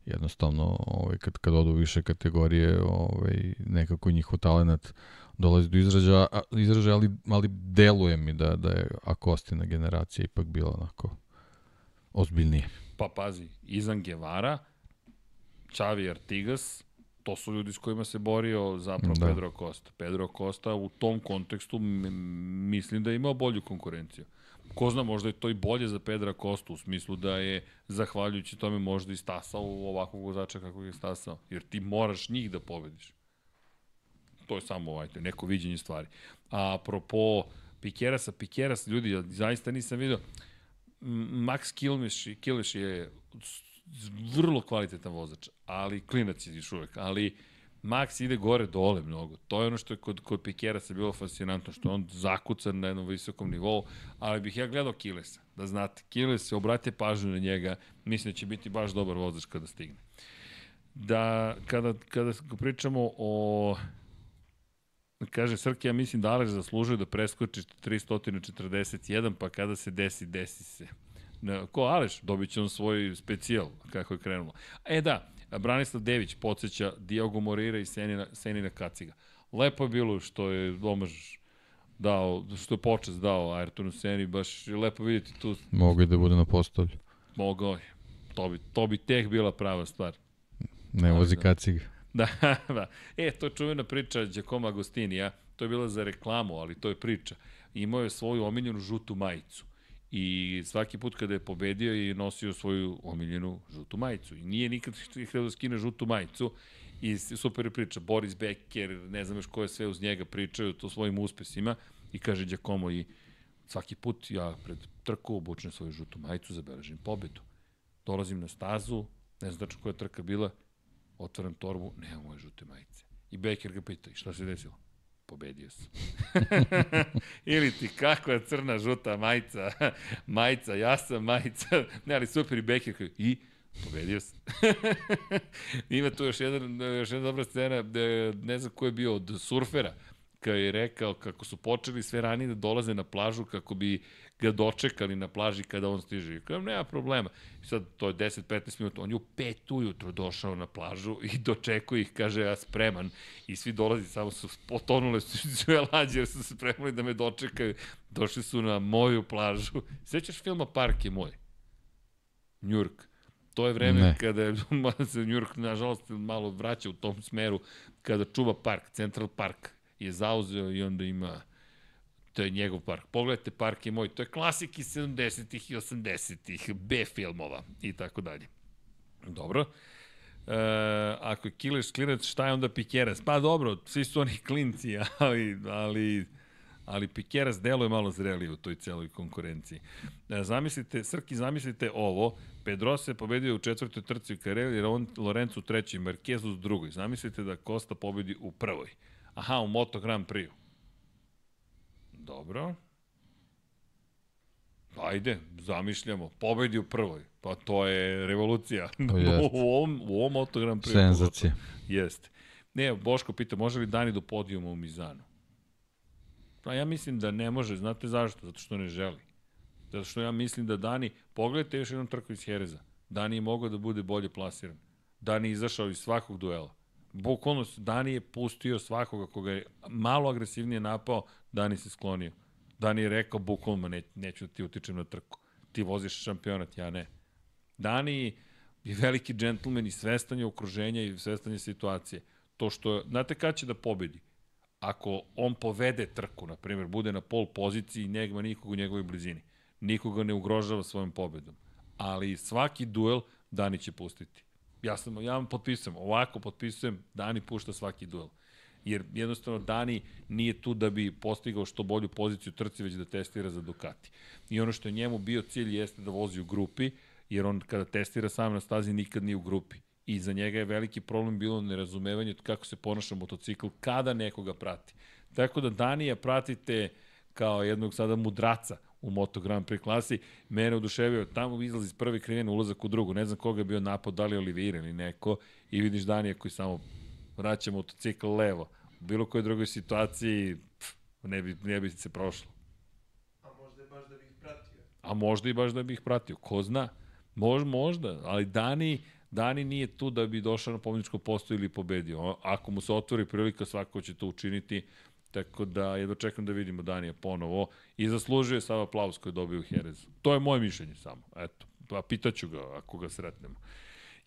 [SPEAKER 2] Jednostavno, ovaj, kad, kad odu više kategorije, ovaj, nekako njihov talent dolazi do izražaja, a- izražaja ali, ali deluje mi da, da je Akostina generacija ipak bila onako ozbiljnije.
[SPEAKER 1] Pa pazi, Izan Guevara, Xavi Artigas, to su ljudi s kojima se borio zapravo da.
[SPEAKER 2] Da.
[SPEAKER 1] Pedro Costa. Pedro Costa u tom kontekstu mislim da je imao bolju konkurenciju. Ko zna, možda je to i bolje za Pedra Kostu, u smislu da je, zahvaljujući tome, možda i stasao ovakvog vozača kako je stasao. Jer ti moraš njih da pobediš. To je samo ajte, neko viđenje stvari. A apropo Pikerasa, Pikeras, ljudi, ja zaista nisam vidio, Max Kilmeš, Kilmeš je vrlo kvalitetan vozač, ali klinac je još uvek, ali Max ide gore dole mnogo. To je ono što je kod, kod Pikerasa bilo fascinantno, što on zakucan na jednom visokom nivou, ali bih ja gledao Kilesa, da znate, Kiles se obrate pažnju na njega, mislim da će biti baš dobar vozač kada stigne. Da, kada, kada pričamo o Kaže Srke, ja mislim da Aleš zaslužuje da preskoči 341, pa kada se desi, desi se. Ne, ko Aleš, dobit će on svoj specijal, kako je krenulo. E da, Branislav Dević podsjeća Diogo Morira i Senina, Senina Kaciga. Lepo je bilo što je Domaž dao, što je počas dao Ayrtonu Seni, baš je lepo vidjeti tu,
[SPEAKER 2] Mogu i da bude na postolju.
[SPEAKER 1] mogao je. To bi, to bi tek bila prava stvar.
[SPEAKER 2] Ne
[SPEAKER 1] Ali
[SPEAKER 2] vozi
[SPEAKER 1] da.
[SPEAKER 2] kaciga. *laughs*
[SPEAKER 1] Da, da. E, to je čuvena priča Giacomo Agostinija. To je bila za reklamu, ali to je priča. Imao je svoju omiljenu žutu majicu. I svaki put kada je pobedio je nosio svoju omiljenu žutu majicu. I nije nikad *laughs* htio da skine žutu majicu. I super priča. Boris Becker, ne znam još ko je sve uz njega pričaju to svojim uspesima. I kaže Giacomo i svaki put ja pred trku obučem svoju žutu majicu, zabeležim pobedu. Dolazim na stazu, ne znam tačno koja trka bila, otvaram torbu, nema moje žute majice. I Beker ga pita, šta se desilo? Pobedio sam. *laughs* Ili ti kakva crna žuta majica, *laughs* majica, ja sam majica, ne, ali super i Beker kaže, i pobedio sam. *laughs* Ima tu još, jedan, još jedna dobra scena, ne znam ko je bio, od surfera, kada je rekao kako su počeli sve ranije da dolaze na plažu kako bi ga dočekali na plaži kada on stiže. I Kažem, nema problema. I sad, to je 10-15 minuta. On je u pet ujutro došao na plažu i *laughs* dočekuje ih, kaže, ja spreman. I svi dolazi, samo su potonule su sve lađe jer su se spremali da me dočekaju. Došli su na moju plažu. *laughs* Sećaš filma Park je moj? Njurk. To je vreme
[SPEAKER 2] Ne.
[SPEAKER 1] kada je *laughs* se Njurk, nažalost, malo vraća u tom smeru, kada čuva park, Central Park je zauzeo i onda ima to je njegov park. Pogledajte, park je moj. To je klasik iz 70-ih i 80-ih, B filmova i tako dalje. Dobro. E, ako je Killers klinac, šta je onda Pikeras? Pa dobro, svi su oni klinci, ali, ali, ali Pikeras deluje malo zrelije u toj celoj konkurenciji. E, zamislite, Srki, zamislite ovo, Pedrosa je pobedio u četvrtoj trci u karijeri, Lorenzo u trećoj, Marquez u drugoj. Zamislite da Costa pobedi u prvoj. Aha, u Moto Grand Prix. Dobro. Ajde, zamišljamo. Pobedi u prvoj. Pa to je revolucija.
[SPEAKER 2] Jest. *laughs*
[SPEAKER 1] u ovom, u ovom autogram prije.
[SPEAKER 2] Senzacija.
[SPEAKER 1] Jeste. Ne, Boško pita, može li Dani do podijuma u Mizanu? Pa ja mislim da ne može. Znate zašto? Zato što ne želi. Zato što ja mislim da Dani, pogledajte još jednom trku iz Hereza. Dani je mogao da bude bolje plasiran. Dani je izašao iz svakog duela. Bukvalno, Dani je pustio svakoga koga je malo agresivnije napao, Dani se sklonio. Dani je rekao, bukvalno, ne, neću da ti utičem na trku. Ti voziš šampionat, ja ne. Dani je veliki džentlmen i svestan je okruženja i svestan je situacije. To što, znate kada će da pobedi? Ako on povede trku, na primjer, bude na pol poziciji i nema nikog u njegovoj blizini. Nikoga ne ugrožava svojom pobedom. Ali svaki duel Dani će pustiti. Ja sam, ja vam potpisujem, ovako potpisujem, Dani pušta svaki duel. Jer jednostavno Dani nije tu da bi postigao što bolju poziciju trci, već da testira za Ducati. I ono što je njemu bio cilj jeste da vozi u grupi, jer on kada testira sam na stazi nikad nije u grupi. I za njega je veliki problem bilo nerazumevanje kako se ponaša motocikl kada nekoga prati. Tako da Danija pratite kao jednog sada mudraca u Moto Grand Prix klasi. Mene oduševio, tamo izlazi iz prve krivine, ulazak u drugu. Ne znam koga je bio napad, da li Oliveira ili neko. I vidiš Danija koji samo vraća motocikl levo. U bilo kojoj drugoj situaciji pff, ne, bi, ne bi se prošlo.
[SPEAKER 4] A možda je baš da bih pratio.
[SPEAKER 1] A možda i baš da bih pratio. Ko zna? Mož, možda, ali Dani, Dani nije tu da bi došao na pobjedičko posto ili pobedio. Ako mu se otvori prilika, svako će to učiniti. Tako da jedno čekam da vidimo Danija ponovo i zaslužuje sav aplauz koji je dobio u Herezu. To je moje mišljenje samo. Eto, pa pitaću ga ako ga sretnemo.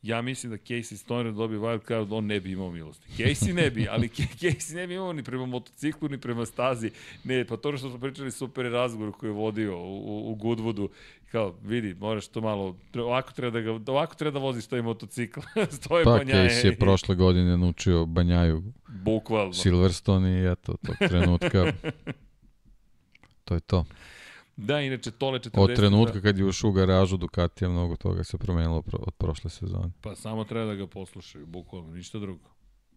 [SPEAKER 1] Ja mislim da Casey Stoner dobije wild card, on ne bi imao milosti. Casey ne bi, ali *laughs* Casey ne bi imao ni prema motociklu, ni prema stazi. Ne, pa to što smo pričali, super je razgovor koji je vodio u, u Goodwoodu. Kao, vidi, moraš to malo, ovako treba da, ga, ovako treba da voziš taj motocikl. *laughs* Stoje
[SPEAKER 2] Pa,
[SPEAKER 1] banjaje.
[SPEAKER 2] Case je prošle godine naučio Banjaju
[SPEAKER 1] Bukvalno.
[SPEAKER 2] Silverstone i eto, tog trenutka to je to.
[SPEAKER 1] Da, inače, Tole 40...
[SPEAKER 2] Od trenutka kad je ušao u garažu Ducatija, mnogo toga se promenilo pro- od prošle sezone.
[SPEAKER 1] Pa samo treba da ga poslušaju, bukvalno, ništa drugo.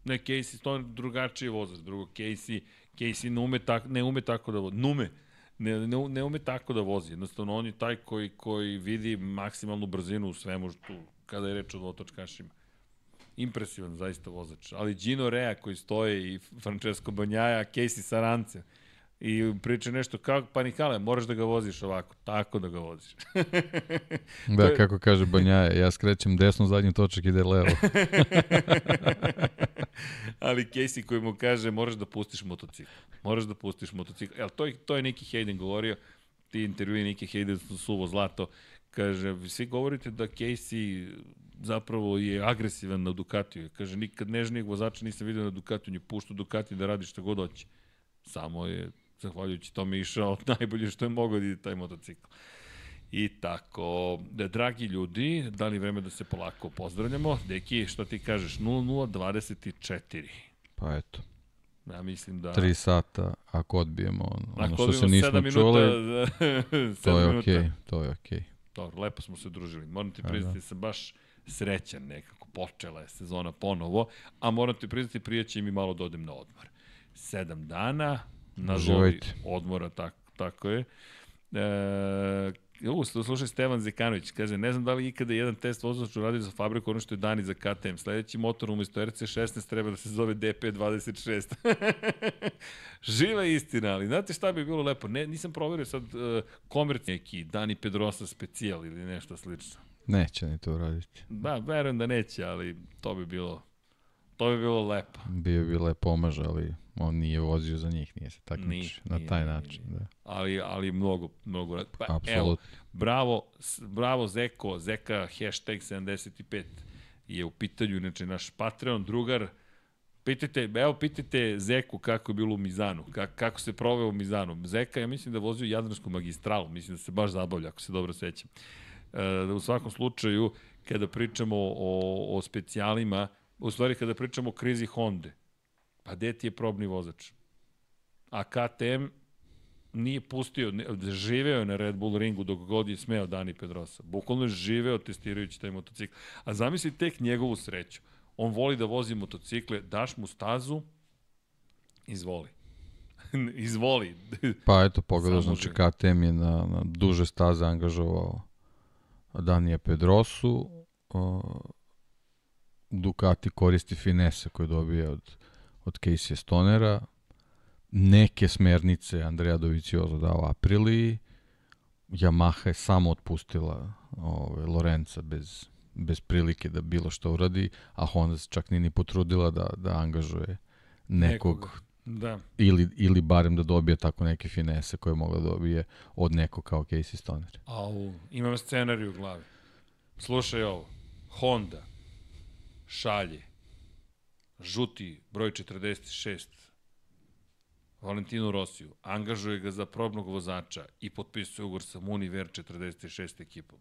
[SPEAKER 1] Ne, Casey, to je drugačiji vozač, drugo, Casey, Casey ne ume, tak, ne ume tako da vozi, nume, ne, ne, ne ume tako da vozi, jednostavno on je taj koji, koji vidi maksimalnu brzinu u svemu što, kada je reč o dvotočkašima. Impresivan zaista vozač, ali Gino Rea koji stoje i Francesco Banjaja, Casey Sarance, i priča nešto kao, pa Nikale, moraš da ga voziš ovako, tako da ga voziš. *laughs*
[SPEAKER 2] Da,
[SPEAKER 1] je-
[SPEAKER 2] kako kaže Banjaja, ja skrećem desno, zadnji točak ide levo. *laughs*
[SPEAKER 1] Ali Casey koji mu kaže moraš da pustiš motocikl. Moraš da pustiš motocikl. Evo, to, je, to je Neki Hayden govorio, ti intervjui Neki Hayden su suvo zlato. Kaže, svi govorite da Casey zapravo je agresivan na Ducatiju. Kaže, nikad nežnijeg vozača nisam vidio na Ducatiju, on je puštao Ducati da radi šta god hoće. Samo je, zahvaljujući tome, išao *laughs* najbolje što je mogao da ide taj motocikl. I tako, da, dragi ljudi, da li vreme da se polako pozdravljamo? Deki, što ti kažeš? 0024.
[SPEAKER 2] Pa eto,
[SPEAKER 1] Ja mislim da...
[SPEAKER 2] 3 sata, ako odbijemo ono,
[SPEAKER 1] Ako
[SPEAKER 2] što se nismo čuli, *laughs* to je okej, okay, to je okej. Okay.
[SPEAKER 1] Dobro, lepo smo se družili. Moram ti
[SPEAKER 2] A,
[SPEAKER 1] priznati,
[SPEAKER 2] da.
[SPEAKER 1] da. sam baš srećan nekako. Počela je sezona ponovo, a moram ti priznati, prije će mi malo da odem na odmor. Sedam dana, nazovi odmora, tak, tako je. E, U, slušaj Stevan Zekanović, kaže, ne znam da li ikada jedan test vozač uradio za fabriku ono što je Dani za KTM. Sledeći motor umesto RC16 treba da se zove DP26. *laughs* Živa istina, ali znate šta bi bilo lepo? Ne, nisam proverio sad uh, komerc neki Dani Pedrosa specijal ili nešto slično.
[SPEAKER 2] Neće ni to uraditi.
[SPEAKER 1] Da, verujem da neće, ali to bi bilo to bi bilo lepo.
[SPEAKER 2] Bio bi lepo omaž, ali on nije vozio za njih, nije se takmičio
[SPEAKER 1] Nije,
[SPEAKER 2] na
[SPEAKER 1] nije,
[SPEAKER 2] taj
[SPEAKER 1] nije,
[SPEAKER 2] način. Da.
[SPEAKER 1] Ali, ali mnogo, mnogo. Pa, evo, bravo, bravo Zeko, Zeka hashtag 75 je u pitanju, inače naš Patreon, drugar, Pitajte, evo pitajte Zeku kako je bilo u Mizanu, kako, kako se proveo u Mizanu. Zeka, ja mislim da vozio Jadransku magistralu, mislim da se baš zabavlja, ako se dobro sećam. E, u svakom slučaju, kada pričamo o, o specijalima, u stvari kada pričamo o krizi Honda, pa gde ti je probni vozač? A KTM nije pustio, živeo je na Red Bull ringu dok god je smeo Dani Pedrosa. Bukvalno je živeo testirajući taj motocikl. A zamisli tek njegovu sreću. On voli da vozi motocikle, daš mu stazu, izvoli. *laughs* Izvoli.
[SPEAKER 2] Pa eto, pogledaj, znači. KTM je na, na duže staze angažovao Danija Pedrosu, o, Ducati koristi finese koje dobije od, od Casey Stonera, neke smernice Andrea Dovizioso dao Apriliji, Yamaha je samo otpustila ove, Lorenza bez, bez prilike da bilo što uradi, a Honda se čak nije ni potrudila da, da angažuje nekog,
[SPEAKER 1] Nekoga. Da.
[SPEAKER 2] ili, ili barem da dobije tako neke finese koje je mogla da dobije od nekog kao Casey Stoner.
[SPEAKER 1] Au, imam scenarij u glavi. Slušaj ovo. Honda šalje. Žuti broj 46 Valentinu Rosiju, angažuje ga za probnog vozača i potpisuje ugovor sa Muniver 46 ekipom.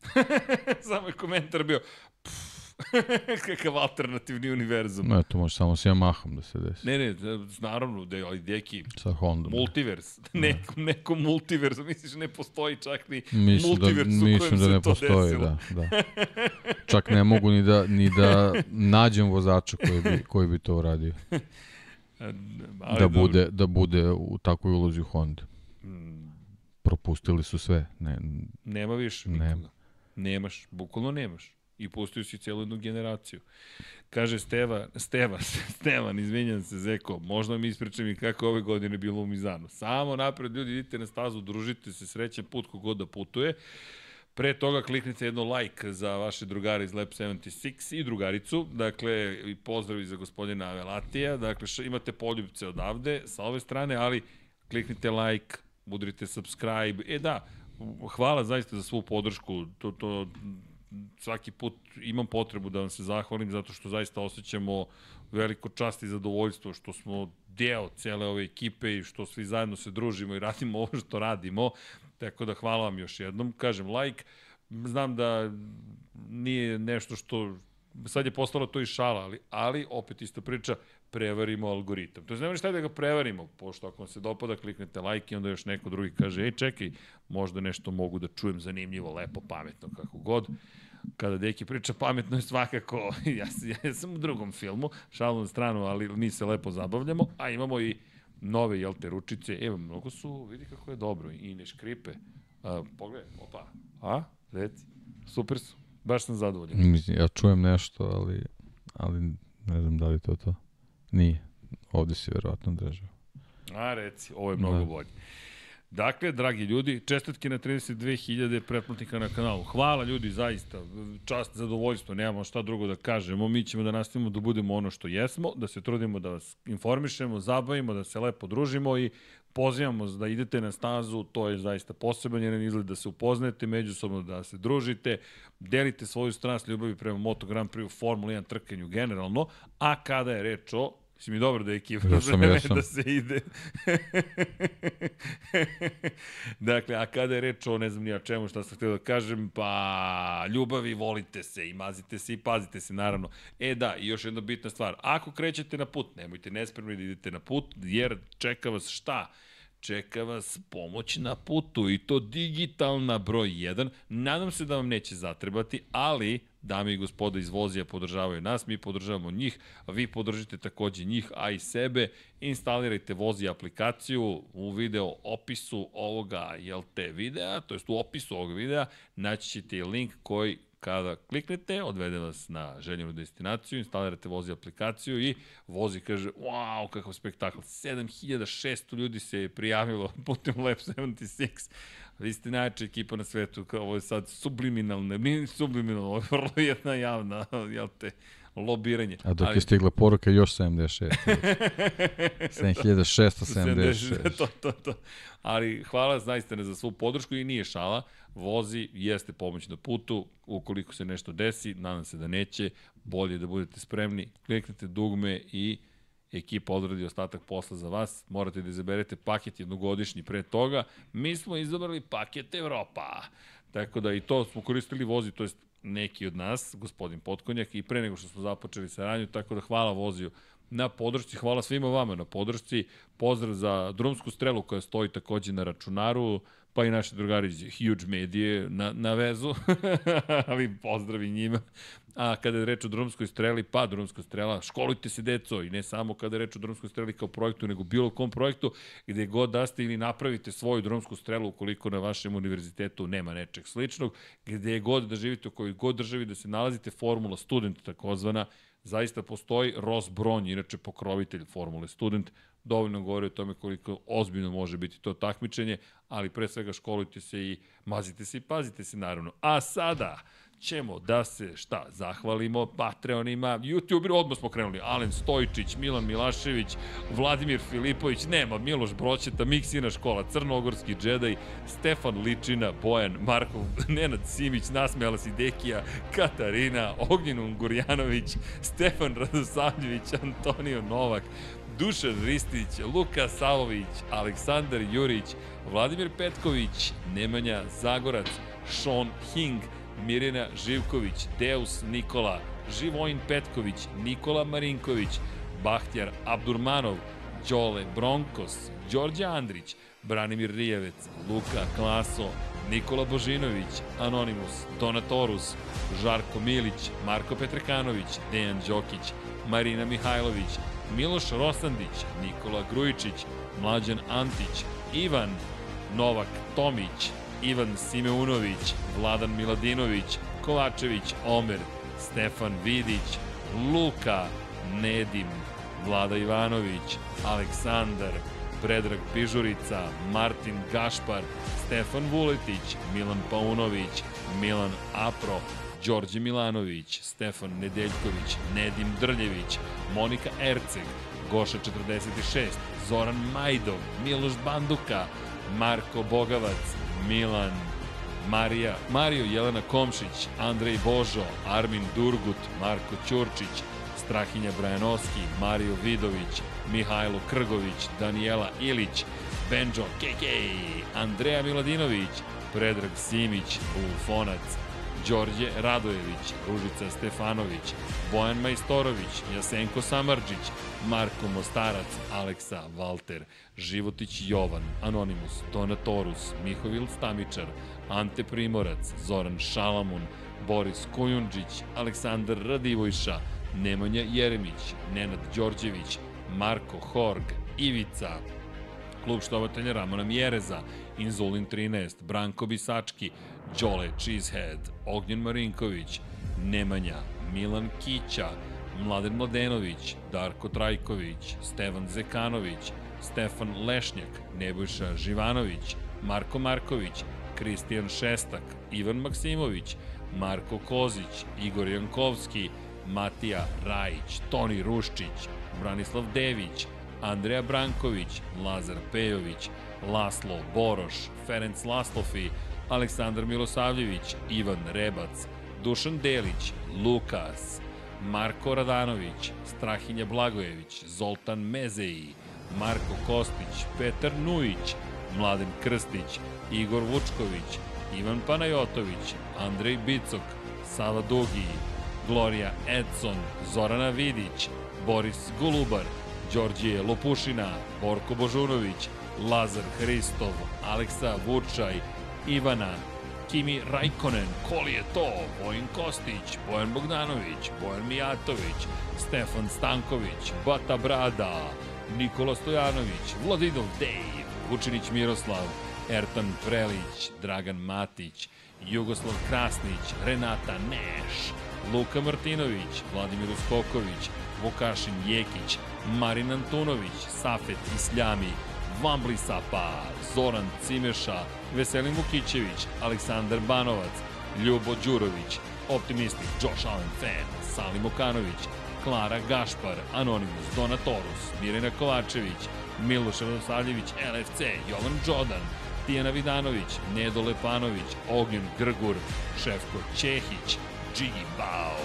[SPEAKER 1] *laughs* Samo je komentar bio pff, *laughs* kakav alternativni univerzum.
[SPEAKER 2] No, to može samo s Yamahom da se desi.
[SPEAKER 1] Ne, ne, naravno, da je ali deki,
[SPEAKER 2] Sa Hondom.
[SPEAKER 1] multivers, *laughs* neko, neko multivers, misliš ne postoji čak ni
[SPEAKER 2] Mislim da,
[SPEAKER 1] multivers u kojem
[SPEAKER 2] mislim da ne
[SPEAKER 1] to
[SPEAKER 2] postoji,
[SPEAKER 1] desilo.
[SPEAKER 2] da, da. *laughs* Čak ne mogu ni da, ni da nađem vozača koji bi, koji bi to uradio.
[SPEAKER 1] Ali
[SPEAKER 2] da, bude, da bude u takvoj ulozi u Honda.
[SPEAKER 1] Mm,
[SPEAKER 2] Propustili su sve. Ne,
[SPEAKER 1] Nema više
[SPEAKER 2] Nema.
[SPEAKER 1] nikoga. Nemaš, bukvalno nemaš. I pustio si cijelu jednu generaciju. Kaže Steva, Steva, *laughs* Stevan, izvinjam se, Zeko, možda mi ispričam i kako ove godine bilo u Mizanu. Samo napred, ljudi, idite na stazu, družite se, srećan put kogod da putuje. Pre toga kliknite jedno like za vaše drugare iz Lab 76 i drugaricu, dakle, i pozdrav i za gospodina Avelatija, dakle, imate poljubce odavde, sa ove strane, ali kliknite like, udrite subscribe, e da, hvala zaista za svu podršku, to, to svaki put imam potrebu da vam se zahvalim zato što zaista osjećamo veliko čast i zadovoljstvo što smo deo cele ove ekipe i što svi zajedno se družimo i radimo ovo što radimo. Tako da hvala vam još jednom. Kažem like, znam da nije nešto što sad je postalo to i šala, ali, ali opet ista priča, prevarimo algoritam. To je nema šta da ga prevarimo, pošto ako vam se dopada, kliknete like i onda još neko drugi kaže, ej čekaj, možda nešto mogu da čujem zanimljivo, lepo, pametno, kako god. Kada Deki priča pametno je svakako, *laughs* ja, ja sam u drugom filmu, šalu na stranu, ali mi se lepo zabavljamo, a imamo i nove, jel te, ručice, evo, mnogo su, vidi kako je dobro, i ne škripe. A, pogledaj, opa, a, reci, super su, baš sam zadovoljan.
[SPEAKER 2] ja čujem nešto, ali, ali ne znam da li to to. Nije. Ovde si verovatno držao.
[SPEAKER 1] A, reci, ovo je mnogo
[SPEAKER 2] Da.
[SPEAKER 1] bolje. Dakle, dragi ljudi, čestitke na 32.000 pretplatnika na kanalu. Hvala ljudi, zaista. Čast, zadovoljstvo, nemamo šta drugo da kažemo. Mi ćemo da nastavimo da budemo ono što jesmo, da se trudimo da vas informišemo, zabavimo, da se lepo družimo i pozivamo da idete na stazu, to je zaista poseban jedan izgled da se upoznate međusobno, da se družite, delite svoju strast ljubavi prema Moto Grand Prix, Formula 1 trkanju generalno, a kada je reč o Si mi dobro da je ekipa
[SPEAKER 2] Jesam,
[SPEAKER 1] vreme
[SPEAKER 2] jesam.
[SPEAKER 1] da se ide. *laughs* dakle, a kada je reč o ne znam ni ja čemu šta sam htio da kažem, pa ljubavi, volite se i mazite se i pazite se, naravno. E da, i još jedna bitna stvar. Ako krećete na put, nemojte nespremni da idete na put, jer čeka vas šta? Čeka vas pomoć na putu i to digitalna broj 1. Nadam se da vam neće zatrebati, ali dame i gospoda iz Vozija podržavaju nas, mi podržavamo njih, a vi podržite takođe njih, a i sebe. Instalirajte Vozi aplikaciju u video opisu ovoga, jel te videa, to jest u opisu ovog videa, naći ćete link koji kada kliknete, odvede vas na željenu destinaciju, instalirate Vozi aplikaciju i Vozi kaže, wow, kakav spektakl, 7600 ljudi se je prijavilo *laughs* putem Lab 76, vi ste najjača ekipa na svetu, kao ovo je sad subliminalne, mi subliminalno, ovo je vrlo jedna javna, jel te, lobiranje.
[SPEAKER 2] A dok je stigla poruka još 76. 7676. *laughs* *laughs*
[SPEAKER 1] to, to, to. Ali hvala zaista za svu podršku i nije šala. Vozi jeste pomoć na putu. Ukoliko se nešto desi, nadam se da neće, bolje da budete spremni. Kliknite dugme i ekipa odradi ostatak posla za vas. Morate da izaberete paket jednogodišnji pre toga. Mi smo izabrali paket Evropa. Tako da i to smo koristili vozi, to jest neki od nas, gospodin Potkonjak, i pre nego što smo započeli saradnju, tako da hvala voziju na podršci, hvala svima vama na podršci, pozdrav za drumsku strelu koja stoji takođe na računaru, pa i naši drugari iz Huge Medije na, na vezu, *laughs* ali pozdravi njima. A kada je reč o drumskoj streli, pa drumska strela, školujte se deco i ne samo kada je reč o drumskoj streli kao projektu, nego bilo kom projektu gde god da ste ili napravite svoju drumsku strelu ukoliko na vašem univerzitetu nema nečeg sličnog, gde god da živite, u kojoj god državi da se nalazite, formula student takozvana, zaista postoji Ross Bronj, inače pokrovitelj formule student, dovoljno govori o tome koliko ozbiljno može biti to takmičenje, ali pre svega školujte se i mazite se i pazite se naravno. A sada, ćemo da se, šta, zahvalimo Patreonima, YouTuberu, odmah smo krenuli, Alen Stojčić, Milan Milašević, Vladimir Filipović, nema, Miloš Broćeta, Miksina škola, Crnogorski džedaj, Stefan Ličina, Bojan, Markov, *laughs* Nenad Simić, Nasmela Sidekija, Katarina, Ognjen Ungurjanović, Stefan Radosavljević, Antonio Novak, Dušan Ristić, Luka Salović, Aleksandar Jurić, Vladimir Petković, Nemanja Zagorac, Sean Hing, Mirjana Živković, Deus Nikola, Živojin Petković, Nikola Marinković, Bahtjar Abdurmanov, Đole Bronkos, Đorđe Andrić, Branimir Rijevec, Luka Klaso, Nikola Božinović, Anonimus, Donatorus, Žarko Milić, Marko Petrekanović, Dejan Đokić, Marina Mihajlović, Miloš Rosandić, Nikola Grujičić, Mlađan Antić, Ivan, Novak Tomić, Ivan Simeunović, Vladan Miladinović, Kovačević Omer, Stefan Vidić, Luka Nedim, Vlada Ivanović, Aleksandar, Predrag Pižurica, Martin Gašpar, Stefan Vuletić, Milan Paunović, Milan Apro, Đorđe Milanović, Stefan Nedeljković, Nedim Drljević, Monika Erceg, Goša 46, Zoran Majdov, Miloš Banduka, Marko Bogavac, Milan, Marija, Mario Jelena Komšić, Andrej Božo, Armin Durgut, Marko Ćurčić, Strahinja Brajanovski, Mario Vidović, Mihajlo Krgović, Danijela Ilić, Benjo KK, Andreja Miladinović, Predrag Simić, Bufonac, Đorđe Radojević, Ružica Stefanović, Bojan Majstorović, Jasenko Samarđić, Marko Mostarac, Aleksa Valter, Životić Jovan, Anonimus, Donatorus, Mihovil Stamičar, Ante Primorac, Zoran Šalamun, Boris Kujundžić, Aleksandar Radivojša, Nemanja Jeremić, Nenad Đorđević, Marko Horg, Ivica, klub štovatelja Ramona Mjereza, Inzulin 13, Branko Bisački, Đole Cheesehead, Ognjen Marinković, Nemanja, Milan Kića, Mladen Mladenović, Darko Trajković, Stevan Zekanović, Stefan Lešnjak, Nebojša Živanović, Marko Marković, Kristijan Šestak, Ivan Maksimović, Marko Kozić, Igor Jankovski, Matija Rajić, Toni Ruščić, Branislav Dević, Andreja Branković, Lazar Pejović, Laslo Boroš, Ferenc Laslofi, Aleksandar Milosavljević, Ivan Rebac, Dušan Delić, Lukas, Marko Radanović, Strahinja Blagojević, Zoltan Mezeji, Marko Kostić, Petar Nujić, Mladen Krstić, Igor Vučković, Ivan Panajotović, Andrej Bicok, Sava Dugi, Gloria Edson, Zorana Vidić, Boris Golubar, Đorđije Lopušina, Borko Božunović, Lazar Hristov, Aleksa Vučaj, Ivana, Kimi Rajkonen, Koli je to, Vojin Kostić, Bojan Bogdanović, Bojan Mijatović, Stefan Stanković, Bata Brada, Nikola Stojanović, Vladidov Dej, Vučinić Miroslav, Ertan Prelić, Dragan Matić, Jugoslav Krasnić, Renata Neš, Luka Martinović, Vladimir Uskoković, Vukašin Jekić, Marin Antunović, Safet Isljami, Vambli Sapa, Zoran Cimeša, Veselin Vukićević, Aleksandar Banovac, Ljubo Đurović, Optimistik, Josh Allen Fan, Salim Okanović, Klara Gašpar, Anonimus, Donatorus, Mirena Kovačević, Miloš Radosavljević, LFC, Jovan Đodan, Tijana Vidanović, Nedo Lepanović, Ognjen Grgur, Šefko Ćehić, Gigi Bao,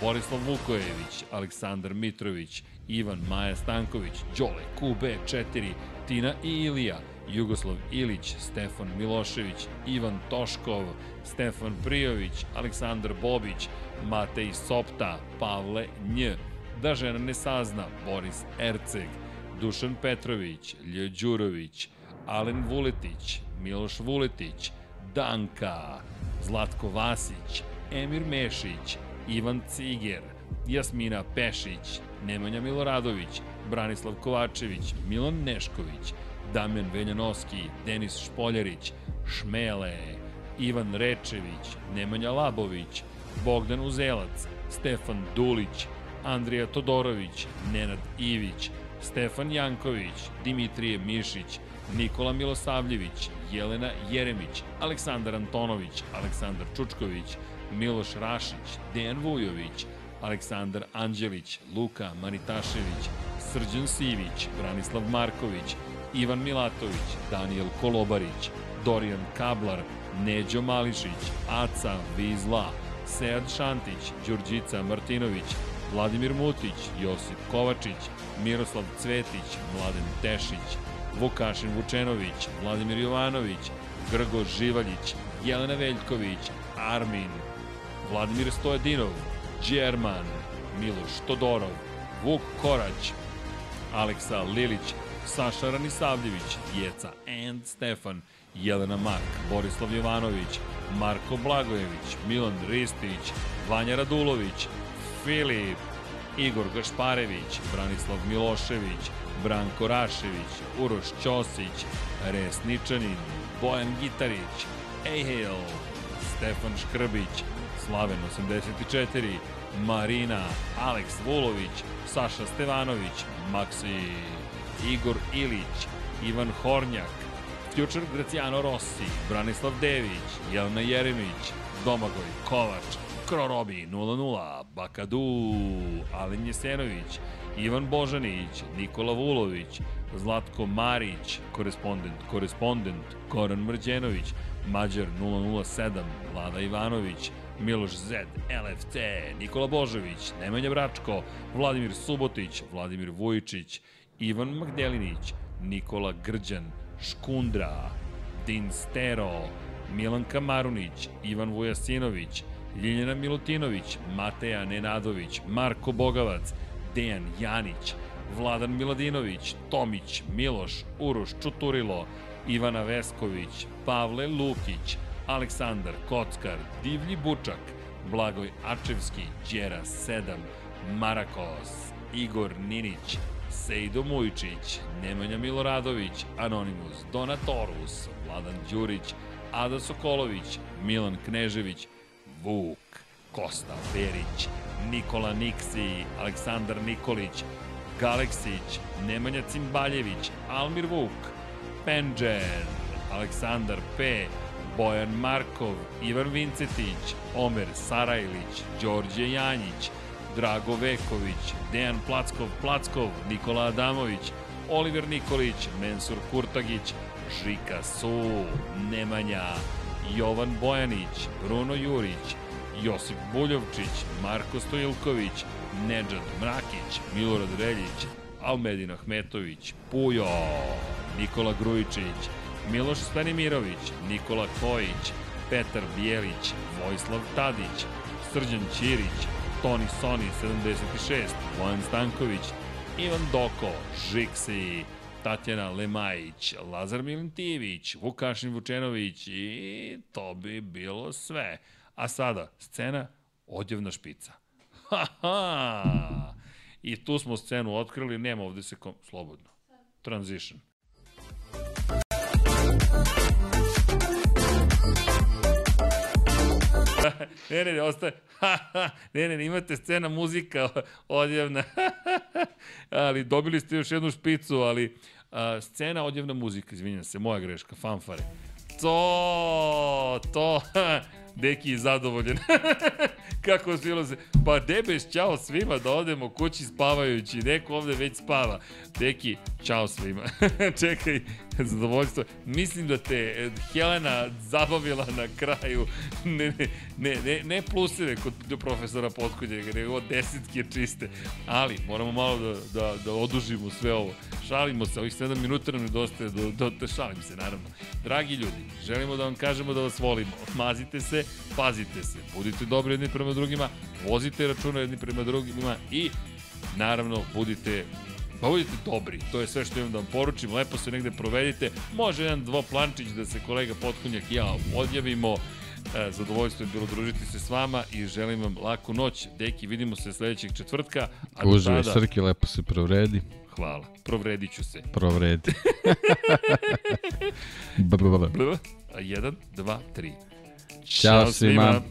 [SPEAKER 1] Borislav Vukojević, Aleksandar Mitrović, Ivan Maja Stanković, Đole QB4, Tina i Ilija, Jugoslav Ilić, Stefan Milošević, Ivan Toškov, Stefan Prijović, Aleksandar Bobić, Matej Sopta, Pavle Nj, Da žena ne sazna, Boris Erceg, Dušan Petrović, Lje Đurović, Alen Vuletić, Miloš Vuletić, Danka, Zlatko Vasić, Emir Mešić, Ivan Ciger, Jasmina Pešić, Nemanja Miloradović, Branislav Kovačević, Milan Nešković, Damjan Veljanovski, Denis Špoljarić, Šmele, Ivan Rečević, Nemanja Labović, Bogdan Uzelac, Stefan Dulić, Andrija Todorović, Nenad Ivić, Stefan Janković, Dimitrije Mišić, Nikola Milosavljević, Jelena Jeremić, Aleksandar Antonović, Aleksandar Čučković, Miloš Rašić, Dejan Vujović, Aleksandar Anđelić, Luka Manitašević, Srđan Sivić, Branislav Marković, Ivan Milatović, Daniel Kolobarić, Dorijan Kablar, Neđo Mališić, Aca Vizla, Sead Šantić, Đurđica Martinović, Vladimir Mutić, Josip Kovačić, Miroslav Cvetić, Mladen Tešić, Vukašin Vučenović, Vladimir Jovanović, Grgo Živaljić, Jelena Veljković, Armin, Vladimir Stojedinov, Đerman, Miloš Todorov, Vuk Korać, Aleksa Lilić, Saša Ranisavljević, Jeca and Stefan, Jelena Mak, Borislav Jovanović, Marko Blagojević, Milan Ristić, Vanja Radulović, Filip, Igor Gašparević, Branislav Milošević, Branko Rašević, Uroš Ćosić, Res Ničanin, Bojan Gitarić, Ejhel, Stefan Škrbić, Slaven 84, Marina, Aleks Vulović, Saša Stevanović, Maksi, Igor Ilić, Ivan Hornjak, Future Graciano Rossi, Branislav Dević, Jelena Jeremić, Domagoj Kovač, Krorobi 00, Bakadu, Alen Jesenović, Ivan Božanić, Nikola Vulović, Zlatko Marić, korespondent, korespondent, Goran Mrđenović, Mađar 007, Vlada Ivanović, Miloš Zed, LFC, Nikola Božović, Nemanja Bračko, Vladimir Subotić, Vladimir Vujičić, Ivan Magdelinić, Nikola Grđan, Škundra, Din Stero, Milan Kamarunić, Ivan Vujasinović, Ljiljana Milutinović, Mateja Nenadović, Marko Bogavac, Dejan Janić, Vladan Miladinović, Tomić, Miloš, Uroš Čuturilo, Ivana Vesković, Pavle Lukić, Aleksandar Kockar, Divlji Bučak, Blagoj Ačevski, Đera 7, Marakos, Igor Ninić, Sejdo Mujčić, Nemanja Miloradović, Anonimus, Donatorus, Vladan Đurić, Ada Sokolović, Milan Knežević, Vuk, Kosta Verić, Nikola Niksi, Aleksandar Nikolić, Galeksić, Nemanja Cimbaljević, Almir Vuk, Penđer, Aleksandar P, Bojan Markov, Ivan Vincetić, Omer Sarajlić, Đorđe Janjić, Drago Veković, Dejan Plackov Plackov, Nikola Adamović, Oliver Nikolić, Mensur Kurtagić, Žika Su, Nemanja, Jovan Bojanić, Bruno Jurić, Josip Buljovčić, Marko Stojilković, Nedžad Mrakić, Milorad Reljić, Almedin Ahmetović, Pujo, Nikola Grujičić, Miloš Stanimirović, Nikola Kojić, Petar Bijelić, Vojislav Tadić, Srđan Ćirić, Toni Soni 76, Bojan Stanković, Ivan Doko, Žiksi, Tatjana Lemajić, Lazar Milintijević, Vukašin Vučenović i to bi bilo sve. A sada, scena odjevna špica. Ha, ha! I tu smo scenu otkrili, nema ovde se kom... slobodno. Transition. Ne, ne, ne, ostaje. *laughs* ne, ne, ne, imate scena muzika odjevna. *laughs* ali dobili ste još jednu špicu, ali a, scena odjevna muzika, izvinjam se, moja greška, fanfare. To, to, *laughs* Deki je zadovoljen. Kako siloze. Pa debeš, čao svima, da odemo kući spavajući. Neko ovde već spava. Deki, čao svima. Čekaj, *laughs* zadovoljstvo. Mislim da te eh, Helena zabavila na kraju. *laughs* Ne, ne, ne, ne, ne pluseve kod profesora Potkonjega, nego desetke čiste. Ali, moramo malo da, da, da odužimo sve ovo. Šalimo se, ovih 7 minuta nam nedostaje, do, do, da šalim se, naravno. Dragi ljudi, želimo da vam kažemo da vas volimo. Mazite se, pazite se, budite dobri jedni prema drugima, vozite računa jedni prema drugima i naravno budite Pa budite dobri, to je sve što imam da vam poručim, lepo se negde provedite, može jedan dvoplančić da se kolega Potkonjak i ja odjavimo, E, zadovoljstvo je bilo družiti se s vama i želim vam laku noć. Deki, vidimo se sledećeg četvrtka. A
[SPEAKER 2] Uživaj,
[SPEAKER 1] tada,
[SPEAKER 2] Srki, lepo se provredi.
[SPEAKER 1] hvala. Provredit ću se.
[SPEAKER 2] Provredi. *laughs*
[SPEAKER 1] Jedan, dva, tri.
[SPEAKER 2] Ćao svima.